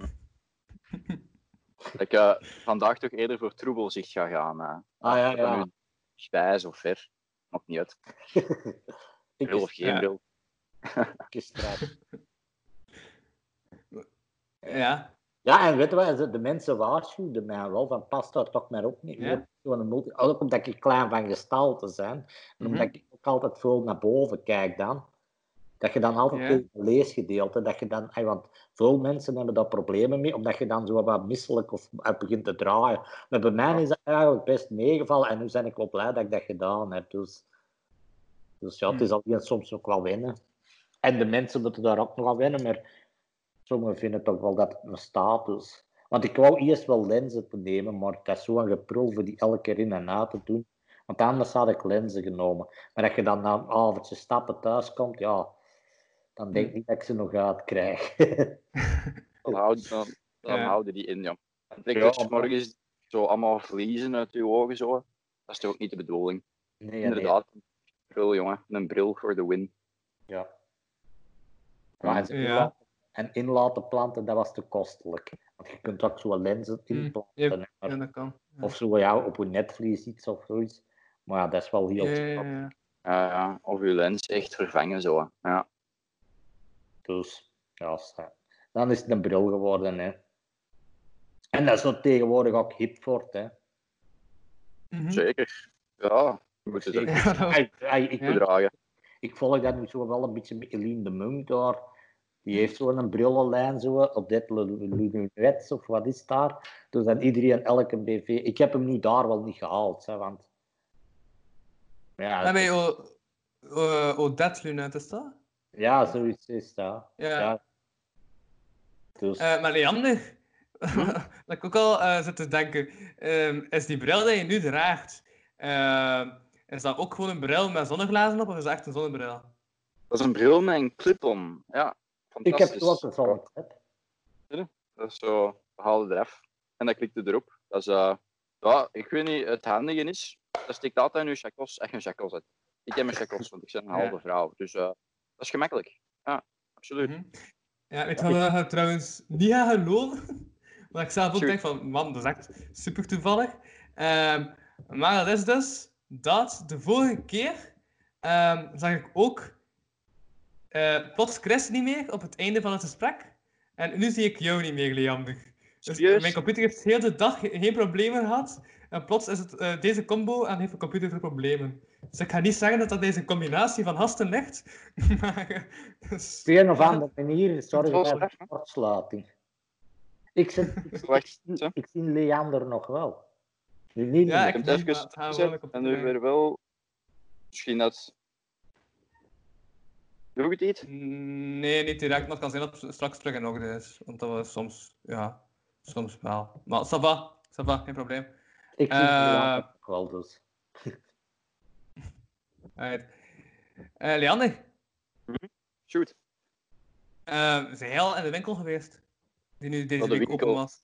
dat [LAUGHS] ik eh, vandaag toch eerder voor troebelzicht ga gaan. eh. Ah, ja, ja. nu dichtbij of ver. Maakt niet uit. [LAUGHS] Bril of geen bril. Ik eruit. [LAUGHS] Ja. Ja, en weet je wat, de mensen waarschuwden mij wel van pas daar toch maar op niet Ja. multi... Ook omdat ik klein van gestalte ben. En omdat Mhm. ik ook altijd veel naar boven kijk dan. Dat je dan altijd Ja. het leesgedeelte, dat je dan, want veel mensen hebben daar problemen mee, omdat je dan zo wat misselijk of eh, begint te draaien. Maar bij mij is dat eigenlijk best meegevallen en nu ben ik wel blij dat ik dat gedaan heb. Dus, dus ja, het is alleen soms ook wel wennen. En de mensen moeten daar ook nog aan wennen, maar sommigen vinden toch wel dat het een status. Want ik wou eerst wel lenzen te nemen, maar dat is zo'n geprul voor die elke keer in en uit te doen. Want anders had ik lenzen genomen. Maar als je dan na een avondje stappen thuis komt, ja, dan denk ik niet dat ik ze nog uitkrijg. [LAUGHS] Dan, houd, dan, dan Ja. houden die in, ja. En denk Ja, dat maar- morgens zo allemaal verliezen uit je ogen, zo. Dat is toch ook niet de bedoeling? Nee. Inderdaad, een bril, jongen. Een bril voor de win. Ja. Ja, en, Ja. in laten planten, dat was te kostelijk. Want je kunt ook zo'n lenzen inplanten. ja, dat kan. Ja. Of zo, ja, op een netvlies iets of zoiets. Maar ja, dat is wel heel Ja, ja, ja. Of je lens echt vervangen, zo. Ja. Dus, ja, dan is het een bril geworden, hè. En dat is wat tegenwoordig ook hip wordt, hè. Mhm. Zeker. Ja, je moet [LAUGHS] ik, bedragen. ik volg dat nu zo wel een beetje met Eline de Munk daar. Die heeft zo'n brillenlijn, zo, op dit Lunets of wat is daar. Dus dan iedereen elke BV. Ik heb hem nu daar wel niet gehaald, hè, want. Ja, bij O- O- Odette Lunet is dat? ja, zoiets is dat. Ja. Dus, Eh, maar Leander, dat [LAUGHS] ik ook al eh zit te denken, ehm, is die bril die je nu draagt, ehm, is dat ook gewoon een bril met zonneglazen op of is dat echt een zonnebril? Dat is een bril met een clip-on. Ja, ik heb fantastisch. zo ook een zonneclip. Dat is zo, we halen eraf. En dan klikt je erop. Dat is, eh, ja, ik weet niet, het handige is, dat steekt altijd je chakos, echt een chakos uit. Ik heb mijn chakos, want ik ben een halve vrouw. Dus eh, dat is gemakkelijk. Ja, absoluut. Ja, weet je wat ik trouwens niet ga geloven? [LAUGHS] Maar ik zelf ook denk van, man, dat is echt super toevallig. Ehm, maar dat is dus dat de vorige keer ehm, zag ik ook eh, plots Chris niet meer op het einde van het gesprek. En nu zie ik jou niet meer, Leander. Dus Serieus? mijn computer heeft heel de dag ge- geen problemen gehad. En plots is het eh, deze combo en heeft de computer problemen. Dus ik ga niet zeggen dat dat deze combinatie van hasten ligt. [LAUGHS] maar, dus- Op een of andere manier weg, voor kortsluiting. Ik, zit, ik, Wacht, ik, ik zie Leander nog wel. Nu niet Ja. Ik heb het even gezet en nu weer wel. Misschien dat. Doe ik het iets? Nee, niet direct, maar het kan zijn dat het straks terug in orde is. Want dat was soms, ja, soms wel. Maar ça va, ça va, geen probleem. Ik zie Eh, wel, dus. [LAUGHS] Right. Eh, Leander, Shoot. eh, zijn jij al in de winkel geweest? Die nu deze de week open winkel? was.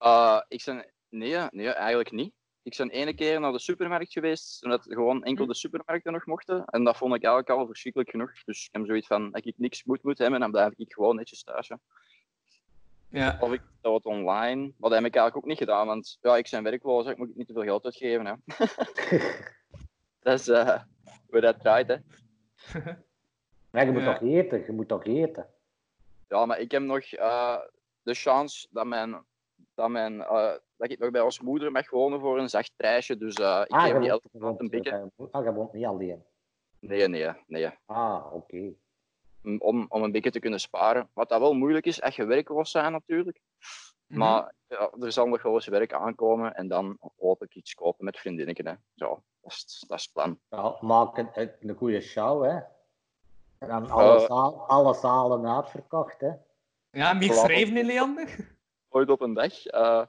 Uh, ik ben... Nee, nee, eigenlijk niet. Ik ben ene keer naar de supermarkt geweest, omdat gewoon enkel de supermarkten nog mochten. En dat vond ik eigenlijk al verschrikkelijk genoeg. Dus ik heb zoiets van, dat ik niks moet moet hebben, dan blijf ik gewoon netjes thuis. hè. Ja. Of ik doe het online. Maar dat heb ik eigenlijk ook niet gedaan, want ja, ik ben werkloos, ik moet niet te veel geld uitgeven. Hè. [LAUGHS] dat is eh hoe dat draait, hè. [LAUGHS] Maar je moet Ja. toch eten? Je moet toch eten? Ja, maar ik heb nog eh, de chance dat, mijn, dat, mijn, eh, dat ik nog bij ons moeder mag wonen voor een zacht prijsje. Dus eh, ik Ah, geef je die elke maand een beetje. ah, je woont niet alleen. Nee, nee, nee. Ah, oké. Om, om een beetje te kunnen sparen. Wat dat wel moeilijk is, als je werkloos zijn natuurlijk. Mhm. Maar ja, er zal nog wel eens werk aankomen en dan hoop ik iets kopen met vriendinnen. Hè. Zo, dat is, dat is het plan. Ja, maak een, een, goede show, hè. En dan alle, Eh. zaal, alle zalen uitverkocht, hè. Ja, meer schrijven in Leander? Ooit op een dag. eh,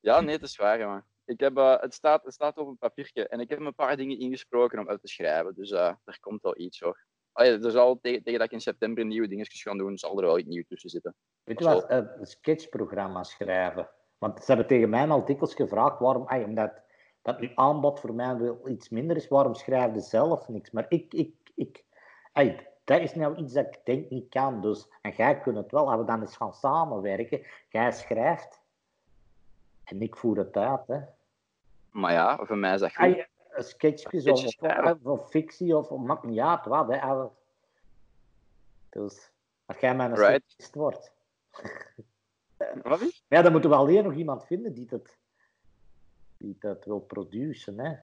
ja, nee, het is waar. Ik heb, eh, het, staat, het staat op een papiertje en ik heb een paar dingen ingesproken om uit te schrijven. Dus eh, er komt wel iets hoor. Allee, er zal tegen, tegen dat ik in september nieuwe dingetjes ga doen, zal er wel iets nieuws tussen zitten. Weet je wat, eh, een sketchprogramma schrijven. Want ze hebben tegen mij al dikwijls gevraagd waarom, ay, omdat dat nu aanbod voor mij wel iets minder is, waarom schrijf je zelf niks? Maar ik, ik, ik, ay, dat is nou iets dat ik denk niet kan. Dus, en jij kunt het wel, als we dan eens gaan samenwerken, jij schrijft en ik voer het uit. Hè. Maar ja, voor mij is dat goed. Ay, een sketchje zo, Sketches of, of, of fictie, of of maakt niet uit wat. Hè. Dus, als jij mijn Right. sketchist wordt. [LAUGHS] Wat is? Ja, dan moeten we alleen nog iemand vinden die dat, die dat wil produceren, hè.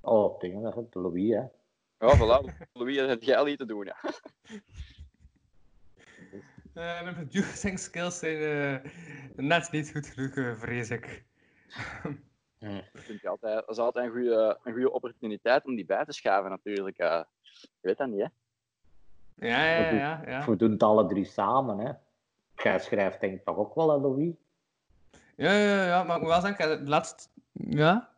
Oh, dingen, dat is Louis, hè. Ja, voilà. [LAUGHS] Louis, dat heb jij al iets te doen. Ja. [LAUGHS] Eh, mijn producing skills zijn eh, net niet goed genoeg, eh, vrees ik. Dat, vind ik altijd, dat is altijd een goede, een goede opportuniteit om die bij te schaven, natuurlijk. eh. je weet dat niet, hè? Ja, ja, We doen- ja. ja. We doen het alle drie samen, hè. Jij schrijft denk ik toch ook wel, hè, Louis? Ja, ja, ja, maar ik moet wel zeggen, ik heb de laatste... Ja?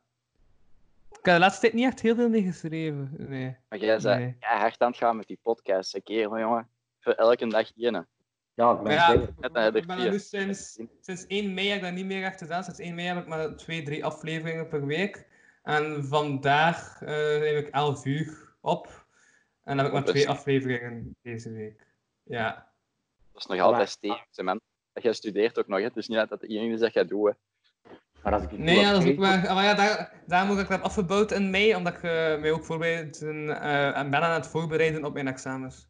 Ik heb de laatste tijd niet echt heel veel mee geschreven, nee. Maar jij bent Nee. ja, hard aan het gaan met die podcast, hè, kerel, jongen. Voor elke dag één. Ja, ik ja, ik ben er nu sinds, sinds 1 mei heb ik dat niet meer echt gedaan. Sinds 1 mei heb ik maar 2, 3 afleveringen per week. En vandaag eh neem ik 11 uur op. En dan heb ik maar is- twee afleveringen deze week. Ja. Dat is nog altijd stevig, hè, man. Dat jij studeert ook nog, hè. Het is niet dat dat de enige dat jij doet. Maar als ik Nee, ja, dat is ook maar, maar ja, daar, daarom heb ik dat afgebouwd in mei, omdat ik eh, mij ook voorbereiden, eh, en ben aan het voorbereiden op mijn examens.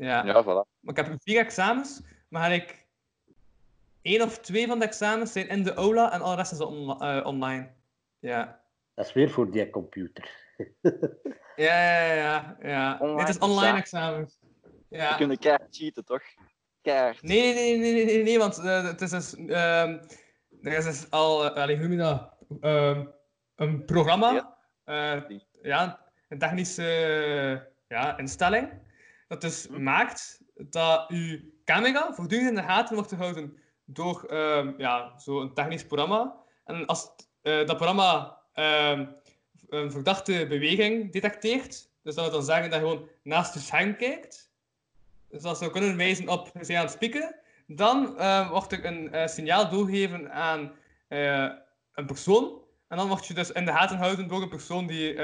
Ja. Ja, voilà. Maar ik heb vier examens, maar ik één of twee van de examens zijn in de aula en al de rest is on- eh, online. Ja. Dat is weer voor die computer. [LAUGHS] Ja, ja, ja. ja. Online Dit is online examen. examens. Ja. We kunnen keihard cheaten, toch? Keihard. Nee, nee, nee, nee, nee, nee, want eh, het is dus, ehm, er is dus al, uh, allee, hoe noem je dat? Ehm, een programma, eh, ja, een technische ja, instelling, dat dus maakt dat uw camera voortdurend in de gaten wordt gehouden door ehm, ja, zo'n technisch programma. En als eh, dat programma ehm, een verdachte beweging detecteert, dus dat wil dan zeggen dat je gewoon naast je scherm kijkt, dus dat zou kunnen wijzen op je bent aan het spieken, dan eh, wordt er een eh, signaal doorgegeven aan eh, een persoon. En dan word je dus in de gaten gehouden door een persoon die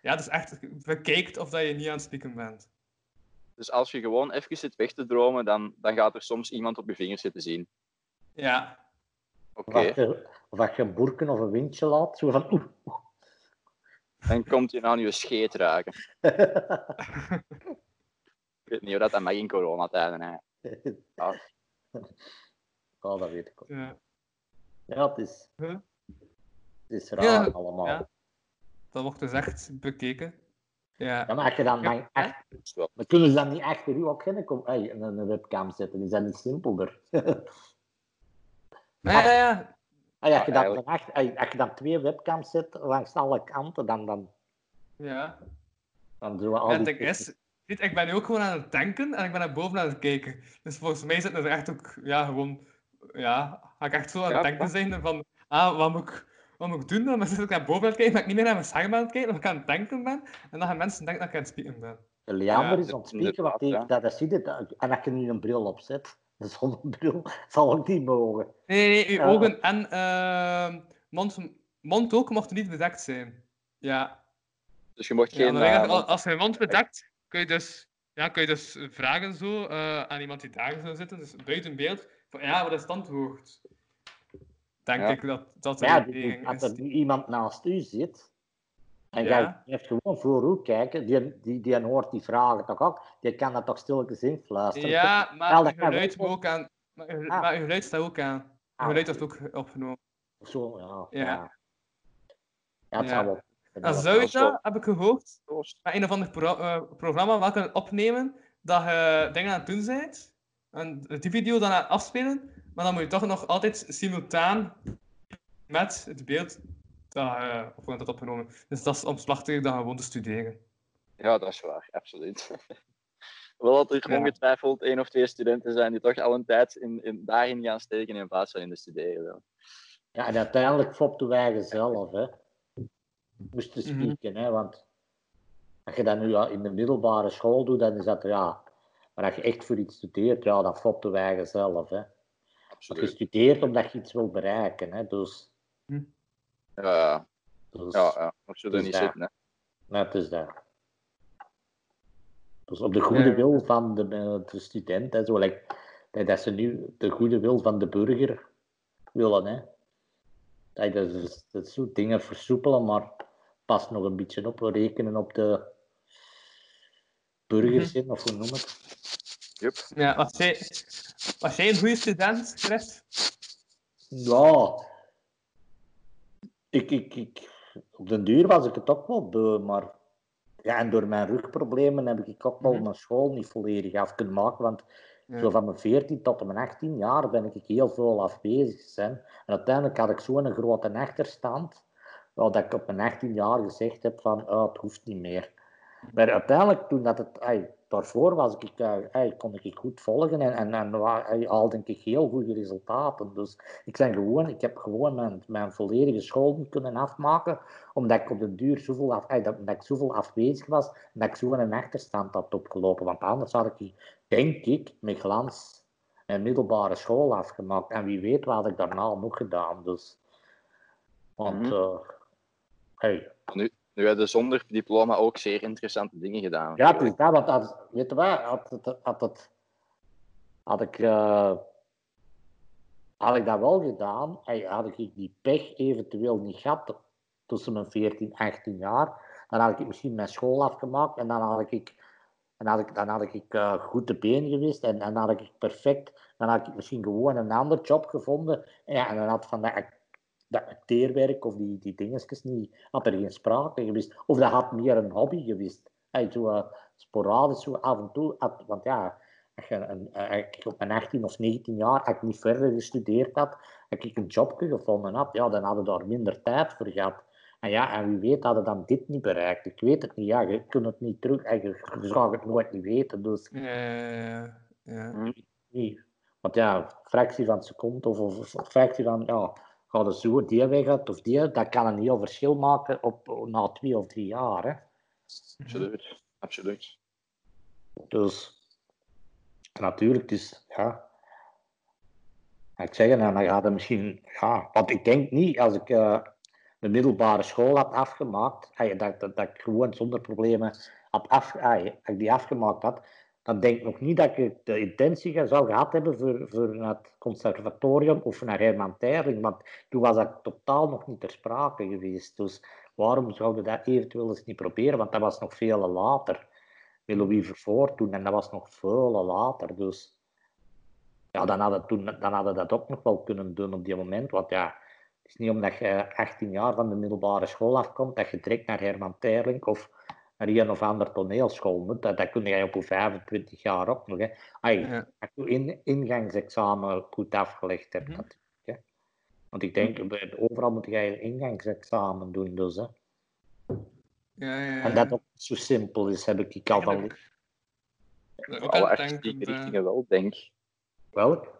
ja, dus echt bekijkt of dat je niet aan het spieken bent. Dus als je gewoon even zit weg te dromen, dan, dan gaat er soms iemand op je vingers zitten zien. Ja. Oké. Of, als je, of als je een boerken of een windje laat, zo van oeh. Dan komt je aan je scheet raken. [LAUGHS] Ik weet niet hoe dat, dat mag in coronatijden. Hè. [LAUGHS] Ja. Ja, dat weet ik ook. Ja. Ja, het is, het is raar Ja, allemaal. ja. Dat wordt dus echt bekeken. Ja, Ja, maar als je dan, dan echt... Maar kunnen ze dan niet achter u ook geen kom, ey, een, een webcam zetten? Is dat niet simpelder? [LAUGHS] Ja, ja, ja. Als, je dan, dan als je dan twee webcams zet langs alle kanten, dan, dan, ja. dan doen we al het die... is, weet, ik ben nu ook gewoon aan het denken en ik ben naar boven aan het kijken. Dus volgens mij zit er echt ook, ja, gewoon, ja, ga ik echt zo aan het Ja, denken zijn van, ah, wat moet ik, wat moet ik doen? Dan zit ik naar boven aan het kijken, maar ik niet meer naar mijn scherm aan het kijken, omdat ik aan het denken ben. En dan gaan mensen denken dat ik aan het spieken ben. Leander Ja, is aan het spieken, want die, dat, dat zie je. dat- En als je nu een bril opzet, een zonnebril, [LAUGHS] zal ook niet mogen. Nee, nee, uw Ja. ogen en ehm, mond, mond ook mochten niet bedekt zijn. Ja. Dus je mocht Ja, geen... dan ik, eh, al- als je je mond bedekt, kun je dus, ja, kun je dus vragen zo, eh, aan iemand die daar zou zitten, dus buiten beeld, van ja, wat is het antwoord? Denk Ja. ik dat dat ja, als er nu iemand naast u zit, en Ja. jij blijft gewoon voor u kijken, die, die, die hoort die vragen toch ook, die kan dat toch stilletjes influisteren. Ja, Terwijl maar je geluid ook aan. Maar je, Ah. maar je geluid staat ook aan. Je Ah, geluid wordt ook opgenomen. Zo, ja. Ja. Ja, ja het Ja. wel. En zou je dat, heb ik gehoord, met een of ander pro- eh, programma wel kunnen opnemen, dat je dingen aan het doen bent, en die video dan aan het afspelen, maar dan moet je toch nog altijd simultaan met het beeld dat je op hebt opgenomen. Dus dat is omslachtiger dan gewoon te studeren. Ja, dat is waar, absoluut. [LAUGHS] Wel dat er Ja. ongetwijfeld één of twee studenten zijn die toch al een tijd in, in, daarin gaan steken in plaats van in de studeren. wel. Ja, en uiteindelijk fopten wij zelf, hè. Moesten Mhm. spieken, hè, want als je dat nu ja, in de middelbare school doet, dan is dat, ja... Maar als je echt voor iets studeert, ja, dan fopten wij zelf, hè. Want je studeert omdat je iets wil bereiken, hè, dus... Ja, dus ja, ja. Er niet daar. zitten, hè. Net is dat. Dus op de goede Ja. wil van de, eh, de student, hè, zo, like, dat- dat ze nu de goede wil van de burger willen. Hè. Dat, dat, is- dat soort dingen versoepelen, maar pas nog een beetje op. We rekenen op de burgers in, of hoe noem het. Ja, was jij, was jij een goede student, Chris? Ja, ik, ik, ik, op den duur was ik het ook wel beu, maar ja, en door mijn rugproblemen heb ik ook wel mijn school niet volledig af kunnen maken, want Ja. zo van mijn 14 tot en mijn 18 jaar ben ik heel veel afwezig zijn. En uiteindelijk had ik zo'n grote achterstand, dat ik op mijn 18 jaar gezegd heb van, oh, het hoeft niet meer. Maar uiteindelijk, toen dat het, daarvoor was ik, eh, ey, kon ik goed volgen en, en, en haalde ik heel goede resultaten. Dus ik, ben gewoon, ik heb gewoon mijn, mijn volledige school niet kunnen afmaken, omdat ik op de duur zoveel, af, ey, dat, dat ik zoveel afwezig was en dat ik zo'n achterstand had opgelopen. Want anders had ik, denk ik, met glans een middelbare school afgemaakt. En wie weet wat ik daarna nog gedaan. Dus, want, Mhm. eh, hey, Nu, nu heb je zonder diploma ook zeer interessante dingen gedaan. Ja, want als, weet je wat, had, had, het, had, ik, eh, had ik dat wel gedaan, had ik die pech eventueel niet gehad tussen mijn 14 en 18 jaar, dan had ik misschien mijn school afgemaakt en dan had ik, dan had ik, dan had ik eh, goed de been geweest en dan had ik perfect, dan had ik misschien gewoon een ander job gevonden en, ja, en dan had van act- dat acteerwerk of die, die dingetjes niet, had er geen sprake geweest. Of dat had meer een hobby geweest. Hey, zo, eh, sporadisch, zo af en toe. had- want ja, als je een, eh, ik op mijn 18 of 19 jaar, als ik niet verder gestudeerd had, heb ik een jobje gevonden had, ja, dan hadden we daar minder tijd voor gehad. En ja, en wie weet hadden dan dit niet bereikt. Ik weet het niet, ja, je kunt het niet terug, en je, je zou het nooit niet weten. Dus Ja, ja. Want ja, fractie van een seconde of, of, of fractie van, ja, gaat het zo die weg of die, dat kan een heel verschil maken op, na twee of drie jaar. Hè. Absoluut. Absoluut. Dus natuurlijk, dus ja. Ik zeg nou, dan gaat het misschien, ja, want ik denk niet als ik eh, de middelbare school had afgemaakt, ey, dat, dat, dat ik gewoon zonder problemen had af, ik die afgemaakt had, dan denk ik nog niet dat ik de intentie zou gehad hebben voor, voor naar het conservatorium of naar Herman Terling, want toen was dat totaal nog niet ter sprake geweest. Dus waarom zouden we dat eventueel eens niet proberen? Want dat was nog veel later. Met Louis Vervoort toen, en dat was nog veel later. Dus ja, dan hadden, toen, dan hadden dat ook nog wel kunnen doen op die moment. Want ja, het is niet omdat je 18 jaar van de middelbare school afkomt, dat je direct naar Herman Terling of naar een of andere toneelschool moet. Dat, dat kun je op je 25 jaar ook nog. Hè. Ai, Als je in, ingangsexamen goed afgelegd hebt. natuurlijk, hè. Want ik denk, bij- overal moet je een ingangsexamen doen. Dus, hè. Ja, ja, En dat ook niet zo simpel is, heb ik al van. Voor alle artistieke richtingen wel, denk ik. Welk?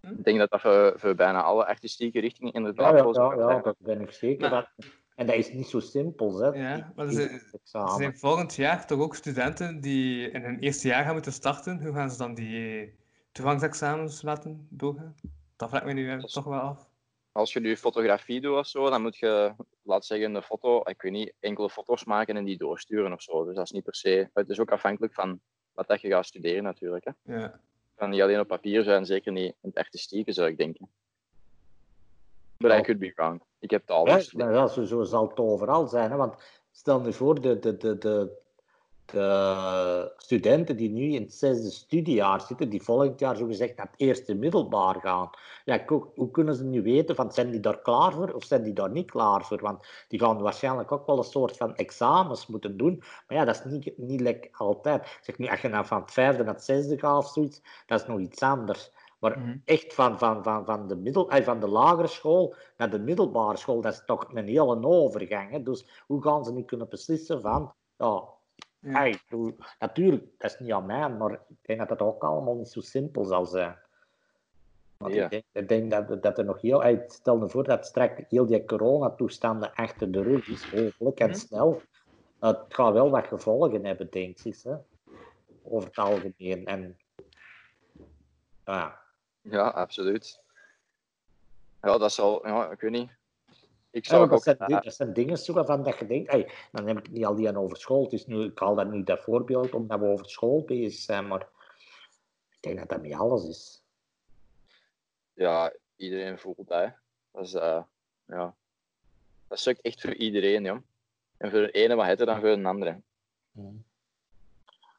Ik denk dat dat voor, voor bijna alle artistieke richtingen Ja, inderdaad ja, wel zo ja, ja, zijn. dat ben ik zeker. Maar- Dat- en dat is niet zo simpel, hè? Ja, maar er zijn, er zijn volgend jaar toch ook studenten die in hun eerste jaar gaan moeten starten. Hoe gaan ze dan die toegangsexamens laten doorgaan? Dat vraag ik me nu eh, toch wel af. Als je nu fotografie doet of zo, dan moet je, laat zeggen, een foto, ik weet niet, enkele foto's maken en die doorsturen of zo. Dus dat is niet per se. Het is ook afhankelijk van wat dat je gaat studeren, natuurlijk. Hè. Ja. Het kan niet alleen op papier zijn, zeker niet in het artistieke, zou ik denken. But I could be wrong. Ik heb Ja, gestudeerd. maar ja, zo, zo zal het overal zijn. Hè? Want stel je voor, de, de, de, de, de studenten die nu in het zesde studiejaar zitten, die volgend jaar zogezegd naar het eerste middelbaar gaan. Ja, hoe kunnen ze nu weten, van, zijn die daar klaar voor of zijn die daar niet klaar voor? Want die gaan waarschijnlijk ook wel een soort van examens moeten doen. Maar ja, dat is niet, niet lekker altijd. Zeg nu, als je nou van het vijfde naar het zesde gaat of zoiets, dat is nog iets anders. Maar echt van, van, van, van, de middel, van de lagere school naar de middelbare school, dat is toch een hele overgang. Hè? Dus hoe gaan ze nu kunnen beslissen van, ja, hey, natuurlijk, dat is niet aan mij, maar ik denk dat dat ook allemaal niet zo simpel zal zijn. Want Ja. ik denk, ik denk dat, dat er nog heel... hey, Stel je voor dat straks heel die coronatoestanden achter de rug is, hopelijk en snel. Het gaat wel wat gevolgen hebben, denk ik, hè? over het algemeen. En ja, Ja, absoluut. Ja, dat zal, ja, ik weet niet. Ik Ja, zou ook, dat, zijn, di- dat zijn dingen zo waarvan dat je denkt, hey, dan heb ik het niet alleen over school. Het is nu, ik haal dat nu dat voorbeeld omdat we over school bezig zijn, maar ik denk dat dat niet alles is. ja, iedereen voelt dat. hè. Dat is, eh, ja. Dat sukt echt voor iedereen, joh. En voor de ene wat heter dan voor de andere.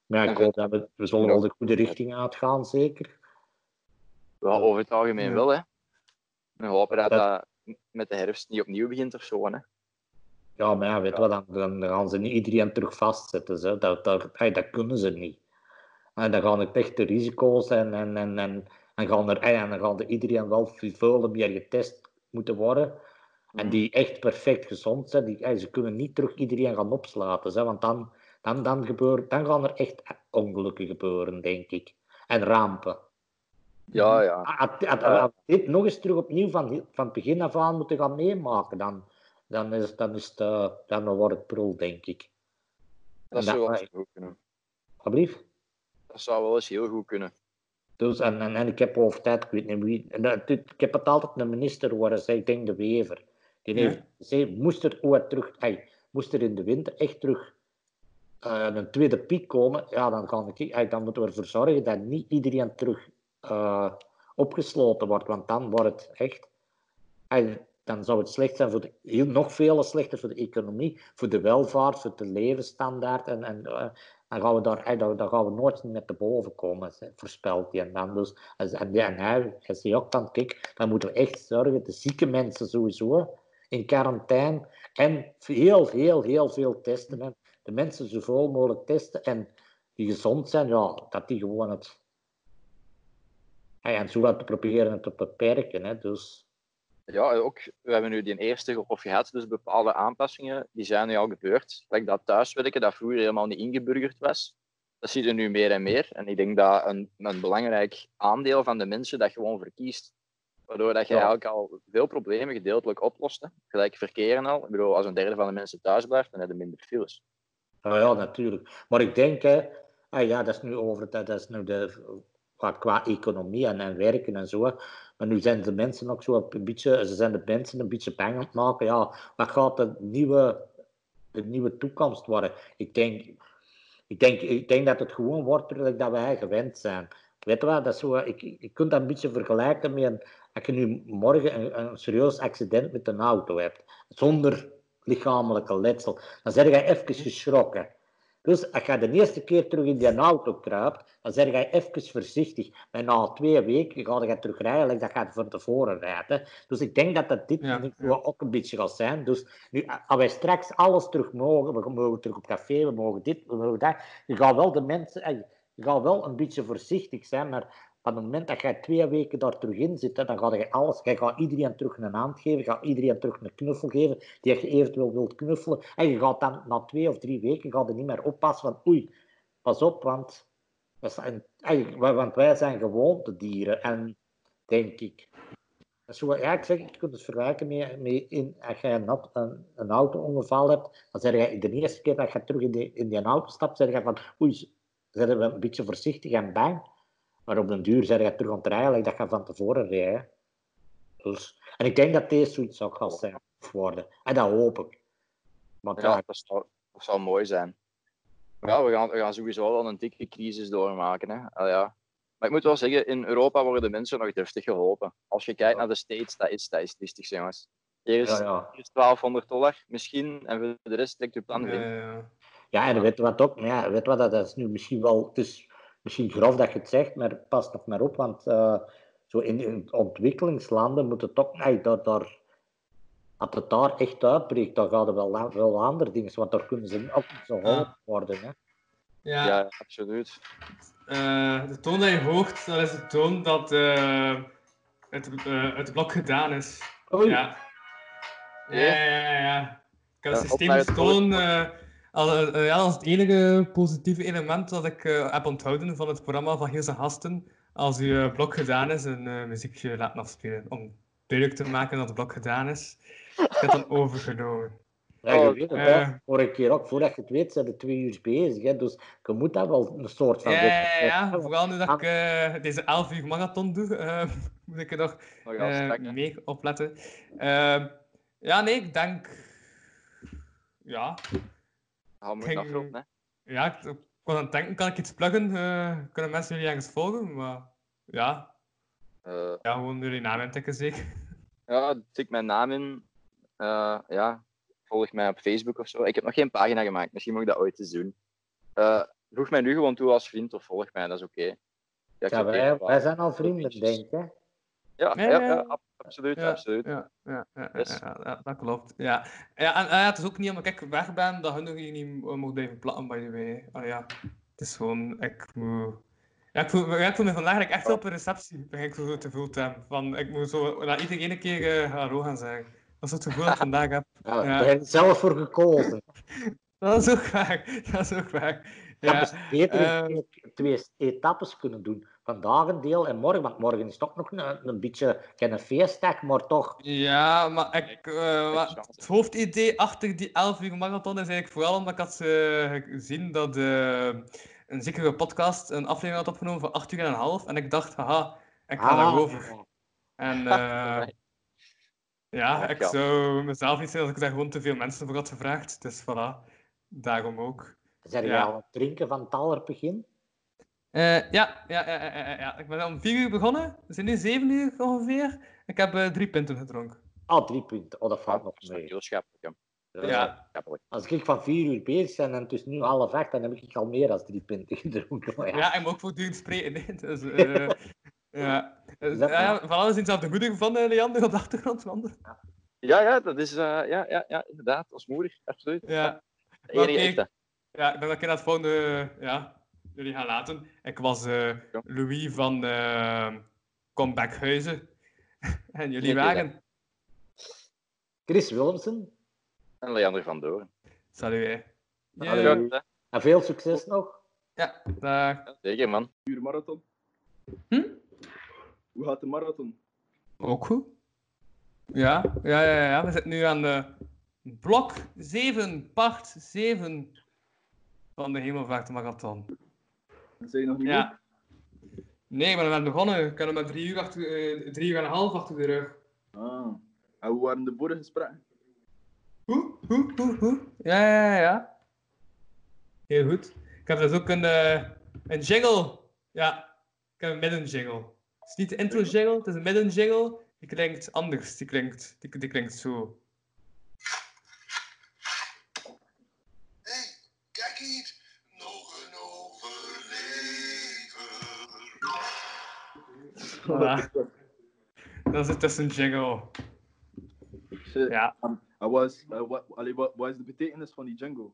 Maar ja, ik hoop dat we, we zullen wel de goede richting uitgaan, zeker. Wel, over het algemeen Ja. wel, hè. We hopen dat Dat- dat met de herfst niet opnieuw begint of zo, hè. Ja, maar ja, weet wat, dan, dan gaan ze niet iedereen terug vastzetten. Zo. Dat, dat, hey, dat kunnen ze niet. En dan gaan het echt de risico's en, en, en, en, en, gaan er, hey, en dan gaan er iedereen wel veel meer getest moeten worden. En die echt perfect gezond zijn, die, hey, ze kunnen niet terug iedereen gaan opsluiten. Zo, want dan, dan, dan, gebeurt, dan gaan er echt ongelukken gebeuren, denk ik. En rampen. Ja, ja. Als, als- als we dit nog eens terug opnieuw van, van het begin af aan moeten gaan meemaken, dan, dan, is, dan, is het, eh, dan wordt het prul, denk ik. Dat zou wel eens goed kunnen. Alsjeblieft. Dat zou wel eens heel goed kunnen. Dus, en, en, en ik heb over tijd, ik weet niet wie, en dit- ik heb het altijd een minister horen zeggen, ik denk de Wever. Die heeft gezegd, moest er ooit terug, moest er in de winter echt terug eh, een tweede piek komen, ja, dan, gaan hey, dan moeten we ervoor zorgen dat niet iedereen terug eh, opgesloten wordt, want dan wordt het echt, hey, dan zou het slecht zijn voor de, heel, nog veel slechter voor de economie, voor de welvaart, voor de levensstandaard en, en eh, dan gaan we daar, dan, dan gaan we nooit meer te boven komen, voorspelt hij. En dan dus, en, en, en hij, hij ook dan, kijk, dan moeten we echt zorgen, de zieke mensen sowieso, in quarantaine, en heel, heel, heel veel testen. En de mensen zoveel mogelijk testen en die gezond zijn, ja, dat die gewoon het. Ja, en zo wat te proberen het te beperken. Hè, dus. Ja, ook, we hebben nu die eerste golf gehad, dus bepaalde aanpassingen die zijn nu al gebeurd. Like dat thuiswerken, dat vroeger helemaal niet ingeburgerd was. Dat zie je nu meer en meer. En ik denk dat een, een belangrijk aandeel van de mensen dat gewoon verkiest. Waardoor dat je Ja. eigenlijk al veel problemen gedeeltelijk oplost. hè. Gelijk verkeren al. Ik bedoel, als een derde van de mensen thuis blijft, dan heb je minder files. Ja, ja, natuurlijk. Maar ik denk, hè, ah ja, dat is nu over dat is nu de, qua, qua economie en, en werken en zo. Maar nu zijn de mensen ook zo een beetje, ze zijn de mensen een beetje bang aan het maken. Ja, wat gaat de nieuwe, de nieuwe toekomst worden? Ik denk, ik denk, ik denk dat het gewoon wordt dat wij gewend zijn. Weet je wat, dat zo, ik, je kunt dat een beetje vergelijken met een, als je nu morgen een, een serieus accident met een auto hebt, zonder lichamelijke letsel, dan ben je even geschrokken. Dus als je de eerste keer terug in die auto kruipt, dan zeg je even voorzichtig. En na twee weken ga je terug rijden, like dat gaat van tevoren rijden. Dus ik denk dat dat dit nu ook een beetje gaat zijn. Dus nu, als wij straks alles terug mogen, we mogen terug op café, we mogen dit, we mogen dat. Je gaat wel de mensen, eh, je gaat wel een beetje voorzichtig zijn, maar op het moment dat jij twee weken daar terug in zit, dan ga je alles, je gaat iedereen terug een hand geven, gaat iedereen terug een knuffel geven, die je eventueel wilt knuffelen. En je gaat dan na twee of drie weken gaat er niet meer oppassen van oei, pas op, want, want wij zijn gewoontedieren. En denk ik, zo, ja, ik zeg, je kunt het vergelijken met, met in, als je een, een, een auto-ongeval hebt, dan zeg je de eerste keer dat je terug in, die, in die auto stapt, zeg je van oei, zijn we een beetje voorzichtig en bang. Maar op den duur zeg je terug aan het rijden, like dat je van tevoren rijdt. Dus, en ik denk dat deze zoiets ook gaat zijn worden. En dat hoop ik. Want Ja, ja, dat zou, dat zou mooi zijn. Ja, we gaan, we gaan sowieso wel een dikke crisis doormaken. Hè. Al ja. Maar ik moet wel zeggen, in Europa worden de mensen nog deftig geholpen. Als je kijkt naar de States, dat is, dat is triestig, jongens. Ja, ja. is 1200 dollar misschien, en voor de rest trekt je plan in. Ja, en weet je wat ook? Ja, weet wat, dat is nu misschien wel, het is misschien grof dat je het zegt, maar pas nog maar op, want eh, zo in, in ontwikkelingslanden moet het ook, ey, daar, daar, als het daar echt uitbreekt, dan gaan er wel, wel andere dingen, want daar kunnen ze ook niet zo geholpen worden. Hè. Ja. Ja, absoluut. Eh, de toon dat je hoort, dat is de toon dat eh, het, eh, het blok gedaan is. Oei. Ja. Ja, ja, ja, ja. Ik heb Ja, op systeem eh, als, eh, ja, als het enige positieve element dat ik eh, heb onthouden van het programma van Gilles en Gasten. Als uw blok gedaan is, een muziekje laten afspelen. Om duidelijk te maken dat het blok gedaan is. Ik heb het dan overgenomen. Ja, je Oh, weet het, hè. vorige keer ook, voordat je het weet, zijn er twee uur bezig. Hè. Dus je moet dat wel een soort van... Ja, vooral nu dat ik eh, deze 11 uur marathon doe, eh, [LAUGHS] moet ik er nog eh, hè. mee opletten. Ehm, ja, nee, ik denk. Ja. Gaan we Ging- afronden, hè? Ja, ik, ik was aan het denken, kan ik iets pluggen? Eh, kunnen mensen jullie ergens volgen? Maar ja, Eh, ja gewoon jullie naam intikken zeker. ja, tik mijn naam in. Eh, ja, volg mij op Facebook of zo. Ik heb nog geen pagina gemaakt, misschien moet ik dat ooit eens doen. Eh voeg mij nu gewoon toe als vriend of volg mij, dat is oké. Ja, wij, wel. wij zijn al vrienden, denk ik. Hè. Ja, Ja, ja, ja, ja, ja. ab- absoluut, Ja, absoluut. Ja, ja, ja, ja, Yes. ja, ja, dat klopt. Ja. Ja, en, het is ook niet omdat ik weg ben dat hun nog hier niet mo- mogen blijven platten, by the way. Ah, ja. Het is gewoon, ik moet... Ja, ik voel, ik voel me vandaag eigenlijk echt op een receptie, begin ik zo te hebben. Van, ik moet zo naar iedereen een keer eh, hallo gaan zeggen. Dat is het gevoel dat ik vandaag heb. [LAUGHS] Ja, je zelf voor gekozen. [LAUGHS] Dat is ook waar. [LAUGHS] Dat is ook waar. Je Ja. dus beter twee, twee etappes kunnen doen. Vandaag een deel en morgen, want morgen is toch nog een, een beetje geen feestdag, maar toch. Ja, maar ik, eh, maar het hoofdidee achter die 11 uur marathon is eigenlijk vooral omdat ik had eh, gezien dat eh, een zekere podcast een aflevering had opgenomen van 8 uur en een half. En ik dacht, haha, ik ga Ah, daarover. En [LAUGHS] eh, ja, ik zou mezelf niet zeggen als ik daar gewoon te veel mensen voor had gevraagd. Dus voilà, daarom ook. Zijn je Ja. al aan het drinken van het begin? Eh, ja, ja, ja, ja, ja, ja, ik ben om 4 uur begonnen. We zijn nu 7 uur ongeveer. Ik heb eh, drie pinten gedronken. Ah, drie punten. Oh, dat valt nog mee. Heel schappelijk, ja. Als ik van vier uur bezig ben en het is nu half acht, dan heb ik al meer dan drie punten [LAUGHS] gedronken. Maar ja. Ja, ik moet ook voortdurend spreken. Dus, eh, [LAUGHS] ja. Dus, dat ja, van alles is aan de moeder van Leander op de achtergrond. Ja, ja, dat is, eh, ja, ja, ja, inderdaad, als moeder, absoluut. Ja. Ja, ik denk dat ik in het volgende ja, jullie gaan laten. Ik was eh, Louis van eh Comebackhuizen. [LAUGHS] en jullie waren... Chris Willemsen. En Leander van Doorn. Salut, hè. Hallo. En veel succes nog. Ja, dag. Zeker, man. Uur marathon. Hm? Hoe gaat de marathon? Ook goed. Ja, ja, ja, ja. We zitten nu aan de blok 7, part 7 van de Hemelvaartmarathon. Zijn je nog niet Ja. Nee, ben er net begonnen. Ik heb er met drie uur, achter, eh, drie uur en een half achter de rug. Ah. En hoe waren de vorige gesprekken? Hoe, hoe, hoe? Ja, ja, ja. Heel goed. Ik heb dus ook een, eh, een jingle. Ja, ik heb een midden jingle. Het is niet de intro jingle, het is een midden jingle. Die klinkt anders. Die klinkt, die, die klinkt zo. Voilà. [LAUGHS] Dat is het tussen jingle. Shit. Ja. Wat, is, eh, wat, allee, wat, wat is de betekenis van die jingle?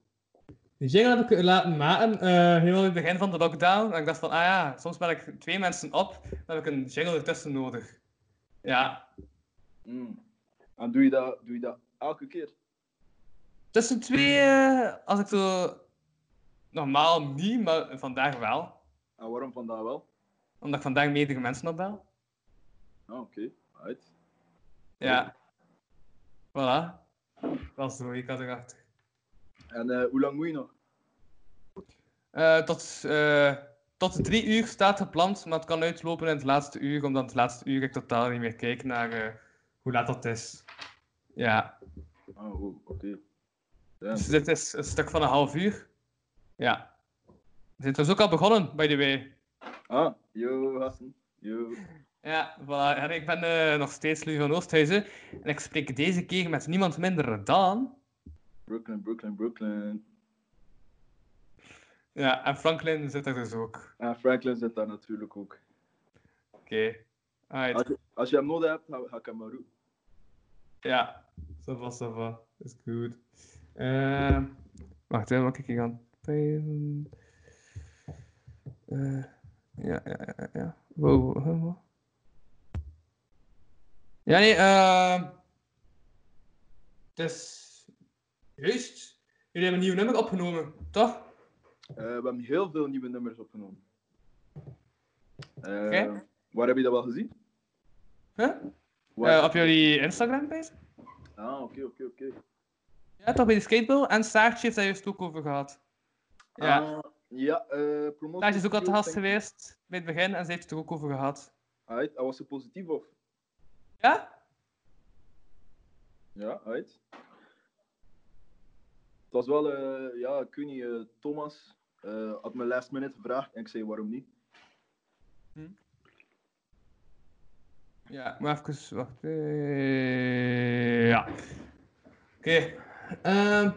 Die jingle heb ik laten maken eh, helemaal in het begin van de lockdown. En ik dacht van, ah ja, soms ben ik twee mensen op, dan heb ik een jingle ertussen nodig. Ja. Mm. En doe je, dat, doe je dat elke keer? Tussen twee, eh, als ik zo... Normaal niet, maar vandaag wel. En waarom vandaag wel? Omdat ik vandaag meerdere mensen opbel. Ah, oké. Right. Ja. Voilà. Dat is de logica erachter. En eh, hoe lang moet je nog? Eh, tot, eh, tot drie uur staat gepland, maar het kan uitlopen in het laatste uur, omdat het laatste uur ik totaal niet meer kijk naar hoe laat dat is. Ja. Oh, oh, oké. Dus dit is een stuk van een half uur. Ja. We zijn dus ook al begonnen, by the way. Ah, yo, gasten. Yo. Ja, voilà. En ik ben eh, nog steeds Louis van Oosthuizen. En ik spreek deze keer met niemand minder dan... Brooklyn, Brooklyn, Brooklyn. Ja, en Franklin zit er dus ook. En Franklin zit daar natuurlijk ook. Oké. Als je, als je hem nodig hebt, ga, ik hem maar roepen. Ja, ça va, ça va. Is goed. Eh, wacht even, wat kijk ik aan? Pijlen. Ja, ja, ja, ja. Wow, wow. Ja, nee, eh. het is juist. Jullie hebben een nieuw nummer opgenomen, toch? Eh, we hebben heel veel nieuwe nummers opgenomen. Oké. Waar heb je dat wel gezien? Huh? Eh, op jullie Instagram page? Ah, oké, oké, oké. Ja, toch bij de skateball. En Saartje heeft daar juist ook over gehad. Ja. Ah, ja, eh promotie. Saartje is ook al te gast geweest bij het begin en ze heeft het er ook over gehad. Uit, was ze positief of? Ja? Ja, uit. Het was wel, eh, ja, ik weet niet, eh, Thomas had me last minute gevraagd en ik zei waarom niet. Ja, maar even, wacht. eh, ja. Oké. Ehm,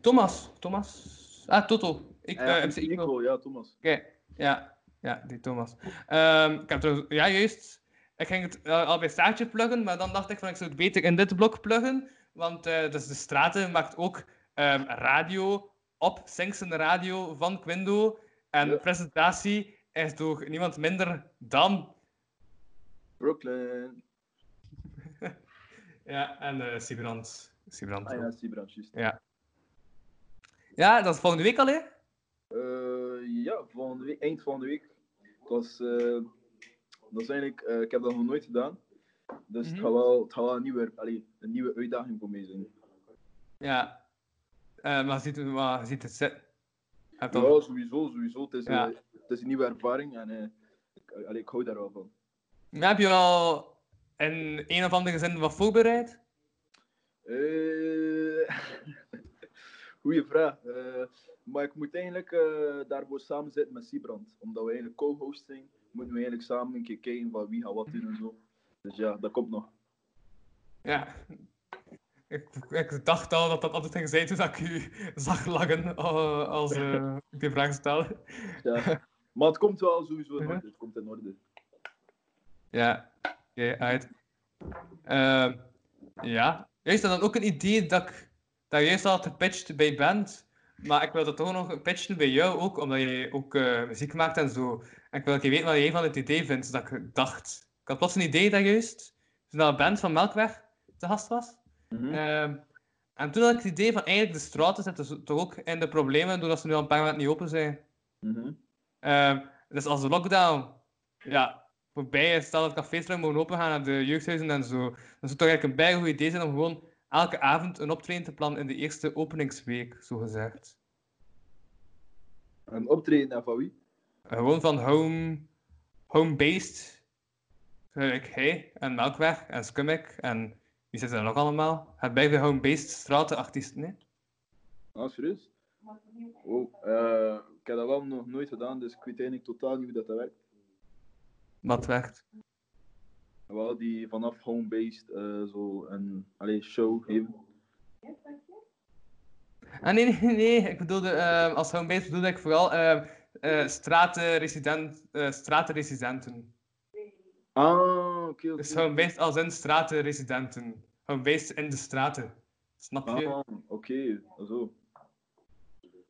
Thomas. Thomas. Ah, Toto. Ik, ja, eh, MC ja, Thomas. Oké, ja. Ja, die Thomas. Ehm, ik heb trouwens, ja, juist. Ik ging het eh, al bij Staartje pluggen, maar dan dacht ik van ik zou het beter in dit blok pluggen. Want eh, dus de Straten maakt ook ehm, radio op Singsen Radio van Quindo. En de presentatie is door niemand minder dan Brooklyn. [LAUGHS] Ja, en uh, Sibrand. Sibrand. Ah ja, Sibrand, juist. Ja. Ja, dat is volgende week al, hè? Eh, ja, volgende week, eind volgende week. Het was, eh, dat is eigenlijk, eh, ik heb dat nog nooit gedaan. Dus het Mhm. gaat wel, het gaat wel een, nieuwe, allee, een nieuwe uitdaging voor mij zijn. Ja. Eh, maar ziet, maar ziet het? Heb Ja, dan- sowieso, sowieso. Het is, Ja. het is een nieuwe ervaring en eh, ik, allee, ik hou daar wel van. Ja, heb je al in een of andere zin wat voorbereid? [LAUGHS] Goeie vraag. Eh, maar ik moet eigenlijk eh, daarvoor samen zitten met Sibrand. Omdat we eigenlijk co-host zijn, moeten we eigenlijk samen een keer kijken van wie gaat wat doen en zo. Dus ja, dat komt nog. Ja. Ik, ik dacht al dat dat altijd ging zijn toen ik u [LAUGHS] zag lachen eh, als ik die vraag stelde. Ja. Maar het komt wel sowieso in orde. Het komt in orde. Ja, oké, uit. Ehm, ja, juist dat dan ook een idee dat ik dat juist al gepitcht bij band. maar ik wil dat toch nog pitchen bij jou ook, omdat je ook eh, muziek maakt en zo. En ik wil dat je weet wat jij van het idee vindt, dat ik dacht. Ik had plots een idee dat juist, toen dat band van Melkweg te gast was. Mhm. Ehm, en toen had ik het idee van eigenlijk de straten zitten toch ook in de problemen, doordat ze nu al een paar maanden niet open zijn. Mhm. Ehm, dus als de lockdown ja, voorbij is, stel dat cafés terug mogen opengaan en de jeugdhuizen en zo, dan zou het toch eigenlijk een bijna goed idee zijn om gewoon elke avond een optreden te plannen in de eerste openingsweek, zo gezegd. Een optreden en van wie? Gewoon van home, home-based, gelijk hij en Melkweg en Skummick en wie zitten er nog allemaal? Het bij de home-based stratenartiesten, nee? Ah, serieus? Oh, eh, ik heb dat wel nog nooit gedaan, dus ik weet eigenlijk totaal niet hoe dat werkt. Wat werkt? Wel, die vanaf home-based eh, zo een allee, show geven. Ah, nee, nee, nee. Ik bedoelde, eh, als home-based bedoelde ik vooral eh stratenresident, stratenresidenten. Ah, oké, oké. Dus home-based als in stratenresidenten. Home-based in de straten. Snap je? Ah, oké, zo.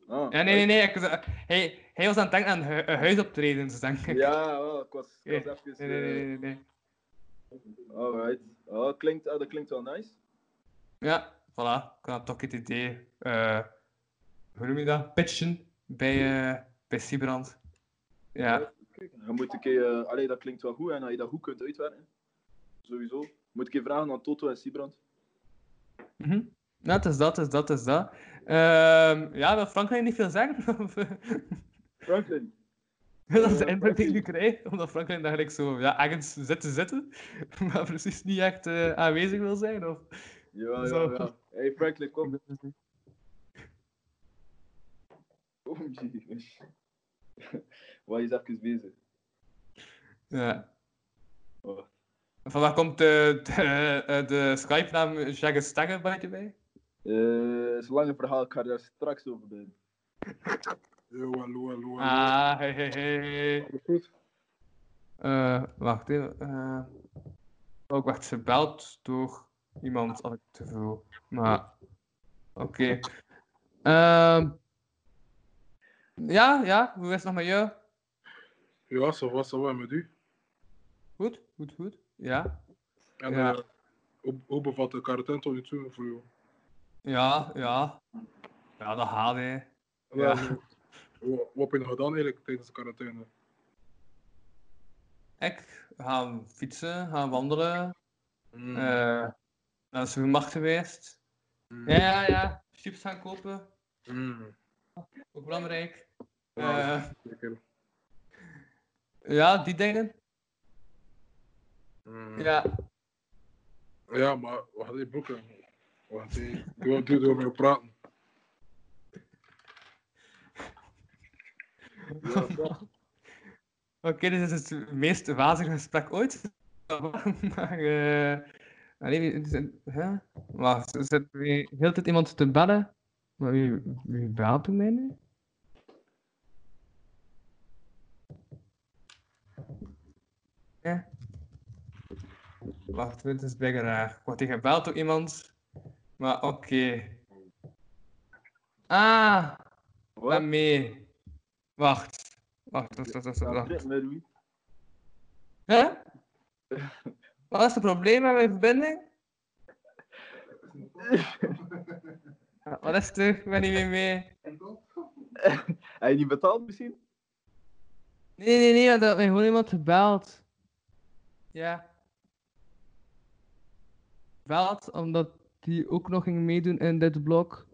Ah, Ja, nee, nee, nee. Ik, hij, hij was aan het denken aan hu eh, huisoptredens, denk ik. Ja, wel, ik was, ik was Nee, even... nee, nee, nee, nee. Alright. Oh, klinkt, ah, dat klinkt wel nice. Ja, voilà. Ik had toch het idee. eh hoe noem je dat? Pitchen bij, eh bij Siebrand. Ja. Je moet keer... eh, allee, dat klinkt wel goed en als je dat goed kunt uitwerken. Sowieso. Moet ik je vragen aan Toto en Siebrand. Mhm. Ja, het is dat, het is dat, het is dat. Ehm, ja, wil Franklin niet veel zeggen? [LAUGHS] Franklin. [LAUGHS] dat is de indruk die ik nu [LAUGHS] krijg, omdat Franklin eigenlijk zo ja, ergens zit te zitten, [LAUGHS] maar precies niet echt eh, aanwezig wil zijn. Of... Ja, Zo. ja. Hey Franklin, kom. Kom, G. Waar is even bezig? Ja. Oh. Van waar komt de, de, eh, de Skype-naam Jagger Stagger bij je bij? Eh, is een lange verhaal, ik ga daar straks over bij. Yo, hallo, hallo, hallo. Ah, hey, hey, hey. Eh, wacht even. eh oh, ik werd gebeld door iemand, als ik te veel. Maar, oké. Ehm, ja, ja, hoe is het nog met jou? Ja, ça va, ça va, met u? Goed, goed, goed. Ja. En Ja. eh, hoe, hoe bevat de quarantaine tot nu toe voor jou? Ja, ja. Ja, dat gaat. Ja. Ja. Wat, wat heb je nog gedaan eigenlijk tijdens de quarantaine? Ik ga fietsen, gaan wandelen. Mm. eh naar de supermarkt geweest. Ja, ja, ja. Chips gaan kopen. Mm. Ook belangrijk. Ja, Eh, zeker. ja, die dingen. Mm. Ja. Ja, maar we gaan die boeken. We gaan die... Doe, doe, praten. [LAUGHS] Oké, dit is het meest wazige gesprek ooit. maar, allee, wie- is het- hè? Wacht, er zit de hele tijd iemand te bellen. Maar wie, wie belt mij nu? Ja. Wacht, dit is bijna raar. Ik word hier gebeld door iemand. Maar oké. Ah! Wat? Wacht. Wacht, wacht, wacht, wacht. Wat is het probleem met mijn verbinding? Wat is het? Ik ben niet meer mee. Heb je niet betaald misschien? Nee, nee, nee, want er had mij gewoon iemand gebeld. Ja. Gebeld, omdat die ook nog ging meedoen in dit blok.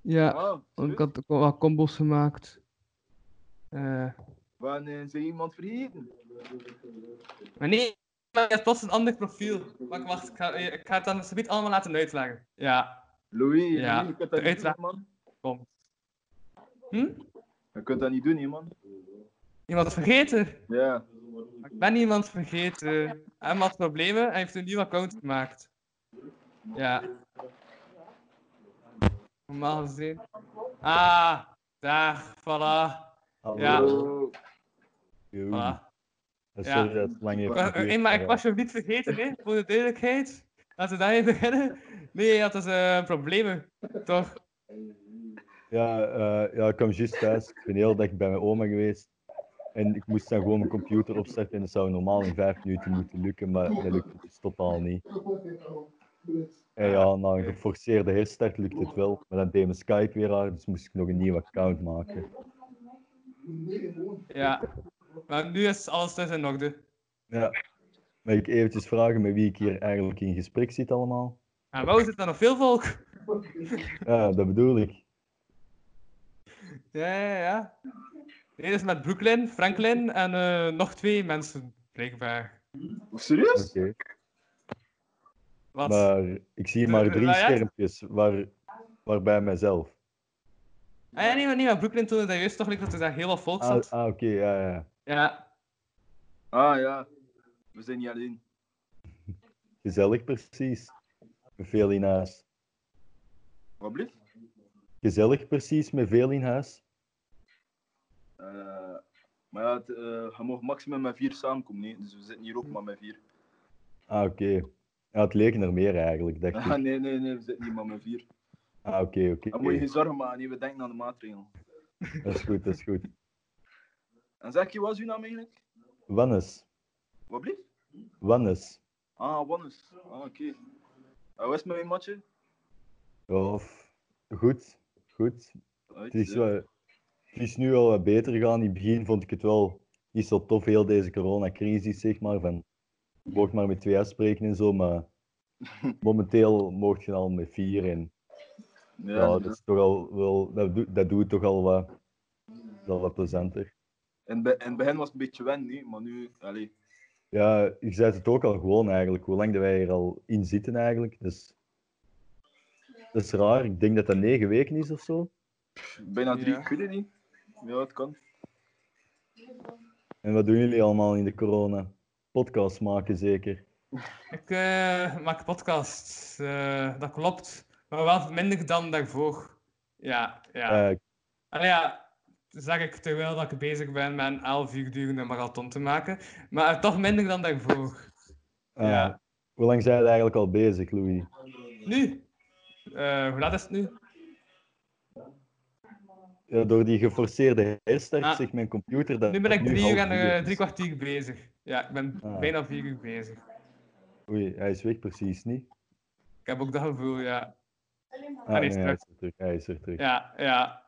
Ja, want ik had ook wel wat combos gemaakt. Eh, Wanneer zijn iemand vergeten? maar nee, maar je hebt plots een ander profiel. Wacht, wacht, ik ga, ik ga het dan allemaal laten uitleggen. Ja. Louis, Ja, Louis, je kunt dat niet doen, man. komt. Hm? Je kunt dat niet doen, hè, man. Iemand vergeten? Ja. Ik ben iemand vergeten. Hij had problemen en heeft een nieuw account gemaakt. Ja. Normaal gezien. Ah, daar, voilà. Ja. Yo. Voilà. Sorry dat het lang heeft eh, maar ik ja. was je niet vergeten, hè, voor de duidelijkheid. Laten we daarmee beginnen. Nee, je had dus eh, problemen, toch? Ja, eh, ja, ik kwam juist thuis. Ik ben heel dag bij mijn oma geweest. En ik moest dan gewoon mijn computer opstarten. En dat zou normaal in vijf minuten moeten lukken, maar dat lukt dus totaal niet. En ja, na een geforceerde herstart lukt het wel. Maar dan deed mijn Skype weer aan, dus moest ik nog een nieuw account maken. Ja. Maar nu is alles dus in orde. Ja. Mag ik eventjes vragen met wie ik hier eigenlijk in gesprek zit allemaal? En wou zit er nog veel volk? Ja, dat bedoel ik. Ja, ja, ja. Nee, dat is met Brooklyn, Franklin en eh, nog twee mensen, blijkbaar. Serieus? Oké. Wat? Maar ik zie maar drie schermpjes, waar, waarbij mijzelf. Ah ja, nee, maar, nee, maar Brooklyn toonde dat juist toch like, dat er daar heel wat volk Ah, zat. ah oké, ja, ja. Ja. Ah ja, we zijn niet alleen. Gezellig precies. Met veel in huis. Wat blieft? Gezellig precies, met veel in huis. Eh, maar ja, het, eh, je mag maximum met vier samenkomen, nee? dus we zitten hier ook maar met vier. Ah, oké. Ja, het leek er meer eigenlijk, dacht [LAUGHS] Ah, ik. nee, nee, nee, we zitten hier maar met vier. Ah, oké, oké. Dan moet je geen zorgen maken, nee, we denken aan de maatregelen. [LAUGHS] Dat is goed, dat is goed. En zeg je, wat is uw naam eigenlijk? Wannes. Wat blieft? Wannes. Ah, Wannes. Ah, oké. Eh, Hoe is het met je matje? Ja, f- goed, goed. Uit, Het is, ja. het is nu wel wat beter gegaan. In het begin vond ik het wel niet zo tof, heel deze coronacrisis, zeg maar. Van, je mocht maar met twee afspreken en zo, maar [LAUGHS] momenteel mocht je al met vier. En Ja, dat is toch al wel, dat, doet- dat doet toch al wat, al wat plezanter. In, be- in het begin was het een beetje wennen, nee, maar nu, allee. Ja, je zei het ook al gewoon eigenlijk, hoe lang dat wij er al in zitten eigenlijk. Dus, dat is raar, ik denk dat dat negen weken is of zo. Bijna drie, Ja. ik weet het niet. Ja, het kan. En wat doen jullie allemaal in de corona? Podcast maken zeker. Ik eh, maak podcasts, eh, dat klopt. Maar wel minder dan daarvoor. Ja, ja. Eh, Allee, ja, zeg ik terwijl dat ik bezig ben met een 11 uur durende marathon te maken. Maar toch minder dan daarvoor. ah, Ja. Hoe lang zijn we eigenlijk al bezig, Louis? Nu? Eh, hoe laat is het nu? Ja, door die geforceerde herstart Ah. zegt mijn computer dat Nu ben ik drie uur en drie kwartier bezig. Ja, ik ben Ah. bijna vier uur bezig. Oei, hij is weg precies niet. Ik heb ook dat gevoel, ja. Ah, Hij nee, is hij terug. is er terug. Hij is er terug. Ja, ja.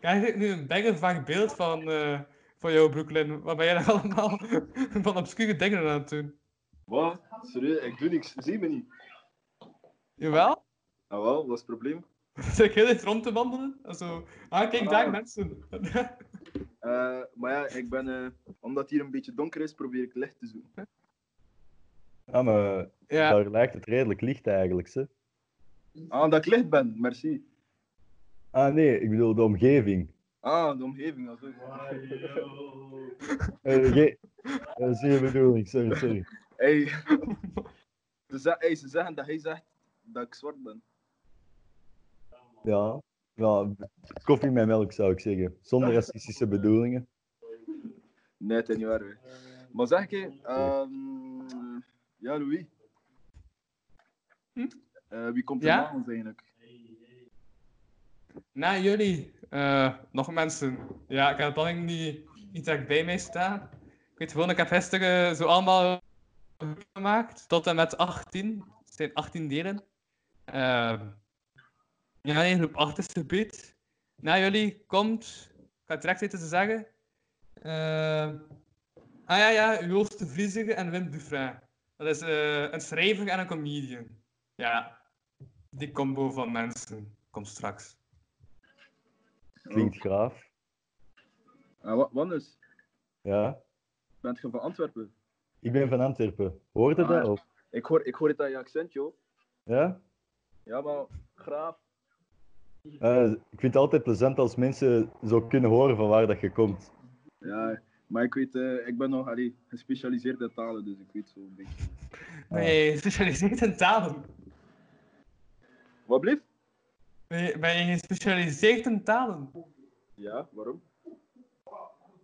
Krijg ik nu een best vaak beeld van, eh, van jou, Brooklyn? Wat ben jij daar [LAUGHS] allemaal van obscure dingen aan het doen? Wat? Serieus, ik doe niks. Zie me niet. Jawel? Ah wel, wat is het probleem? [LAUGHS] Zit ik heel eens rond te wandelen? En Zo, ah, kijk daar, Ah. mensen. [LAUGHS] Eh, maar ja, ik ben, eh, omdat het hier een beetje donker is, probeer ik licht te zoeken. Ah, maar Ja. daar lijkt het redelijk licht eigenlijk, ze. Ah, dat ik licht ben, merci. Ah, nee, ik bedoel de omgeving. Ah, de omgeving. Also. Eh, ge- Dat is de bedoeling, sorry, sorry. Hey. ze, ze- hey, ze zeggen dat hij zegt dat ik zwart ben. Ja, ja, koffie met melk zou ik zeggen. Zonder racistische bedoelingen. Nee, het is niet waar. hè. Maar zeg ik, ehm, ja, Louis. Eh, wie komt er Ja? na ons eigenlijk? Na jullie, eh, nog mensen. Ja, ik heb planning niet, niet direct bij mij staan. Ik weet gewoon, ik heb gisteren zo allemaal gemaakt. Tot en met 18. Het zijn 18 delen. Ehm, ja, nee, groep 8 is gebied. Na jullie komt, ik ga het direct weten te zeggen. Ah ja, ja, Joost de Vliezer en Wim Dufresne. Dat is eh, een schrijver en een comedian. Ja, die combo van mensen komt straks. Klinkt graaf. Ah, wa- Wannes, Ja, bent je van Antwerpen? ik ben van Antwerpen. Hoorde Ah, dat? Of? Ik hoor, ik hoor het aan je accent, joh. Ja? Ja, maar graaf. Eh, ik vind het altijd plezant als mensen zo kunnen horen van waar dat je komt. Ja, maar ik weet, eh, ik ben nog allee, gespecialiseerd in talen, dus ik weet zo een beetje. Nee, gespecialiseerd in talen. Wat blieft? Ben je, ben je gespecialiseerd in talen? Ja, waarom?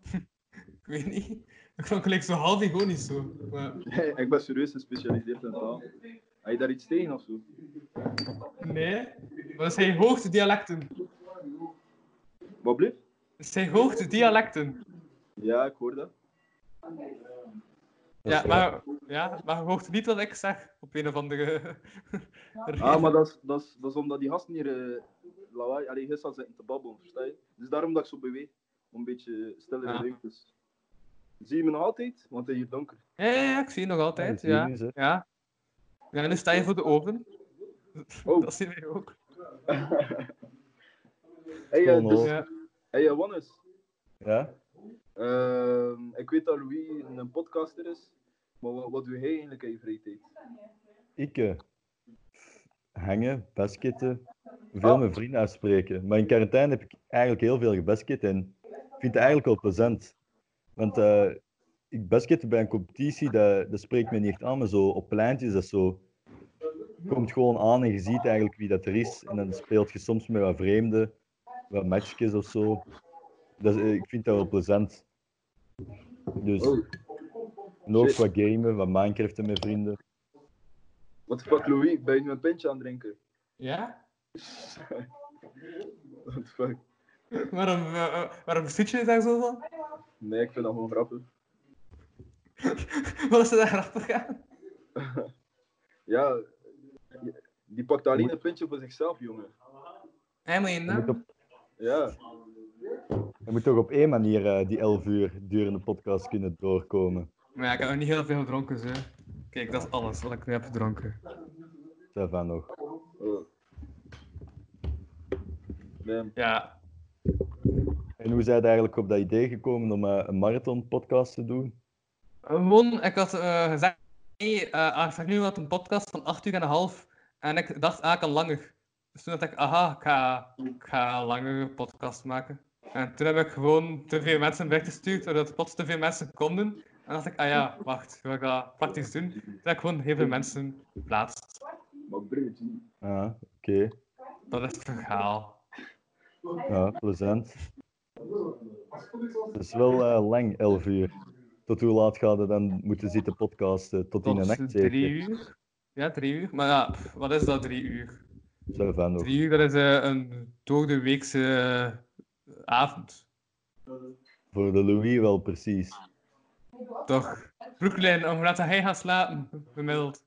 [LAUGHS] Ik weet niet. Ik vond het zo half ironisch zo. Maar... Nee, ik ben serieus gespecialiseerd in taal. Heb je daar iets tegen of zo? Nee, dat zijn hoogte dialecten. Wat blieft? Zijn hoogte-dialecten. Ja, ik hoor dat. Ja, maar, ja, maar je hoort niet wat ik zeg op een of andere... [LAUGHS] Ah, maar dat is, dat, is, dat is omdat die gasten hier eh lawaai, allee, gisteren zitten te babbelen, versta je? Dus daarom dat ik zo beweeg, om een beetje stillere Ja. ruimtes. Zie je me nog altijd? Want het is hier donker. Ja, ja, ja, ik zie je nog altijd. Ja, Ja, zeg. ja. ja, nu sta je voor de oven. [LAUGHS] Oh. Dat zien wij ook. [LAUGHS] Hey, uh, dus, hey uh, Wannes. Ja? Ehm, ik weet dat Louis een podcaster is, maar wat, wat doe hij eigenlijk in je vrije tijd? Ik eh, hangen, basketten, veel met vrienden afspreken. Maar in quarantaine heb ik eigenlijk heel veel gebasket en ik vind het eigenlijk wel plezant. Want eh, ik basketten bij een competitie, dat, dat spreekt me niet echt aan, maar zo op pleintjes, dat zo... Je komt gewoon aan en je ziet eigenlijk wie dat er is. En dan speelt je soms met wat vreemden, wat matchjes of zo. Dat eh, ik vind dat wel plezant. Dus... En ook Shit. wat gamen, wat Minecraften met vrienden. Wat de fuck, Louis? Ben je nu een pintje aan het drinken? Ja? [LAUGHS] What the fuck? Waarom, eh, waarom zit je daar zo van? Nee, ik vind dat gewoon grappig. [LAUGHS] Wat is er daar grappig aan? [LAUGHS] Ja, die pakt alleen een pintje voor zichzelf, jongen. Hij moet je naam? Ja. Je moet toch op één manier eh, die 11 uur durende podcast kunnen doorkomen. Maar ja, ik heb nog niet heel veel gedronken, zo. Kijk, dat is alles wat ik nu heb gedronken. Daarvan nog. Oh. Ja. En hoe zijn je eigenlijk op dat idee gekomen om eh, een marathon podcast te doen? Gewoon, ik had eh, gezegd, hey, eh Arthur nu had een podcast van 8 uur en een half. En ik dacht, ah, ik kan langer. Dus toen dacht ik, aha, ik ga, ik ga een langere podcast maken. En toen heb ik gewoon te veel mensen weggestuurd, zodat plots te veel mensen konden. En dacht ik, ah ja, wacht, wil ik dat praktisch doen? Toen heb ik gewoon heel veel mensen geplaatst. Maar. Ah, oké. Dat is het verhaal. Ja, plezant. Het is wel eh, lang, 11 uur. Tot hoe laat gaat het dan moeten zitten podcasten? Tot in de Tot nacht zeker? drie uur. Ja, drie uur. Maar ja, pff, wat is dat, drie uur? Zo van. Drie uur, dat is eh, een door de weekse eh, avond. Voor de Louis wel precies. Toch? Brooklyn, om laten hij gaan slapen, gemiddeld.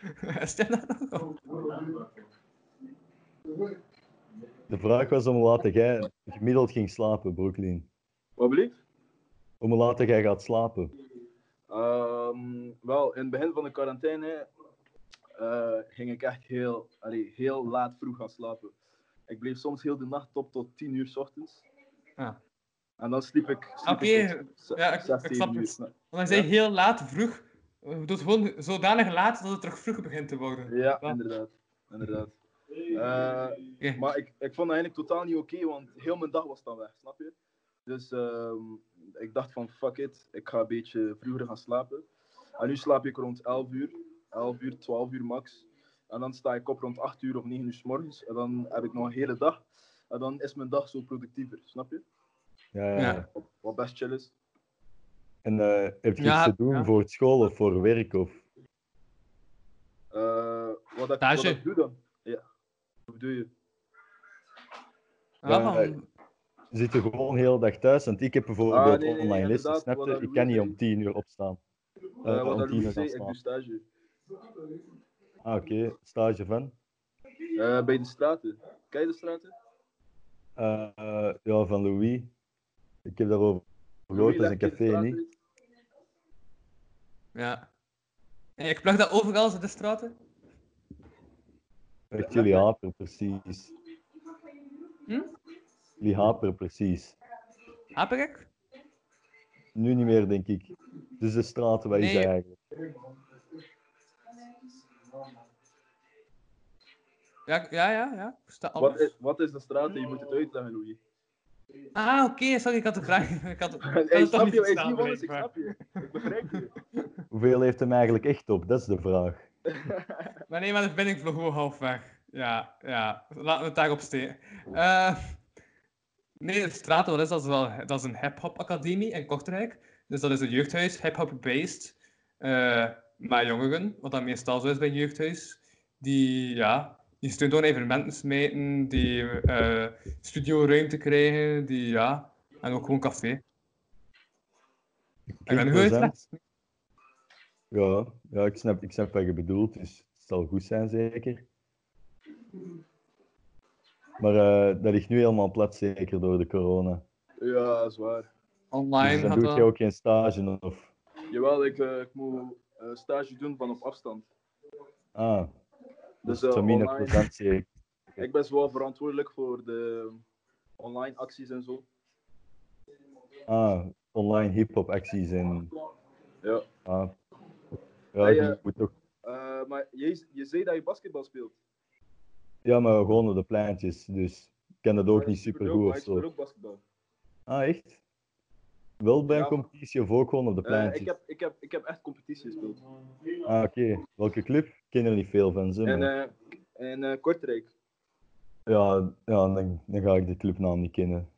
[LAUGHS] Is dit nou nog? De vraag was om hoe laat jij gemiddeld ging slapen, Brooklyn. Wat blieft? Om hoe laat jij gaat slapen. Ehm, wel, in het begin van de quarantaine eh, ging ik echt heel, allee, heel laat vroeg gaan slapen. Ik bleef soms heel de nacht op tot 10 uur s ochtends. Ja. En dan sliep ik. Oké, ja, ik, zes, ik zeven snap het. Want hij zei heel laat, vroeg. Het doet gewoon zodanig laat dat het terug vroeg begint te worden. Ja, inderdaad. inderdaad. Eh, Maar ik, ik vond dat eigenlijk totaal niet oké, want heel mijn dag was dan weg, snap je? Dus ehm, ik dacht van fuck it, ik ga een beetje vroeger gaan slapen. En nu slaap ik rond 11 uur, 11 uur, 12 uur max. En dan sta ik op rond 8 uur of 9 uur s morgens. En dan heb ik nog een hele dag. En dan is mijn dag zo productiever, snap je? Ja, ja. ja. Wat best chill is. En eh, heb je Ja, iets te doen ja. voor school of voor werk? Of... Eh, wat, ik, wat ik doe dan? Ja. Hoe doe je? Ja, eh, zit je gewoon heel de dag thuis? Want ik heb bijvoorbeeld Ah, nee, nee, online lessen, snap je? Ik kan niet om tien uur opstaan. Wat om dat tien uur ik doe stage. Ah, oké. Stage van? Eh, bij de straten. Ken je de straten? Ja, van Louis. Ik heb daarover gehoord, dat is een café, niet? Ja. En ik plug dat overal in de straten. Echt, jullie precies. Hm? Jullie haperen precies. Haper ik? Nu niet meer, denk ik. Dus de is Nee. eigenlijk? Ja, ja, ja. ja. Ik Wat is, wat is de straat? Je moet het uitleggen, Louis. Ah, oké, sorry, ik had de vraag. [LAUGHS] Ik had, ik [LAUGHS] Hey, het toch snap niet je? Ik snap je. Ik begrijp je. [LAUGHS] Hoeveel heeft hem eigenlijk echt op? Dat is de vraag. Maar nee, maar de verbinding vloog gewoon half weg. Ja, ja. Laten we het daarop steken. Eh, nee, de Straten, wat is dat? Is, wel, dat is een hip-hop academie in Kortrijk. Dus dat is een jeugdhuis, hip-hop based. Eh, met jongeren, wat dan meestal zo is bij een jeugdhuis. Die, ja, die steun door evenementen smijten, die eh studioruimte krijgen, die, ja, en ook gewoon café. Ik ben. 20%. Ja, ja ik, snap, ik snap wat je bedoelt, dus het zal goed zijn zeker. Maar eh, dat ligt nu helemaal plat, zeker door de corona. Ja, dat is waar. Online Dus dan doe dat- je ook geen stage of... Jawel, ik, eh, ik moet eh, stage doen van op afstand. Ah, Dus dus eh, online. zeker. [LAUGHS] Ik ben zowel verantwoordelijk voor de online acties en zo. Ah, online hip-hop acties en. Ja. Ah. Ja, Hey, je moet ook. Eh, maar je, je zei dat je basketbal speelt. Ja, maar gewoon op de pleintjes, dus ik ken dat ook niet super goed of Ik zo. ook basketbal. Ah, echt? Wel bij een Ja. competitie of ook gewoon op de Eh, pleintjes? ik, heb, ik, heb, ik heb echt competitie gespeeld. Ah, oké. Welke club? Ik ken er niet veel van, ze. En, eh en eh, Kortrijk. Ja, ja dan, dan ga ik de clubnaam niet kennen.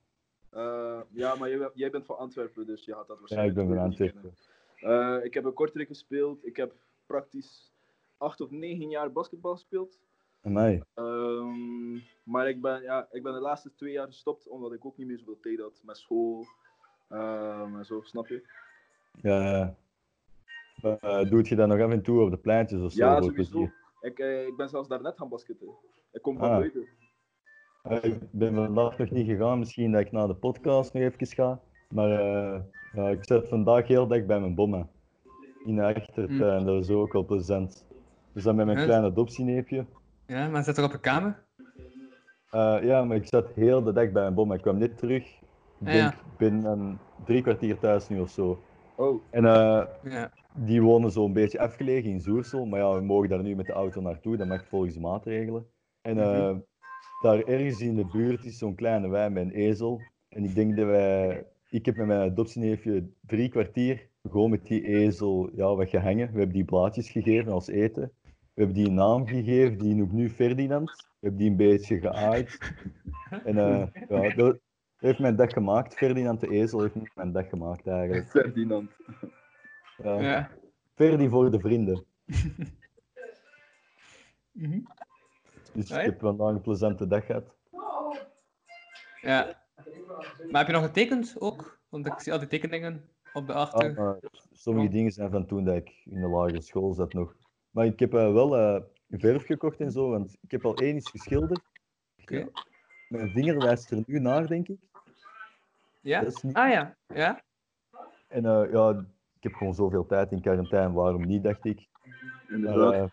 Ja, maar jij, jij bent van Antwerpen, dus je had dat Ja, waarschijnlijk ik ben van Antwerpen. ik heb in Kortrijk gespeeld. Ik heb praktisch acht of negen jaar basketbal gespeeld. Amai. Ehm, maar ik ben, ja, ik ben de laatste twee jaar gestopt, omdat ik ook niet meer zoveel tijd had met school. ehm, en zo, snap je? Ja, eh, doet je dat nog af en toe op de pleintjes of zo? Ja, sowieso. Ik, eh, ik ben zelfs daarnet gaan basketten. Ik kom van Ah. buiten. Eh, ik ben vandaag nog niet gegaan, misschien dat ik na de podcast nog even ga. Maar eh, ja, ik zit vandaag heel dicht bij mijn bommen. In de achtertuin, dat is ook wel plezant. Dus dan met mijn kleine adoptieneefje. Ja, maar zit er op een kamer? Eh, ja, maar ik zat heel de dag bij mijn bommen. Ik kwam net terug. Ik Ah, denk ja. binnen een drie kwartier thuis nu of zo. Oh. En eh, Ja. die wonen zo'n beetje afgelegen in Zoersel. Maar ja, we mogen daar nu met de auto naartoe. Dat mag volgens de maatregelen. En eh, Mhm. daar ergens in de buurt is zo'n kleine wijn met een ezel. En ik denk dat wij... Ik heb met mijn adoptieneefje drie kwartier gewoon met die ezel ja, wat gehangen. We hebben die blaadjes gegeven als eten. We hebben die een naam gegeven, die noemt nu Ferdinand. We hebben die een beetje geaaid. En eh, ja, [LAUGHS] dat heeft mijn dag gemaakt. Ferdinand de ezel heeft mijn dag gemaakt eigenlijk. Ferdinand. Ja. Ja. Ferdi voor de vrienden. [LAUGHS] Mhm. Dus ik heb vandaag een plezante dag gehad. Ja. Maar heb je nog getekend ook? Want ik zie al die tekeningen op de achter. Ah, maar sommige dingen zijn van toen dat ik in de lagere school zat nog. Maar ik heb eh, wel eh, verf gekocht en zo, want ik heb al één iets geschilderd. Mijn vinger wijst er nu naar, denk ik. Ja? Niet- Ah ja. Ja? En eh, ja, ik heb gewoon zoveel tijd in quarantaine, waarom niet, dacht ik. Inderdaad. Eh,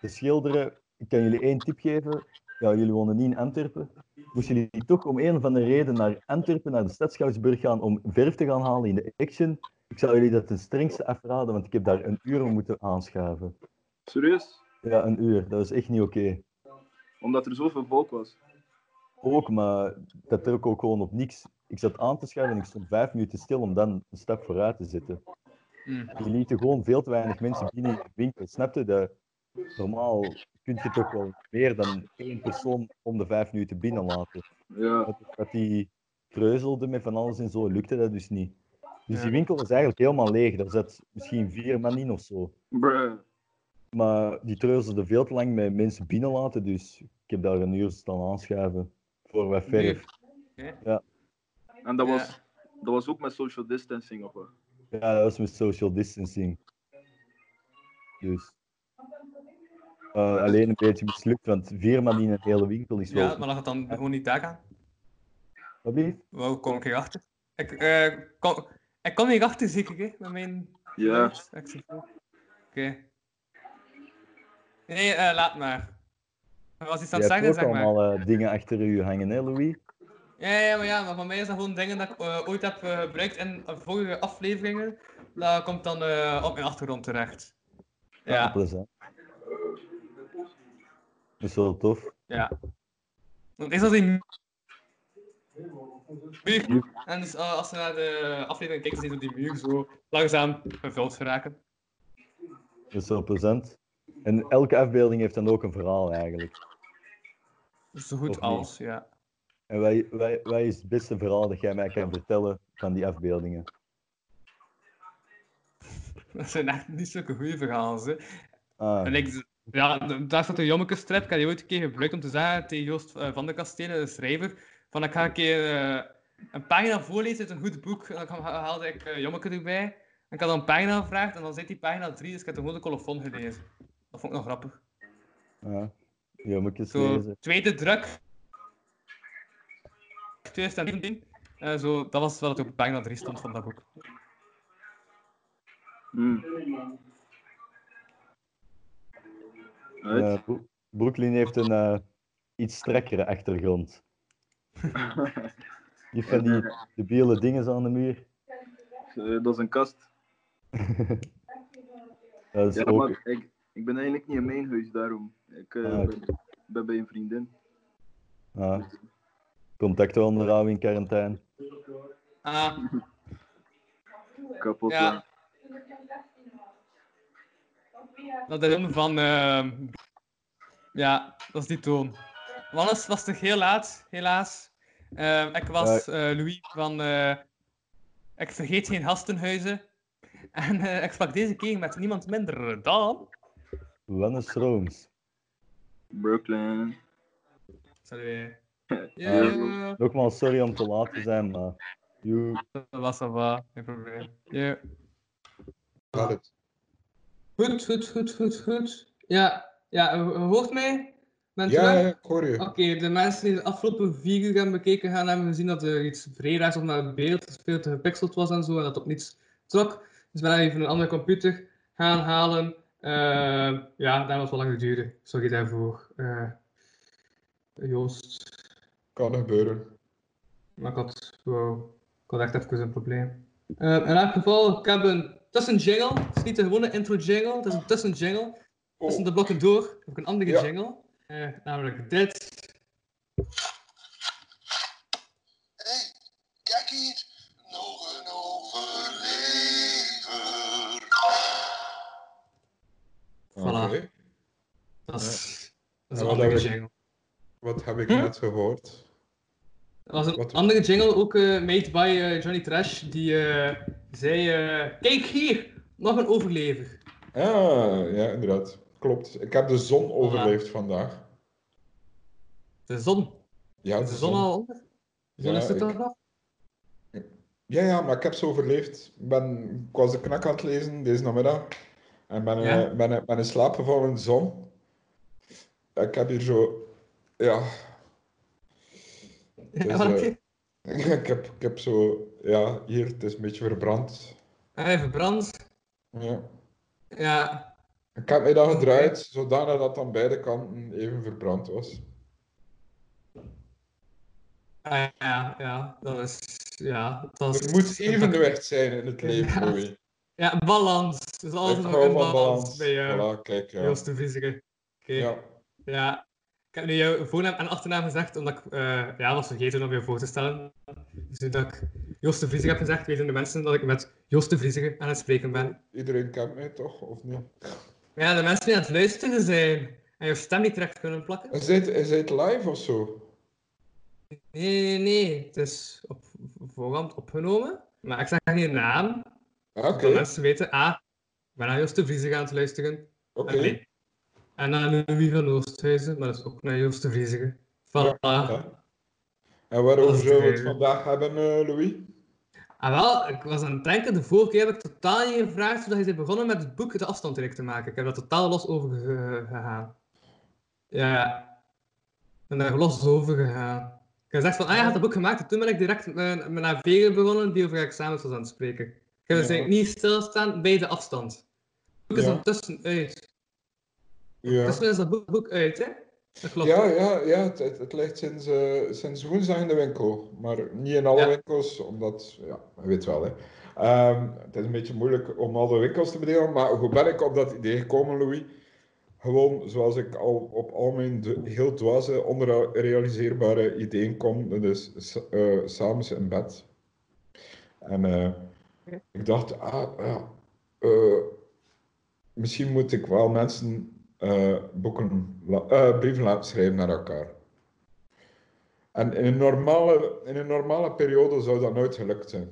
de schilderen, ik kan jullie één tip geven. Ja, jullie wonen niet in Antwerpen. Moesten jullie toch om een van de reden naar Antwerpen, naar de Stadschouwsburg gaan om verf te gaan halen in de Action? Ik zou jullie dat ten strengste afraden, want ik heb daar een uur moeten aanschuiven. Serieus? Ja, een uur. Dat is echt niet oké. Omdat er zoveel volk was. Ook, maar dat trok ook gewoon op niks. Ik zat aan te schuiven en ik stond vijf minuten stil om dan een stap vooruit te zetten. Mm. Je lieten gewoon veel te weinig mensen binnen in de winkel. Snapte dat? Normaal kun je toch wel meer dan één persoon om de vijf minuten binnen laten. Ja. Dat, dat die treuzelde met van alles en zo, lukte dat dus niet. Dus Ja. die winkel was eigenlijk helemaal leeg. Daar zat misschien vier man in of zo. Bruh. Maar die treuzelde veel te lang met mensen binnenlaten, dus ik heb daar een uur staan aanschuiven voor wat verf. Ja. En dat Ja. was, dat was ook met social distancing of wat? ja, dat was met social distancing. Dus. eh, alleen een beetje mislukt, want vier man in een hele winkel is wel. Ja, maar lag het dan gewoon niet daar aan? Wat blieft? Wow, kom ik hierachter? Ik, eh, kom, ik kom hierachter zeker, hè, met mijn... Ja. Ik zie. Oké. Nee, eh, laat maar. Was iets aan Je het hebt zeggen, ook zeg maar. allemaal eh, dingen achter u hangen, hè, Louis? Ja, ja, maar ja, maar voor mij is dat gewoon dingen dat ik eh, ooit heb eh, gebruikt in vorige afleveringen. Dat komt dan eh, op mijn achtergrond terecht. Ja, Plezant. Dat is wel tof. ja. Want is dat die muur? En dus eh, als je naar de aflevering kijkt, dan je dat die muur zo langzaam gevuld geraken. Dat is wel plezant. En elke afbeelding heeft dan ook een verhaal eigenlijk. Zo goed als, ja. En wij, wij, wij is het beste verhaal dat jij mij kan vertellen van die afbeeldingen? [LAUGHS] Dat zijn echt niet zulke goede verhalen. Hè. Ah. En ik, ja, daar staat een jommeke-strip. Ik heb die ooit een keer gebruikt om te zeggen tegen Joost eh, van de Kastelen, de schrijver, van ik ga een keer eh, een pagina voorlezen uit een goed boek. En dan haalde ik uh, jommeke erbij. En ik had dan een pagina gevraagd en dan zit die pagina 3, dus ik heb de gewoon de colofon gelezen. Dat vond ik nog grappig. Ja, jammertjes Zo, lezen. tweede druk. 2017. Eh, zo, dat was wat op pagina 3 stond van dat boek. Eh, Bro- Brooklyn heeft een eh, iets strekkere achtergrond. [LAUGHS] Die van die debiele dingen aan de muur. Eh, dat is een kast. [LAUGHS] Dat is Ja, ook... maar ik, ik ben eigenlijk niet in mijn huis, daarom. Ik eh, Ah, ben, ben bij een vriendin. Ah. Contactonderhoud in quarantaine. Ah, [LAUGHS] Kapot. Ja. dat is van... ehm, ja, dat is die toon. Want anders was het heel laat, helaas. Ehm, ik was eh, Louis van... eh, ik vergeet geen gastenhuizen. En eh, ik sprak deze keer met niemand minder dan... Wannes Rooms. Brooklyn. Sorry. Ah, [LAUGHS] Ja. nogmaals, sorry om te laat te zijn, maar... Dat was dat wel, geen probleem. Ja. Gaat het? Goed, goed, goed, goed, goed. Ja, ja, hoort mij? Bent Ja, ja, ik hoor je. Oké, de mensen die de afgelopen vier uur hebben bekeken gaan hebben gezien dat er iets vrij raars op naar het beeld, dat veel te gepixeld was en zo, en dat op niets trok. Dus ben even een andere computer gaan halen. Eh, ja, daar was wel lang duren. Sorry daarvoor. Eh, Joost. Kan gebeuren. Maar ik had, wow, ik had echt even een probleem. Eh, in elk geval, ik heb een tussenjingle. Het is niet de gewone intro jingle, het is een tussenjingle. Tussen de blokken door heb ik een andere Ja. jingle. Eh, namelijk dit. Kijk hier, nog een overlever. Voilà. Dat is, dat is En een andere ik- jingle. Wat heb ik Hm? net gehoord? Dat was een Wat- andere jingle, ook eh, made by eh, Johnny Trash, die eh, zei: eh, Kijk hier, nog een overlever. Ah, ja, inderdaad. Klopt. Ik heb de zon overleefd vandaag. De zon. Ja, de zon al onder? De zon Ja, is er toch nog? Ja, ja, maar ik heb ze overleefd. Ik, ben, ik was de knak aan het lezen deze namiddag. En ben, Ja? eh, ben, ben in slaap gevallen in de zon. Ik heb hier zo... Ja... [LAUGHS] Eh, [LAUGHS] ik, heb, ik heb zo... Ja, hier, het is een beetje verbrand. Hij verbrand. Ja. Ja. Ik heb mij dan gedraaid, zodanig dat aan beide kanten even verbrand was. Ah, ja, ja, dat is. Ja, dat is Er moet evenwicht zijn in het leven, Ja. Louis. Ja, balans. Dus altijd nog hou een balans balans. bij jou. Voilà, kijk, ja. Joost de. Ja. Ja. Ik heb nu jouw voornaam en achternaam gezegd, omdat ik eh, ja, was vergeten om je voor te stellen. Dus nu dat ik Joost de Vriezige heb gezegd, weten de mensen dat ik met Joost de Vriezige aan het spreken ben. Iedereen kent mij toch, of niet? Ja, de mensen die aan het luisteren zijn en je stem niet terecht kunnen plakken. Is het, is het live of zo? Nee, nee, nee. Het is op voorhand opgenomen. Maar ik zeg geen naam. Oké. Zodat mensen weten, ah, ik ben naar Joost de Vriezige aan het luisteren. Oké. En, naar Louis van Oosthuizen, maar dat is ook naar Joost de Vriezige. Voilà. En waarover zullen we het vandaag hebben, eh, Louis? Ah, wel, ik was aan het denken, de vorige keer heb ik totaal niet gevraagd hoe je bent begonnen met het boek De Afstand direct te maken. Ik heb daar totaal los over ge- gegaan. Ja, ik ben daar los over gegaan. Ik heb gezegd van, ah je had het boek gemaakt en toen ben ik direct met, met naar vegen begonnen die over examens was aan het spreken. Ik heb dus eigenlijk niet stilstaan bij de afstand. Het boek is Ja. er tussenuit. Ja. Is dat boek, boek uit, hè? Ja, ja, ja het, het, het ligt sinds, eh, sinds woensdag in de winkel. Maar niet in alle Ja. winkels, omdat, ja, je weet wel, hè. Ehm, het is een beetje moeilijk om alle winkels te bedelen, maar hoe ben ik op dat idee gekomen, Louis? Gewoon zoals ik al op al mijn heel dwaze, onrealiseerbare ideeën kom, dat is s- eh, s'avonds in bed. En eh, ik dacht, ah, ja, eh, misschien moet ik wel mensen eh, boeken, eh, brieven laten schrijven naar elkaar. En in een, normale, in een normale periode zou dat nooit gelukt zijn.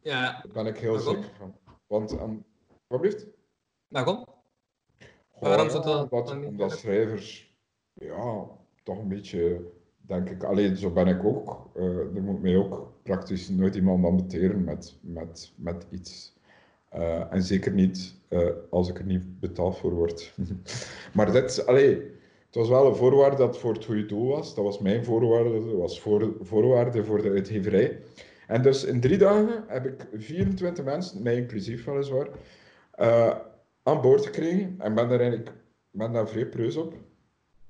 Ja. Daar ben ik heel Waarom? zeker van. Want aan, Wat Waarom? Goh, Waarom ja, zou dat omdat, omdat schrijvers, ja, toch een beetje, denk ik, alleen zo ben ik ook. eh, er moet mij ook praktisch nooit iemand ambeteren met, met, met iets. Eh, en zeker niet eh, als ik er niet betaald voor word. [LAUGHS] maar dit, allee, het was wel een voorwaarde dat het voor het goede doel was. Dat was mijn voorwaarde, dat was voor, voorwaarde voor de uitgeverij. En dus in drie dagen heb ik 24 mensen, mij inclusief weliswaar, eh, aan boord gekregen. En ben daar eigenlijk ben daar vrij preus op.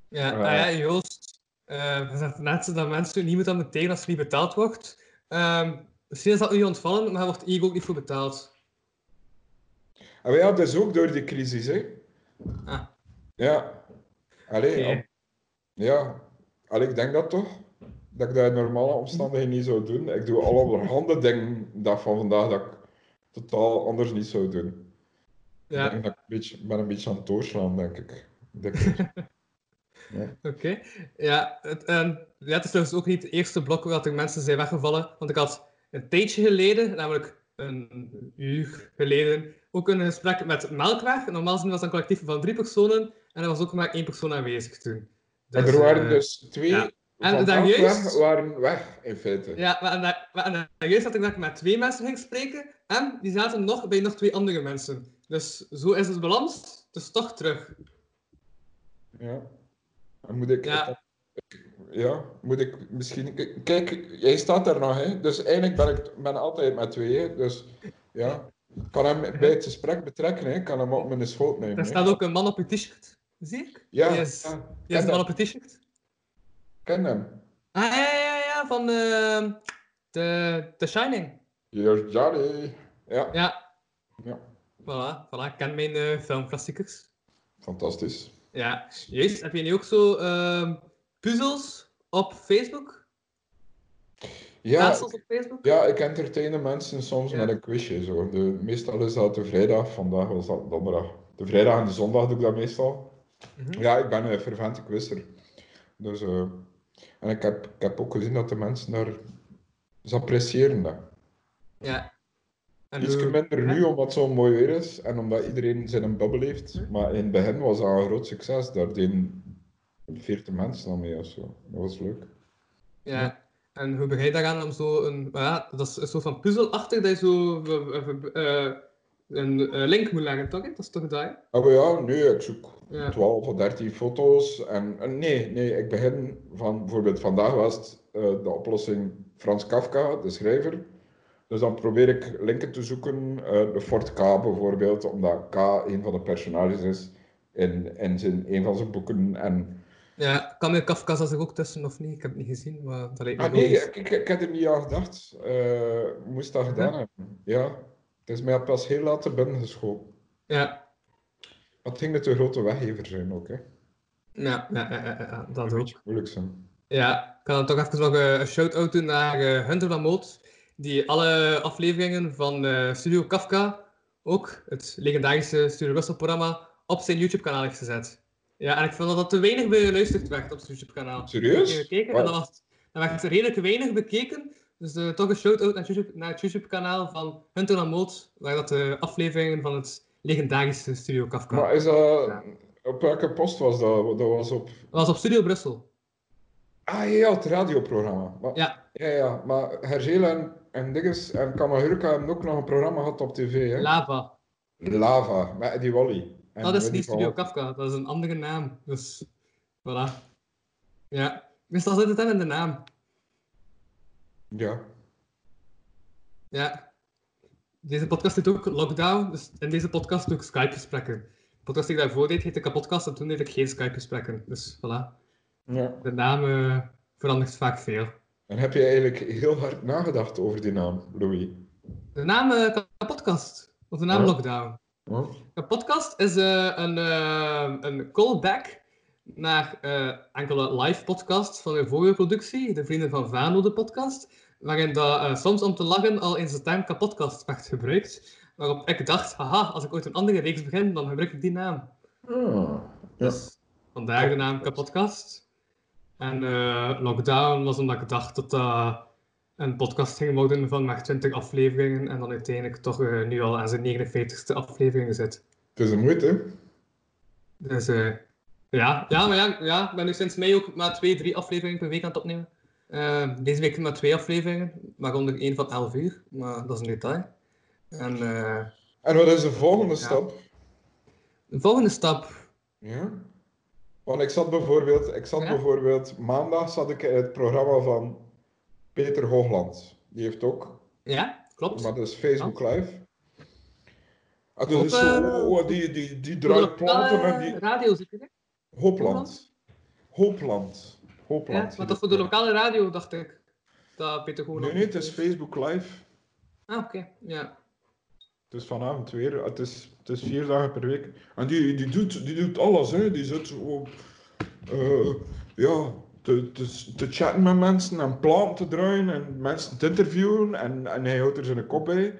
Ja, ah ja, Joost, eh je zegt net dat mensen niet moeten meteen als er niet betaald wordt. Ehm misschien is dat nu ontvallen, maar wordt hier ook niet voor betaald. En ja, dat is ook door die crisis, hè. Ah. Ja. Allee, ja. Allee, ik denk dat toch. Dat ik dat in normale omstandigheden niet zou doen. Ik doe allerhande dingen dat van vandaag dat ik totaal anders niet zou doen. Ja. Ik denk dat ik een beetje, ben een beetje aan het doorslaan, denk ik. Dikwijls. [LAUGHS] ja. Oké. Ja, het, en, ja, het is trouwens ook niet het eerste blok dat er mensen zijn weggevallen. Want ik had een tijdje geleden, namelijk een uur geleden, ook een gesprek met Melkweg. Normaal gezien was dat een collectief van drie personen en er was ook maar één persoon aanwezig toen. En er waren eh, dus twee ja. En Melkweg juist... waren weg, in feite. Ja, maar, en, daar- maar, en daar juist had ik dat ik met twee mensen ging spreken en die zaten nog bij nog twee andere mensen. Dus zo is het balans, dus toch terug. Ja. Dan moet ik... Ja. Ja, moet ik misschien... Kijk, jij staat daar nog, hè. Dus eigenlijk ben ik ben altijd met twee. Dus ja, ik kan hem bij het gesprek betrekken, hè. Ik kan hem op mijn schoot nemen, hè. staat ook een man op je t-shirt, zie ik? Ja, is, ja, is een man hem. op je t-shirt. Ken hem. Ah, ja, ja, ja, van uh, The, The Shining. Here's Johnny. Ja. Ja. Ja. Voilà, voilà, ik ken mijn eh, filmklassiekers. Fantastisch. Ja, juist. Heb je nu ook zo ehm, puzzels op Facebook? Ja, Raadsels op Facebook? ja, ik entertaine mensen soms met een quizje. Zo. De, meestal is dat de vrijdag, vandaag was dat donderdag. De vrijdag en de zondag doe ik dat meestal. Mhm. Ja, ik ben een fervente quizzer. Dus, eh, en ik heb, ik heb ook gezien dat de mensen daar... Ze appreciëren dat. Ja. En Iets hoe- minder nu, omdat het zo mooi weer is en omdat iedereen zijn een bubbel heeft. Maar in het begin was dat een groot succes. Daar deden 40 mensen aan mee of zo. Dat was leuk. Ja. En hoe begin je daaraan om zo een... Ja, dat is een soort van puzzelachtig dat je zo eh, een eh, link moet leggen, toch? Dat is toch dat, hè? Ah, maar ja, nee, ik zoek Ja. 12 of 13 foto's. En, en nee, nee, ik begin van, bijvoorbeeld vandaag was het eh, de oplossing Frans Kafka, de schrijver. Dus dan probeer ik linken te zoeken, de Fort K bijvoorbeeld, omdat K een van de personages is in, in zijn, een van zijn boeken. En, Ja, Camille Kafka zat er ook tussen, of niet? Ik heb het niet gezien, maar dat lijkt me ah, nee, ik, ik, ik heb er niet aan gedacht. Eh, moest dat gedaan hebben. Ja, het is mij pas heel laat te binnen geschoten. Ja. Wat ging het een grote weggever zijn ook, hè? Ja, ja, ja, ja, dat Een ook. beetje moeilijk zijn. Ja, ik kan dan toch even nog een shout-out doen naar eh, Hunter Lamoot, die alle afleveringen van eh, Studio Kafka, ook het legendarische Studio Russell-programma, op zijn YouTube-kanaal heeft gezet. Ja, en ik vond dat dat te weinig beluisterd werd op zijn YouTube-kanaal. Serieus? Ik gekeken en dat, was, dat werd redelijk weinig bekeken. Dus eh, toch een shout-out naar, het YouTube- naar het YouTube-kanaal van Hunter Lamoot, waar dat de afleveringen van het legendarische Studio Kafka... Maar is dat... Op welke post was dat? Dat was op... Dat was op Studio Brussel. Ah ja, het radioprogramma. Maar, Ja. Ja, ja. Maar Hergele en, en Dinges en Kamahurka hebben ook nog een programma gehad op tv, hè? Lava. Lava, met Eddie Wally. En dat is niet Studio. Kafka, dat is een andere naam. Dus, voilà. Ja, dus dat zit het dan in de naam. Ja. Ja. Deze podcast heet ook Lockdown, dus in deze podcast doe ik Skype-gesprekken. De podcast die ik daarvoor deed heette Kapotkast, en toen deed ik geen Skype-gesprekken. Dus, voilà. Ja. De naam eh, verandert vaak veel. En heb je eigenlijk heel hard nagedacht over die naam, Louis? De naam Kapotkast, of de naam Ja. Lockdown. Huh? Een podcast is eh, een, eh, een callback naar eh, enkele live podcasts van een vorige productie, de Vrienden van Vano, de podcast, waarin dat, soms om te lachen al in zijn term kapodcast werd gebruikt. Waarop ik dacht, haha, als ik ooit een andere reeks begin, dan gebruik ik die naam. Ah, Dus vandaar de naam kapodcast. En Lockdown was omdat ik dacht dat dat een podcast ging houden van maar 20 afleveringen en dan uiteindelijk toch eh, nu al aan zijn 59ste aflevering zit. Het is een moeite? Dus eh, ja, ja, maar ja, ja, ik ben nu sinds mei ook maar twee, drie afleveringen per week aan het opnemen. Eh, deze week maar twee afleveringen, waaronder één van 11 uur, maar dat is een detail. En, En wat is de volgende Ja. stap? de volgende stap, Ja. Want ik zat bijvoorbeeld, ik zat Ja? bijvoorbeeld maandag zat ik in het programma van Peter Hoogland. Die heeft ook, ja, klopt. maar dat is Facebook Live. Ah, dat Op, is zo, eh, oh, die, die, die draait planten en lokale die... radio zit je, hè? Hoopland. Hoopland. Ja, maar toch voor de lokale radio dacht ik dat Peter gewoon. Nee, nee, het is Facebook Live. Ah, oké, ja. Het is vanavond weer. Het is, het is vier dagen per week. En die, die, doet, die doet alles, hè. Die zit zo... eh, ja, te, te, te chatten met mensen en platen te draaien en mensen te interviewen. En, en hij houdt er zijn kop bij.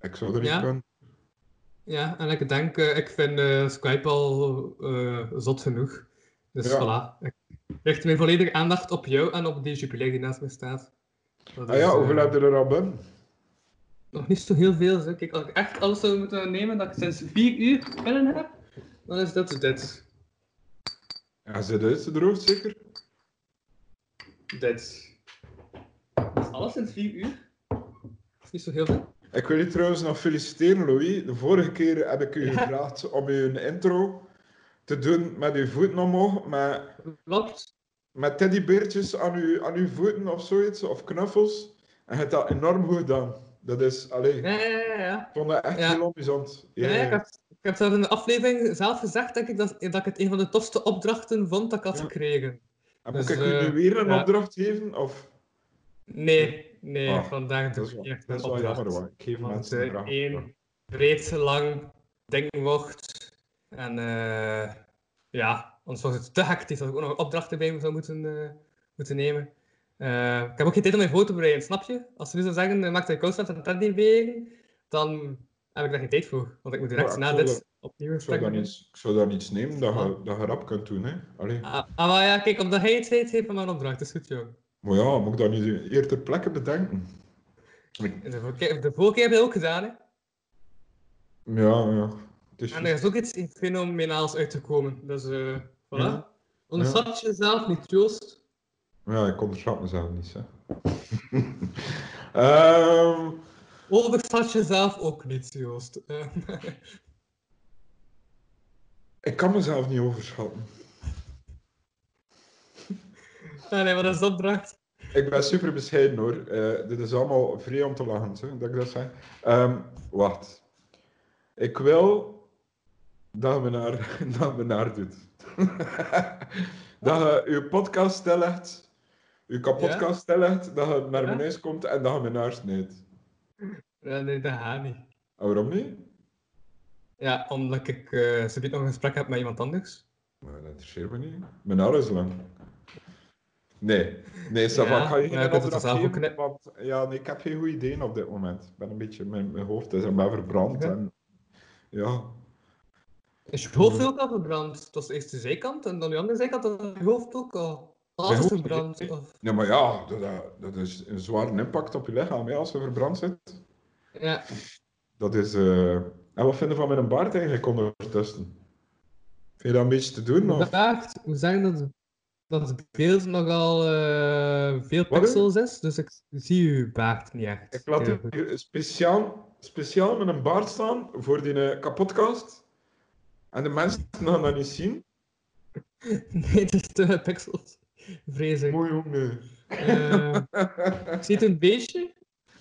Ik zou er niet Ja. kunnen. Ja, en ik denk, eh, ik vind eh, Skype al eh, zot genoeg. Dus Ja. voilà. Ik richt mijn volledige aandacht op jou en op die Jupiler die naast me staat. Dat Ah is, ja, hoeveel heb je er al binnen? Nog niet zo heel veel. Zeg. Kijk, als ik echt alles zou moeten nemen dat ik sinds vier uur binnen heb, dan is dat dit. Ja, zit uitgedroogd zeker? Dit. Dat is alles sinds vier uur. Dat is niet zo heel veel. Ik wil je trouwens nog feliciteren, Louis. De vorige keer heb ik u gevraagd om uw intro te doen met uw voeten omhoog. Met, Klopt. met teddybeertjes aan uw, aan uw voeten of zoiets, of knuffels. En je hebt dat enorm goed gedaan. Dat is, allee, Ja, ja, ja. ja. ik vond dat echt Ja. heel amusant. Ja, ik, ik heb zelfs in de aflevering zelf gezegd denk ik, dat, dat ik het een van de tofste opdrachten vond dat ik had gekregen. En Dus, moet ik u eh, nu weer een ja. opdracht geven? Of? Nee, nee, Ah, vandaag dat doe ik echt dat is wel opdracht. jammer, hoor. Ik geef Want mensen een één breed lang ding wordt. En eh, ja, anders was het te hectisch dat ik ook nog opdrachten bij me zou moeten, eh, moeten nemen. Ik heb ook geen tijd om mij voor te bereiden, snap je? Als ze nu zou zeggen, uh, maak je constant een tent bewegen, dan heb ik daar geen tijd voor. Want ik moet direct na dit opnieuw Ik zou dan ik zou dan iets nemen dat je, dat je rap kunt doen, hè? Allee. Ah, ah, maar ja, kijk, omdat hij het weet, heeft een opdracht. Dat is goed, joh. Maar ja, moet ik dat niet eer ter plekke bedenken? De vorige keer, de vorige keer heb je ook gedaan, hè? Ja, ja. Is En er is ook iets fenomenaals uitgekomen. Dus, eh voilà. Ja. Onderschat jezelf niet, Joost. Ja, ik onderschat mezelf niet, hè. [LAUGHS] Ehm, Overschat jezelf ook niet, Joost. [LAUGHS] Eh, ik kan mezelf niet overschatten. [LAUGHS] ah, nee, wat is de opdracht? Ik ben super bescheiden hoor. Eh, dit is allemaal vrij om te lachen, hè, dat ik dat zeg. Ehm, wacht. Ik wil dat je me naar, dat naar doet. [LAUGHS] dat je je podcast stelt, je kapotkast stelt, dat je naar Ja? huis komt en dat je me naar snijdt. Ja, nee, dat gaat niet. En waarom niet? Ja, omdat ik eh zo nog een gesprek heb met iemand anders. Maar dat interesseert me niet. Mijn haar is lang. Nee, nee, Savan, Ja, ik ga je geen opdracht geven, want ja, nee, ik heb geen goede ideeën op dit moment. Ik ben een beetje, mijn, mijn hoofd is beetje verbrand. Ja. En, ja, Is je hoofd ook al verbrand? Het was eerst de zijkant en dan de andere zijkant en je hoofd ook al. Verbrand. Of... Ja, maar ja, dat, dat- is een zware impact op je lichaam hè, als je verbrand zit. Ja. Dat is. eh, En wat vinden van mijn baard eigenlijk ondertussen? Vind je dat een beetje te doen? Of? Baard, we zeggen dat, dat het beeld nogal eh veel Wat, pixels is, dus ik zie uw baard niet echt. Ik laat hier speciaal, speciaal met een baard staan voor die eh, kapotkast. En de mensen gaan dat niet zien. [LAUGHS] Nee, het is te pixels. Vrees [LAUGHS] ik. Mooi jongen. Eh, ik zie het een beetje.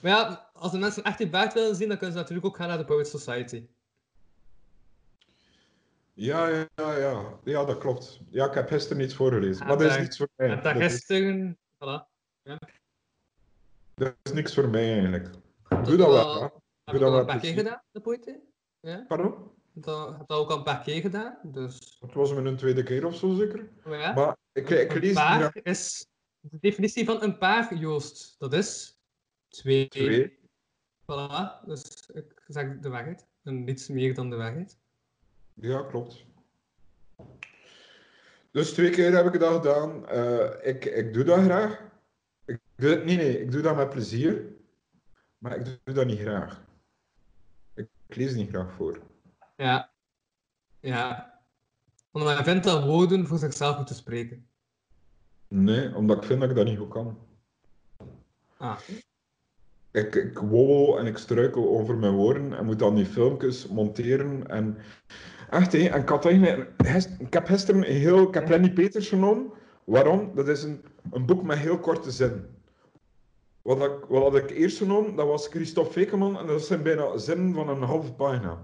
Maar ja, als de mensen echt die baard willen zien, dan kunnen ze natuurlijk ook gaan naar de Poet Society. Ja, ja, ja, ja. Dat klopt. Ja, ik heb gisteren iets voorgelezen. En Maar dat is niets voor mij. En Dat is, gisteren... Voilà. Ja. dat is niks voor mij eigenlijk. Doe dat wel. Heb Doe ik dat al een paar keer gedaan, de? Ja? Pardon? Dat heb dat ook al een paar keer gedaan, dus... Het was me een tweede keer of zo zeker. Maar ja, Maar ik, ik een lees paar is... De definitie van een paar, Joost, dat is... Twee. Twee. Voilà, dus ik zeg de waarheid. En niets meer dan de waarheid. Ja, klopt. Dus twee keer heb ik dat gedaan. Eh, ik, ik doe dat graag. Ik doe nee, nee, ik doe dat met plezier, maar ik doe dat niet graag. Ik, ik lees niet graag voor. Ja. Ja. Omdat hij vindt dat woorden voor zichzelf moeten spreken. Nee, omdat ik vind dat ik dat niet goed kan. Ah. Ik, ik wobbel en ik struikel over mijn woorden en moet dan die filmpjes monteren. En echt, hé, en ik, had eigenlijk, gist- ik heb gisteren een heel, ik heb Lenny Peters genomen. Waarom? Dat is een, een boek met heel korte zinnen. Wat, ik, wat had ik eerst genomen, dat was Christophe Fekeman en dat zijn bijna zinnen van een halve pagina.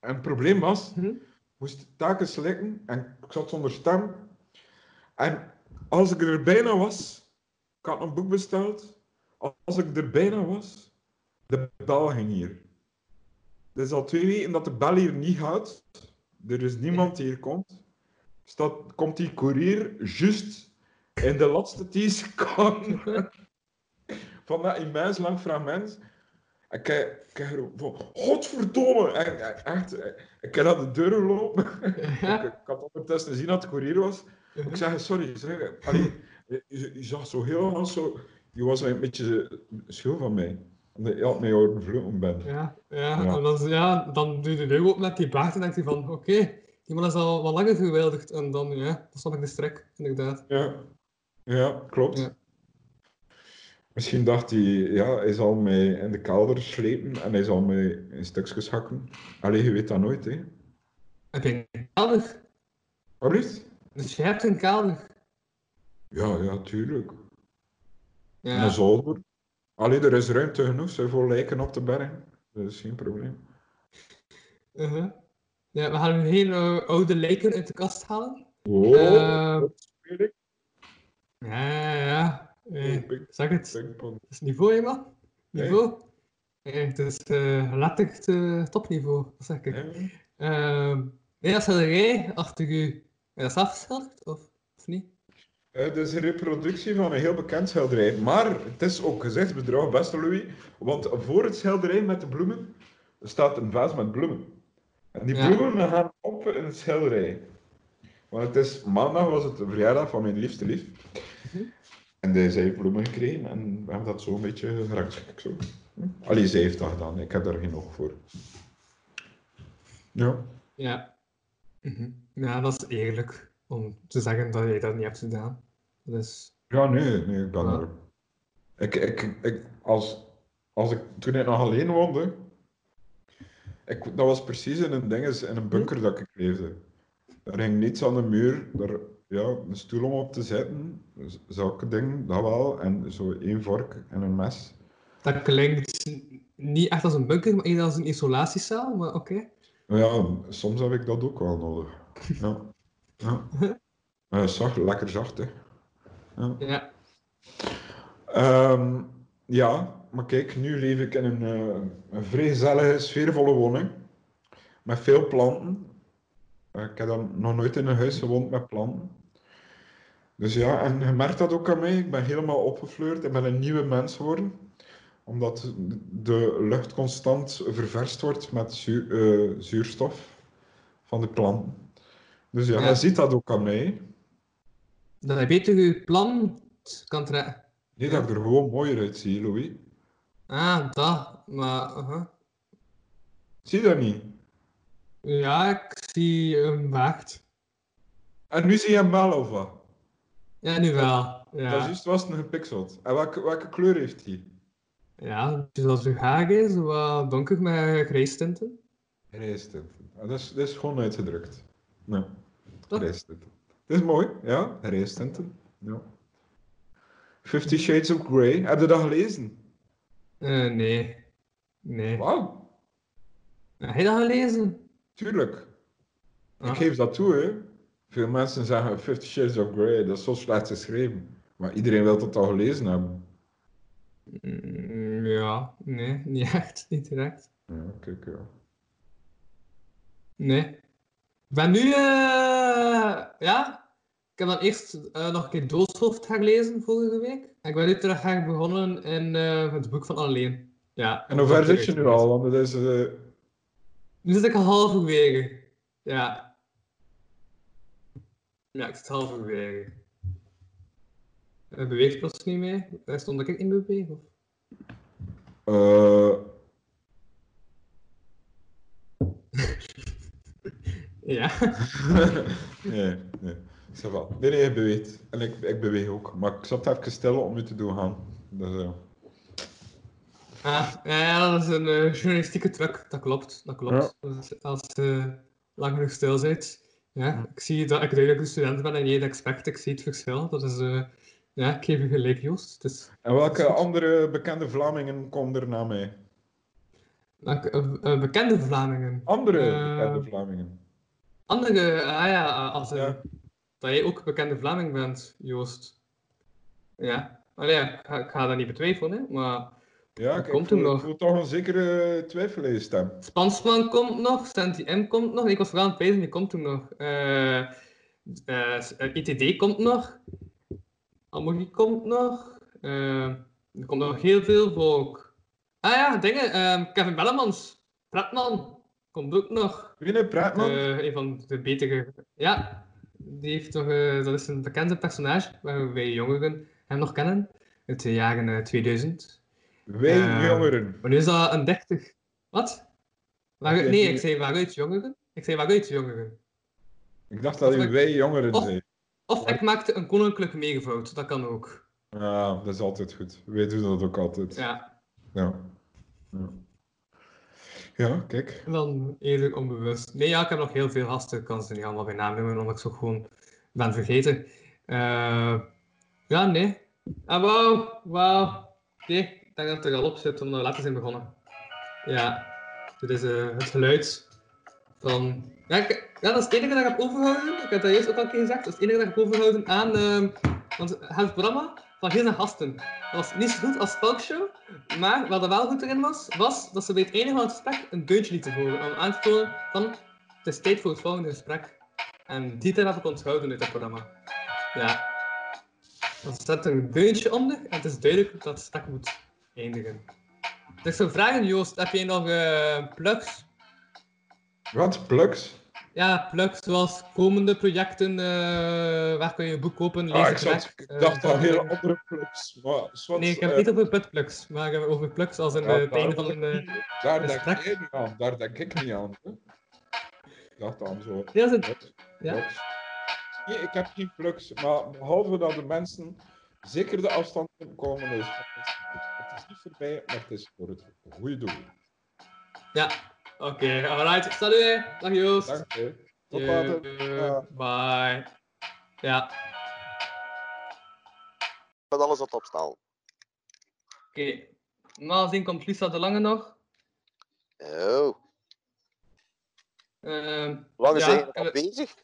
En het probleem was, ik moest taken slikken en ik zat zonder stem. En als ik er bijna was, ik had een boek besteld, als ik er bijna was, de bel ging hier. Is al twee weken dat de bel hier niet gaat. Er is niemand die hier komt. Staat, komt die courier juist in de laatste 10 seconden [LAUGHS] van dat immens lang fragment. En ik, ik, ik er godverdomme! Echt, ik heb naar de deur gelopen. [LAUGHS] ik, ik had ondertussen gezien dat het courier was. Ik zeg, sorry, zeg, allee, je, je, je zag zo heel als zo... Je was een beetje schuld van mij. Omdat je had mij horen vloeken ben. Ja, ja, Ja. En dan, ja, dan doe je de deur op met die baard en denkt hij van, oké, die man is al wat langer verwildigd. En dan, ja, dan snap ik de strek, inderdaad. Ja, ja klopt. Misschien dacht hij, ja, hij zal mij in de kelder slepen en hij zal mij in stukjes hakken. Allee, je weet dat nooit, hè. Heb je een kelder? Wat is? Dus je hebt een kelder? Ja, ja, tuurlijk. Ja. En een zolder. Allee, er is ruimte genoeg voor lijken op de berg. Dat is geen probleem. Uh-huh. Ja, we gaan geen eh, oude lijken uit de kast halen. Wow, Eh, dat speel ik. ja, ja, ja. Eh, zeg het. Het is niveau, hè, man. Niveau. Eh, het is eh letterlijk eh, topniveau, dat zeg ik. Ehm, nee, dat schilderij achter u. Is dat zelf geschilderd, of, of niet? Het is een reproductie van een heel bekend schilderij. Maar het is ook gezichtsbedrog, beste Louis. Want voor het schilderij met de bloemen staat een vaas met bloemen. En die Ja. bloemen gaan op in het schilderij. Want het is, maandag was het de verjaardag van mijn liefste lief. En die, zij heeft bloemen gekregen en we hebben dat zo een beetje gerangschikt. Zo. Allee, zij heeft dat gedaan. Ik heb daar geen oog voor. Ja. Ja. Mhm. Ja, dat is eerlijk. Om te zeggen dat je dat niet hebt gedaan. Is... Ja, nee, nee, ik ben er. Ik, ik, ik, als, als ik, toen ik nog alleen woonde, ik, dat was precies in een dinges, in een bunker dat ik leefde. Er hing niets aan de muur, daar, ja, een stoel om op te zitten, z- zulke dingen, dat wel, en zo één vork en een mes. Dat klinkt niet echt als een bunker, maar eerder als een isolatiecel, maar oké. Ja, soms heb ik dat ook wel nodig. Ja. Ja. Eh, zacht, lekker zacht, hè. Ja. Ja. Ehm, ja, maar kijk, nu leef ik in een, eh, een vrij gezellige, sfeervolle woning. Met veel planten. Eh, ik heb dan nog nooit in een huis gewoond met planten. Dus ja, en je merkt dat ook aan mij. Ik ben helemaal opgefleurd. Ik ben een nieuwe mens geworden. Omdat de lucht constant ververst wordt met zuur- eh, zuurstof van de planten. Dus ja, Ja. je ziet dat ook aan mij. Dat je beter je plan kan trekken. Nee, dat ik er gewoon mooier uitzie, Louis. Ah, dat. Maar, uh Zie je dat niet? Ja, ik zie een waard. En nu zie je hem wel, of wat? Ja, nu wel. Dat is Ja, juist was het een gepixeld. En welke, welke kleur heeft hij? ja dus als uw haar is, wat donker met grijstinten. Grijstinten. Ah, Dat is, dat is gewoon uitgedrukt. Ja, grijstinten. Het is mooi, ja, grijstinten. Ja. Fifty Shades of Grey. Heb je dat gelezen? Eh, nee. Nee. Wauw. Heb je dat gelezen? Tuurlijk. Ah. Ik geef dat toe, hè. Veel mensen zeggen Fifty Shades of Grey, dat is zo slecht geschreven. Maar iedereen wil dat al gelezen hebben. Mm, Ja, nee, [LAUGHS] niet echt. Niet direct. Ja, kijk, ja. Nee. Ik ben nu, eh, ja. Ik heb dan eerst eh, nog een keer Dooshoofd herlezen vorige week. En ik ben nu terug begonnen in eh, het boek van Alleen. Ja. En hoe ver zit je nu al? Want het is... eh, Nu zit ik al halverwege. Ja. Ja, ik zit halverwege. Hij beweegt plots niet meer. Hij stond ik bewegen. Of? Eh, [LAUGHS] Ja. [LAUGHS] nee, nee. Nee, nee, je beweegt. En ik, ik beweeg ook. Maar ik zat even stil om u te doen gaan. Dus, eh, Ah, ja, dat is een eh, journalistieke truc. Dat klopt. Dat klopt. Dus als je lang genoeg stil bent. Ja, ik zie dat ik duidelijk een student ben en jij de expert. Ik zie het verschil. Dat is... eh, ja, ik geef je gelijk, Joost. Is, En welke andere bekende Vlamingen komen er na mij? Welke, eh, bekende Vlamingen. Andere Eh, bekende Vlamingen. Andere, ah ja, als eh, dat jij ook bekende Vlaming bent, Joost. Ja, Allee, ja, ik ga, ik ga dat niet betwijfelen, hè, maar Ja, ik, komt er voel, nog. voel toch een zekere twijfel in je stem. Spansman komt nog, Santi M komt nog. Ik was vooral aan het pijzen, die komt toen nog. Eh eh, ITD komt nog. Amogi komt nog. Eh, er komt nog heel veel volk. Ah ja, dingen. eh, Kevin Bellemans. Pretman. Komt ook nog. Wie Pretman? Eh, een van de betere... Ja, die heeft toch... dat is een bekende personage waar wij jongeren hem nog kennen. Uit de jaren eh, 2000. Wij Eh, jongeren. Maar nu is dat een 30. Wat? Oké, nee, ik zei waaruit jongeren? Ik zei waaruit jongeren. Ik dacht dat u wij jongeren Of- zei. Of ik maakte een koninklijke meegevoud, dat kan ook. Ja, dat is altijd goed. Wij doen dat ook altijd. Ja. Ja, ja. Ja, kijk. En dan eerder onbewust. Nee, ja, ik heb nog heel veel gasten. Ik kan ze niet allemaal bij naam noemen, omdat ik ze gewoon ben vergeten. Eh, ja, nee. Ah, wauw, wauw. Nee, ik denk dat het er al op zit, omdat we later zijn begonnen. Ja, dit is eh, het geluid van... Ja, dat is het enige dat ik heb overgehouden. Ik heb dat juist ook al een keer gezegd. Dat is het enige dat ik heb overgehouden aan ehm, want het programma van heel zijn gasten. Dat was niet zo goed als talkshow, maar wat er wel goed erin was, was dat ze bij het einde van het gesprek een deuntje lieten horen. Om aan te tonen van, het is tijd voor het volgende gesprek. En die tijd heb ik onthouden uit dat programma. Ja. Er een deuntje onder en het is duidelijk dat het gesprek moet eindigen. Dus ik zou vragen, Joost, heb jij nog eh plugs? Wat? Plugs? Ja, plugs zoals komende projecten, eh, waar kun je een boek kopen, Ah, ik, lezen, zat, ik dacht al heel andere plugs. Maar, zwart, Nee, ik heb eh, het niet over putplugs, maar ik over plugs als in Ja, eh, het einde van een ik eh, Daar denk jij niet aan. Daar denk ik niet aan. hè. Ik dacht aan zo. Ja, dat is Wat? ja. Nee, ik heb geen plugs. Maar behalve dat de mensen zeker de afstand komen. Dus het is niet voorbij, maar het is voor het goede doel. Ja, oké, alright. Salut, dag Joost. Dank je. Tot later. Bye. Ja, Met alles wat opstaan. oké. Normaal gezien komt Lisa de Lange nog. Oh. Ehm, Hoe lang ja, zijn we bezig?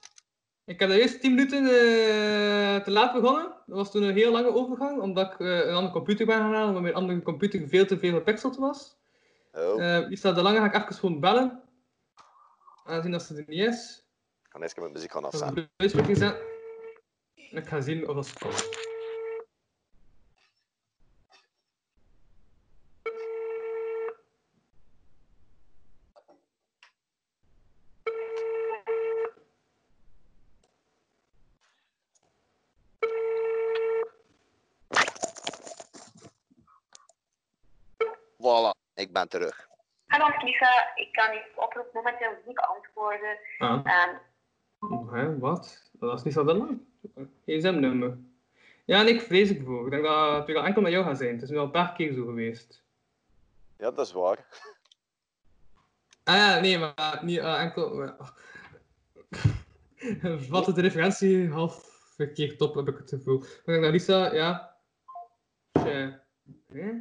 Ik heb de eerste 10 minuten eh, te laat begonnen. Dat was toen een heel lange overgang, omdat ik eh, een andere computer ben gaan halen, omdat mijn andere computer veel te veel gepixeld was. Oh. Eh Lisa de Lange ga ik even gewoon bellen. Aangezien dat ze er niet is. Ik ga eerst mijn muziek gaan Ik ga afzetten. ik ga zien of dat ze komt. Terug. Hallo met Lisa, ik kan uw oproep momenteel niet beantwoorden. Ah. Ehm, Hè, wat? Dat is niet zo lang. gsm-nummer. Ja, nee, ik vrees ik voor. Ik denk dat het weer al enkel met jou gaat zijn. Het is nu al een paar keer zo geweest. Ja, dat is waar. Ah ja, nee, maar niet eh, enkel... maar- [LAUGHS] Wat het de referentie half verkeerd op, heb ik het gevoel. Ik denk dat Lisa, ja... Tja. Hè?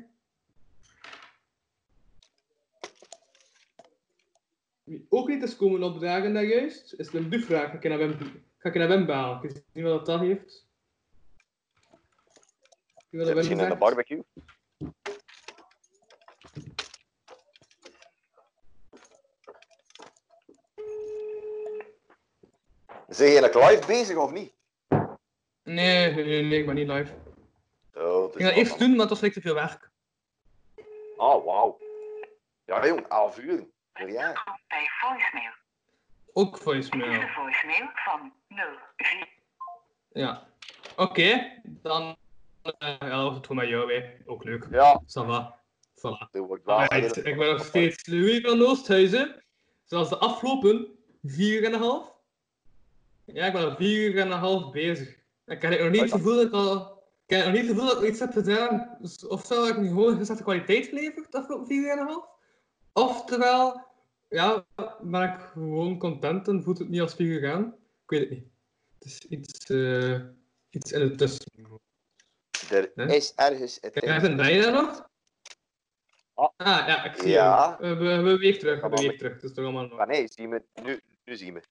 Ook niet is komen opdagen daar juist, is een buurvraag. Ga ik naar Wim, ga ik naar bellen. Ik wat dat heeft. Wat dat Misschien in de barbecue. Zijn je eigenlijk live bezig of niet? Nee, nee, nee, ik ben niet live. Oh, Ik ging dat eerst doen, maar het was lekker te veel werk. Oh, wauw. Ja, jong, 11 uur. Ja. bij voicemail. Ook Dit is voicemail. de voicemail van 04. Ja. Oké, dan eh, ja, het gewoon met jou, hè. Ook leuk. Ja. Ça va. Voilà. Eigenlijk- ik ben nog steeds Louis van Oosthuizen. Zoals de afgelopen vier en een half. Ja, ik ben al vier en een half bezig. Ik heb nog niet het gevoel dat ik al... Ik heb nog niet het gevoel dat ik iets heb gedaan. Dus ofwel heb ik nu gewoon gezette kwaliteit geleverd de afgelopen vier en een half. Oftewel, ja, ben ik gewoon content en voelt het niet als vier gegaan. Ik weet het niet. Het is iets, eh, iets in het tussen. Er is ergens het ben je daar nog? Ah, ja, ik zie Ja. We, we, we weer terug, we weer terug. Het is toch allemaal nog. Maar nee, zie me. Nu, nu zie me.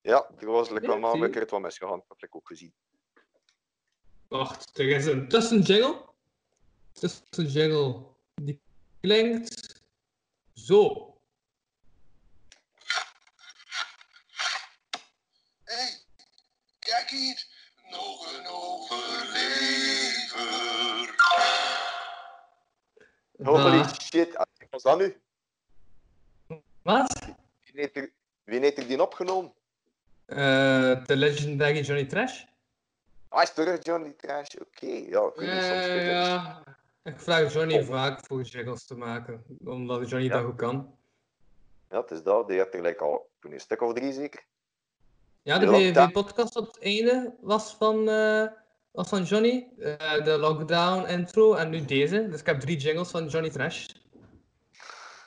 Ja, er was maar zie een keer het wat misgegaan. Dat heb ik ook gezien. Wacht, er is een tussenjingle. Tussenjingle. Die klinkt zo. Kijk hier, nog een overlever. Holy Ah. shit, wat was dat nu? Wat? Wie heeft er, wie heeft er die opgenomen? Eh, de legendary Johnny Trash? Ah, is terug Johnny Trash? Oké, ja. soms Ja, ik- ja. Ik vraag Johnny vaak voor jingles te maken, omdat Johnny dat goed kan. Ja, het is dat. Die had er like, al toen een stuk of drie zeker. Ja, de VVV-podcast op het einde was van, eh, was van Johnny. eh, de lockdown intro en nu deze. Dus ik heb drie jingles van Johnny Trash.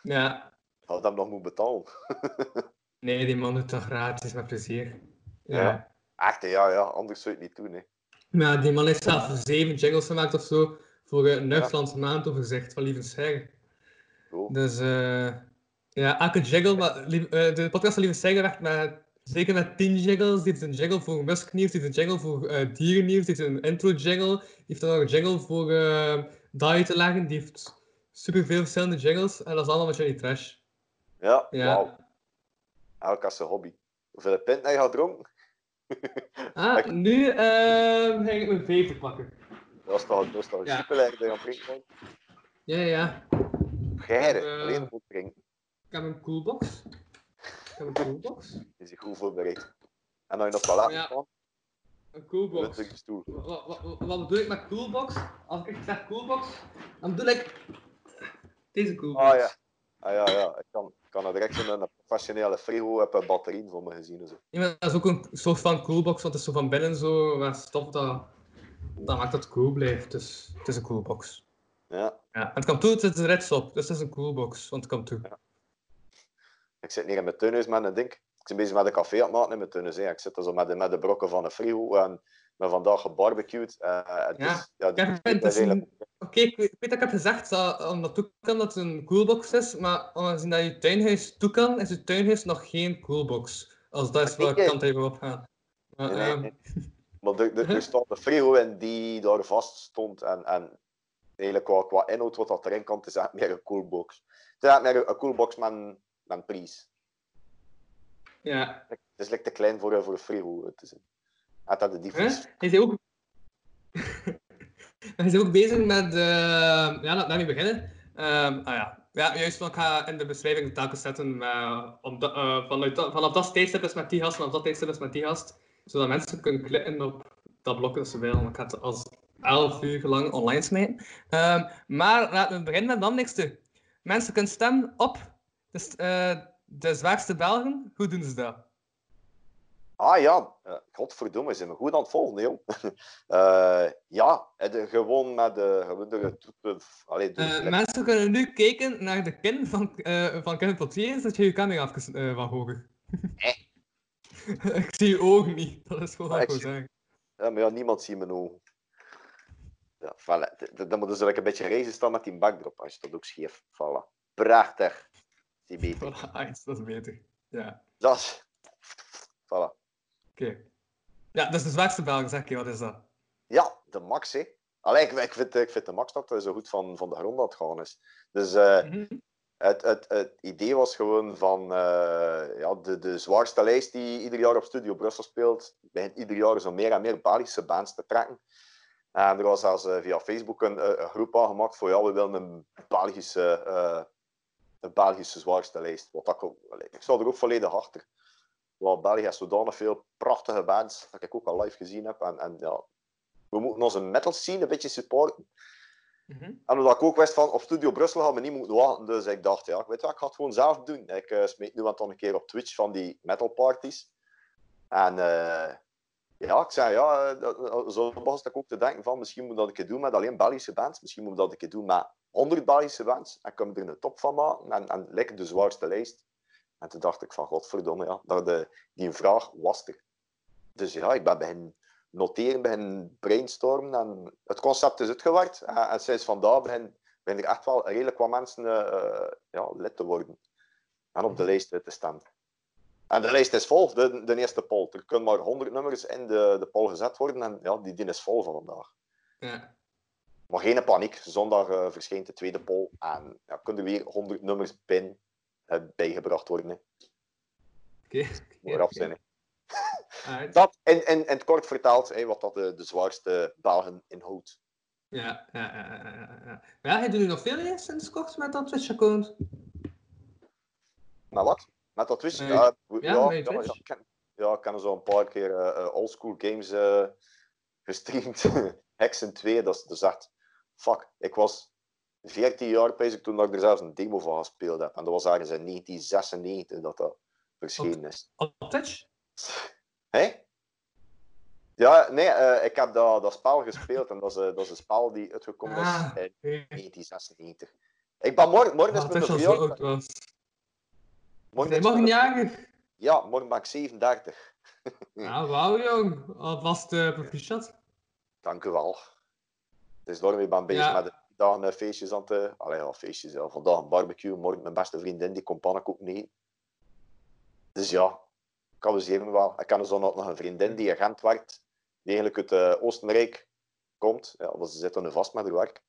Ja. Had hem nog moet betalen. [LAUGHS] Nee, die man doet dat gratis, met plezier. Ja. Ja. Echt, ja, ja. Anders zou je het niet doen, hè. Maar die man heeft zelf zeven jingles gemaakt of zo voor een Nuchtlandse maand overzicht van Lieve Stijger. Dus eh ja, elke jingle, maar, eh, de podcast van Lieve Stijger werkt met, zeker met tien jingles. Die heeft een jingle voor musknieuws, die heeft een jingle voor eh dierennieuws, die heeft een intro jingle, die heeft dan nog een jingle voor eh diet te leggen, die heeft superveel verschillende jingles en dat is allemaal met Johnny Trash. Ja, Ja. wauw. Elk als zijn hobby. Hoeveel pint heb je gedronken? [LAUGHS] Ah, nu eh, ga ik mijn vijver pakken. Dat is toch, dat is toch Ja. super lekker dat je aan het drinken bent? Ja, ja. Geire, Eh. alleen goed drinken. Ik heb een coolbox. Ik heb een coolbox. Is hij goed voorbereid. En dan je op toilet Ja. Een coolbox. stoel. Wat, wat, wat bedoel ik met coolbox? Als ik zeg coolbox, dan bedoel ik deze coolbox. Ah ja. Ah ja, ja. Ik kan, kan er direct zo'n een professionele frigo heb een batterij voor me gezien. en Zo. Ja, maar dat is ook een soort van coolbox, want het is zo van binnen zo met stof dat, dat maakt dat het cool blijft. Dus het is een coolbox. Ja. Ja, en het komt toe, het is reds op, dus het is een coolbox, want het komt toe. Ik zit hier in mijn tuinhuis met een ding. Ik ben bezig met een café aan het maken in mijn tuinhuis. hè. Ik zit er zo met de, met de brokken van de frigo en ben vandaag gebarbecued. eh, het Ja, die- is eigenlijk- een... Oké, ik, weet, ik weet dat ik heb gezegd dat omdat toe kan dat het een coolbox is, maar aangezien dat je tuinhuis toe kan, is je tuinhuis nog geen coolbox. Als dat is Maar waar kijk, kant even op gaan. Maar, Nee, nee, ehm, nee. Maar [LAUGHS] er, er, er stond een frigo in die daar vast stond. En, en eigenlijk qua, qua inhoud wat dat erin komt, is echt meer een coolbox. Het is echt meer een, een coolbox met een, een prijs. ja. Het is like te klein voor, voor frigo. Het is had de Huh? diepvries. Hij is ook... [LAUGHS] Hij is ook bezig met... eh, Ja, laat daarmee beginnen. Ehm, ah ja. ja, juist, want ik ga in de beschrijving telkens zetten met, om dat- eh, vanuit dat- vanaf dat tijdstip is met die gast, vanaf dat tijdstip is met die gast, zodat mensen kunnen klikken op dat blok dat ze willen. Ik ga het als 11 uur lang online smijten. Ehm, maar laten we beginnen met het belangrijkste. Mensen kunnen stemmen op dus, eh, de zwaarste Belgen. Hoe doen ze dat? Ah ja, uh, godverdomme, zijn we goed aan het volgen, jong. [LAUGHS] Eh, ja, de- gewoon met de... Gewoon de, de, allee, de Eh, mensen kunnen nu kijken naar de kin van, van Kevin Potier, dat je je camera even van hoger. [LAUGHS] ik zie je ogen niet, dat is gewoon wat Ah, ik wil zeggen. Ja, maar ja, niemand ziet mijn ogen. Ja, voilà. Dan moeten ze like een beetje reizen staan met die backdrop. Als je dat ook scheef. Voilà. Prachtig. Zie beter. Voilà, [LAUGHS] dat is beter. Ja, Dat is... Voilà. oké. Ja, dat is de zwaarste Belg, zeg je, wat is dat? Ja, de max, hè. Allee, ik, ik, vind, ik vind de max dat hij zo goed van, van de grond aan het gaan is. Dus eh, Mhm. het, het, het idee was gewoon van eh, ja, de, de zwaarste lijst die ieder jaar op Studio Brussel speelt, begint ieder jaar zo meer en meer Belgische bands te trekken. En er was zelfs eh, via Facebook een, een groep aangemaakt voor ja, we willen een Belgische, een Belgische zwaarste lijst. Wat dat, ook- allee, ik sta er ook volledig achter. Want België heeft zodanig veel prachtige bands dat ik ook al live gezien heb. En, en ja, we moeten onze metal scene een beetje supporten. Mhm. En omdat ik ook wist van, op Studio Brussel gaan we niet moeten wachten. Dus ik dacht, ja, weet je wat, ik ga het gewoon zelf doen. Ik smeet nu en dan een keer op Twitch van die metal parties. En eh, ja, ik zei, ja, eh, zo begon ik ook te denken van, misschien moet dat ik het doen met alleen Belgische bands. Misschien moet dat ik het doen met 100 Belgische bands. En ik er een top van maken. En, en lekker de zwaarste lijst. En toen dacht ik van, godverdomme, ja, dat de, die vraag was er. Dus ja, ik ben beginnen noteren, beginnen brainstormen. En het concept is uitgewerkt. En, en sinds vandaag begin, begin er echt wel redelijk wat mensen eh, ja, lid te worden. En op de lijst te staan. En de lijst is vol, de, de eerste poll. Er kunnen maar 100 nummers in de, de poll gezet worden. En ja, die, die is vol van vandaag. Ja. Maar geen paniek. Zondag eh, verschijnt de tweede poll. En ja, kunnen er weer 100 nummers bin, eh, bijgebracht worden. Hè. Oké. Moet eraf zijn. hè. [LAUGHS] Alright. [LAUGHS] Dat in, in, in het kort vertaald, wat dat de, de zwaarste Belgen inhoudt. Ja, ja, ja, ja, ja, ja. Nu nog veel hè, sinds kort met dat Twitch-account. Maar wat? Met dat Twitch? Ja, Ja, ja, ja, Twitch. ja, ik ken, ja, ik heb zo een paar keer eh, eh, oldschool games eh, gestreamd. [LAUGHS] Hexen 2, dat is, dat is echt... Fuck, ik was 14 jaar bezig toen dat ik er zelfs een demo van gespeeld heb. En dat was ergens in 1996 dat dat verschenen is. Twitch? Hé? Ja, nee, eh, ik heb dat, dat spel gespeeld en dat is, eh, dat is een spel die uitgekomen is Ah, in oké. 1996. Ik ben morgen, morgen is Ah, mijn zo verjaardag. Morgen is niet jagen. Ja, morgen ben ik 37. Ah, wauw jong. Alvast uh, proficiat. Dank u wel. Is daarom, ik ben bezig Ja. met de dagen feestjes aan te... Allee, ja, feestjes. Ja. Vandaag een barbecue, morgen mijn beste vriendin, die komt pannenkoek mee. Dus ja, ik amuseer me wel. Ik ken zo nog nog een vriendin die in Gent werkt, die eigenlijk uit eh, Oostenrijk komt. Ja, want ze zit er nu vast met haar werk.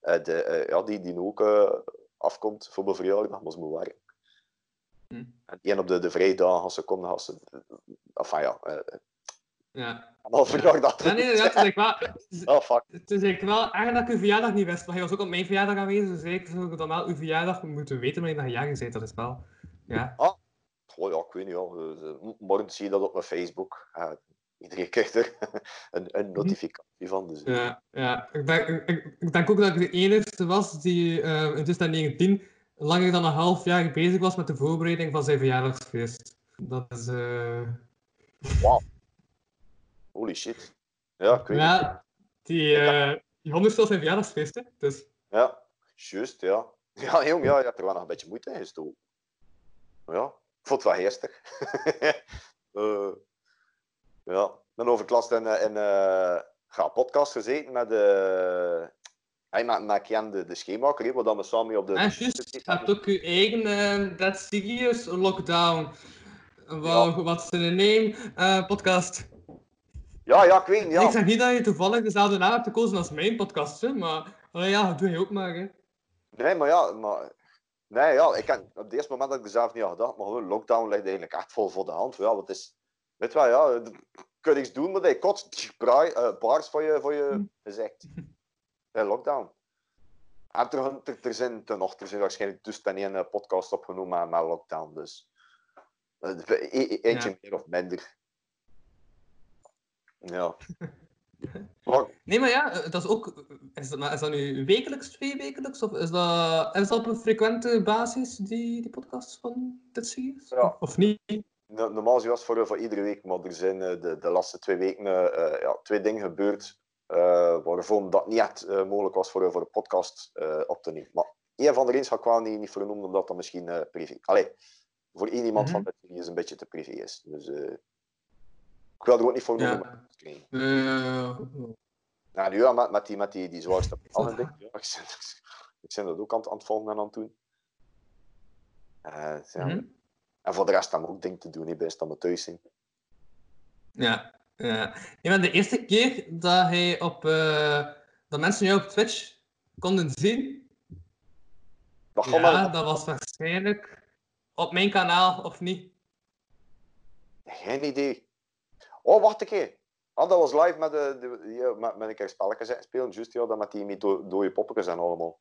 Eh, de, eh, ja, die, die nu ook afkomt voor mijn verjaardag, maar ze moet werken. Hm. En op de, de vrijdagen, als ze komt, dan gaan ze... Enfin ja, Ja. en al verjaardag. Ja, nee, inderdaad, het is wel, Oh, fuck. het is eigenlijk wel erg dat ik uw verjaardag niet wist. Maar hij was ook op mijn verjaardag aanwezig, dus ik zou dan wel uw verjaardag moeten weten wanneer je jagen bent. Dat is wel... Ja. Ah, goh, ja, ik weet niet. Ja. M- morgen zie je dat op mijn Facebook. Eh, iedereen krijgt er [LAUGHS] een, een notificatie van. Dus, Ja, ja. Ik, denk, ik, denk ook dat ik de enige was die eh, in 2019 langer dan een half jaar bezig was met de voorbereiding van zijn verjaardagsfeest. Dat is... eh Wauw. Holy shit. Ja, ik weet. Ja, die, eh die honderd was zijn verjaardagsfeest, hè. Dus... Ja, juist, ja. [LAUGHS] Ja, jong, ja, je hebt er wel nog een beetje moeite in gestoken. Ja, ik vond het wel geestig. [LAUGHS] Eh, ja, ben overklast in, eh, in eh, ja, podcast gezeten met, uh, hey, met, met Ken, de, de schemaker, hè, waar dan we samen op de... En juist, je hebt ook je eigen That Serious Lockdown. Wat is de name? Eh, podcast. Ja, ja, ik weet ja. Ik zeg niet dat je toevallig dezelfde naam hebt gekozen als mijn podcast, hè, maar allee, ja, dat doe je ook maar. Hè. Nee, maar ja, maar... Nee, ja, ik kan, op het eerste moment had ik er zelf niet aan gedacht, maar gewoon lockdown ligt eigenlijk echt vol voor de hand. Ja, wat is... Weet je wel, ja, kun je iets doen, maar je kotst braai, eh, baars voor je, voor je gezicht. Ja, lockdown. En er, er, er zijn ten nog, er zijn waarschijnlijk dus eh, podcast opgenomen met, met lockdown, dus... eh, e- e- eentje Ja. meer of minder. Ja. [LAUGHS] Nee, maar ja, dat is ook. Is dat, is dat nu wekelijks, twee wekelijks? Of is dat, is dat op een frequente basis, die, die podcast van dit series? Ja. Of niet? No- Normaal was het voor, voor iedere week, maar er zijn eh, de, de laatste twee weken eh, eh, ja, twee dingen gebeurd eh waarvan dat niet echt mogelijk was voor, voor een podcast op te nemen. Maar één van de eens ga ik wel niet, niet vernoemen, omdat dat misschien privé... Allee, voor één iemand van Mhm. de serie is een beetje te privé is. Dus ik wil er ook niet voor noemen. Ja. nu ja, met, met die, met die, die zwaarste [LAUGHS] plannen, denk ik. Ik, ben, [LAUGHS] ik ben dat ook aan, het- aan het volgen en aan het doen. Eh, ja. Mhm. En voor de rest we ook dingen te doen, hè, best we thuis zijn. ja. ja. Nee, maar de eerste keer dat hij op. eh, dat mensen jou op Twitch konden zien. Dat Ja, maar- dat was waarschijnlijk op mijn kanaal, of niet? Geen idee. Oh, wacht een keer. Ah, dat was live met, de, de, ja, met, met een keer spelletjes spelen. Juist, ja, dat met die do- dode poppetjes en allemaal.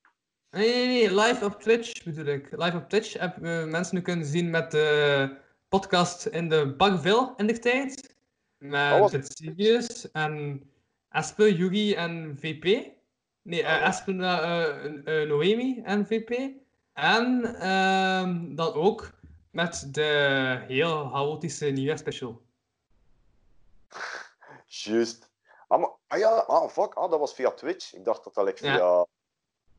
Nee, nee, nee, live op Twitch bedoel ik. Live op Twitch hebben we mensen nu kunnen zien met de podcast in de Bagville in de tijd. Met Oh, het serieus en Espe, Yugi en VP. Nee, eh Espe, eh, eh, Noemi en VP. En ehm, dan ook met de heel chaotische nieuwjaarspecial. Juist. Ah, maar, ah ja, ah, fuck, ah, dat was via Twitch. Ik dacht dat dat like, Ja. via,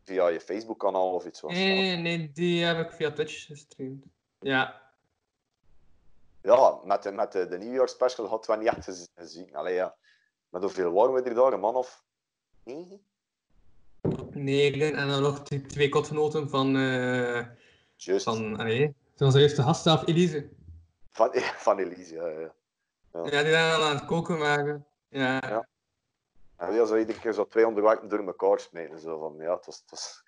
via je Facebook-kanaal of iets was. Nee, nee, nee, die heb ik via Twitch gestreamd. Ja. Ja, met de, met de, de nieuwjaarsspecial hadden we niet echt gez- gezien. Allee, ja. Met hoeveel waren we er daar? Een man of negen? Negen en dan nog die twee kotgenoten van. eh Juist. Van. Allee, de eerste gast zelf, Elise. Van, [LAUGHS] van Elise, ja. ja. ja. Ja, die dan aan het koken maken. Ja. Ja. En ja, zo iedere keer zo twee onderwerpen door elkaar smijten. Zo van, ja, het was, het was,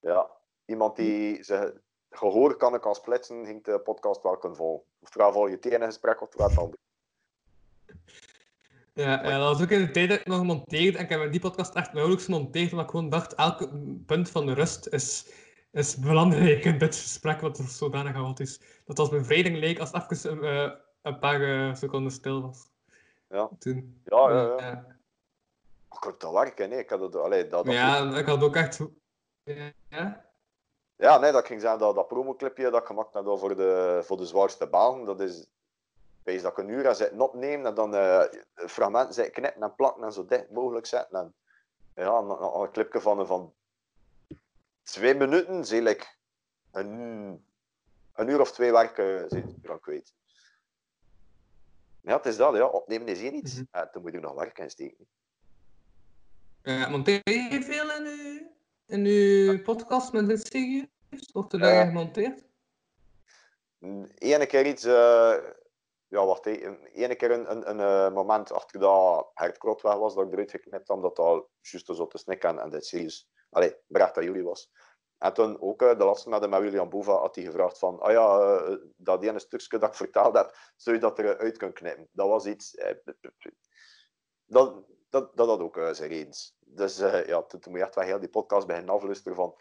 ja. Iemand die zijn gehoor kan ik als splitsen, ging de podcast wel kunnen volgen. Oftewel volg je het ene gesprek, oftewel het andere. Ja, ja, dat was ook in de tijd dat ik nog gemonteerd en ik heb die podcast echt nauwelijks gemonteerd, omdat ik gewoon dacht, elke punt van de rust is, is belangrijk in dit gesprek, wat er zodanig groot is. Dat als bevrijding leek als het even eh, een paar eh, seconden stil was. Ja, Toen. ja, ja. ja. Ik kon dat werken, nee. Ik had het, allee, dat, dat Ja, ik had ook echt... Ja? Ja, nee, dat ging zeggen, dat, dat promoclipje dat ik gemaakt heb voor de, voor de zwaarste baan, dat is... Wees dat ik een uur aan zitten opnemen en dan eh fragmenten zitten knippen en plakken en zo dicht mogelijk zetten. En, ja, een, een, een clipje van, van twee minuten, zie ik een, een uur of twee werken zit ik eraan kwijt. Ja, het is dat, ja. Opnemen is één iets. Ja, dan moet je er nog werk in steken. Eh, monteer je veel in uw, in uw podcast met dit? Of er Ja. daar gemonteerd? Ene keer iets, eh, ja, wacht. Ene keer een, een, een eh, moment achter dat Hert Krot weg was, dat ik eruit geknipt had, omdat dat juist zo te snikken en, en dit serieus, allee, bericht dat jullie was. En toen ook, eh, de laatste met, met William Bova, had hij gevraagd van, ah ja, eh, dat ene stukje dat ik vertaald heb, zou je dat eruit kunnen knippen? Dat was iets, eh, dat, dat, dat had ook zijn redens. Dus ja, toen, toen moet je echt heel die podcast beginnen afluisteren van,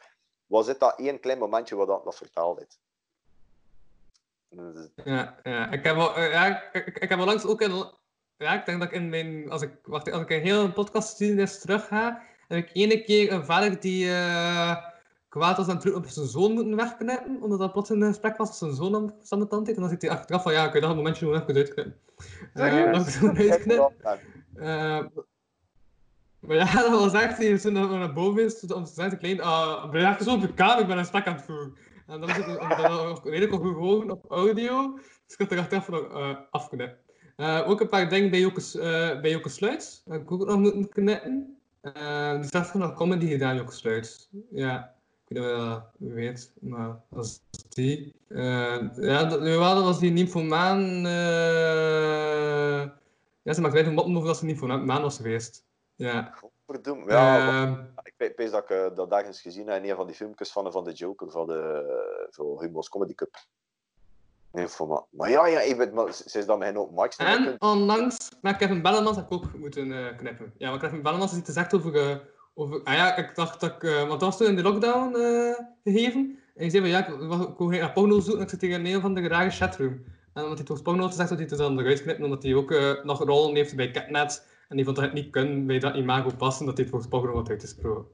was dit dat één klein momentje wat dat, dat vertaald heeft? Dus, Ja. Ik heb eh, ja, ik, heb wel langs ook in, ja, ik denk dat ik in mijn, als ik, wacht, als ik een hele podcastgeschiedenis terug ga, heb ik ene keer een vader die kwaad was doen op zijn zoon moeten wegknippen, omdat dat plots een gesprek was dat zijn zoon aan de tand heeft, en dan zit hij achteraf van, ja, kun je dat een momentje nog even uitknippen. Eh, heb ik zo'n. Eh, maar ja, dat was echt hier, toen dat we naar boven is, ze zei te klein, ah, ben je echt zo op de kamer, ik ben een gesprek aan het voeren. En dan is het en ook redelijk goed gehoord op audio, dus ik had er achteraf nog uh, afgeknipt. Eh, ook een paar dingen bij Joke, uh, bij Joke Sluits, heb ik ook nog moeten knippen. Uh, die staat gewoon nog comedy gedaan, Joke Sluits. Ja, ik dat weet, maar is die. Uh, ja, dat, ja, dat was die Nymphomaan. Uh... Ja, ze maakt even moppen over dat ze Nymphomaan was geweest. Ja. Verdoem. Ja, Ehm, ik weet dat ik uh, dat ergens gezien heb in een van die filmpjes van, van de Joker, van de uh, van Humo's Comedy Cup. Nee, voor maar, maar ja, ja, ik maar ze is dan mijn open mics. En onlangs met Kevin Bellemans heb ik ook moeten uh, knippen. Ja, maar Kevin Bellemans is iets gezegd over, uh, over... Ah ja, ik dacht dat ik... Uh, want was toen in de lockdown gegeven. En je zei van, ja, ik, ik wil naar zoeken en ik zit tegen een van de rare chatroom. En omdat hij toch porno had gezegd, dat hij het dan eruit knippen, omdat hij ook nog rollen heeft bij Catnet. En die vond dat het niet kunnen bij dat imago passen, dat dit volgens porno wat uitgesproken.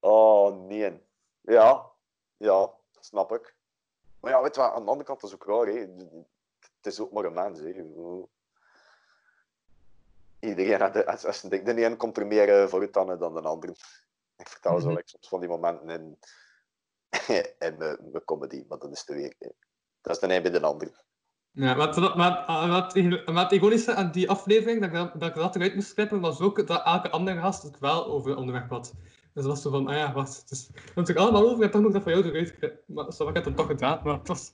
Oh, nee. Ja, ja, snap ik. Maar ja, weet je wat, aan de andere kant is het ook raar, hè. Het is ook maar een mens, hè. Iedereen, als, als de, de een komt er meer uh, vooruit dan, dan de ander. Ik vertel zo like, soms van die momenten in, in mijn, mijn comedy, maar dat is de weer. Dat is de een bij de ander. Ja, wat, wat, wat, wat ironische aan die aflevering, dat ik dat, ik dat eruit moest knippen, was ook dat elke andere gast het wel over het onderwerp had. Dus dat was zo van, ah ja, wacht, het is natuurlijk allemaal over, je hebt toch nog dat van jou eruit geknipt. Maar zo heb ik het toch gedaan, maar het was...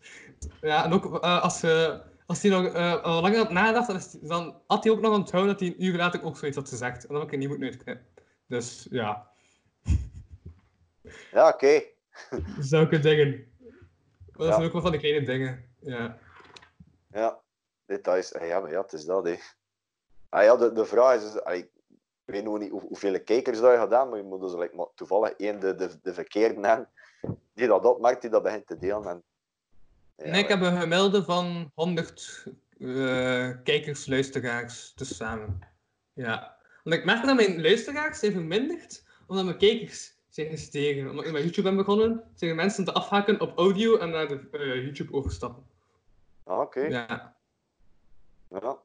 Ja, en ook uh, als, uh, als hij nog uh, al langer had nagedacht, dan, had hij ook nog onthouden dat hij een uur later ook zoiets had gezegd. En dan heb ik het niet moeten uitknippen. Dus, ja. [LAUGHS] Ja, oké. Okay. [LAUGHS] Zulke dingen. Maar dat ja. zijn ook wel van die kleine dingen, ja. Ja, details. Ja, maar ja, het is dat, hè. Ah, ja, de, de vraag is... Dus, ik weet nog niet hoe, hoeveel kijkers dat je gedaan, maar je moet dus like, maar toevallig één de, de, de verkeerde hebben die dat opmerkt, die dat begint te delen. En, nee, ik heb een gemiddelde van 100 uh, kijkers, luisteraars, dus samen. Ja. Want ik merk dat mijn luisteraars zijn verminderd, omdat mijn kijkers zijn gestegen. Omdat ik met YouTube ben begonnen, zijn er mensen te afhaken op audio en naar de eh, YouTube overstappen. Ah, oké. Ja. Ja.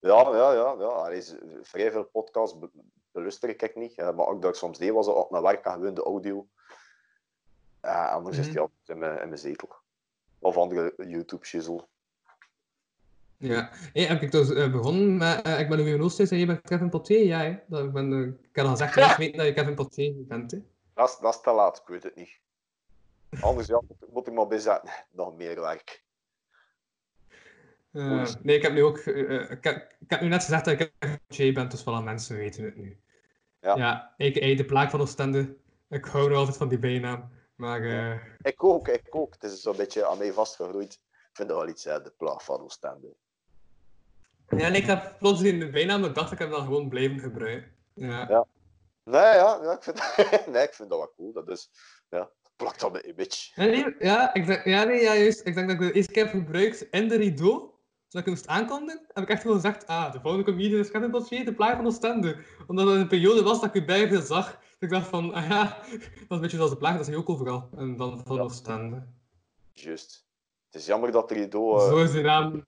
Ja, ja, ja. ja. Allee, is- vrij veel podcasts be- beluister ik niet. eh, maar ook dat ik soms deed, was op mijn werk en gewoon de audio. Anders is Mhm. die altijd in mijn, in mijn zetel. Of andere YouTube-shizzle. Ja. Hey, heb ik dus eh, begonnen met... eh, ik ben Louis Oosthuis en je bent Kevin Potier? Ja, hè? Dat, ik, ben, eh, ik al gezegd, dat je Kevin Potier bent, hè? Dat is, dat is te laat, ik weet het niet. Anders ja, moet- ik maar bezetten. [LAUGHS] Nog meer werk. Nee, ik heb nu ook... ik, heb, ik heb nu net gezegd dat ik Kevin Potier ben, dus voilà, mensen weten het nu. Ja. Ja, a.k.a. de plaag van Oostende. Ik hou nog altijd van die bijnaam. Maar eh, Ik ook, ik ook. Het is zo'n beetje aan mij vastgegroeid. Ik vind dat wel iets, hè, de plaag van Oostende. ja, en ik heb plots die bijnaam, maar dacht ik hem dan gewoon blijven gebruiken. Ja. Ja. Nee, ja, ja ik, vind, [LAUGHS] nee, ik vind dat wel cool. Dat is, ja, plakt dat een beetje. Ja, nee, ja, ik denk, ja, nee, ja, juist. Ik denk dat ik de eerste keer heb gebruikt in de rideau, zodat ik hem moest aankondigen, heb ik echt gewoon gezegd, ah, de volgende comedian is Kevin Potier, de plaag van Oostende. Omdat het een periode was dat ik u bij veel zag. Ik dacht van, ah ja, dat is een beetje zoals de plaag, dat is hij ook overal. En dan van Oostende. Juist. Het is jammer dat Rideau... eh, Zo is die naam.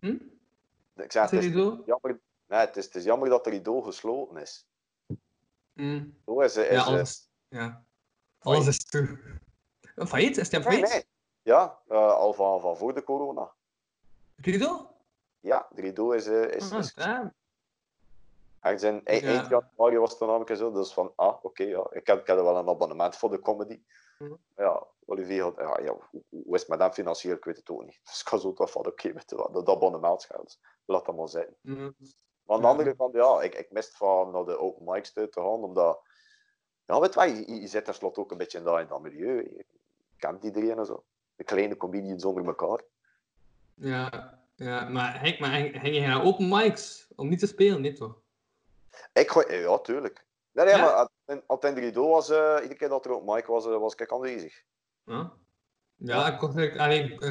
Hm? ik zeg, het Is jammer, nee, het, is, het is jammer dat Rideau gesloten is. Hm. Rideau is, is, Ja, alles, ja. alles is toe. Failliet? Is hij failliet? nee. Ja, eh, al van, van voor de corona. Rideau? Ja, de Rideau is, eh, is, Ah, is ja. Ergens in e- eind januari was het dan namelijk zo. Dus van, ah, oké, ja. Ik had, ik had wel een abonnement voor de comedy. Mhm. Ja, Olivier had, ja, ja, hoe, is het met hem financieel? Ik weet het ook niet. [LAUGHS] Dus ik was zo toch van, oké, met dat, dat abonnementsgeld. Laat dat maar zijn. Hm. Maar aan de andere kant, ja, ik, ik mist van naar de open mics te te gaan, omdat... Ja, weet je wel, je, je zit tenslotte ook een beetje in dat, in dat milieu. Je kent iedereen en zo. De kleine comedians onder elkaar. Ja, ja, maar Henk, maar Henk, je naar open mics om niet te spelen? Nee, toch? Ik gooi... Ja, tuurlijk. Nee, nee, Ja? maar Rideau was, eh, iedere keer dat er op mic was, eh, was ik aanwezig. Ja, ja ik had eigenlijk,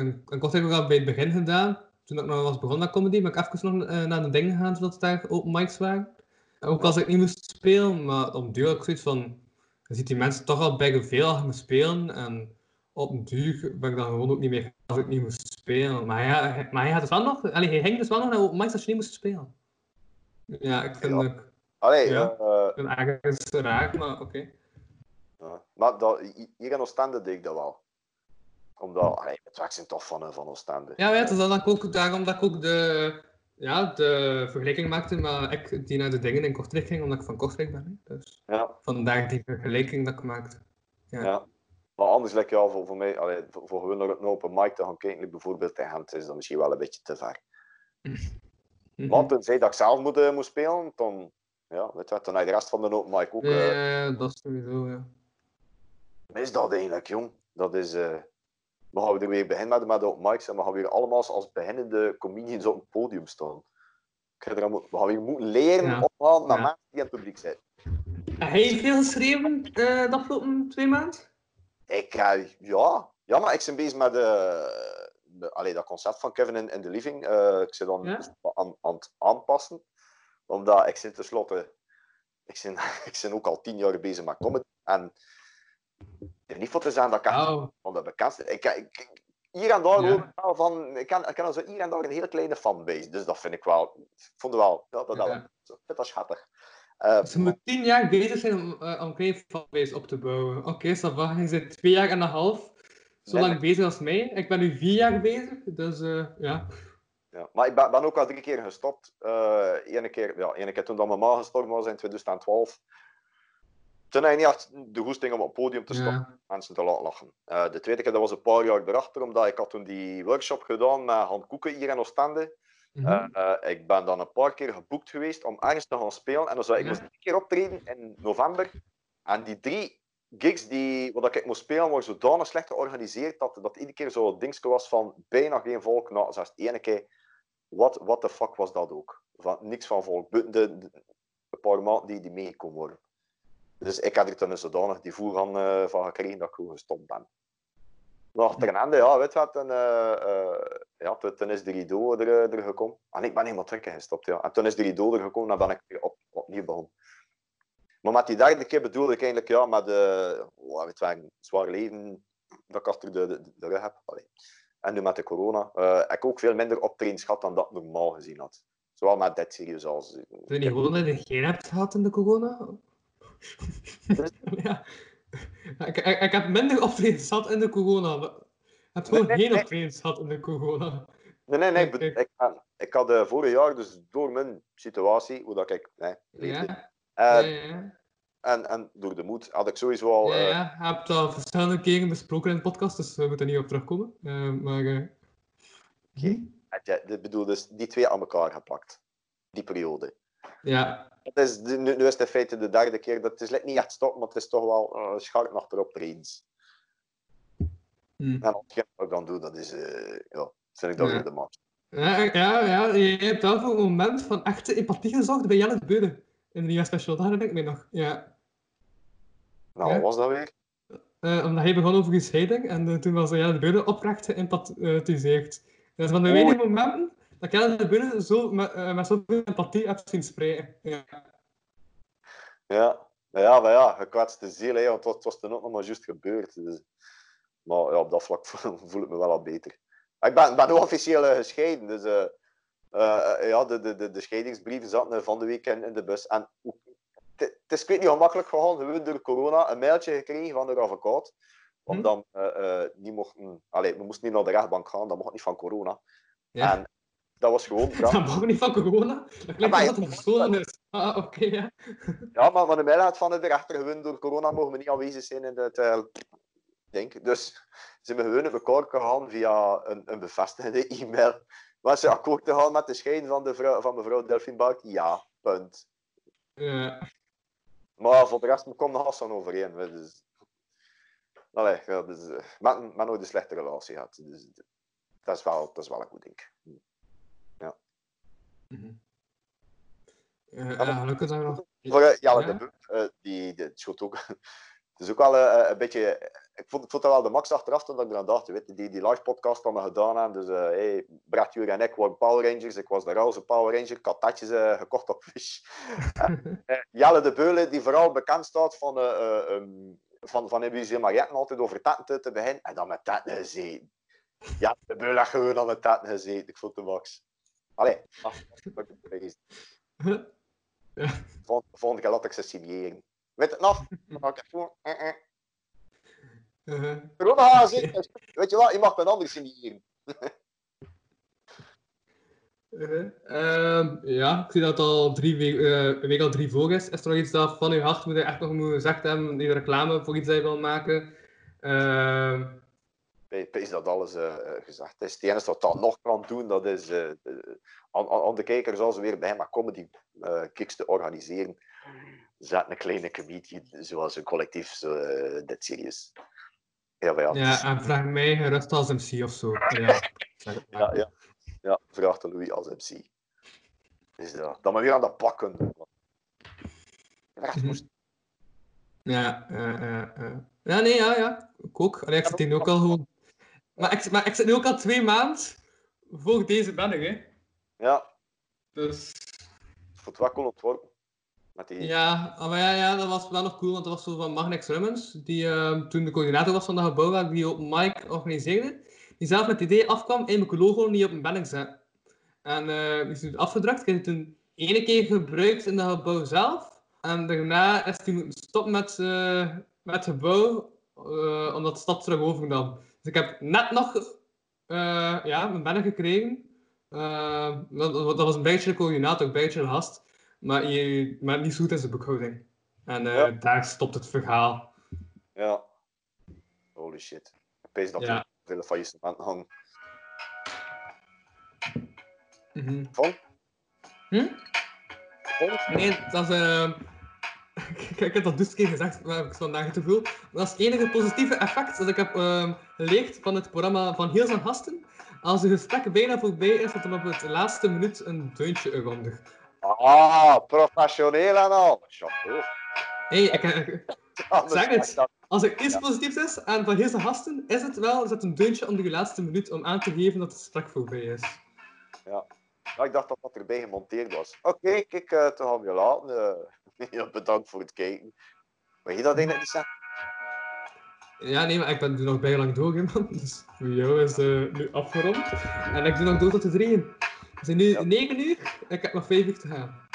al bij het begin gedaan. Toen ik nog was begonnen met comedy, ben ik even nog eh, naar de dingen gegaan, zodat het daar open mics waren. En ook als ik niet moest spelen, maar op duur had ik zoiets van... Je ziet die mensen toch al bij veel als spelen. En op een duur ben ik dan gewoon ook niet meer als ik niet moest spelen. Maar ja, hij- maar hij had het wel nog... Allee, hij ging dus wel nog naar open mics als je niet moest spelen. Ja, ik vind het... Allee, ja, eh, vind het ergens raar, maar oké. ja. Maar dat, hier in Oostende deed ik dat wel. Omdat, allee, het werk zijn toch van, eh, van Oostende. Ja, maar ja, het is dan ook daarom dat ik ook de, ja, de vergelijking maakte met ik die naar de dingen in Kortrijk ging, omdat ik van Kortrijk ben. Dus Ja. vandaar die vergelijking dat ik maakte. Ja. Ja. Maar anders, like, ja, voor, voor mij, allee, voor, voor gewoon naar een open mic te gaan kijken, bijvoorbeeld in Gent, is dat misschien wel een beetje te ver. [LAUGHS] Want tenzij dat ik zelf moet, eh, moet spelen, dan, ja, weet je, dan heb je de rest van de open mic ook. eh, Ja, dat is sowieso, ja. is dat eigenlijk, jong? Dat is... eh we gaan weer weer beginnen met, met de open mics en we gaan weer allemaal als, beginnende comedians op het podium staan. Er we gaan weer moeten leren Ja. opgaan naar Ja. mensen die in het publiek zijn. Heb jij veel geschreven eh, de afgelopen twee maanden? Ik, eh, ja. ja, maar ik ben bezig met de, allee, dat concept van Kevin in, in the Living. Ik zit dan Ja? dus aan, aan het aanpassen. Omdat ik zit tenslotte... Ik ben, [LAUGHS] ik ben ook al tien jaar bezig met comedy. En er niet voor te zijn dat ik echt van de bekendste... Ik, ik, hier en daar Ja. van... Ik ken, ik ken zo hier en daar een hele kleine fanbase. Dus dat vind ik wel... Ik vond het wel... Ja, dat, dat, Ja. dat schattig. Eh, je moet tien jaar bezig zijn om, eh, om een fanbase op te bouwen. Oké, ça va. Je zit twee jaar en een half. Zo lang bezig als mij. Ik ben nu vier jaar bezig, dus eh, ja. Ja, maar ik ben, ben ook al drie keer gestopt. Eh Eén keer, ja, ene keer toen dat mijn ma gestorven was in 2012. Toen had ik niet echt de goesting om op het podium te stoppen Ja. mensen te laten lachen. Eh, de tweede keer dat was een paar jaar erachter, omdat ik had toen die workshop gedaan met Han Koeken hier in Oostende. Eh, ik ben dan een paar keer geboekt geweest om ergens te gaan spelen. En dan zou ik Ja. moest drie keer optreden in november. En die drie gigs die, wat ik moest spelen, waren zodanig slecht georganiseerd dat dat iedere keer zo'n dingetje was van bijna geen volk. Nou, zelfs de ene keer, wat what the fuck was dat ook? Van, niks van volk. De, de- een paar maanden die, die meegekomen worden. Dus ik had er toen een zodanig die voer aan, eh, van gekregen dat ik gewoon gestopt ben. Nog ten einde, ja, weet wat, en, eh, eh, ja, toen, is de Rideau er, er gekomen. En ik ben helemaal trekken gestopt, ja. En toen is de Rideau er gekomen, dan ben ik op, opnieuw begonnen. Maar met die derde keer bedoel ik eigenlijk, ja, met de, oh, weet wel, een zwaar leven dat ik achter de, de, de rug heb. Allee. En nu met de corona, eh, heb ik ook veel minder optredens gehad dan dat ik normaal gezien had. Zowel met dit serieus als... Vind je niet gewoon je geen hebt gehad in de corona? [LAUGHS] ja. Ik, ik, ik heb minder optredens gehad in de corona. maar Ik heb gewoon Nee, geen nee. optredens gehad in de corona. Nee, nee, nee. Ik, ik had eh, vorig jaar, dus door mijn situatie, hoe dat ik nee, Ja. eh, Ja, ja. En, en door de moed had ik sowieso al... Ja, eh, ja, je hebt dat verschillende keren besproken in de podcast, dus we moeten er niet op terugkomen. Eh, maar eh, je- ik bedoel, dus die twee aan elkaar geplakt. Die periode. ja, Het is, nu, nu is het in feite de derde keer. Dat het is like, niet echt stop, maar het is toch wel uh, scharp achterop trains. Hm. En hetgeen wat ik dan doe, dat is... eh ja, vind ik dat Ja. weer de max. ja, ja, ja, je hebt wel voor een moment van echte empathie gezorgd bij Jelle de Beuren in de nieuwe special. Daar herinner ik me nog. Ja. Nou, Ja. wat was dat weer? Eh, omdat hij begon over gescheiding en eh, toen was Jelle de Beuren oprecht geëmpathiseerd. Dat is van de Oei. weinige momenten dat ik de Beuren zo met, eh, met zoveel empathie heb zien spreken. Ja. Ja, ja, maar ja, gekwetste ziel, hè, want het was, toen ook nog maar juist gebeurd. Dus, maar ja, op dat vlak [LAUGHS] voel ik me wel al beter. Ik ben, ben officieel gescheiden, dus ja, de, de, de, de scheidingsbrieven zaten van de week in, in de bus. En hoe- het is ik weet niet gemakkelijk gegaan, gewoon door corona, een mailtje gekregen van de advocaat. Omdat we eh, niet mochten, allee, we moesten niet naar de rechtbank gaan, dat mocht niet van corona. Ja. En dat was gewoon... [LAUGHS] Dat mag niet van corona. Dat klinkt gestolen is. Ah, oké, ja. Ja, maar van de mail had van de rechter gewoon door corona mogen we niet aanwezig zijn in het uh, denk. Dus zijn we gewoon op elkaar gegaan via een, een bevestigende [LAUGHS] e-mail. Was ze akkoord te gaan met de scheiding van, de vrouw, van mevrouw Delphine Bout? Ja, punt. Ja. Maar voor de rest we komen nog zo overeen. Dus... Allee, ja, dus, met, met nooit een slechte relatie gehad. Dus, dat, is wel, dat is wel een goed ding. Ja. Eh, ja, gelukkig dat we nog... Voor uh, Jelle Ja? de eh, die, die het schoot ook. Is ook wel eh, een beetje. Ik vond, ik vond dat wel de max achteraf toen ik eraan dacht. je Weet, die, die live podcast dat we gedaan hebben. Dus eh hey, Brett, Jure en ik waren Power Rangers. Ik was de roze Power Ranger. Ik had tatjes eh, gekocht op Fish. [LAUGHS] Eh, Jelle de Beulen, die vooral bekend staat van. eh eh, ehm, van, van in Museum Marietten altijd over tatten te, beginnen. En dan met tatten gezeten. Ja, de Beulen had gewoon aan met tatten gezeten. Ik vond de max. Allee, ach, dat ik. [LAUGHS] Vol- Volgende keer Weet het nog? Dan ga ik echt gewoon... eh, eh. Uh, Corona gaan zitten. Weet je wat? Je mag met anderen signeren. uh, ehm, ja, ik zie dat het al drie week, eh, week al drie voor is. Is er nog iets dat van uw hart moet je echt nog moeten gezegd hebben? Die reclame voor iets dat je wil maken? Ehm, is dat alles gezegd is. Het enige wat dat nog kan doen, dat is eh, aan, aan de kijkers als ze weer bij maar comedy eh kicks te organiseren. Zet een kleine comedian, zoals een collectief, zo, eh, dit serieus. Ja, maar ja. ja, en vraag mij gerust als MC of zo. Ja. [LAUGHS] Ja, ja. ja vraag de Louis als MC. Dus dat, dat we weer aan de pak kunnen doen. man. Echt moest. Ja, ja, nee, ja, ja. Ik ook. Allee, ik zit nu ook al gewoon... Maar ik, maar ik zit nu ook al twee maanden voor deze banner, hè. Ja. Dus... Het voelt wel ontworpen. Ja, maar ja, ja, dat was wel nog cool, want dat was zo van Magnex Rummens, die ehm, toen de coördinator was van dat gebouw waar die open mic organiseerde, die zelf met het idee afkwam, in mijn logo niet op een banner zetten. En die is toen afgedrukt, ik heb het toen ene keer gebruikt in dat gebouw zelf, en daarna is hij moeten stoppen met, eh, met het gebouw, eh, omdat de stad terug overnam. Dus ik heb net nog ja, mijn banner gekregen. Dat, dat was een beetje de coördinator, een beetje de gast. Maar, je, maar niet zo goed in zijn boekhouding. En eh, daar stopt het verhaal. Ja. Holy shit. Ik pees dat Ja. veel faillissementen hangen. Mhm. Van? Hm? Nee, dat is... eh, [LAUGHS] ik, ik heb dat dus een keer gezegd, maar heb ik vandaag veel. Maar dat is het enige positieve effect dat ik heb ehm, geleerd van het programma van heel zijn gasten. Als de gesprek bijna voorbij is, dat er op het laatste minuut een deuntje eronder. Ah, professioneel en al. Chapeau. Hey, ik, Zeg het. Als er iets positiefs is en van deze gasten, is het wel is het een deuntje om de laatste minuut om aan te geven dat het gesprek voorbij is. Ja. Ja, ik dacht dat dat erbij gemonteerd was. Oké, kijk, uh, te gaan we je laten. Eh, [LAUGHS] ja, bedankt voor het kijken. Mag je dat eigenlijk niet zeggen? Ja, nee, maar ik ben er nog bijna lang door, hè, man. [LAUGHS] Dus voor jou is het nu afgerond. En ik doe nog door tot de drieën. We zijn nu 9 uur, ik heb nog 5 uur te gaan.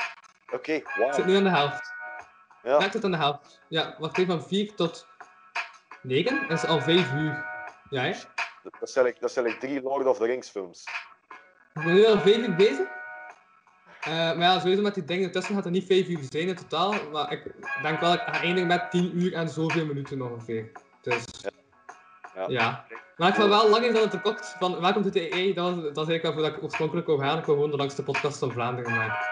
Oké, Ik wauw. zit nu aan de helft. Ja. Ja, tot aan de helft. Ja, wacht even, van 4 tot 9 is al 5 uur. Ja, hè? Dat dat zijn like, dat zijn drie Lord of the Rings films. Ik ben nu al 5 uur bezig. Eh, maar ja, sowieso met die dingen ertussen gaat het niet 5 uur zijn in totaal. Maar ik denk wel dat ik ga eindigen met 10 uur en zoveel minuten ongeveer. Dus ja. Maar ik ga wel langer dan het tekort van Welkom to the EE. Dat, was- dat is eigenlijk wel voor dat ik oorspronkelijk wou gaan. Ik wou gewoon de langste podcast van Vlaanderen maken.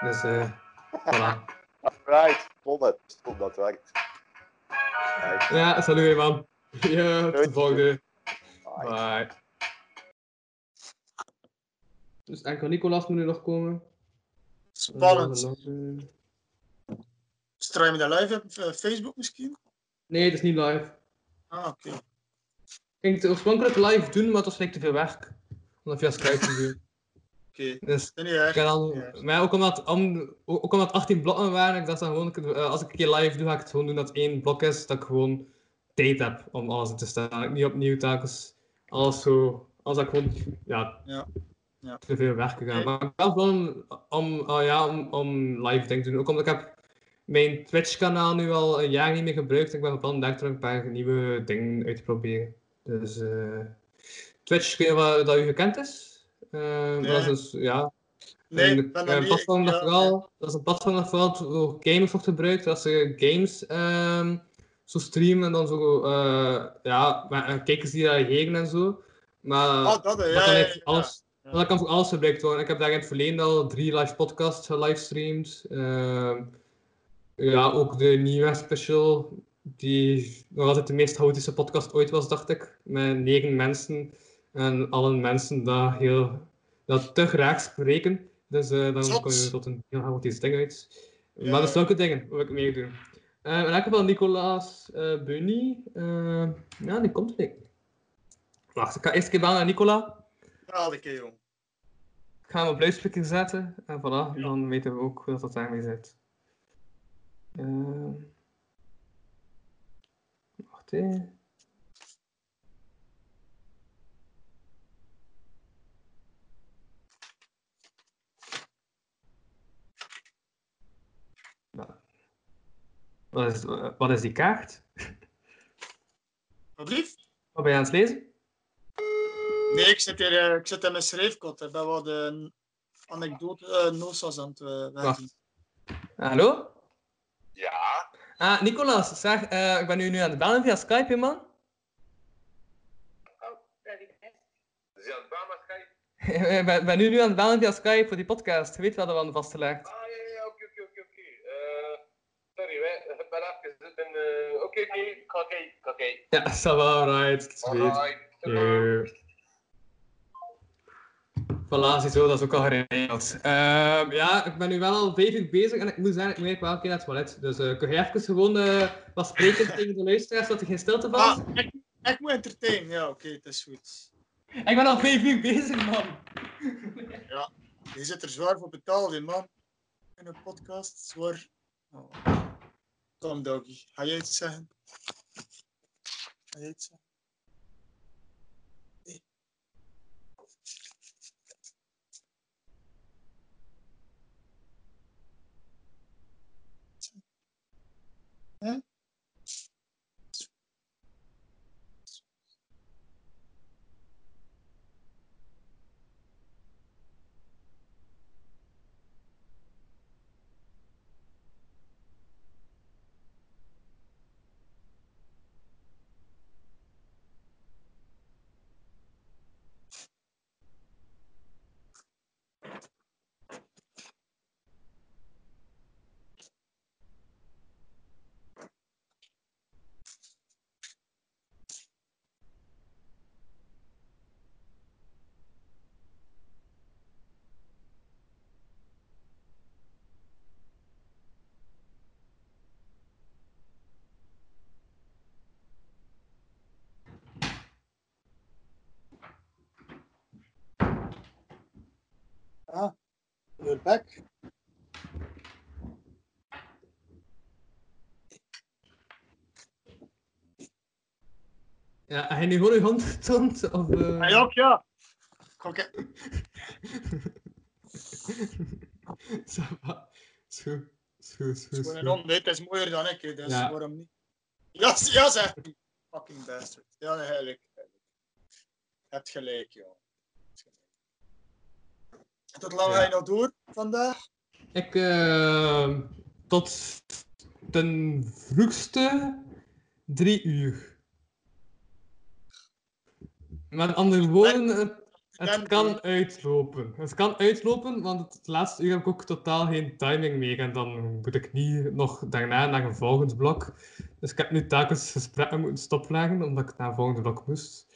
Dus eh voilà. Right, vond het. Dat werkt. Right. Ja, salut man. Ja, tot de volgende. Bye. Dus enkel Nicolas moet nu nog komen. Spannend. Straal je dat live op eh, Facebook misschien? Nee, het is niet live. Ah, oké. Ging het oorspronkelijk live doen, maar het was te veel werk. Om dat via Skype te doen. [LAUGHS] Oké. Dus, Dat niet erg. maar ook omdat, om, ook omdat 18 blokken waren, ik dacht dan gewoon, eh, als ik een keer live doe, ga ik het gewoon doen dat het één blok is, dat ik gewoon tijd heb om alles in te stellen. Ik niet opnieuw telkens alles zo, als ik gewoon, ja, Ja. Ja. te veel werken gaan. Maar ik ben wel om, om, oh ja, om, om live dingen te doen. Ook omdat ik heb mijn Twitch-kanaal nu al een jaar niet meer gebruikt. Ik ben van plan daar terug een paar nieuwe dingen uit te proberen. Dus eh, Twitch, ik weet niet of dat u gekend is. Eh, Dat is dus, ja... Nee, een, daar een platform dat vooral, dat is een platform dat vooral door gamers wordt gebruikt. Dat ze games ehm, zo streamen en dan zo, eh, ja, eh, kijkers die reageren en zo. Maar Ah, dat, ja, kan ja, alles, dat kan voor alles gebruikt worden. Ik heb daar in het verleden al drie live podcasts gelivestreamd. Ehm ja, ook de nieuwe special, die nog altijd de meest chaotische podcast ooit was, dacht ik. Met negen mensen. En alle mensen dat heel dat te graag spreken. Dus eh, dan kom je tot een heel chaotisch ding uit. Ja. Maar dat zulke dingen wil ik meedoen. Uh, in elk geval Nicolaas uh, Bunny. eh, ja, die komt er niet. Wacht, ik ga eerst een keer bellen naar Nicola. Ja, dat jong. Ik ga hem op luidspreker zetten. En voilà, dan weten we ook hoe dat, dat daarmee zit. Ehm Wat is, wat is die kaart? Wat lief? Wat ben je aan het lezen? Nee, ik zit, hier, eh, ik zit in mijn schrijfkot. Ik ben wat de anekdote, uh, aan het uh. Hallo? Ja? Ah, Nicolas, zeg, uh, ik ben nu, nu aan het bellen via Skype, hè, man. Is hij aan het bellen Skype? [LAUGHS] ik ben, ben nu, nu aan het bellen via Skype voor die podcast. Je weet wel dat we hadden vastgelegd. Ah, ja, ja, oké, oké, oké, oké. Eh, Sorry, wij, ik ben even in... eh, Oké, oké, ga kijken. Ja, [LAUGHS] ça va, right. Sweet. Alright. Voilà, ziezo, dat is ook al geregeld. Ehm, ja, ik ben nu wel al vijf uur bezig en ik moet zeggen, ik moet eigenlijk wel een keer naar het toilet. Dus eh, kun je even gewoon eh, wat spreken tegen de luisteraars, zodat er geen stilte valt? Ah, ik, ik moet entertainen. Ja, oké, het is goed. Ik ben al vijf uur bezig, man. Ja, je zit er zwaar voor betaald in, man. In een podcast, zwaar. Oh. Tom Doggy, ga jij iets zeggen? Ga jij iets zeggen? Huh? Ja, je nu gewoon je hand getoond? Of, eh? Ah, ja, ook, ja. Oké. [LAUGHS] Va. Is goed. Is goed, is goed, Het is gewoon een het is mooier dan ik, hè, dus Ja. waarom niet? Ja, ja zeg. Fucking bastard. Ja, nee, eigenlijk. Je hebt gelijk, joh. Tot lang Ja. ga je nog door vandaag? Ik, eh, tot ten vroegste drie uur. Met andere woorden, het, kan uitlopen. Het kan uitlopen, want het laatste uur heb ik ook totaal geen timing meer. En dan moet ik niet nog daarna naar een volgend blok. Dus ik heb nu telkens gesprekken moeten stopleggen, omdat ik naar een volgend blok moest.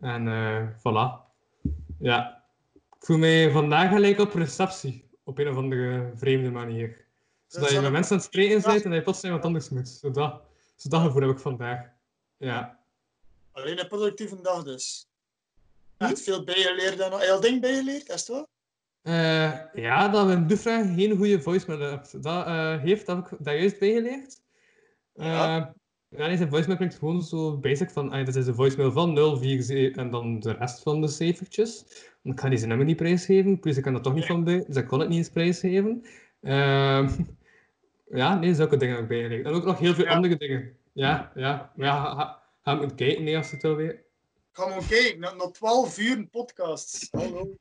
En eh voilà. Ja. Ik voel mij vandaag gelijk op receptie. Op een of andere vreemde manier. Zodat je met mensen aan het spreken bent en dat je plotseling wat anders moet. Zodat, zodat gevoel heb ik vandaag. Ja. Alleen een productieve dag dus. Echt veel bijgeleerd en al ding bijgeleerd, is het wel? Eh, ja, dat een Dufra geen goede voicemail hebt. Dat eh, heeft, dat heb ik daar juist bijgeleerd. Eh Ja. ja, nee, zijn voicemail klinkt gewoon zo basic van, ah, dat is de voicemail van 047 en dan de rest van de cijfertjes. Want ik ga die zijn nummer niet prijsgeven, plus ik kan dat toch niet van bij, dus ik kon het niet eens prijsgeven. Ehm [LAUGHS] ja, nee, zulke dingen heb ik bijgeleerd. En ook nog heel veel andere dingen. Ja, ja. Maar ja, ga, ga, ga kijken, nee, als je het wil weten. Ga maar kijken, na, na 12 uur een podcast. Hallo.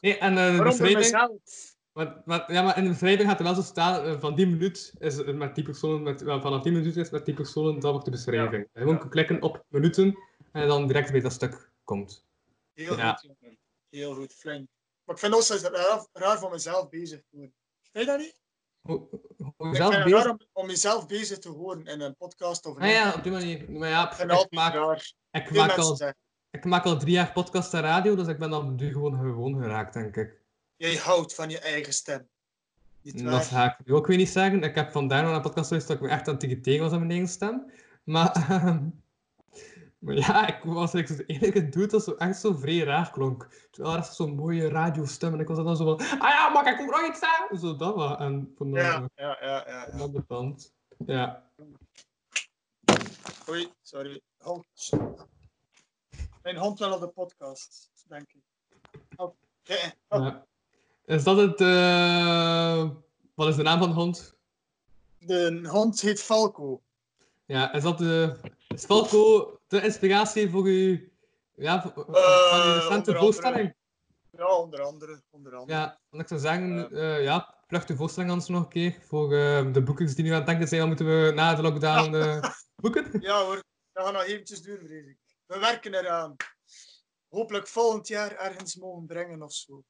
Nee, en eh, de Waarom voor beschrijving... mezelf? Maar, maar, ja, maar in de beschrijving gaat er wel zo staan, eh, van die minuut is het met die personen, met, wel, vanaf die minuut is met die personen, dat wordt de beschrijving. Je moet klikken op minuten en dan direct bij dat stuk komt. Heel Ja. goed, jongen. Heel goed, flink. Maar ik vind het ook raar, raar voor mezelf bezig horen. Vind je dat niet? Hoe, hoe Ik zelf bezig? om, om jezelf bezig te horen in een podcast of een Ah ja, op die manier. Maar ja, ik, maak, ik, maak al, zeggen. ik maak al drie jaar podcast en radio, dus ik ben dan nu gewoon gewoon geraakt, denk ik. Jij houdt van je eigen stem. Niet Dat waar? ga ik nu ook weer niet zeggen. Ik heb vandaar nog naar een podcast geluisterd dat ik me echt aan irriteren was aan mijn eigen stem. Maar, [LAUGHS] ehm, maar ja, ik was like, de enige dude dat zo echt zo vrij raar klonk. Terwijl er zo'n mooie radiostem en ik was dan zo van, ah ja, mag ik ook nog iets zeggen? Zo dat was. En van de, Ja, ja, ja, ja. de band. Ja. Oei, sorry. Hond. Mijn hond wil op de podcast, denk ik. Oh, ja, oh. ja. Is dat het, eh, wat is de naam van de hond? De hond heet Falco. Ja, is dat de, is Falco de inspiratie voor uw, ja, voor- uw Eh, recente voorstelling? Ja, onder andere. Onder andere. Ja, want ik zou zeggen, eh ja, plug de voorstelling anders nog een keer voor eh, de boekers die nu aan het denken zijn, wat moeten we na de lockdown eh, [LAUGHS] boeken? Ja hoor, dat gaat nog eventjes duren, vrees ik. We werken eraan. Hopelijk volgend jaar ergens mogen brengen of zo.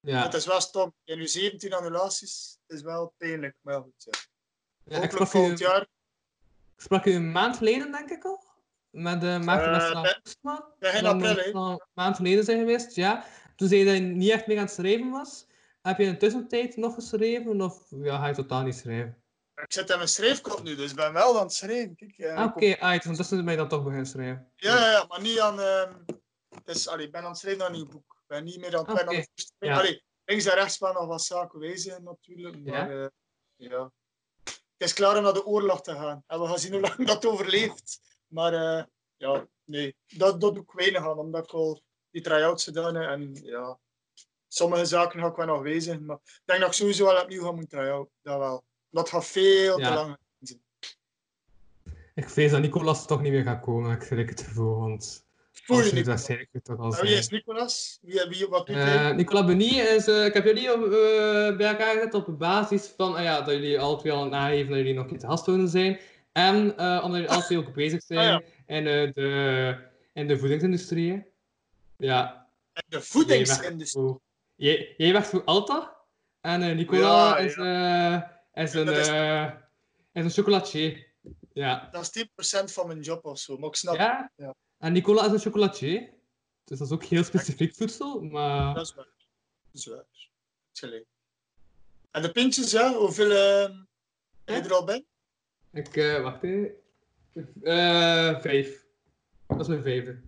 Ja. Het is wel stom. In uw 17 annulaties is wel pijnlijk, maar goed. Ja. Hopelijk volgend u, jaar. Sprak u een maand geleden, denk ik al, met de Maarten Eh, Postma. begin Dan april, Een maand geleden zijn geweest, ja. Toen zei je dat je niet echt meer aan het schrijven was. Heb je in de tussentijd nog geschreven, of ja, ga je totaal niet schrijven? Ik zit in mijn schrijfkop nu, dus ik ben wel aan het schrijven. Kijk, eh, Ah, Oké, uit, want tussen ben je dan toch beginnen schrijven. Ja, ja, ja, maar niet aan. ehm allee, ik ben aan het schrijven aan een nieuw boek. Ik ben niet meer aan het aan voorstelling. ja. Allee, links en rechts wel nog wat zaken wijzigen natuurlijk. Maar Ja. ja. ja. Het is klaar om naar de oorlog te gaan. En we gaan zien hoe lang [LAUGHS] dat overleeft. Maar eh, ja, nee, dat, dat doe ik weinig aan, omdat ik al die try-outs gedaan heb. En ja, sommige zaken ga ik wel nog wijzigen. Maar ik denk dat ik sowieso wel opnieuw ga moeten try-out. Dat wel. Dat gaat veel Ja. te lang. Ik vrees dat Nicolas toch niet meer gaat komen, ik schrik het ervoor, want... Voel je Nicolas? toch al En wie is Nicolas? Wie, wie, wat doet Eh? Nicolas Benie is, eh, ik heb jullie op, eh, bij elkaar gezet op basis van ah ja, dat jullie alle twee al aangeven dat jullie nog niet te gast willen zijn. En omdat jullie alle twee ook [LAUGHS] bezig zijn Ah, in, de, in de voedingsindustrie. Ja. De voedingsindustrie? Jij, jij werkt voor Alta en eh, Nicola Ja, is, eh, is, een, Dat is- is een chocolatier. Ja. Dat is 10% van mijn job of zo, maar ik snap Ja? ja. En Nicola is een chocolatier. Dus dat is ook heel specifiek voedsel, maar... Dat is waar. Dat is waar. Gelijk. En de pintjes, ja, hoeveel eh, heb je er al bij? Ik, eh, wacht even. Eh, vijf. Dat is mijn vijfde.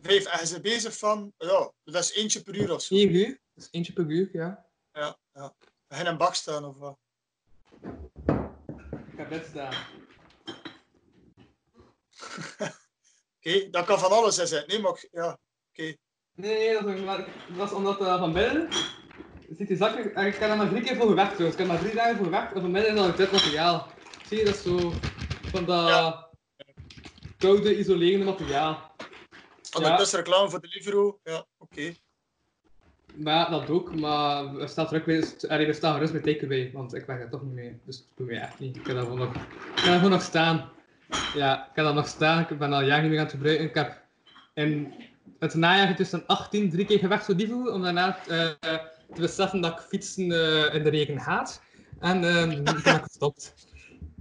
Vijf. En je bent bezig van, ja, dat is eentje per uur of zo. Eén uur. Dat is eentje per uur, ja. Ja, ja. In een bak staan of wat? Ik heb net staan. [LAUGHS] Oké, dat kan van alles zijn. Nee, maar ik- ja, oké. Nee, nee, dat, is, maar dat is omdat eh, van binnen zit die zak, en ik heb er maar drie keer voor gewerkt trouwens. Ik heb maar drie dagen voor gewerkt en van binnen is al dit materiaal. Zie je, dat is zo van dat koude, isolerende materiaal. Ondertussen reclame voor de Livro. Ja, oké. Maar ja, dat ook, maar er staat er ook weer, er staat gerust met takeaway, want ik werk er toch niet mee, dus dat doe ik echt niet. Ik dat gewoon nog, ik dat gewoon nog staan. Ja, ik heb dat nog staan, ik ben al jaren niet meer aan het gebruiken. Ik heb in het najaar tussen 18 drie keer gewerkt voor Divo, om daarna eh, te beseffen dat ik fietsen eh, in de regen haat. En eh, toen heb ik [LAUGHS] gestopt.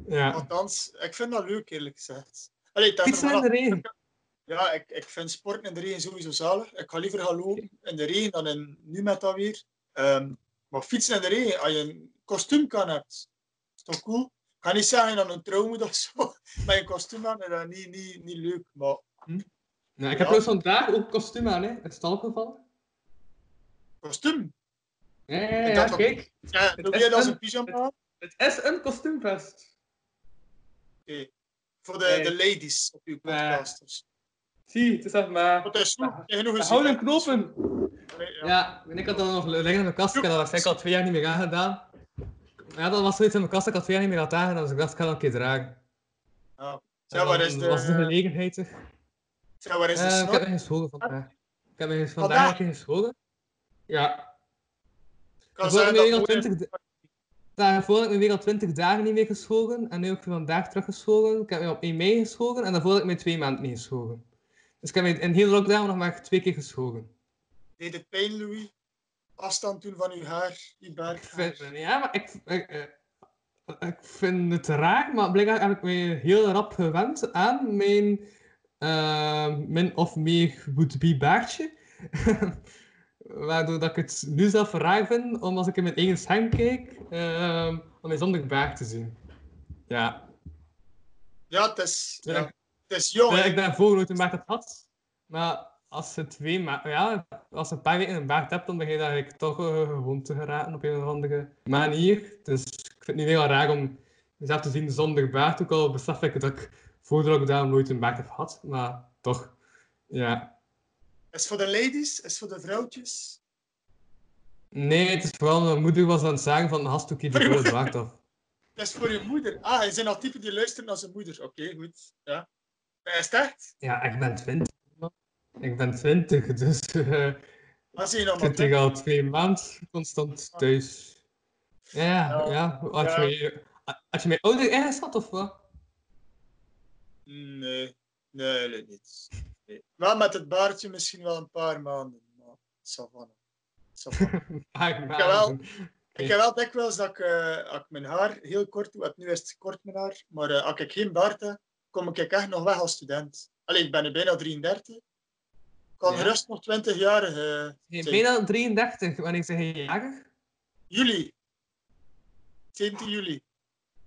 Ja. Althans, ik vind dat leuk, eerlijk gezegd. Allee, Fietsen in de regen? Ja, ik, ik vind sporten in de regen sowieso zalig. Ik ga liever gaan lopen in de regen dan in, nu met dat weer. Ehm, maar fietsen in de regen, als je een kostuum kan hebt, is toch cool? Ga niet zeggen dat je een trouw moet of zo, [LAUGHS] met een kostuum aan, is dat niet, niet, niet leuk. Maar Nou, ik heb trouwens vandaag ook kostuum aan, hè. Het is het al opgevallen. Kostuum? Ja, ja, Ik ja, dacht dat- kijk. Ja, Het doe is jij dat als een- pyjama? Het is een kostuumvest. Oké. Voor de, Nee. de ladies op uw podcasters. Zie, het is echt maar... Wat is goed? Genoeg houden knopen. Ja, en ik had dat nog liggen in mijn kast. Ik heb dat waarschijnlijk al twee jaar niet meer aangedaan. Ja, dat was zoiets in mijn kast dat ik twee jaar niet meer had aangedaan, dus ik dacht, ik ga dat een keer dragen. Zeg, waar dan is de... was de gelegenheid. Zeg, waar is de Eh, ik heb me gescholden vandaag. Ik heb me vandaag een keer gescholden. Ja. kan Daarvoor heb ik me dat weer al mooie- 20 da- Daarvoor heb ik me weer al 20 dagen niet meer geschoren. En nu heb ik me vandaag teruggeschoren. Ik heb me op 1 mei geschoren. En daarvoor heb ik me twee maanden niet geschoren. Dus ik heb me in heel lockdown nog maar twee keer geschoren. Deed het pijn, Louis? Afstand doen van uw haar, baard. vind- ja, maar ik, ik, eh, ik vind het raar, maar blijkbaar heb ik me heel rap gewend aan mijn eh, min of meer would-be baardje. [LAUGHS] Waardoor dat ik het nu zelf raar vind om als ik in mijn eigen scherm kijk, eh, om mijn zonder baard te zien. Ja. Ja, het is, ja. Ja. het is jong. Hè. ik daarvoor nooit een baard had. Maar als je twee ma ja, als je een paar weken een baard hebt, dan begin je eigenlijk toch uh, gewoon te geraken op een of andere manier. Dus ik vind het nu heel raar om mezelf te zien zonder baard. Ook al besef ik dat ik voor de lockdown nooit een baard heb gehad. Maar toch, ja. Is voor de ladies, is voor de vrouwtjes. Nee, het is vooral mijn moeder was aan het zeggen van hastuk je de baard af. Dat is voor je moeder. Ah, je zijn al typen die luisteren naar zijn moeder. Oké, goed. Ja. Is het echt? Ja, ik ben 20. Ik ben 20, dus eh Als je ik zit maar hier al twee maanden constant thuis. Ja, ja. Als, Ja. Je, als je mijn ouder ingeschat of wat? Nee, nee, nee, niet. Nee. Wel met het baardje misschien wel een paar maanden. Maar savannah. Ah, [LAUGHS] Ik heb wel, ik heb wel dikwijls dat ik, eh, als ik mijn haar heel kort doe, nu is het kort mijn haar, maar eh, als ik geen baard heb, kom ik echt nog weg als student. Allee, ik ben nu bijna 33. Kan Ja. gerust nog 20 jaar bent bijna 33, wanneer zeg je jarig? Juli. 17 juli.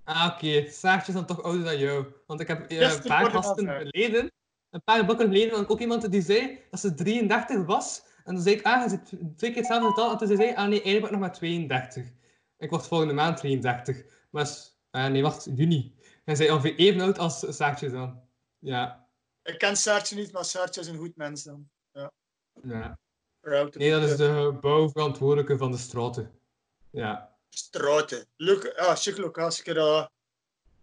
Ah, oké. Saartje is dan toch ouder dan jou. Want ik heb eh, een paar gasten geleden, een paar blokken geleden, had ik ook iemand die zei dat ze 33 was. En dan zei ik, ah, zit twee keer hetzelfde getal. En toen zei ze, ah nee, eigenlijk ben ik nog maar 32. Ik word volgende maand 33. Maar, ah, nee, wacht, juni. En zij ongeveer even oud als Saartje dan. Ja. Ik ken Saartje niet, maar Saartje is een goed mens dan. Ja. ja. Nee, dat is de bouwverantwoordelijke van de straten. Ja. Straten. Leuk, ah, chic locatie. Ik heb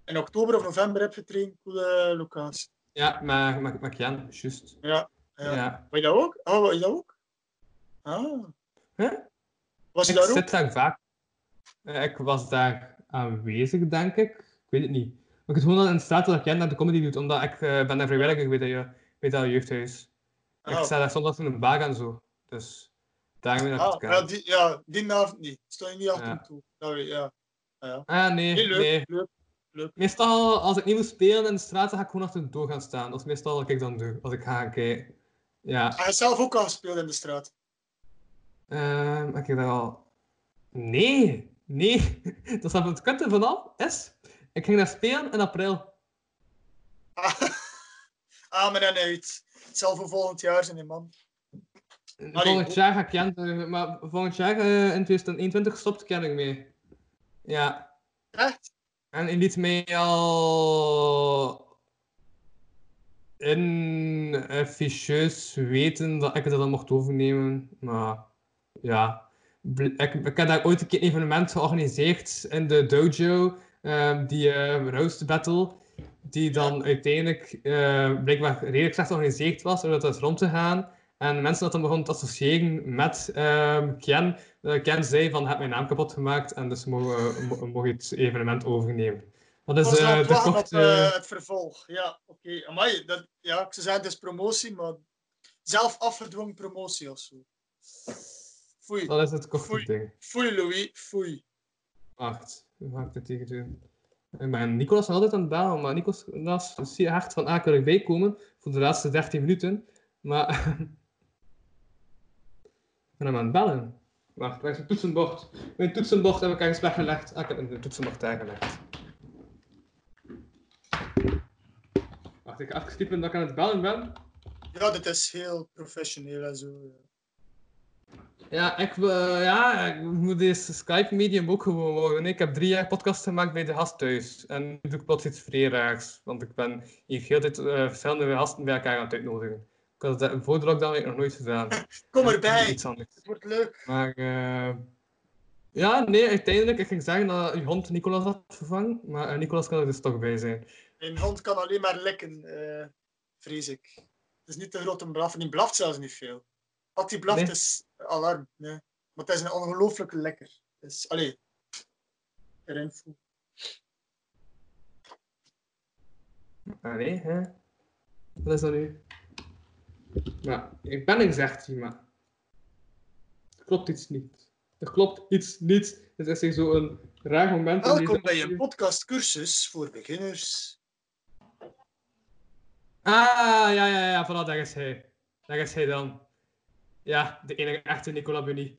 in oktober of november heb getraind. Coole locatie. Ja, maar, maar, maar Jan, juist. Ja. ja. Ja. Je dat ook? Oh, wil je dat ook? Ah. Huh? Was je ik daar ook? zit daar vaak. Eh, Ik was daar aanwezig, denk ik. Ik weet het niet. Maar ik het gewoon in staat dat ik Jan naar de comedy doet, omdat ik eh, ben daar vrijwilliger bij dat, bij dat jeugdhuis. Ik Ah. sta daar soms in een bar en zo. Dus daarmee ik Ah, ken. ja, die, ja, die avond niet. Sta je niet achter Ja. toe. Weet, ja. Ah, ja. Ah, nee, Nee, leuk, nee. leuk, leuk. Meestal, als ik niet moet spelen in de straat, dan ga ik gewoon achter de door gaan staan. Dat is meestal wat ik dan doe, als ik ga kijken. Ja. Hij heeft zelf ook al gespeeld in de straat. Ehm, ik heb daar al... Nee, nee. [LAUGHS] Dat is het kutte vanaf is. Ik ging daar spelen in april. Ah, [LAUGHS] maar dan uit. Het zal voor volgend jaar zijn, man. Volgend jaar ga ik Ken terug, maar volgend jaar eh, in 2021 stopt Ken ik mee. Ja. Echt? En hij liet mij al in officieus weten dat ik het dan mocht overnemen. Maar ja, ik, ik heb daar ooit een keer een evenement georganiseerd in de dojo, ehm, die eh Roast Battle, die dan uiteindelijk eh, blijkbaar redelijk slecht georganiseerd was, zodat dat rond te gaan. En mensen dat dan begonnen te associëren met ehm Ken. Eh, Ken zei van, heb mijn naam kapot gemaakt en dus mogen mo- mogen het evenement overnemen. Dat is eh het de op korte... het vervolg. Ja, oké. Amai, dat, ja, ik zou zeggen, het is promotie, maar zelf afgedwongen promotie of zo. Foei. Dat is het korte ding. Foei, Louis. Foei. Wacht, hoe ga ik dit tegen doen? Ben Nicolas nog altijd aan het bellen, maar Nicolas is zeer hard van, ah, ik bijkomen voor de laatste 13 minuten. Maar... [LAUGHS] ben hem aan het bellen. Wacht, waar is mijn toetsenbord? Mijn toetsenbord heb ik ergens weggelegd. Ah, ik heb een toetsenbord daar gelegd. Wacht, ik ga dat ik aan het bellen ben. Ja, dit is heel professioneel en zo. Ja, ik, eh, ja, ik moet deze Skype-medium ook gewoon worden. Ik heb drie jaar podcast gemaakt bij de gast thuis. En nu doe ik plots iets vrij raars. Want ik ben hier heel tijd eh, verschillende gasten bij elkaar aan het uitnodigen. Ik had dat voor de lockdown nog nooit gedaan. Kom Dus erbij. Iets anders. Het wordt leuk. Maar eh, ja, nee, uiteindelijk. Ik ging zeggen dat je hond Nicolas had vervangen. Maar eh, Nicolas kan er dus toch bij zijn. Een hond kan alleen maar likken, eh, vrees ik. Het is niet te groot om blaffen. Die blaft zelfs niet veel. Als die blaft Nee. is alarm. Nee. Maar het is een ongelooflijke lekker. Dus, allee. Erin voel. Nee, hè? Wat is dat nu? Maar ik ben een zegt maar. Er klopt iets niet. Er klopt iets niet. Het is hier zo een raar moment. Welkom bij een podcastcursus voor beginners. Ah, ja, ja, ja, voilà, daar is hij. Daar is hij dan. Ja, de enige echte Nicola Bunny.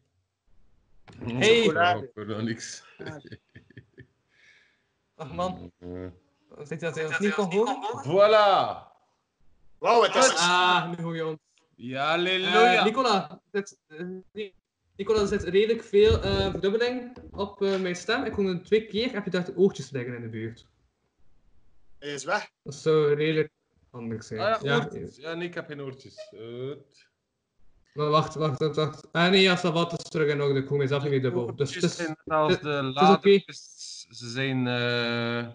Hey! Ja, ik hoor nog niks. Ach man, zit je dat hij ons niet kon horen? Voilà! Wauw, het is... Ah, nu hoor je ons. Ja, halleluja! Nicola, dit, eh, Nicola, er zit redelijk veel eh, verdubbeling op eh, mijn stem. Ik hoor hem twee keer, heb je daar de oortjes liggen in de buurt. Hij is weg. Dat zou redelijk handig zijn. Ah, ja, ja, oortjes. Ja, nee, ik heb geen oortjes. Maar wacht, wacht, wacht, wacht. Ah nee, ja, wat is terug. Ik hoor mezelf niet meer dubbel. Dus het is, zijn als het- de is ladertjes. Ze zijn... eh,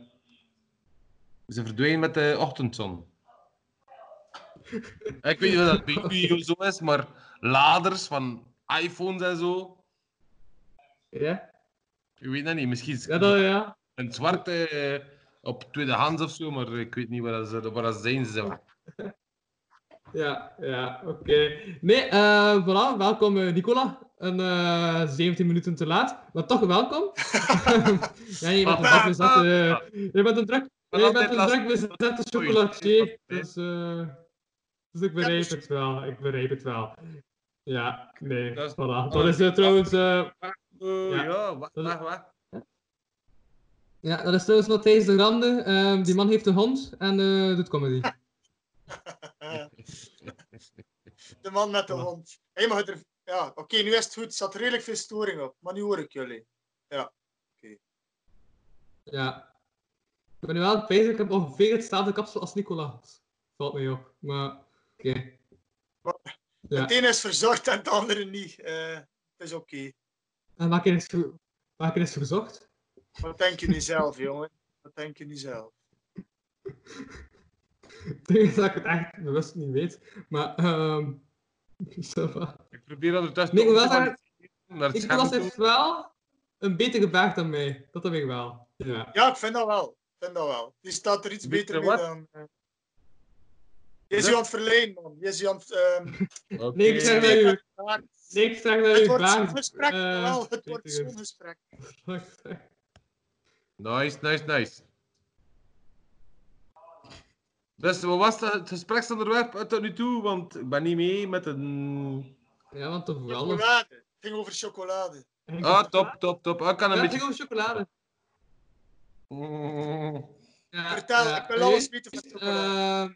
Ze verdwijnen met de ochtendzon. ik weet niet of dat bij jullie [LAUGHS] zo is, maar laders van iPhones en zo. Ja? Ik weet dat niet, misschien is Ja, dat, ja. een zwarte eh, op tweedehands of zo, maar ik weet niet waar ze, waar ze zijn. Ze. [LAUGHS] Ja, ja, oké. Nee, eh voilà, welkom eh, Nicola. Een eh 17 minuten te laat, maar toch welkom. [LAUGHS] ja, je bent een druk bezette, je bent een druk, je bent een druk bezette chocolatier, dus, eh dus ik begrijp het wel, ik begrijp het wel. Ja, nee, voilà. Dat is eh, trouwens... eh, Ja. wacht, Dat is- wacht, wacht. ja, dat is trouwens Matthijs de Grande. Ehm, die man heeft een hond en eh, doet comedy. [LAUGHS] De man met de hond. Hey, maar er... Ja, oké, nu is het goed. Er zat redelijk veel storing op. Maar nu hoor ik jullie. Ja. Ja. Ik ben nu wel bezig, ik heb ongeveer hetzelfde kapsel als Nicolas. Valt mij op, maar oké. Ja. Het ene is verzorgd en het andere niet. Eh, het is oké. En ge- maak je eens verzocht? Wat denk je nu zelf, jongen? Wat denk je nu zelf? [LAUGHS] [LAUGHS] Ik denk dat ik het echt bewust niet weet, maar ehm [LAUGHS] va. Ik probeer ondertussen Nee, ik wel te zeggen, Nicolas scherm heeft wel een betere gebaard dan mij. Dat heb ik wel. Ja. Ja, ik vind dat wel. Ik vind dat wel. Die staat er iets Beter beter mee wat? dan... eh. Je is je aan het verlenen, man. Je is je aan het... ehm, [LAUGHS] Oké. Nee, ik zeg dat u, nee, ik zeg dat Het u wordt zo'n baard, gesprek, eh, wel. Het wordt zo'n gesprek. Nice, nice, nice. Dus wat was het, het gespreksonderwerp uit tot nu toe? Want ik ben niet mee met een... Ja, want toch wel. Chocolade. Het ging over chocolade. Ah, top, top, top. Ik kan een Ja, het beetje... ging over chocolade. Mm, Ja, Vertel, ja, ik wil alles weten van chocolade.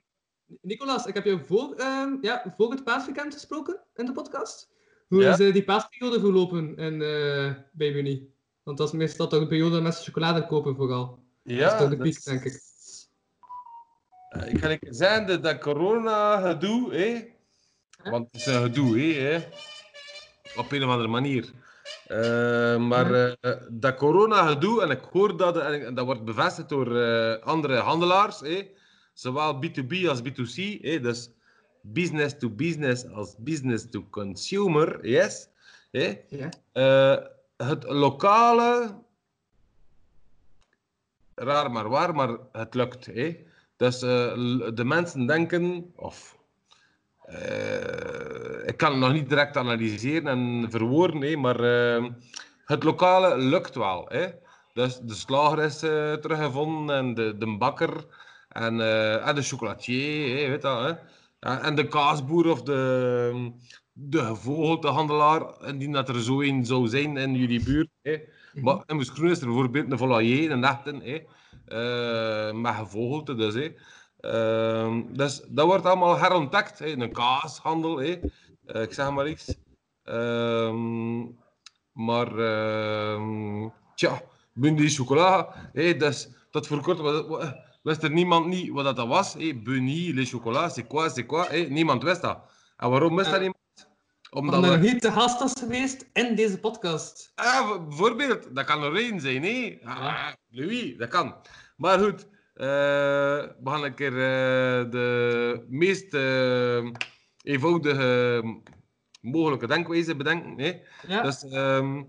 eh, Nicolas, ik heb jou voor, ehm, ja, voor het paasweekend gesproken in de podcast. Hoe Ja. is eh, die paasperiode verlopen in, eh, bij jullie? Want dat is meestal toch een periode dat mensen chocolade kopen vooral. Ja, dat is toch de piek, denk ik. Eh, ik ga ik zeggen dat, dat corona gedoe, hè? want het is een gedoe, hè? op een of andere manier. Eh, maar eh, dat corona gedoe, en ik hoor dat, en dat wordt bevestigd door andere handelaars, hè? zowel B2B als B2C, hè? dus business to business als business to consumer, yes? hè? Ja. Het lokale raar maar waar, maar het lukt. Hè? Dus eh, de mensen denken, of eh, ik kan het nog niet direct analyseren en verwoorden, hè, maar eh, het lokale lukt wel. Hè? Dus de slager is teruggevonden en de, de bakker en, en de chocolatier, hè, weet dat, hè? En de kaasboer of de, de gevogelte handelaar, indien dat er zo een zou zijn in jullie buurt. Hè? Maar in Moeskroen is er bijvoorbeeld een volailler, een echte, hè? Eh, met gevogelte dus. Hè? Ehm, dus dat wordt allemaal herontdekt, hè? een kaashandel, hè? Eh, ik zeg maar iets. Ehm, maar, ehm tja, Bundy chocola, hè? Dus, tot voor kort wist er niemand niet wat dat was. Hè? Bunny, le chocolat, c'est quoi, c'est quoi? Hè? Niemand wist dat. En waarom wist dat niemand? Omdat Omdat we- er niet te gast was geweest in deze podcast. Ah, bijvoorbeeld, dat kan er één zijn, hè? Ah, Louis, dat kan. Maar goed, eh, we gaan een keer eh, de meest eh, eenvoudige mogelijke denkwijze bedenken. Hè? Ja. Dus ehm,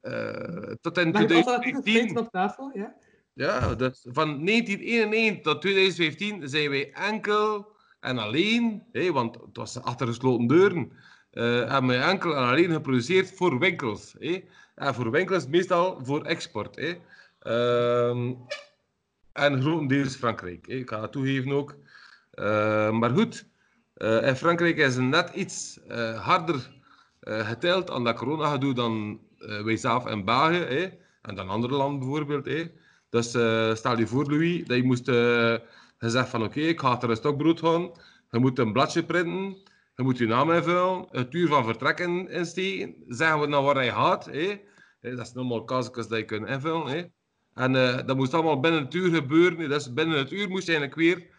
eh, tot in Leg het alternatieve 2015. feiten op tafel, ja? Ja, dus van 1991 tot 2015 zijn wij enkel en alleen, hè, want het was achter gesloten deuren, hebben wij enkel en alleen geproduceerd voor winkels. Hè. En voor winkels meestal voor export. Hè. Ehm, en grotendeels Frankrijk. Hè. Ik ga het toegeven ook. Eh, maar goed, eh, in Frankrijk is het net iets eh, harder eh geteld aan dat corona-gedoe dan eh, wij zelf in België. Hè. En dan andere landen bijvoorbeeld. Hè. Dus eh, stel je voor, Louis, dat je moest eh, gezegd van oké, ik ga er een stokbrood gaan. Je moet een bladje printen. Je moet je naam invullen. Het uur van vertrekken insteken. Zeggen we naar waar je gaat. Dat is normaal casus dat je kunt invullen. En eh, dat moest allemaal binnen het uur gebeuren. Dus binnen het uur moest je eigenlijk weer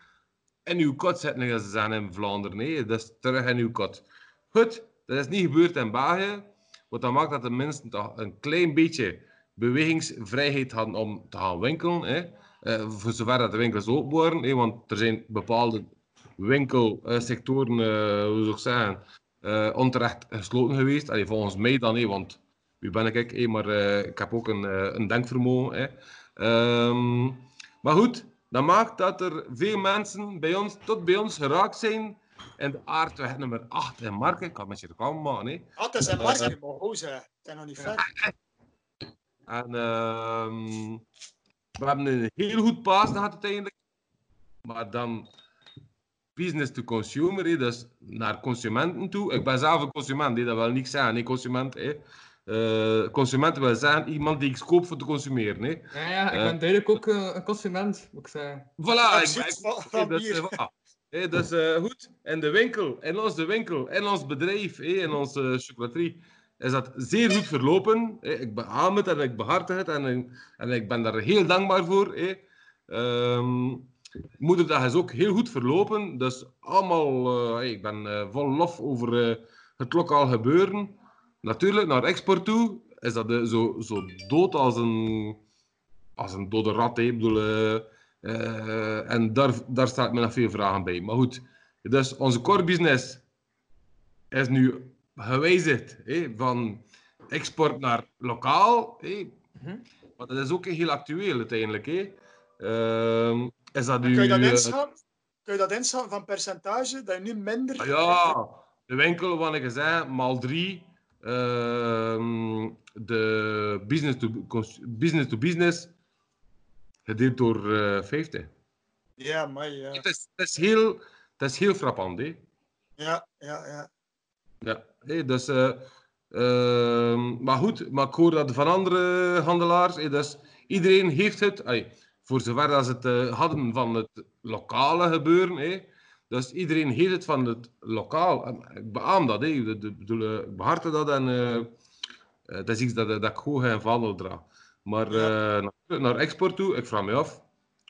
in uw kot zitten, als ze zeggen in Vlaanderen. hè. Dus terug in uw kot. Goed, dat is niet gebeurd in België. Wat dat maakt dat de mensen een klein beetje bewegingsvrijheid hadden om te gaan winkelen. Eh, voor zover dat de winkels open waren. Want er zijn bepaalde winkelsectoren, eh hoe zou ik zeggen, eh, onterecht gesloten geweest. Allee, volgens mij dan, hè, want wie ben ik? Hè, maar eh, ik heb ook een, een denkvermogen. Ehm, maar goed, dat maakt dat er veel mensen bij ons, tot bij ons geraakt zijn in de aardweg nummer 8 in Marken. Ik kan met je reclame maken. Hè. Ah, het is maar hoe ze? Nog niet ver. En ehm, we hebben een heel goed paas gehad uiteindelijk. Maar dan business to consumer, hè, dus naar consumenten toe. Ik ben zelf een consument, hè, dat wil niet zeggen, nee, consument. Hè. Eh, consument wil zeggen iemand die iets koopt voor te consumeren. Hè. Ja, ja, ik Eh, ben duidelijk ook eh, een consument, moet ik zeggen. Voilà, ik, ik, hey, van dat is, bier. eh, voilà. Hey, dat is eh, goed. In de winkel, in onze winkel, in ons bedrijf, hey, in onze chocolaterie, is dat zeer goed verlopen. Hey, ik beaam het en ik behartig het en, en ik ben daar heel dankbaar voor. Hey. Moederdag is ook heel goed verlopen. Dus allemaal, eh, hey, ik ben eh, vol lof over eh, het lokaal gebeuren. Natuurlijk, naar export toe is dat zo, zo dood als een, als een dode rat. hè. Ik bedoel, en daar, daar staat me nog veel vragen bij. Maar goed, dus onze core business is nu gewijzigd hè, van export naar lokaal. Hè. Maar dat is ook heel actueel uiteindelijk. Hè. Ehm, is dat nu... Kun je dat eh, inschatten? Kun je dat inschatten van percentage? Dat je nu minder... Ah ja, de winkel, wat ik zei, maal drie. ehm, de business to, business to business, gedeeld door eh 50. Ja, maar ja. Het is, het is, heel, het is heel frappant, hè. Ja, ja, ja. Ja, hé, dus, eh, ehm, maar goed, maar ik hoor dat van andere handelaars, hé, dus iedereen heeft het, voor zover dat ze het eh, hadden van het lokale gebeuren, hé, Dus iedereen heeft het van het lokaal. En ik beaam dat, hè. Ik bedoel, eh, ik dat en eh, dat is iets dat, dat ik goed in vaandel draag. Maar naar, naar export toe, ik vraag me af,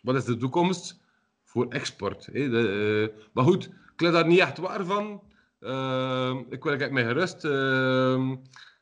wat is de toekomst voor export? Hè? De, maar goed, ik leg daar niet echt waar van. Eh, ik wil kijk mij gerust, eh,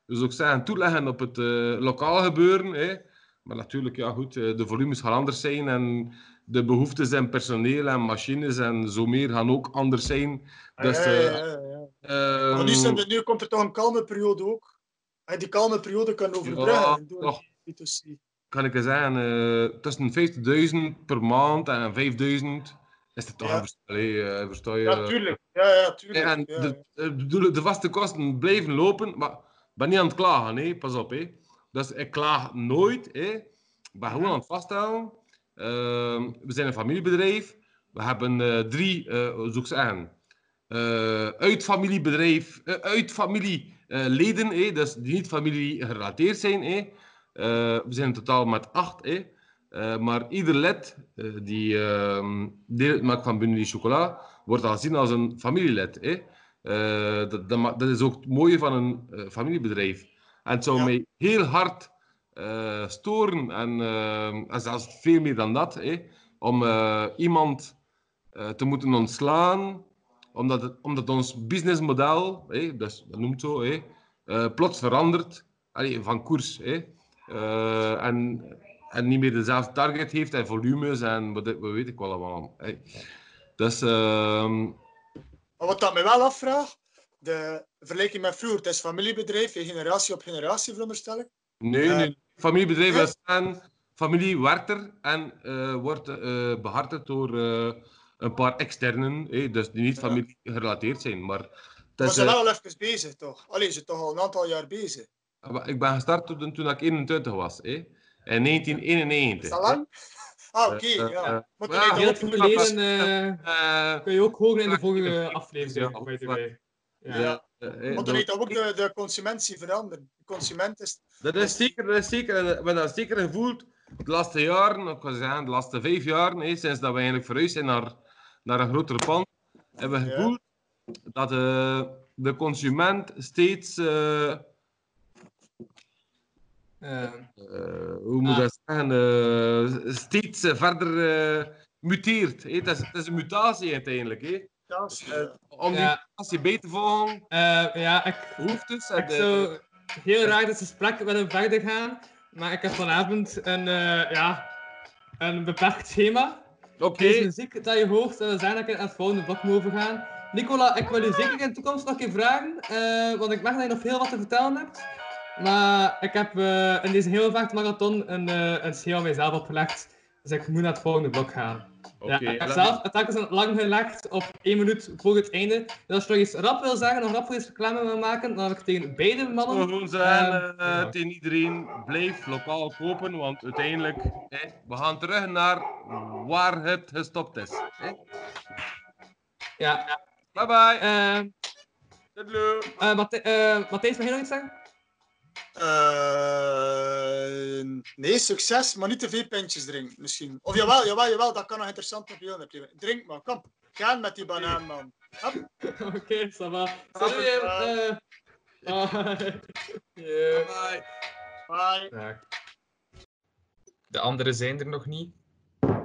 dus ook zeggen, toeleggen op het lokaal gebeuren. Hè? Maar natuurlijk, ja goed, eh, de volumes gaan anders zijn en de behoeftes en personeel en machines en zo meer gaan ook anders zijn. Dus, ja, ja, eh, ja, ja. ehm, Maar nu, zijn nu komt er toch een kalme periode ook. En die kalme periode kan overbruggen. Door B2C. kan ik zeggen, eh, tussen 50.000 per maand en 5.000 is het toch Ja. een verschil. eh, versta je? Ja, tuurlijk. Ja, ja, tuurlijk. En de, bedoel, de vaste kosten blijven lopen, maar ik ben niet aan het klagen, hè. pas op. Hè. Dus ik klaag nooit. Hè. Ik ben gewoon aan het vaststellen. Ehm, we zijn een familiebedrijf. We hebben eh, drie, eh, zou ik zeggen, eh, uit familiebedrijf, eh, uit familieleden, hè, dus die niet familie gerelateerd zijn. Eh, we zijn in totaal met acht. Eh, maar ieder lid eh, die ehm, deel uitmaakt van Bunny Chocola, wordt al gezien als een familielid. Hè. Eh, dat, dat, dat is ook het mooie van een eh, familiebedrijf. En het zou mij heel hard eh, storen, en, eh, en zelfs veel meer dan dat, hè, om eh, iemand eh, te moeten ontslaan, omdat, het, omdat ons businessmodel, hè, dus, dat noemt zo, hè, plots verandert allee, van koers. Hè, eh, en, en niet meer dezelfde target heeft en volumes en wat, wat weet ik wel allemaal. Hè. Dus ehm, Maar wat dat me wel afvraagt, de vergelijking met vroeger, het is familiebedrijf, je generatie op generatie veronderstel ik. Nee, Eh, nee. Familiebedrijf nee? is staan, familie werkt er en eh, wordt eh behartigd door eh, een paar externen, hè, dus die niet familie gerelateerd zijn. Maar, Maar ze zijn eh, wel al even bezig, toch? Allee, ze zijn toch al een aantal jaar bezig. maar ik ben gestart toen, toen ik 21 was, hè, in 1991. Is dat lang? [LAUGHS] Ah, oké, Eh, eh, ja. eh, ja, Heel eh, kun je ook horen in de volgende Ja, aflevering. way. Ja. Ja, eh, eh, Maar dat- dan heeft dat ook de, de consument zien veranderen. De consument is... Dat is zeker, dat is zeker. En we hebben dat zeker gevoeld de laatste jaren, ik kan zeggen, de laatste vijf jaar, hè, sinds dat we eigenlijk verhuisd zijn naar, naar een grotere pand, hebben we Ja. gevoeld dat eh, de consument steeds, eh, Eh, eh, hoe moet ik dat zeggen, eh, steeds eh, verder eh, muteert. hè. Het, is, het is een mutatie uiteindelijk. Hè. Eh, om die mutatie bij te volgen, Eh, ja, ik, hoeft dus. ik zou heel graag dit gesprek willen verder gaan, maar ik heb vanavond een, eh, ja, een beperkt schema. Oké. Deze muziek dat je hoort, zou zijn dat ik naar het volgende blok moet overgaan. Nicola, ik wil je zeker in de toekomst nog een keer vragen, eh, want ik merk dat je nog heel wat te vertellen hebt. Maar ik heb in deze heel vaart marathon een, eh een schema mijzelf opgelegd, dus ik moet naar het volgende blok gaan. Ja, ik heb laat zelf het telkens lang gelegd op één minuut voor het einde. Dus als je nog iets rap wil zeggen, nog rap voor iets reclame wil maken, dan heb ik tegen beide mannen... gewoon zeggen eh, eh, tegen iedereen, blijf lokaal kopen, want uiteindelijk, hè, we gaan terug naar waar het gestopt is. Ja. Bye bye. Eh, Doei. eh, Matthijs, eh, Matthijs, mag jij nog iets zeggen? Eh, nee, succes, maar niet te veel pintjes drinken, misschien. Of jawel, jawel, jawel, dat kan nog interessant op. Drink maar, kom. Gaan met die banaan, man. Oké, ça va. Salut, eh. eh. Bye. Yeah. Bye. Bye. De anderen zijn er nog niet.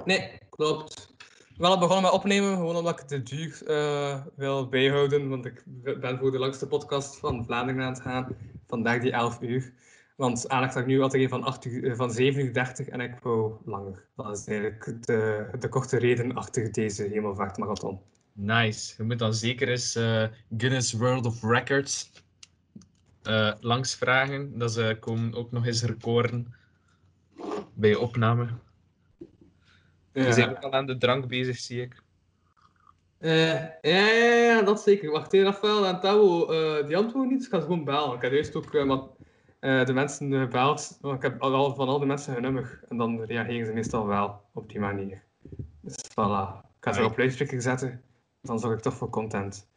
Nee, klopt. Wel begonnen met opnemen, gewoon omdat ik de duur eh, wil bijhouden. Want ik ben voor de langste podcast van Vlaanderen aan het gaan. Vandaag die 11 uur. Want aandacht had ik nu altijd een van, 8 uur, eh, van 7 uur 30 en ik wou langer. Dat is eigenlijk de, de korte reden achter deze hemelvaartmarathon. Nice. Je moet dan zeker eens eh, Guinness World of Records eh, langs vragen. Dat ze komen ook nog eens recorden bij je opname. Ja. We zijn ook al aan de drank bezig, zie ik. Eh, ja, ja, ja, dat zeker. Wacht even, Rafael en Tao, eh die antwoorden niet. Ik ga ze gewoon bellen. Ik heb eerst ook eh, wat, eh, de mensen eh, gebeld. want ik heb al, van al de mensen hun nummer. En dan reageren ze meestal wel op die manier. Dus voilà. Ik ga ze op luidspreker zetten. Dan zorg ik toch voor content.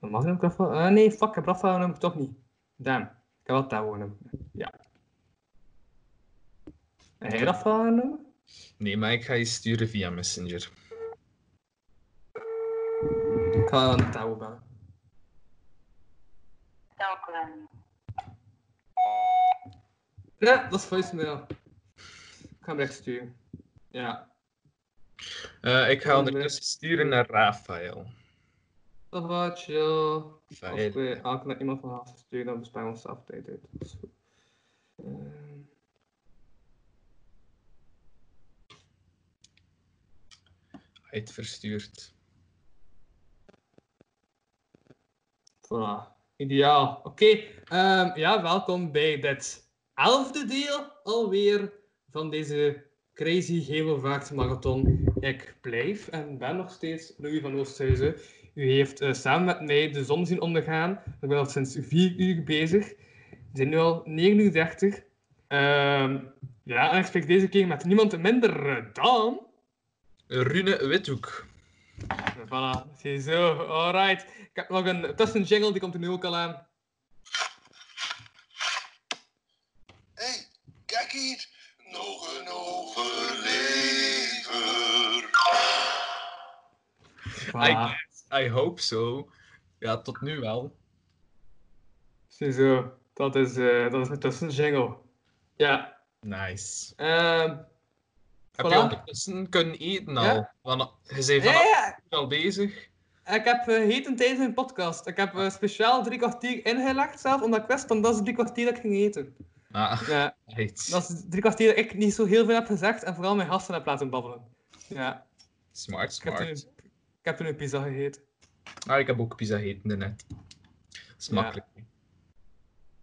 Dan mag ik Rafael... eh, nee, fuck, ik heb Rafael nummer toch niet. Damn. Ik heb wel Tao nummer. Ja. En jij Rafael nummer? Nee, maar ik ga je sturen via Messenger. Ik ga aan touw bellen. Telkens. Ja, dat is voicemail. Ik ga hem wegsturen. Ja. Eh, ik ga ondertussen sturen naar Rafael. Dat was chill. Als we elke naar iemand van haast sturen, dan besparen we tijd uit. Dat is goed. Ehm. Het verstuurd. Voilà. Ideaal. Oké, ehm, ja, welkom bij dit elfde deel alweer van deze crazy Hemelvaart Marathon. Ik blijf en ben nog steeds Louis van Oosthuizen. U heeft eh, samen met mij de zon zien ondergaan. Ik ben al sinds vier uur bezig. We zijn nu al 9 uur 30. Ehm, ja, en ik spreek deze keer met niemand minder dan... Rune Withoek. Voilà, ziezo, alright. Ik heb nog een tussenjingle, die komt er nu ook al aan. Kijk hier, nog een overlever. I, I hope so. Ja, tot nu wel. Ziezo, dat is, eh dat is een tussenjingle. Ja. Nice. Ehm Heb voilà. je ondertussen kunnen eten al? Ja. Want je vanaf ja. Al bezig. Ik heb uh, heten tijdens een podcast. Ik heb eh, speciaal drie kwartier ingelegd zelf, omdat ik wist van dat is drie kwartier dat ik ging eten. Ah, Ja. right. Dat is drie kwartier dat ik niet zo heel veel heb gezegd en vooral mijn gasten heb laten babbelen. Ja. Smart, Ik heb, toen, smart. ik heb toen een pizza gegeten. Ah, ik heb ook pizza gegeten daarnet. Dat is Ja. makkelijk.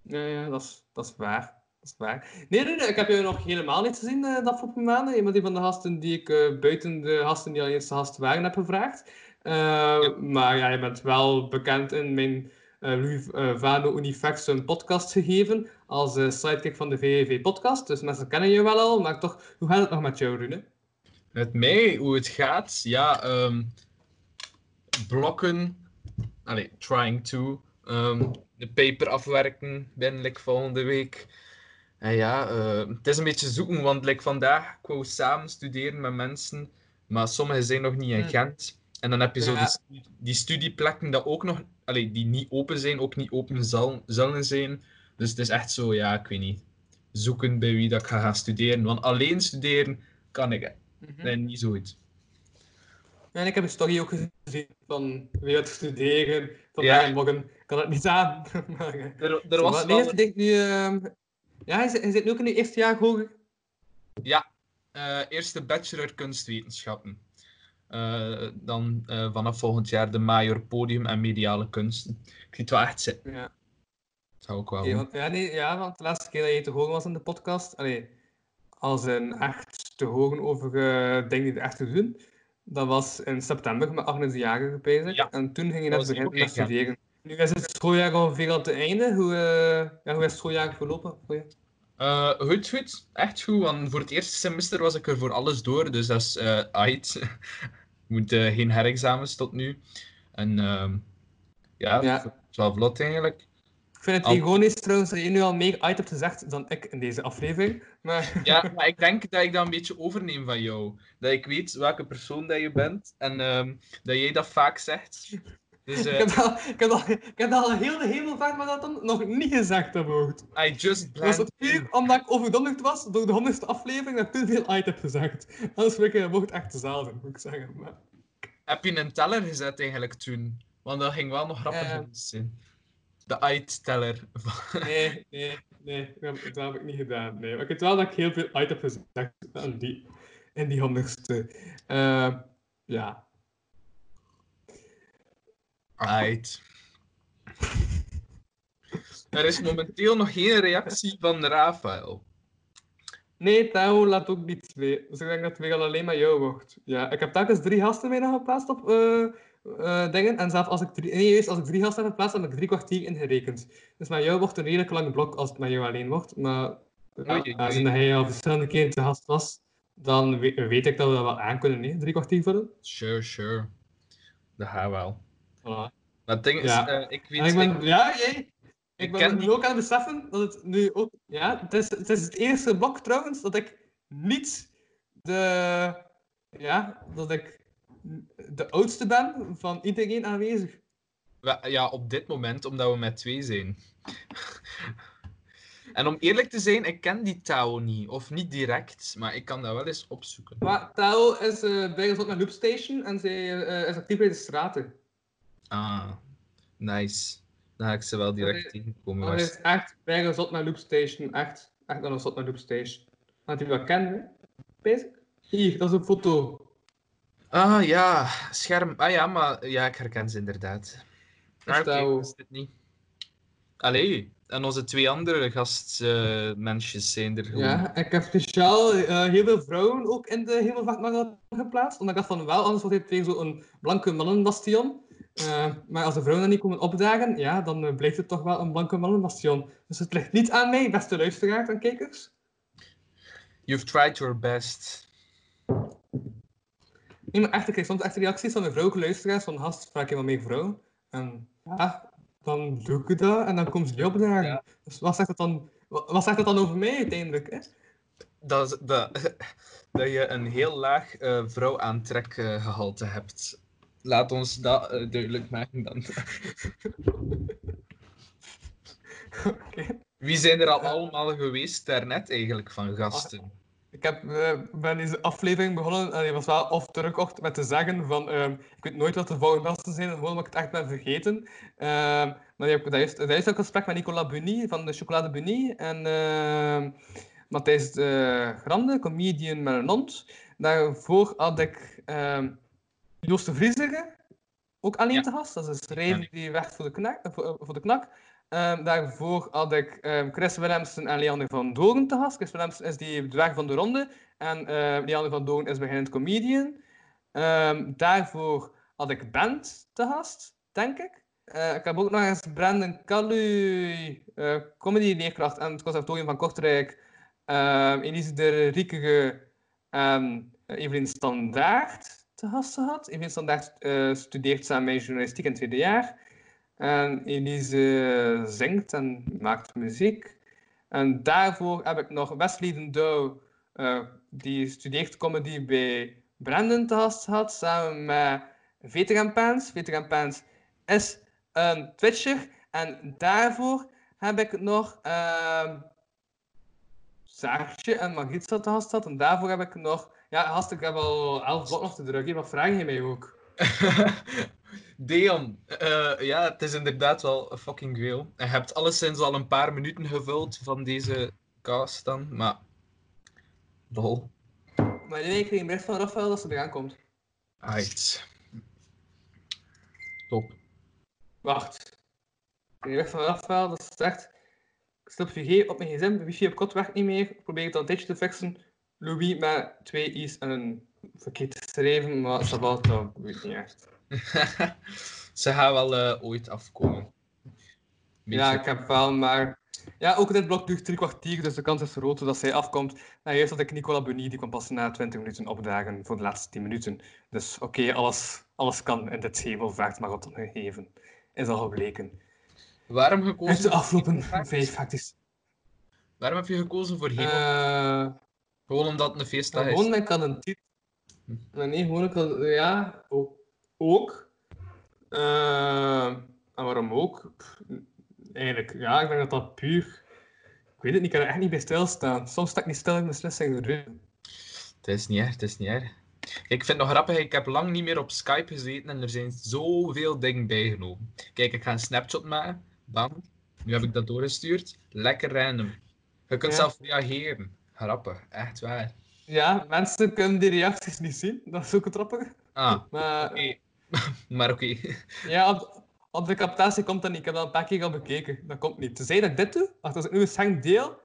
Ja, ja dat, is, dat is waar. Dat is waar. Nee, nee, nee, ik heb je nog helemaal niet gezien eh, de afgelopen maanden. Je bent een van de gasten die ik eh, buiten de gasten die al eerste gast waren heb gevraagd. Eh, Maar ja, je bent wel bekend in mijn Louis Vano Universum podcast gegeven als sidekick van de VVV podcast. Dus mensen kennen je wel al, maar toch, hoe gaat het nog met jou, Rune? Met mij, hoe het gaat? Ja, ehm, blokken. Allee, trying to. ehm, de paper afwerken binnen like, volgende week. En ja, eh, het is een beetje zoeken, want like, vandaag ik wou samen studeren met mensen, maar sommigen zijn nog niet in Hmm. Gent. En dan heb je zo Ja. die, stu- die studieplekken dat ook nog, allee, die niet open zijn, ook niet open zal, zullen zijn. Dus het is echt zo, ja, ik weet niet, zoeken bij wie dat ik ga gaan studeren. Want alleen studeren kan ik nee, niet zo goed. En ik heb een story ook gezien van wie gaat studeren Ja. vandaag en morgen. Ik kan het niet aan. [LAUGHS] maar, eh, Er, er was wel nee, je denkt nu... ehm, ja, hij zit, hij zit nu ook in de eerste jaar hoger. Ja, eh, eerste bachelor kunstwetenschappen. Eh, dan eh, vanaf volgend jaar de major podium en mediale kunsten. Ik zie het wel echt zitten. Ja. Zou ook wel. Oké, want, ja, nee, ja, want de laatste keer dat je te horen was in de podcast, allee, als een echt te horen over dingen die er echt te doen, dat was in september met Agnes de Jager. En toen ging je net ik beginnen met studeren. Nu is het schooljaar ongeveer aan het einde. Hoe, eh, ja, hoe is het schooljaar verlopen voor je? Eh, goed, goed. Echt goed. Want voor het eerste semester was ik er voor alles door. Dus dat is eh uit. [LAUGHS] Ik moet geen herexamens tot nu. En ehm, ja, Ja. het is wel vlot eigenlijk. Ik vind het Al- ironisch trouwens dat je nu al meer uit hebt gezegd dan ik in deze aflevering. Maar... [LAUGHS] Ja, maar ik denk dat ik dat een beetje overneem van jou. Dat ik weet welke persoon dat je bent en ehm, dat jij dat vaak zegt. Dus ik, eh, heb al, ik, heb al, ik heb al heel de hemelvaart maar dat dan nog niet gezegd heb. I just Dat was blend het puur omdat ik overdonderd was door de honderdste aflevering dat ik te veel uit heb gezegd. Anders vind ik het woord echt dezelfde, moet ik zeggen. Maar... Heb je een teller gezet eigenlijk toen? Want dat ging wel nog grappig Eh. zijn. De uitteller. [LAUGHS] Nee, nee, nee, dat heb, dat heb ik niet gedaan. Nee. Maar ik weet wel dat ik heel veel uit heb gezegd in die, in die honderdste. Eh, ja. Uit. Er is momenteel nog geen reactie van Rafael. Nee, Theo laat ook niets mee. Dus ik denk dat het weer alleen maar jou wordt. Ja, ik heb telkens drie gasten mee geplaatst op eh, eh, dingen. En zelfs als ik drie, nee, juist als ik drie gasten heb geplaatst, heb ik drie kwartier ingerekend. Dus met jou wordt een redelijk lang blok als het met jou alleen wordt. Maar ja, dat hij al verschillende keren te gast was, dan we- weet ik dat we dat wel aan kunnen, nee? Drie kwartier vullen. Sure, sure. Dat gaat wel. Maar het ding is, Ja. eh, ik weet... Ik ben, ik- ja, jij. Ik ben nu ook aan het beseffen dat het nu ook... Ja, het is, het is het eerste blok trouwens dat ik niet de... Ja, dat ik de oudste ben van iedereen aanwezig. Ja, op dit moment, omdat we met twee zijn. [LAUGHS] En om eerlijk te zijn, ik ken die Tao niet. Of niet direct, maar ik kan dat wel eens opzoeken. Maar Tao is uh, bijgezocht naar Loopstation en zij eh, is actief bij de straten. Ah, nice. Dan ga ik ze wel direct tegenkomen. Maar hij is echt bijgezocht naar Loopstation. Echt, echt naar een zot naar Loopstation. Had je wel kennen, hè? Bezig? Hier, dat is een foto. Ah ja, scherm. Ah ja, maar ja, ik herken ze inderdaad. Ah, is oké, Tao. is dit niet. Allee, en onze twee andere gastmensjes zijn er gewoon. Ja, ik heb speciaal eh, heel veel vrouwen ook in de hemelvaartmarathon geplaatst. Omdat ik dacht van wel, anders wordt het weer zo'n blanke mannenbastion. Eh, maar als de vrouwen dan niet komen opdagen, ja, dan eh, blijft het toch wel een blanke mannenbastion. Dus het ligt niet aan mij, beste luisteraars en kijkers. You've tried your best. Nee, maar echt, ik krijg soms echt reacties van de vrouwelijke luisteraars van gast, vraag je wat meer vrouw? En ja, dan doe ik dat en dan komen ze niet opdagen. Dus wat zegt dat dan, wat, zegt dat dan over mij uiteindelijk? Hè? Dat, dat, [LAUGHS] dat je een heel laag eh vrouw-aantrekgehalte hebt. Laat ons dat eh, duidelijk maken dan. Wie zijn er al allemaal geweest daarnet eigenlijk van gasten? Ik heb, eh, ben deze aflevering begonnen en die was wel the record met te zeggen van ehm, ik weet nooit wat de volgende gasten zijn, gewoon omdat ik het echt ben vergeten. Ehm, maar die heb ik, dat, is, dat is ook een gesprek met Nicolas Bunny van de Chocolade Bunny en ehm, Matthijs de Grande, comedian met een hond. Daarvoor had ik Joost de Vriezige, ook alleen te gast. Dat is een schrijver die werkt voor de knak. Voor, eh, voor de knak. Ehm, daarvoor had ik ehm, Chris Willemsen en Leander van Doorn te gast. Chris Willemsen is die dwerg van de ronde. En eh Leander van Doorn is beginnend comedian. Daarvoor had ik Bent te gast, denk ik. Eh, ik heb ook nog eens Brandon Kalu, eh comedy-leerkracht aan het conservatorium van Kortrijk. Elise de Riekige en Evelien Standaard te gast gehad. Evelien Standaard eh, studeert samen met journalistiek in het tweede jaar. En Elise zingt en maakt muziek. En daarvoor heb ik nog Wesley den Douw, eh, die studeert comedy bij Brandon te gast gehad, samen met Veteran Pants. Veteran Pants is een Twitcher. En daarvoor heb ik nog ehm Saartje en Margriet te gast gehad. En daarvoor heb ik nog... Ja, gast, ik heb al elf blok nog te drukken. Wat vraag je mij ook? [LAUGHS] Deon, eh, ja, het is inderdaad wel fucking veel. Je hebt alleszins al een paar minuten gevuld van deze cast dan, maar... Lol. Maar ik kreeg een bericht van Rafael dat ze eraan komt. Aight. Top. Wacht. Ik kreeg bericht van Rafael dat ze zegt... Ik stop 4G op mijn gsm, wifi op kot werkt niet meer. Ik probeer het al een tijdje te fixen. Louis met twee i's en een verkeerd schrijven, maar Sabat, dat weet niet echt. [LAUGHS] Ze gaan wel eh, ooit afkomen. Ja, ik heb wel, maar... Ja, ook dit blok duurt drie kwartier, dus de kans is groot dat zij afkomt. Nou, eerst had ik Nicola Bunny, die kwam pas na 20 minuten opdagen voor de laatste 10 minuten. Dus oké, alles, alles kan in dit hemelvaartmarathon gegeven. Is al gebleken. Waarom gekozen Uit de afgelopen vijf facties. Waarom heb je gekozen voor hemel? Eh, Gewoon omdat het een feestdag is. Gewoon, ik had een titel. Nee, gewoon, ik had... Ja, ook. ook. Eh, en waarom ook? Pff, Eigenlijk, ja, ik denk dat dat puur... Ik weet het niet, ik kan er echt niet bij stilstaan. Soms sta ik niet stil in beslissingen. Het is niet erg, het is niet erg. Kijk, ik vind het nog grappig, ik heb lang niet meer op Skype gezeten en er zijn zoveel dingen bijgenomen. Kijk, ik ga een snapshot maken. Bam. Nu heb ik dat doorgestuurd. Lekker random. Je kunt Ja. zelf reageren. Grappig, echt waar. Ja, mensen kunnen die reacties niet zien. Dat is ook het grappige. Ah, Maar, [LAUGHS] maar oké. ja, op, op de captatie komt dat niet. Ik heb dat een paar keer al bekeken. Dat komt niet. Tenzij dat ik dit doe, als ik nu een scherm deel,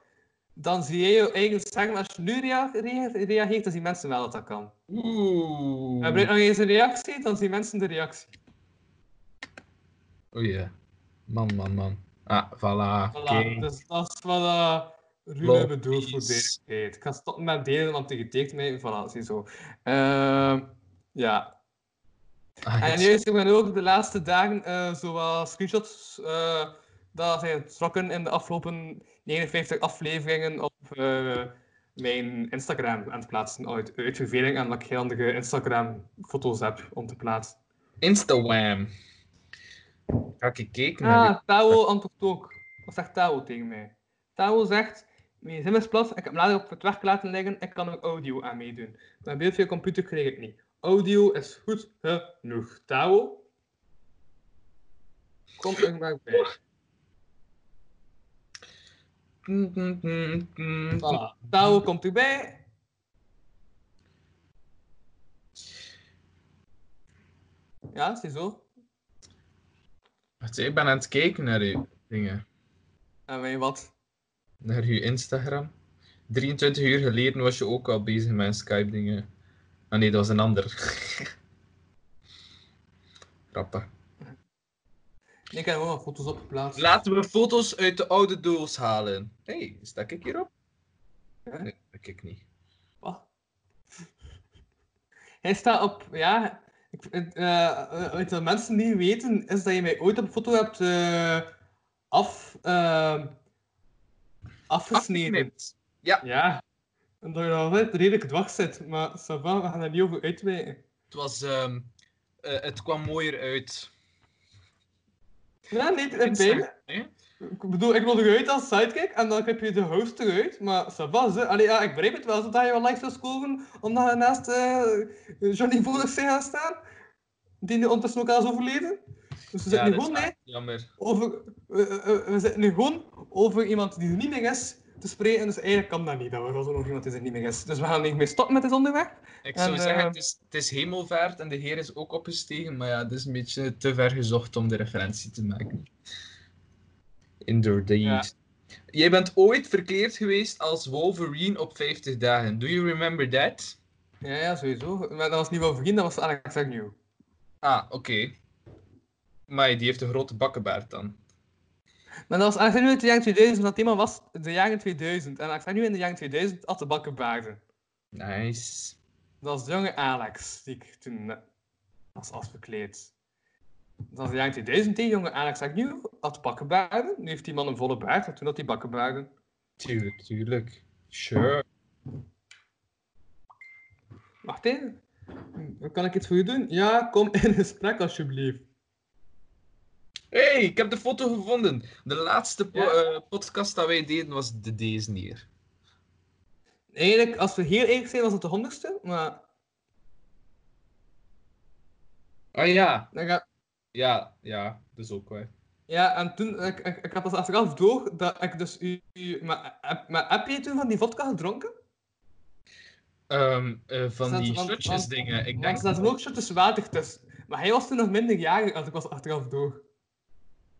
dan zie je je eigen scherm. Als je nu rea- rea- reageert, dan zien mensen wel dat dat kan. Oeh. Heb je nog eens een reactie, dan zien mensen de reactie. Oeh ja. Man, man, man. Ah, voilà. Voilà, dus dat is wat uh, Rune Lol, bedoelt voor duidelijkheid. Ik ga stoppen met delen, want die getekend mij. Voilà, ziezo. Ehm ja. Ah, en juist, ik ben ook de laatste dagen zowel screenshots eh dat zijn getrokken in de afgelopen 59 afleveringen op eh, mijn Instagram aan het plaatsen uit, uit verveling en dat ik andere Instagram-foto's heb om te plaatsen. Instagram. Ga ik kijken naar Ah, Tao antwoordt ook. Wat zegt Tao tegen mij? Tao zegt, mijn gsm is plat, ik heb hem later op het werk laten liggen, ik kan er audio aan meedoen. Maar beeld via computer krijg ik niet. Audio is goed genoeg. Tao? Kom er maar bij. Voilà. Tao komt erbij. Ja, ziezo. Wacht, ik ben aan het kijken naar uw dingen. En wij wat? Naar uw Instagram. 23 uur geleden was je ook al bezig met Skype dingen. Ah nee, dat was een ander. [LAUGHS] Grappig. Ik heb wel wat foto's opgeplaatst. Laten we foto's uit de oude doos halen. Hé, hey, sta ik hierop? Nee, dat ik niet. Hij staat op, ja. Ik, eh, de mensen die weten, is dat je mij ooit op een foto hebt eh, af, eh, afgesneden. Ja. Ja. En dat je nog altijd redelijk dwars zit, maar ça va, we gaan er niet over uitwijken. Het was... ehm, eh, het kwam mooier uit. Ja, beide. Ik bedoel, ik wilde eruit als sidekick en dan heb je de host eruit, maar ça va, ze. Allee, ja, ik begrijp het wel, zodat je wel likes wil scoren, omdat je naast eh Johnny Voners zijn gaan staan, die nu ondertussen ook al is overleden. Dus we zitten Ja, nu gewoon over, we, we- we zitten nu gewoon over iemand die er niet meer is te spreken, dus eigenlijk kan dat niet, dat we zo nog iemand die er niet meer is. Dus we gaan niet meer stoppen met dit onderwerp. Ik zou En, zeggen, eh, het is, het is hemelvaart en de Heer is ook opgestegen, maar ja, het is een beetje te ver gezocht om de referentie te maken. Indeed. Jij bent ooit verkleed geweest als Wolverine op 50 dagen. Do you remember that? Ja, ja, sowieso. Maar dat was niet Wolverine, dat was Alex Agnew. Ah, oké. Maar die heeft een grote bakkenbaard dan. Maar dat was Alex Agnew in de jaren 2000, dat thema was de jaren 2000. En Alex Agnew in de jaren 2000 had de bakkenbaarden. Nice. Dat was de jonge Alex, die ik toen eh, was als verkleed. Dat was de jaren 2000, die jonge Alex Agnew had bakkenbaarden. Nu heeft die man een volle baard, maar toen had hij bakkenbaarden. Tuurlijk, tuurlijk. Sure. Wacht even. Kan ik iets voor je doen? Ja, kom in gesprek alsjeblieft. Hey, ik heb de foto gevonden. De laatste po- eh, podcast dat wij deden was de deze hier. Eigenlijk, als we heel eerlijk zijn, was het de honderdste, maar... Ah ja. Dan ga... Ja, ja, dat is ook waar. Ja, en toen, ik, ik, ik had pas achteraf door dat ik dus u... u maar, heb- maar heb je toen van die vodka gedronken? Ehm, eh, van die shotjes dingen. Ik denk er zaten ook shotjes water tussen. Maar hij was toen nog minderjarig als ik was achteraf door.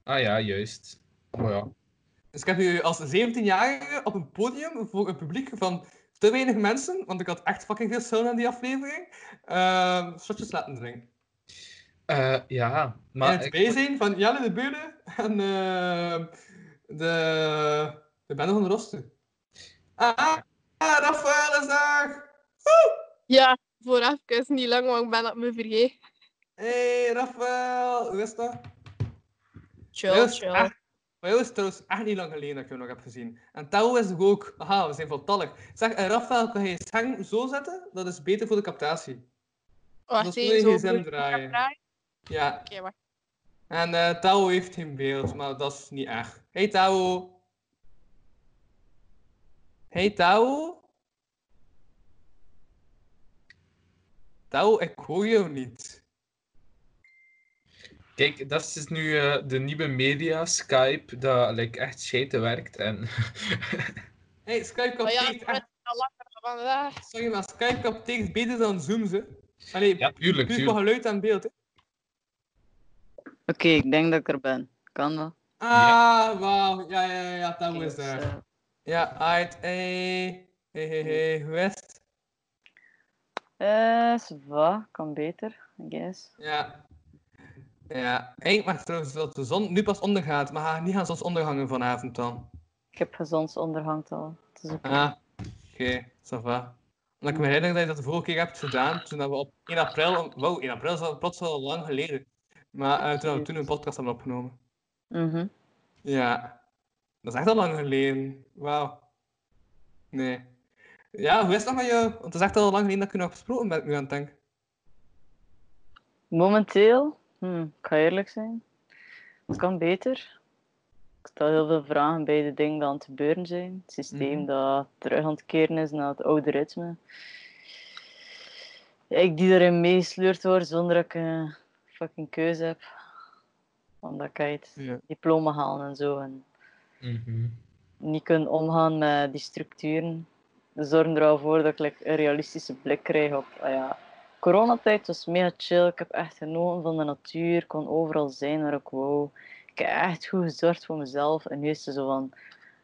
Ah ja, juist. Oh ja. Dus ik heb u als 17-jarige op een podium voor een publiek van te weinig mensen, want ik had echt fucking veel zin aan die aflevering, ehm shotjes laten drinken. Eh, ja, Maar het ik- bijzijn van Jelle de Beulen en ehm, de, de bende van de Rosten. Ah, ah, Rafael is daar! Ja, voor even niet lang, want ik ben op me vergeten. Hey Rafael, hoe is dat? Chill, Bij chill. echt- Bij trouwens echt niet lang geleden dat ik jou nog heb gezien. En Tao is ook. Aha, we zijn voltallig. Zeg, eh, Rafael, kan je je scherm zo zetten? Dat is beter voor de captatie. Wacht Dat is je zo gsm draaien. Ja. Oké, wacht. En eh Tao heeft geen beeld, maar dat is niet erg. Hey Tao. Hey Tao. Tao, ik hoor jou niet. Kijk, dat is dus nu eh, de nieuwe media, Skype, dat like, echt scheiden werkt. En... [LAUGHS] Hey, Skype ja, echt... langer vandaag. Sorry, maar Skype capteert beter dan Zoom, ze. Allee, ja, tuurlijk, puur tuurlijk. geluid en beeld, hè. Oké, ik denk dat ik er ben. Kan dat? Ah, wauw. Ja, ja, ja, ja, Tao Oké, is dus, daar. eh, Ja, uit. Hey. Hey, hey, het? Eh, va. Kan beter, I guess. Ja. Ja, ik mag trouwens dat de zon nu pas ondergaat, maar ga niet gaan zonsondergangen vanavond dan. Ik heb gezonsonderhang al. Het is oké. Ah, oké, ça va. Omdat ik me herinner dat je dat de vorige keer hebt gedaan, toen we op 1 april, wow, 1 april is al plots al lang geleden, maar eh, toen we toen een podcast hebben opgenomen. Mhm. Ja, dat is echt al lang geleden. Wauw. Nee. Ja, hoe is dat met jou? Want het is echt al lang geleden dat ik u nog gesproken ben, nu aan het denken. Momenteel, hm, ik ga eerlijk zijn, het kan beter. Ik stel heel veel vragen bij de dingen die aan het gebeuren zijn. Het systeem Mhm. dat terug aan het keren is naar het oude ritme. Ik die erin meesleurd word zonder dat ik een fucking keuze heb. Omdat ik Ja. diploma halen en zo. En Mhm. niet kunnen omgaan met die structuren. Zorgen er al voor dat ik like, een realistische blik krijg op. ah ja, coronatijd was mega chill. Ik heb echt genoten van de natuur. Ik kon overal zijn waar ik wou. Ik heb echt goed gezorgd voor mezelf. En nu is het zo van...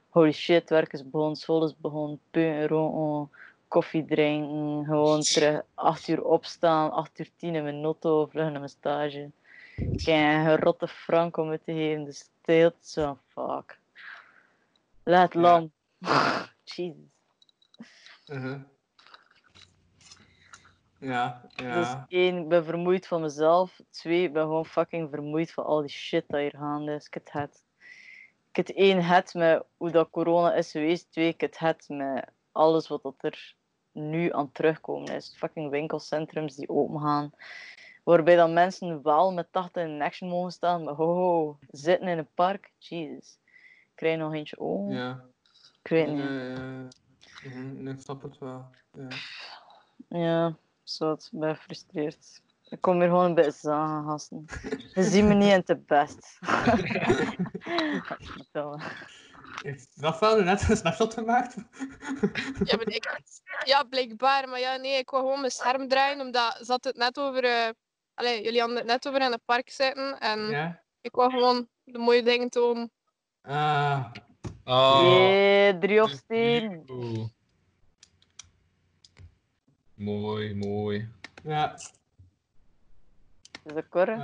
Holy shit, werk is begonnen, school is begonnen, roken, koffie drinken, gewoon terug acht uur opstaan, acht uur tien in mijn auto, vlug naar mijn stage. Ik heb een rotte frank om het te geven, dus het zo fuck. Laat lam. [LAUGHS] Jezus. Mhm. Ja, Dus ja. één, ik ben vermoeid van mezelf. Twee, ik ben gewoon fucking vermoeid van al die shit dat hier gaande is. Ik het het. Ik het één het met hoe dat corona is geweest. Twee, ik het het met alles wat dat er nu aan terugkomen is. Fucking winkelcentrums die open gaan. Waarbij dan mensen wel met 80 in action mogen staan. Maar ho, ho, zitten in een park. Jezus. Krijg nog eentje ogen. Ja. Ik weet niet. Ja, ja. Mhm, Ik snap het wel. Ja. Ja, zot. Ik ben gefrustreerd. Ik kom hier gewoon een beetje zagen, gasten. Je ziet me niet in te best. [LAUGHS] [LAUGHS] Heeft Rafael net een snapshot gemaakt? Ja, maar ik, ja, blijkbaar. Maar ja, nee, ik wou gewoon mijn scherm draaien, omdat ze had het net over... eh allee, jullie hadden het net over in het park zitten. En Ja. ik wou gewoon de mooie dingen tonen. Ah. Oh. Jee, drie op steen. Mooi, mooi. Ja. Is dat corre?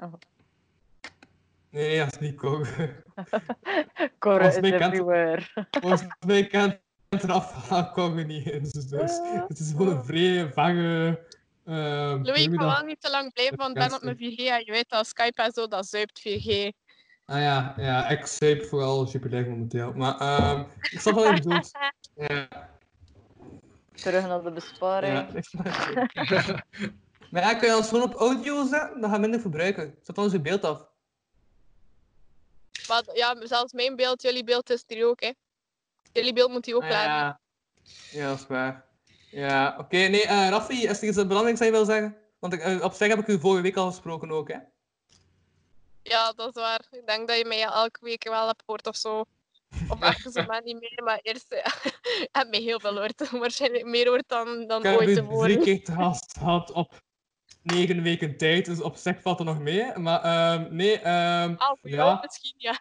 Oh. Nee, dat is niet. Corre [LAUGHS] Volgens is everywhere. Volgens mij kent Rafael koken niet eens. Dus, dus het is gewoon een vrij vange... ehm, Louis, ik dat? wel niet te lang blijven, want ik ben op mijn 4G. En je weet dat Skype en zo, dat zuipt 4G. Ah ja, ja, ik zeep vooral Super momenteel. Maar ehm ik snap wel je bedoelt. [LAUGHS] Ja, Terug naar de ja. besparing. [LAUGHS] het. maar ja, kun je ons gewoon op audio zetten? Dan ga je minder verbruiken. Zet ons je beeld af. Maar ja, zelfs mijn beeld, jullie beeld is er ook, hè. Jullie beeld moet hij ook Ah, laden. ja. ja, dat is waar. Ja, oké. Nee, eh Raffi, is er iets belangrijks dat je wil zeggen? Want ik, eh, op zich heb ik u vorige week al gesproken ook, hè? Ja, dat is waar. Ik denk dat je mij elke week wel hebt gehoord of zo. [LAUGHS] Of ergens moment niet meer, maar eerst eh, [LAUGHS] heb mij heel veel gehoord. [LAUGHS] Waarschijnlijk meer hoort dan, dan Ik heb ooit u tevoren. drie keer te gehad op negen weken tijd, dus op zich valt er nog mee. Maar ehm, nee, Ah, voor jou ja. misschien, ja.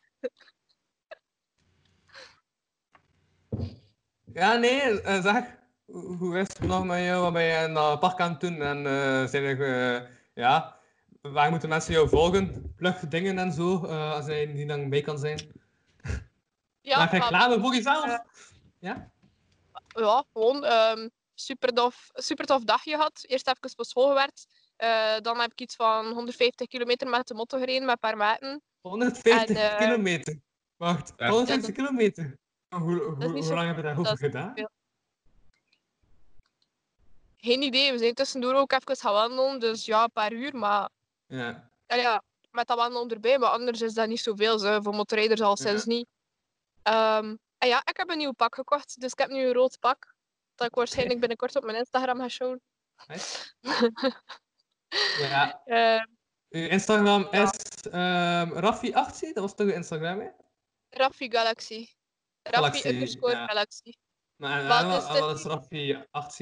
Ja, nee, eh, zeg, hoe is het nog met jou? Wat ben je in dat park aan het doen? En eh, zijn er, ja, waar moeten mensen jou volgen? Plug dingen en zo, als je niet lang bij kan zijn. Ja, Maak reclame voor jezelf. eh, Ja? Ja, gewoon ehm super, tof, super tof dagje gehad. Eerst even op school gewerkt. Eh, dan heb ik iets van 150 kilometer met de motto gereden met een paar maten. 150 En, eh, kilometer. Wacht, Ja. 150 kilometer? Hoe, hoe, lang heb je daarover gedaan? veel. Geen idee, we zijn tussendoor ook even gaan wandelen, dus ja, een paar uur. Maar Ja. ja, ja, met dat wandelen erbij, maar anders is dat niet zoveel. Zo. Voor motorrijders al sinds niet. Ehm, en ja, ik heb een nieuw pak gekocht, dus ik heb nu een rood pak. Dat ik waarschijnlijk binnenkort op mijn Instagram ga showen. [LAUGHS] Ja. Ehm, Uw Instagram is ehm Raffi18, dat was toch uw Instagram, hè? Raffi Galaxy. Raffi Galaxy, underscore ja. Galaxy. Maar en, Wat en, is wat- is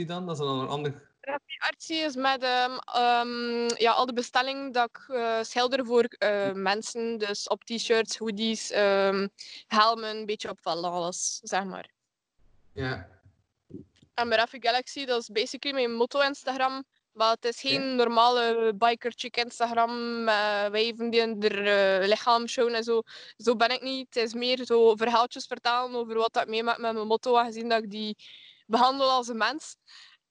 Raffi18 dan? Dat is dan een ander... Artsy is met ehm, ehm, ja, al de bestellingen dat ik eh, schilder voor eh, mensen. Dus op t-shirts, hoodies, ehm, helmen, een beetje op van alles, zeg maar. Ja. En Raffi Galaxy, dat is basically mijn motto-Instagram. Maar het is geen normale bikerchick Instagram met wijven die eh, lichaam showen en zo. Zo ben ik niet. Het is meer zo verhaaltjes vertellen over wat ik meemaak met mijn motto, aangezien dat ik die behandel als een mens.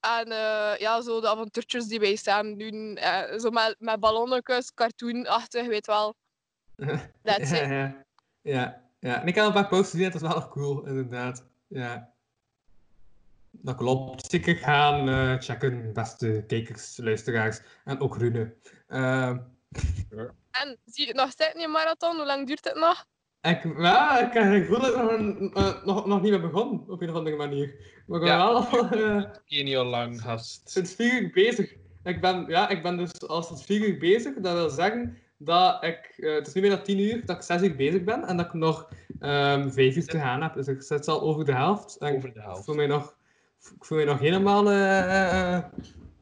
En eh, ja, zo de avontuurtjes die wij samen doen. eh, zo met, met ballonnetjes, cartoonachtig, weet wel. [LAUGHS] That's ja, it. ja, ja, ja. En ik heb een paar posts gezien, dat is wel nog cool, inderdaad. Ja. Dat klopt. Zeker gaan eh, checken, beste kijkers, luisteraars. En ook Rune. En zie je het nog in je marathon? Hoe lang duurt het nog? Ik, ja, ik het gevoel dat ik nog, een- eh, nog, nog niet meer begon, op een of andere manier. Maar ik ben Ja. wel eh, Geen heel lang, gast. sinds vier uur bezig. Ik ben, ja, ik ben dus al sinds vier uur bezig. Dat wil zeggen dat ik, eh, het is nu meer dan tien uur, dat ik zes uur bezig ben en dat ik nog ehm vijf uur te gaan heb. Dus ik zit al over de helft. En Over de helft. Ik voel mij nog, ik voel mij nog helemaal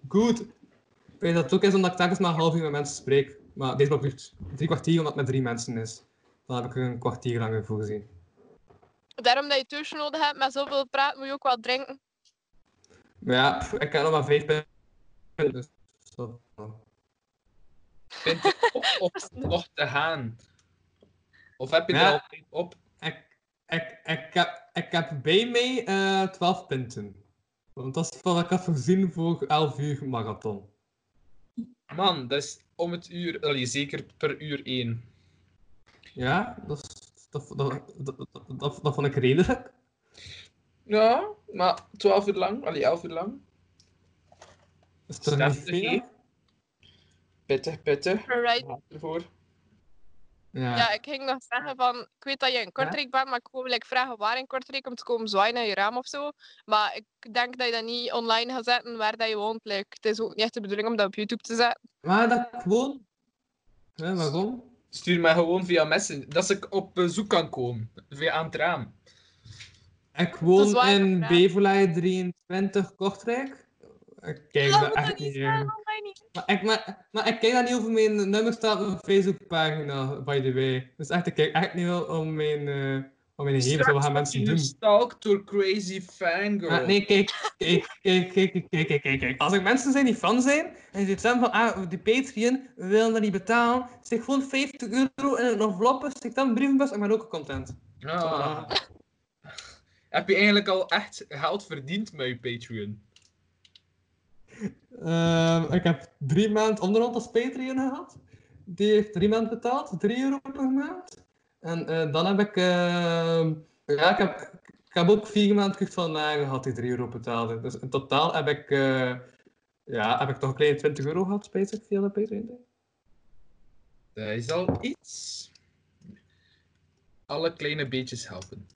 goed. Ik weet dat het ook is omdat ik telkens maar een half uur met mensen spreek. Maar deze maar duurt drie kwartier omdat het met drie mensen is. Dan heb ik er een kwartier langer voor gezien. Daarom dat je tussen nodig hebt met zoveel praten, moet je ook wel drinken. Maar ja, pff, ik heb nog maar vijf punten. Dus, zo. Op [LAUGHS] nog te gaan? Of heb je er Ja. al tijd op? Ik, ik, ik, heb, ik heb bij mij eh 12 punten. Want dat is wat ik had voorzien voor 11 uur marathon. Man, dat is om het uur, allee, zeker per uur één. Ja, dat, dat, dat, dat, dat, dat, dat vond ik redelijk. Ja, maar 12 uur lang, allee, 11 uur lang. Is toch niet veel? Pittig, pittig. Ervoor. Ja. Ja, ik ging nog zeggen van, ik weet dat je in Kortrijk bent, maar ik wil like, vragen waar in Kortrijk om te komen zwaaien naar je raam of zo. Maar ik denk dat je dat niet online gaat zetten waar dat je woont. Like, het is ook niet echt de bedoeling om dat op YouTube te zetten. Maar dat gewoon. Ja, waarom? Stuur mij gewoon via Messenger, dat ik op bezoek kan komen. Via aan het raam. Ik woon waar, in ja. Beverlei 23 Kortrijk. Ik kijk Dat dat echt niet staan. Maar ik, maar, maar ik kijk dat niet over mijn nummer staat op mijn Facebookpagina, by the way. Dus echt, ik kijk echt niet wel om mijn, eh van mijn gaan mensen doen? Stalk door crazy fangirl. Ah, nee, kijk, kijk, kijk, kijk, kijk, kijk, kijk, Als er mensen zijn die fan zijn, en die zeggen van, ah, die Patreon wil dat niet betalen, zeg gewoon 50 euro in een enveloppe, stik dan een brievenbus en ben ook content. Ah. Heb je eigenlijk al echt geld verdiend met je Patreon? Ehm, ik heb drie maanden onderhand als Patreon gehad. Die heeft drie maanden betaald, 3 euro per maand. En eh, dan heb ik, ehm, ja, ik heb, ik heb ook vier maanden terug van na gehad die 3 euro betaalde. Dus in totaal heb ik, eh, ja, heb ik toch een kleine 20 euro gehad, spijt ik, via de Patreon. Dat is al iets. Alle kleine beetjes helpen.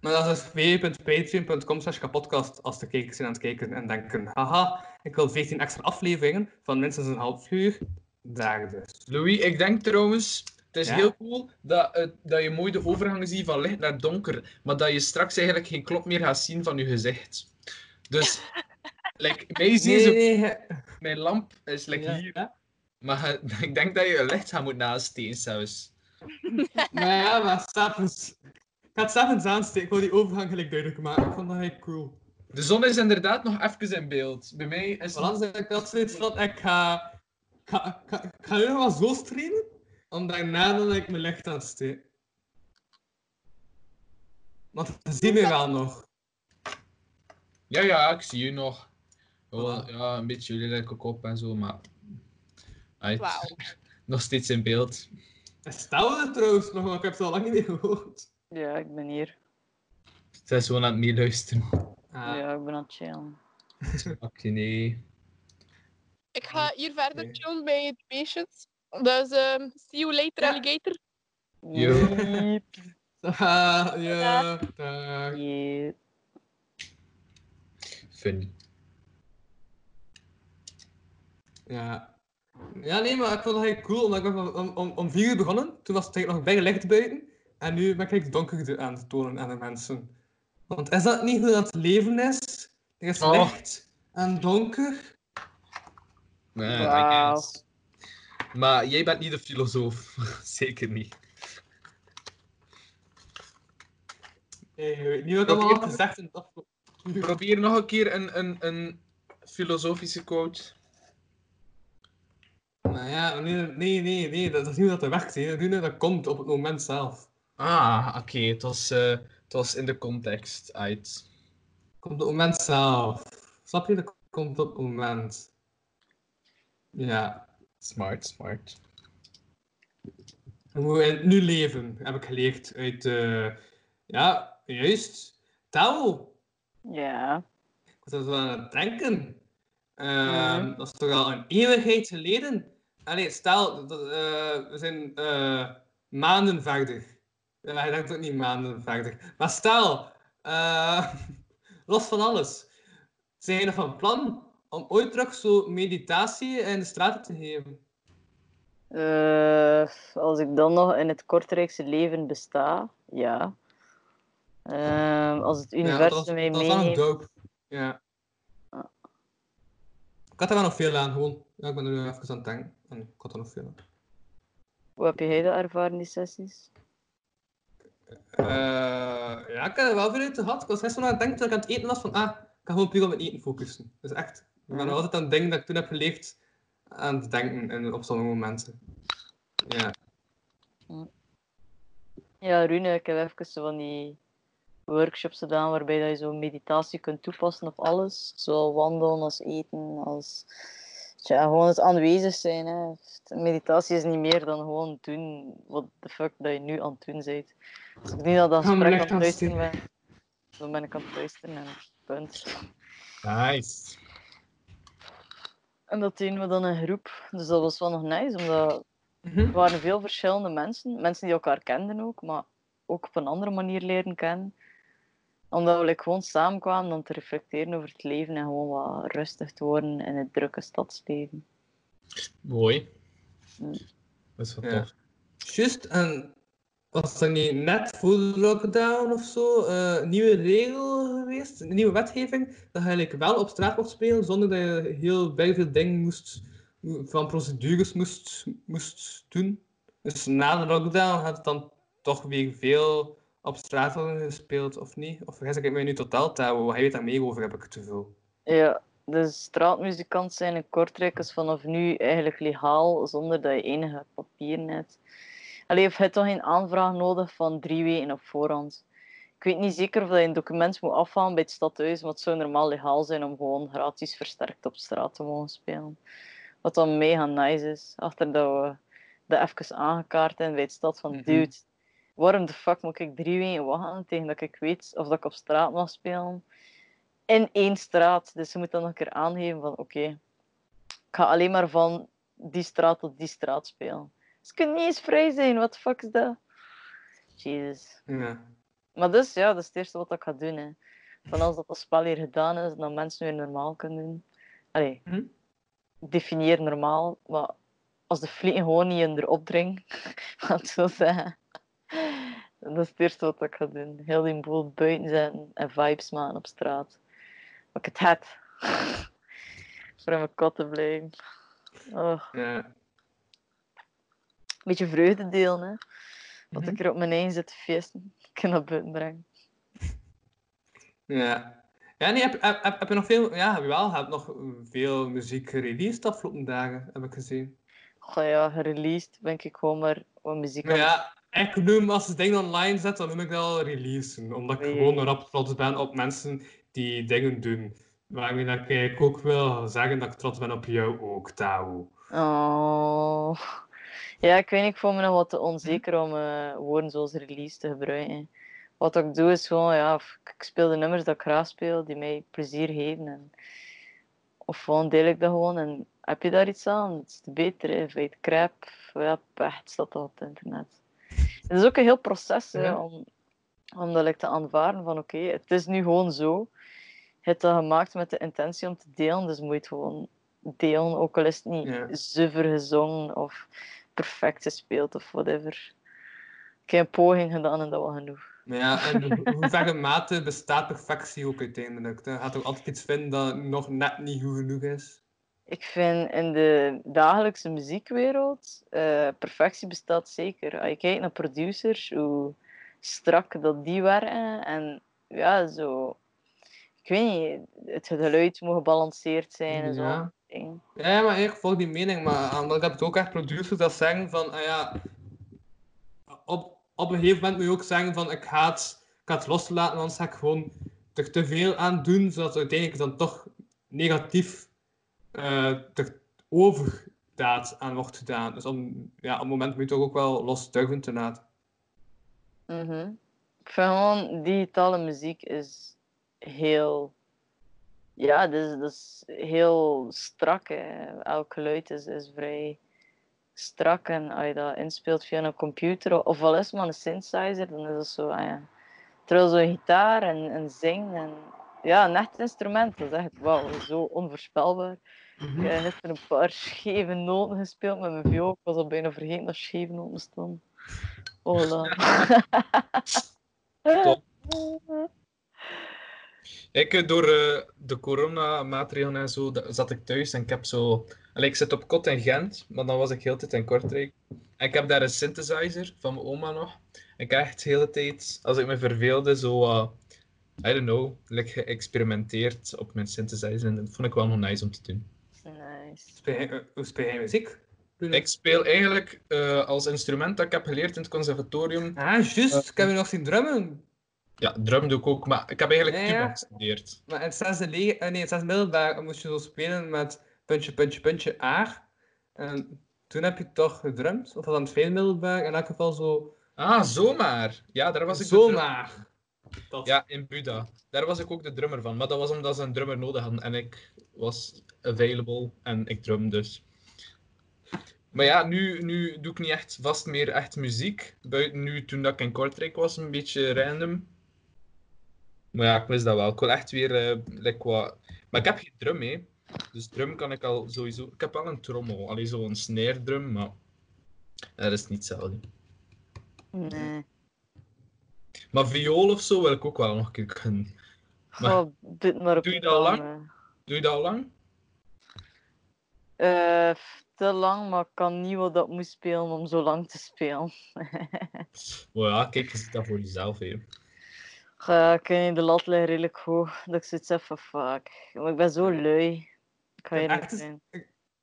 Maar dat is www.patreon.com slash kapodcast als de kijkers zijn aan het kijken en denken, haha, ik wil 14 extra afleveringen van minstens een half uur. Daar dus. Louis, ik denk trouwens, het is Ja? heel cool dat, het- dat je mooi de overgang ziet van licht naar donker, maar dat je straks eigenlijk geen klop meer gaat zien van je gezicht. Dus, [LAUGHS] like, mij zie je zo- Nee, mijn lamp is like Ja, hier, maar [LAUGHS] ik denk dat je je licht gaat moeten naasteken zelfs. [LAUGHS] Maar ja, maar s'avonds... Ik ga het s'avonds aansteken, ik wil die overgang gelijk duidelijk maken. Ik vond dat heel cool. De zon is inderdaad nog even in beeld. Bij mij is Voilà, dus ik van, ik ga... Ik ga, ik ga, ik ga nu nog wel zo streamen, om daarna dan ik mijn licht aan te. Want dat zien we wel nog. Ja, ja, ik zie je nog. Ja, een beetje lelijke kop en zo, maar... Uit. [LAUGHS] Nog steeds in beeld. Stel er trouwens nog, want ik heb ze al lang niet meer gehoord. Ja, ik ben hier. Zij is gewoon aan het meeluisteren. Ja, ik ben aan het chillen. Oké, nee. Ik ga hier verder chillen bij het patients. Dus ehm, see you later, alligator. Yo. Ah, ja, dag. Funny. Ja. Ja, nee, maar ik vond het eigenlijk cool, omdat ik ben om, om, om vier uur begonnen. Toen was het eigenlijk nog bijna licht buiten. En nu ben ik het donker aan het tonen aan de mensen. Want is dat niet hoe dat leven is? Er is Oh. licht en donker. Nee, guess. Maar jij bent niet de filosoof. [LAUGHS] Zeker niet. Weet niet wat ik allemaal had gezegd in het afgelopen. Probeer nog een keer een, een, een filosofische quote. Nou ja, nee, nee, nee, nee dat, dat is niet hoe dat werkt. Hè. Rune, Dat komt op het moment zelf. Ah, oké. Het, was, eh, het was in de context uit. Komt op het moment zelf. Snap je? Dat komt op het moment. Ja. Smart, smart. We moeten in het nu leven, heb ik geleerd uit, eh, ja, juist, tel. Ja. Ik was er zo aan het denken. Ehm, Mhm. Dat is toch al een eeuwigheid geleden? Allee, stel, dat, eh, we zijn eh, maanden verder. Ja, ik denk ook niet maanden verder. Maar stel, eh, [LAUGHS] los van alles. Zijn nog van plan om ooit terug zo meditatie in de straten te geven? Eh, als ik dan nog in het Kortrijkse leven besta, ja. Ehm, als het dat universum mij dat wel nog meeneemt. dope. Ja. Ik had er wel nog veel aan, gewoon. Ja, ik ben er nu even aan het denken. En ik had er nog veel aan. Hoe heb jij dat ervaren, die sessies? Eh, ja, ik heb er wel veel uit gehad. Ik was gisteren aan het denken dat ik aan het eten was van, ah, ik kan gewoon puur op eten focussen. Dus echt, ik ben nog altijd aan het denken dat ik toen heb geleefd aan het denken en op sommige momenten. Ja. Ja, Rune, ik heb even zo van die workshops gedaan waarbij dat je zo meditatie kunt toepassen op alles. Zowel wandelen als eten, als tja, gewoon het aanwezig zijn. Hè. Meditatie is niet meer dan gewoon doen wat de fuck dat je nu aan het doen bent. Als ik naar dat [LAUGHS] maar gesprek echt aan het aan het luisteren ben, dan ben ik aan het luisteren en punt. Nice. En dat deden we dan in groep. Dus dat was wel nog nice, omdat Mhm. er waren veel verschillende mensen. Mensen die elkaar kenden ook, maar ook op een andere manier leren kennen. Omdat we like, gewoon samenkwamen om te reflecteren over het leven en gewoon wat rustig te worden in het drukke stadsleven. Mooi. Mm. Dat is wel Ja. tof. Juist, en was dat niet net voor de lockdown of zo eh, een nieuwe regel geweest, een nieuwe wetgeving, dat je eigenlijk wel op straat mocht spelen zonder dat je heel veel dingen moest, van procedures moest, moest doen? Dus na de lockdown had het dan toch weer veel op straat gespeeld, of niet? Of vergis ik mij nu totaal houden? Wat weet daar meer over, heb ik te veel. Ja, de straatmuzikant zijn in Kortrijk vanaf nu eigenlijk legaal zonder dat je enige papieren hebt. Allee, of je hebt toch geen aanvraag nodig van drie weken op voorhand. Ik weet niet zeker of dat je een document moet afhalen bij het stadhuis, maar het zou normaal legaal zijn om gewoon gratis versterkt op straat te mogen spelen. Wat dan mega nice is, achter dat we dat even aangekaart hebben bij het stad van Mhm. dude, waarom de fuck moet ik drie weken wachten tegen dat ik weet of dat ik op straat mag spelen? in één straat. Dus je moet dan nog een keer aangeven van oké, ik ga alleen maar van die straat tot die straat spelen. Dus je kunt niet eens vrij zijn, wat fuck is dat? Jezus. Ja. Maar dus ja, dat is het eerste wat ik ga doen. Hè. Van als dat, spel hier gedaan is, dan mensen weer normaal kunnen doen. Allee, Hm? definieer normaal, maar als de vliegen gewoon niet in erop dringen, ik zo zeggen. Dat is het eerste wat ik ga doen. Heel die boel buiten zetten en vibes maken op straat. Wat ik het heb. [LAUGHS] Voor in mijn kot te blijven. Oh. Ja. Beetje vreugde delen, hè. Dat Mhm. ik er op mijn eigen zit te feesten. Ik kan dat buiten brengen. Ja. Ja, nee, heb, heb, heb, heb je nog veel... Ja, wel, je hebt nog veel muziek gereleased de afgelopen dagen, heb ik gezien. Goh ja, gereleased ben ik gewoon maar wat muziek Maar ja, ik noem, als je dingen online zet, dan noem ik dat al releasen. Omdat ik Nee. gewoon rap trots ben op mensen die dingen doen. Waarmee dat ik ook wil zeggen dat ik trots ben op jou ook, Tao. Oh. Ja, ik weet niet, ik voel me nog wat te onzeker om eh, woorden zoals release te gebruiken. Wat ik doe is gewoon, ja, ik speel de nummers dat ik graag speel, die mij plezier geven. En, of gewoon deel ik dat gewoon en heb je daar iets aan? Het is te beter, je het crap? Ja, pech, het staat al op het internet. Het is ook een heel proces hè, om, om dat like, te aanvaarden van oké, het is nu gewoon zo. Je hebt dat gemaakt met de intentie om te delen, dus moet je het gewoon delen, ook al is het niet Ja. zuiver gezongen of perfect gespeeld of whatever. Ik heb een poging gedaan en dat was genoeg. Maar ja, en verre mate bestaat perfectie ook uiteindelijk? Je gaat toch altijd iets vinden dat nog net niet goed genoeg is? Ik vind in de dagelijkse muziekwereld, eh, perfectie bestaat zeker. Als je kijkt naar producers, hoe strak dat die werken. En ja, zo... Ik weet niet, het geluid moet gebalanceerd zijn en zo. Ja. maar ik volg die mening, maar ik heb het ook echt producers dat zeggen van, ah ja, op, op een gegeven moment moet je ook zeggen van, ik ga het, ik ga het loslaten, anders ga ik gewoon er te veel aan doen, zodat het uiteindelijk dan toch negatief eh er overdaad aan wordt gedaan. Dus om, ja, op het moment moet je toch ook wel los durven te laten. Mhm. Ik vind gewoon, digitale muziek is heel. Ja, dus, dat is heel strak. Hè. Elk geluid is, is vrij strak. En als je dat inspeelt via een computer, of al is het maar een synthesizer, dan is het zo. Ah ja. Terwijl zo'n gitaar en, en zing en ja, een echt instrument. Dat is echt wauw, zo onvoorspelbaar. Mhm. Ik heb gisteren een paar scheve noten gespeeld met mijn viool. Ik was al bijna vergeten dat scheve noten stonden. Hola. [LAUGHS] Top. [LAUGHS] Ik, eh, door eh, de coronamaatregelen en zo, zat ik thuis en ik heb zo... Allee, ik zit op kot in Gent, maar dan was ik heel de tijd in Kortrijk. En ik heb daar een synthesizer van mijn oma nog. Ik heb echt de hele tijd, als ik me verveelde, zo... eh, I don't know, like geëxperimenteerd op mijn synthesizer. En dat vond ik wel nog nice om te doen. Nice. Speel eh, Hoe speel jij muziek? Ik speel eigenlijk eh, als instrument dat ik heb geleerd in het conservatorium. Ah, juist. Ik heb je nog zien drummen. Ja, drum doe ik ook, maar ik heb eigenlijk Ja, ja. gestudeerd. Maar in het zesde, le- eh, nee, in middelbaar moest je zo spelen met puntje, puntje, puntje, aar. En toen heb je toch gedrumd? Of was dat in het tweede middelbaar? In elk geval zo... Ah, zomaar. Ja, daar was ik Zomaar. drum- Ja, in Buda. Daar was ik ook de drummer van. Maar dat was omdat ze een drummer nodig hadden en ik was available en ik drum dus. Maar ja, nu, nu doe ik niet echt vast meer echt muziek. Buiten nu, toen dat ik in Kortrijk was, een beetje random. Maar ja, ik wist dat wel. Ik wil echt weer eh, like wat... Maar ik heb geen drum mee. Dus drum kan ik al sowieso... Ik heb wel een trommel. Alleen zo'n snare drum, maar... Dat is niet hetzelfde. Nee. Maar viool of zo wil ik ook wel nog een keer kunnen. Maar doe het maar op doe je dat al lang? Doe je dat al lang? eh. Eh, te lang, maar ik kan niet wat dat moet spelen om zo lang te spelen. [LAUGHS] Maar ja, kijk, je ziet dat voor jezelf. Hè. Ga ik in de lat liggen redelijk hoog. Dat ik zoiets heb van fuck. Maar ik ben zo lui. Ik ga Ja, niet is- zijn.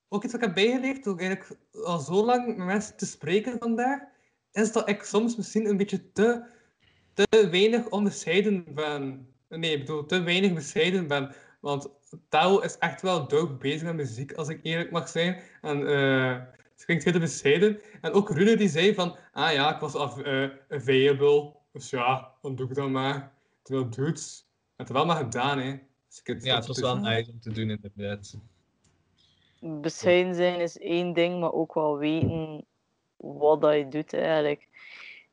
Ook iets wat ik heb bijgeleerd, door eigenlijk al zo lang met mensen te spreken vandaag, is dat ik soms misschien een beetje te, te weinig onbescheiden ben. Nee, ik bedoel, te weinig bescheiden ben. Want taal is echt wel dood bezig met muziek, als ik eerlijk mag zijn. En eh het klinkt heel te bescheiden. En ook Rune die zei van, ah ja, ik was af, eh, available. Dus ja, dan doe ik dat maar. Terwijl dudes, het wel maar gedaan, hè. Dus ik heb Ja, het was wel nice om te doen, inderdaad. bescheiden zijn is één ding, maar ook wel weten wat dat je doet eigenlijk.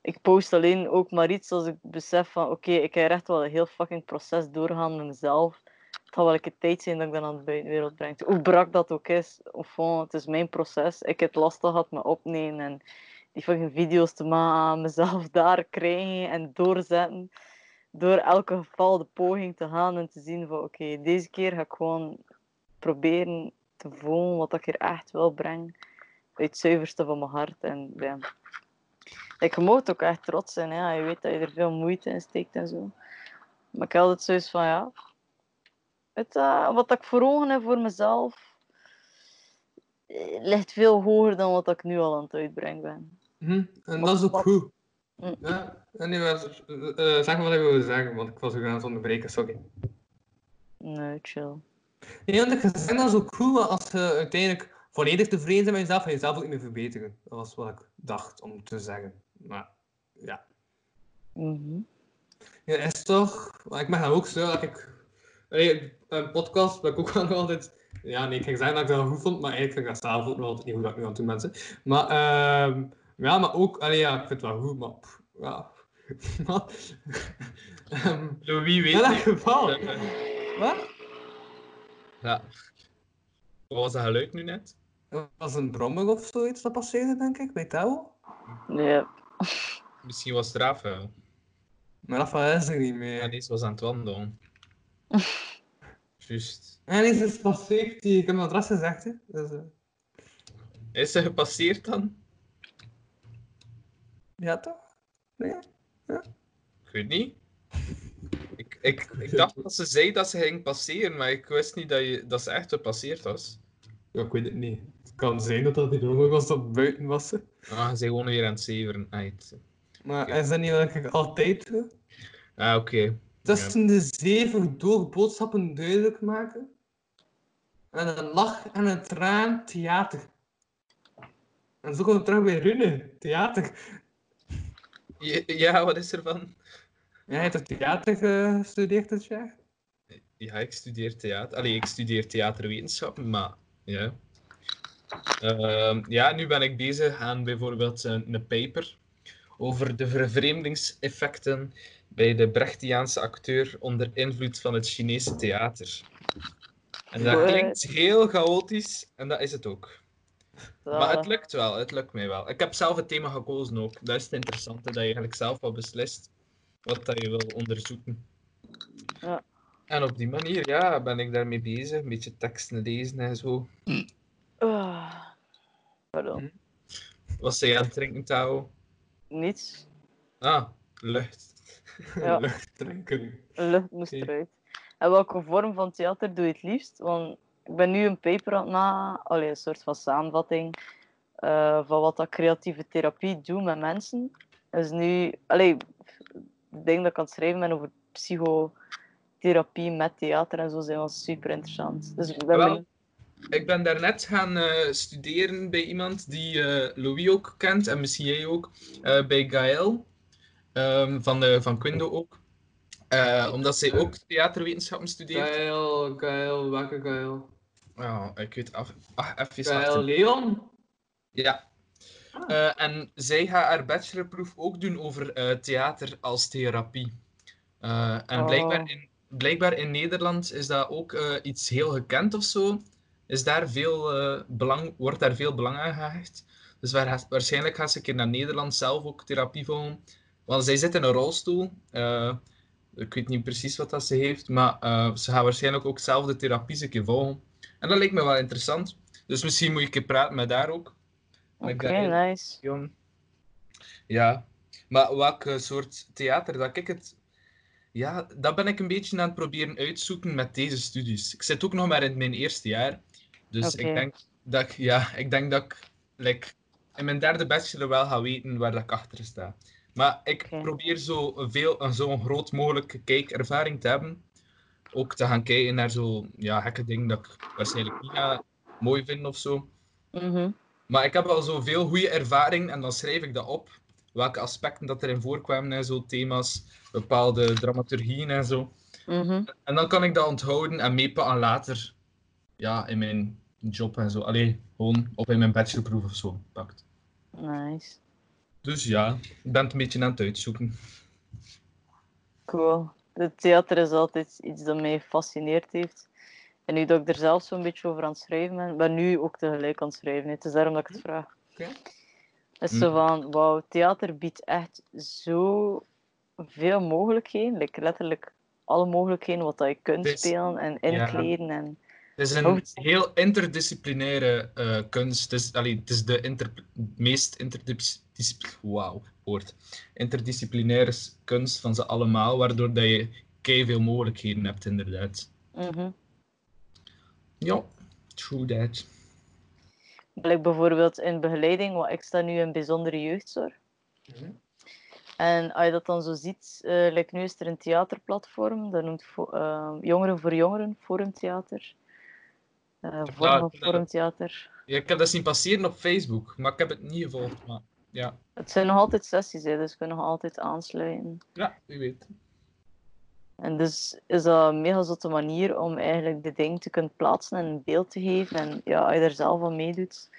Ik post alleen ook maar iets als ik besef van oké, ik heb echt wel een heel fucking proces doorgaan met mezelf. Het gaat wel een tijd zijn dat ik dat aan de buitenwereld breng. Hoe brak dat ook is, of gewoon, het is mijn proces. Ik heb het lastig gehad met opnemen en die fucking video's te maken, mezelf [LAUGHS] daar krijgen en doorzetten. Door elke geval de poging te gaan en te zien van oké, deze keer ga ik gewoon proberen te voelen wat ik hier echt wil brengen. Uit het zuiverste van mijn hart. En ja. Ik mag ook echt trots zijn. Hè. Je weet dat je er veel moeite in steekt en zo. Maar ik heb altijd zoiets van ja. Het, eh, wat ik voor ogen heb voor mezelf. eh, ligt veel hoger dan wat ik nu al aan het uitbrengen ben. Mhm, En dat is ook goed. Mm. Ja, en nu was, zeg maar wat ik wilde zeggen, want ik was u aan het onderbreken, sorry. Nee, chill. Nee, want ik zeg dat is ook goed, als je uiteindelijk volledig tevreden bent met jezelf, ga je jezelf ook niet meer verbeteren. Dat was wat ik dacht om te zeggen. Maar ja. Mhm. Ja, is toch. Maar ik mag dat ook zo dat ik. Een podcast dat ik ook nog altijd. Ja, nee, ik ging zeggen dat ik dat goed vond, maar eigenlijk vind ik dat zelf ook nog altijd niet goed dat ik nu aan het doen ben. zeg. Maar, ehm ja, maar ook. Allee, ja, ik vind het wel goed, maar. pff, ja. [LAUGHS] maar, ehm, Louis weet in elk geval. Wat? Ja. Wat was dat geluid nu net? Dat was een brommer of zoiets dat passeerde, denk ik, bij Touw. Ja. Misschien was het Rafael. Maar Rafael is er niet meer. Ja, deze was aan het wandelen. [LAUGHS] Juist. En is het passeerd, die, ik heb mijn adres gezegd, hè. Dus, eh, Is ze gepasseerd dan? Ja, toch? Nee? Ja. Ik weet niet. Ik, ik, ik dacht dat ze zei dat ze ging passeren, maar ik wist niet dat, je, dat ze echt gepasseerd was. Ja, ik weet het niet. Het kan zijn dat dat die brommer was dat buiten was. hè. Ah, ze zijn gewoon weer aan het zeveren. Ah, het- Maar is dat niet wat ik altijd doe? Ah, oké. Tussen de zeven door boodschappen duidelijk maken. En een lach en een traan, theater. En zo komen we terug bij Rune, theater. Ja, ja, wat is er van? Hij heeft toch theater gestudeerd dit jaar? Ja, ik studeer theater. Allee, ik studeer theaterwetenschappen, maar ja. Ehm, ja, nu ben ik bezig aan bijvoorbeeld een, een paper over de vervreemdingseffecten bij de Brechtiaanse acteur onder invloed van het Chinese theater. En dat klinkt heel chaotisch, en dat is het ook. Maar het lukt wel, het lukt mij wel. Ik heb zelf het thema gekozen ook. Dat is het interessante, dat je eigenlijk zelf al beslist wat dat je wil onderzoeken. Ja. En op die manier, ja, ben ik daarmee bezig. Een beetje teksten lezen en zo. Ah. Pardon. Hm. Wat zei je aan het drinken, Tao? Niets. Ah, lucht. Ja. [LAUGHS] lucht drinken. Lucht moest eruit. En welke vorm van theater doe je het liefst? Want ik ben nu een paper aan het na, allee, een soort van samenvatting eh, van wat dat creatieve therapie doet met mensen. Dus nu, allee, ik denk dat ik aan het schrijven ben over psychotherapie met theater en zo zijn wel super interessant. Dus ik ben Wel, ik ben daarnet gaan eh, studeren bij iemand die eh, Louis ook kent, en misschien jij ook, eh, bij Gaël, ehm, van, de, van Quindo ook. Eh, omdat zij ook theaterwetenschappen studeert. Gail, Gail, welke Gail? Oh, ik weet af. Ah, even wachten. Leon? Ja. Eh, en zij gaat haar bachelorproef ook doen over eh, theater als therapie. Eh, en Oh. blijkbaar, in, blijkbaar in Nederland is dat ook eh, iets heel gekend of zo. Is daar veel, eh, belang, wordt daar veel belang aan gehecht. Dus waar, waarschijnlijk gaat ze een keer naar Nederland zelf ook therapie volgen. Want zij zit in een rolstoel. Eh, ik weet niet precies wat dat ze heeft, maar eh, ze gaat waarschijnlijk ook zelf de therapie een keer volgen. En dat lijkt me wel interessant. Dus misschien moet je een keer praten met haar ook. Oké, nice. Jong. Ja, maar welke soort theater dat ik het. Ja, dat ben ik een beetje aan het proberen uitzoeken met deze studies. Ik zit ook nog maar in mijn eerste jaar. Dus ik denk dat ik, ja, ik denk dat ik like, in mijn derde bachelor wel ga weten waar dat ik achter sta. Maar ik probeer zo veel, een zo'n groot mogelijke kijkervaring te hebben. Ook te gaan kijken naar zo ja, gekke dingen dat ik waarschijnlijk niet ga mooi vinden of zo. Mhm. Maar ik heb al zoveel goede ervaring en dan schrijf ik dat op. Welke aspecten dat erin voorkwamen en zo, thema's, bepaalde dramaturgieën en zo. Mhm. En dan kan ik dat onthouden en meepakken later. Ja, in mijn job en zo. Allee, gewoon op in mijn bachelorproef of zo pakt. Nice. Dus ja, ik ben het een beetje aan het uitzoeken. Cool. Het theater is altijd iets dat mij fascineerd heeft. En nu dat ik er zelf zo'n beetje over aan het schrijven ben, ben nu ook tegelijk aan het schrijven. Het is daarom dat ik het vraag. Oké. Het is zo van, wauw, theater biedt echt zo veel mogelijkheden. Like, letterlijk alle mogelijkheden wat dat je kunt spelen en ja. inkleden. En... Het is een heel interdisciplinaire eh, kunst. Het is, allee, het is de inter, meest interdisciplinaire wauw, woord. interdisciplinaire kunst van ze allemaal, waardoor dat je veel mogelijkheden hebt, inderdaad. Mhm. Ja, true that. Like bijvoorbeeld in begeleiding, want ik sta nu in bijzondere jeugdzorg. En als je dat dan zo ziet, like nu is er een theaterplatform, dat noemt eh, Jongeren voor Jongeren, Forumtheater. Forumtheater. Ja, ik heb dat zien passeren op Facebook, maar ik heb het niet gevolgd. Maar ja, Het zijn nog altijd sessies, hè, dus je kunt nog altijd aansluiten. ja wie weet. En dus is dat een mega zotte manier om eigenlijk de dingen te kunnen plaatsen en een beeld te geven. En ja, als je er zelf aan meedoet,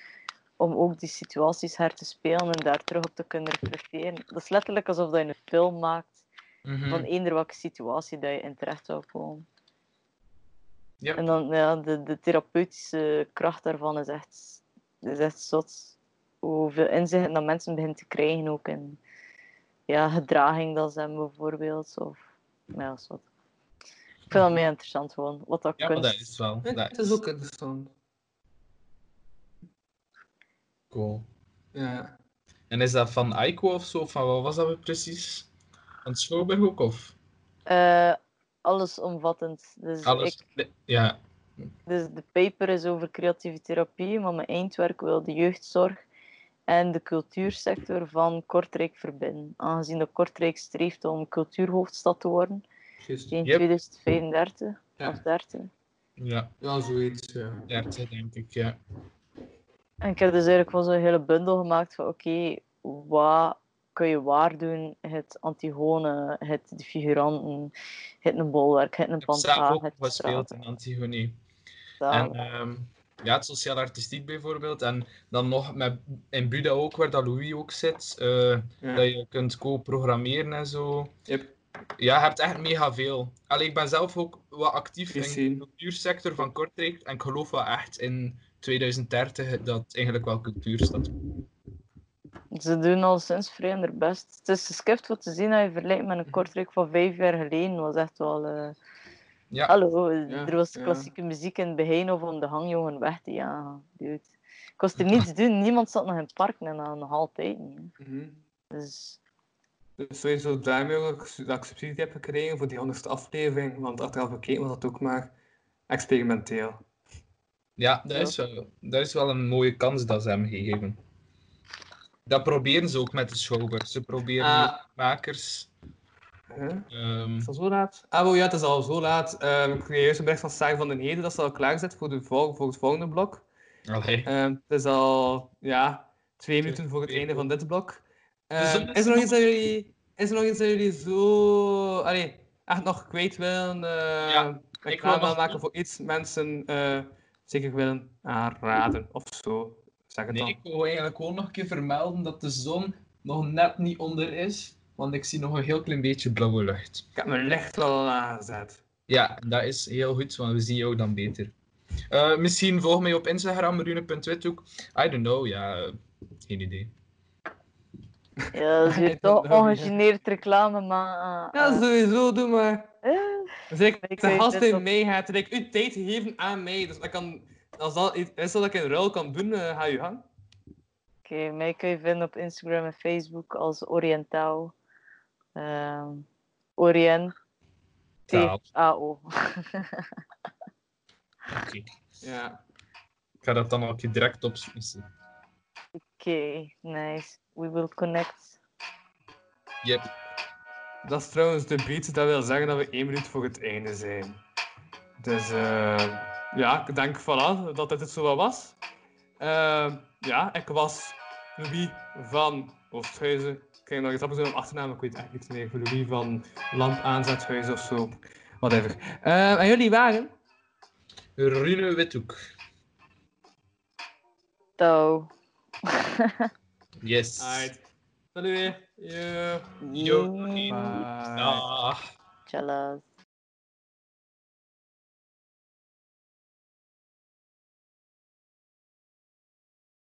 om ook die situaties her te spelen en daar terug op te kunnen reflecteren. Dat is letterlijk alsof dat je een film maakt Mhm. van eender welke situatie dat je in terecht zou komen. Ja. En dan, ja, de, de therapeutische kracht daarvan is echt, is echt zot. Hoeveel inzicht dat mensen beginnen te krijgen ook in ja, gedraging dat ze hebben bijvoorbeeld. Of, ja, wat. Ik vind dat meer interessant gewoon. Wat dat Ja, kunst... dat is wel. Dat is ook interessant. cool. Ja. En is dat van Aiko of zo? Van wat was dat weer precies? Van Schouwburg ook? Of Eh, allesomvattend. Dus, alles? ik, Ja, dus de paper is over creatieve therapie, maar mijn eindwerk wil de jeugdzorg en de cultuursector van Kortrijk verbinden. Aangezien dat Kortrijk streeft om cultuurhoofdstad te worden in Yep. 2035 Ja. of 30. ja. Ja, zoiets. Ja. 30 denk ik, ja. En ik heb dus eigenlijk gewoon zo'n hele bundel gemaakt van oké, wat kun je waar doen. Het Antigone, het de figuranten, het een bolwerk, het een Ik heb zelf pantaar, ook het gespeeld in Antigone. En ehm, ja, het sociaal artistiek bijvoorbeeld. En dan nog met, in Buda ook, waar dat Louis ook zit. eh, Dat je kunt co-programmeren en zo. Ja, je hebt echt mega veel. Allee, ik ben zelf ook wat actief in de cultuursector van Kortrijk. En ik geloof wel echt in 2030 dat eigenlijk wel cultuur staat. Ze doen al sinds vrij hun best. Het is geschift wat te zien dat je vergelijkt met Mhm. een Kortrijk van vijf jaar geleden. was echt wel... eh, Ja. Hallo, Ja, er was ja. klassieke muziek in het begin of om de hangjongen weg te jagen. Dude. Ik kost er [LAUGHS] niets doen, niemand zat nog in het park en dan nog altijd niet. Mhm. Dus Dus sowieso daarmee ook dat ik- subsidie heb gekregen voor die honderdste aflevering, want achteraf bekeken was dat ook maar experimenteel. Ja, dat is, wel, dat is wel een mooie kans dat ze hem gegeven. Dat proberen ze ook met de Schouwburg. Ze proberen Ah. de makers. Huh? ehm, Is het al zo laat? Ah, wel, ja, het is al zo laat. Ehm, ik kreeg juist een bericht van Sarah van den Heden dat ze al klaar zit voor, de vol voor het volgende blok. Allee. Ehm, het is al ja, twee minuten voor het einde van dit blok. Zon is is, er nog iets dat jullie, is er nog iets dat jullie zo allee, echt nog kwijt willen? Uh, ja, nog- maken voor iets mensen eh, zeker willen aanraden of zo. Zeg het Nee, dan. ik wil eigenlijk gewoon nog een keer vermelden dat de zon nog net niet onder is. Want ik zie nog een heel klein beetje blauwe lucht. Ik heb mijn licht al aangezet. Ja, dat is heel goed, want we zien jou dan beter. Eh, misschien volg mij op Instagram, rune.withoek. I don't know, ja, geen idee. ja, dat is weer toch ongegeneerd reclame, maar... eh, Ja, eh, sowieso, doe maar. Dus ik, Ik de weet gast het in op- mij gaat, ik uw tijd geven aan mij. Dus dat kan, als dat iets is wat ik in ruil kan doen, eh, ga je gang. Oké, mij kun je vinden op Instagram en Facebook als Orientaal. Ehm Orient. T-A-O. Oké. Ja. Ik ga dat dan ook direct opsmissen. Oké, nice. We will connect. Yep. Dat is trouwens de beat, dat wil zeggen dat we één minuut voor het einde zijn. Dus eh, ja, ik denk voilà, dat dit het zo wel was. Eh, ja, ik was Louis van Oosthuizen. Ik krijg nog iets om achternaam, ik weet echt niet meer. Louis van Lamp Aanzethuizen of zo. Whatever. Eh, en jullie waren? Rune Withoek. Touw. [LAUGHS] Yes. Alright. Salut. Yo. Yo. Bye. Dag. Tjallas.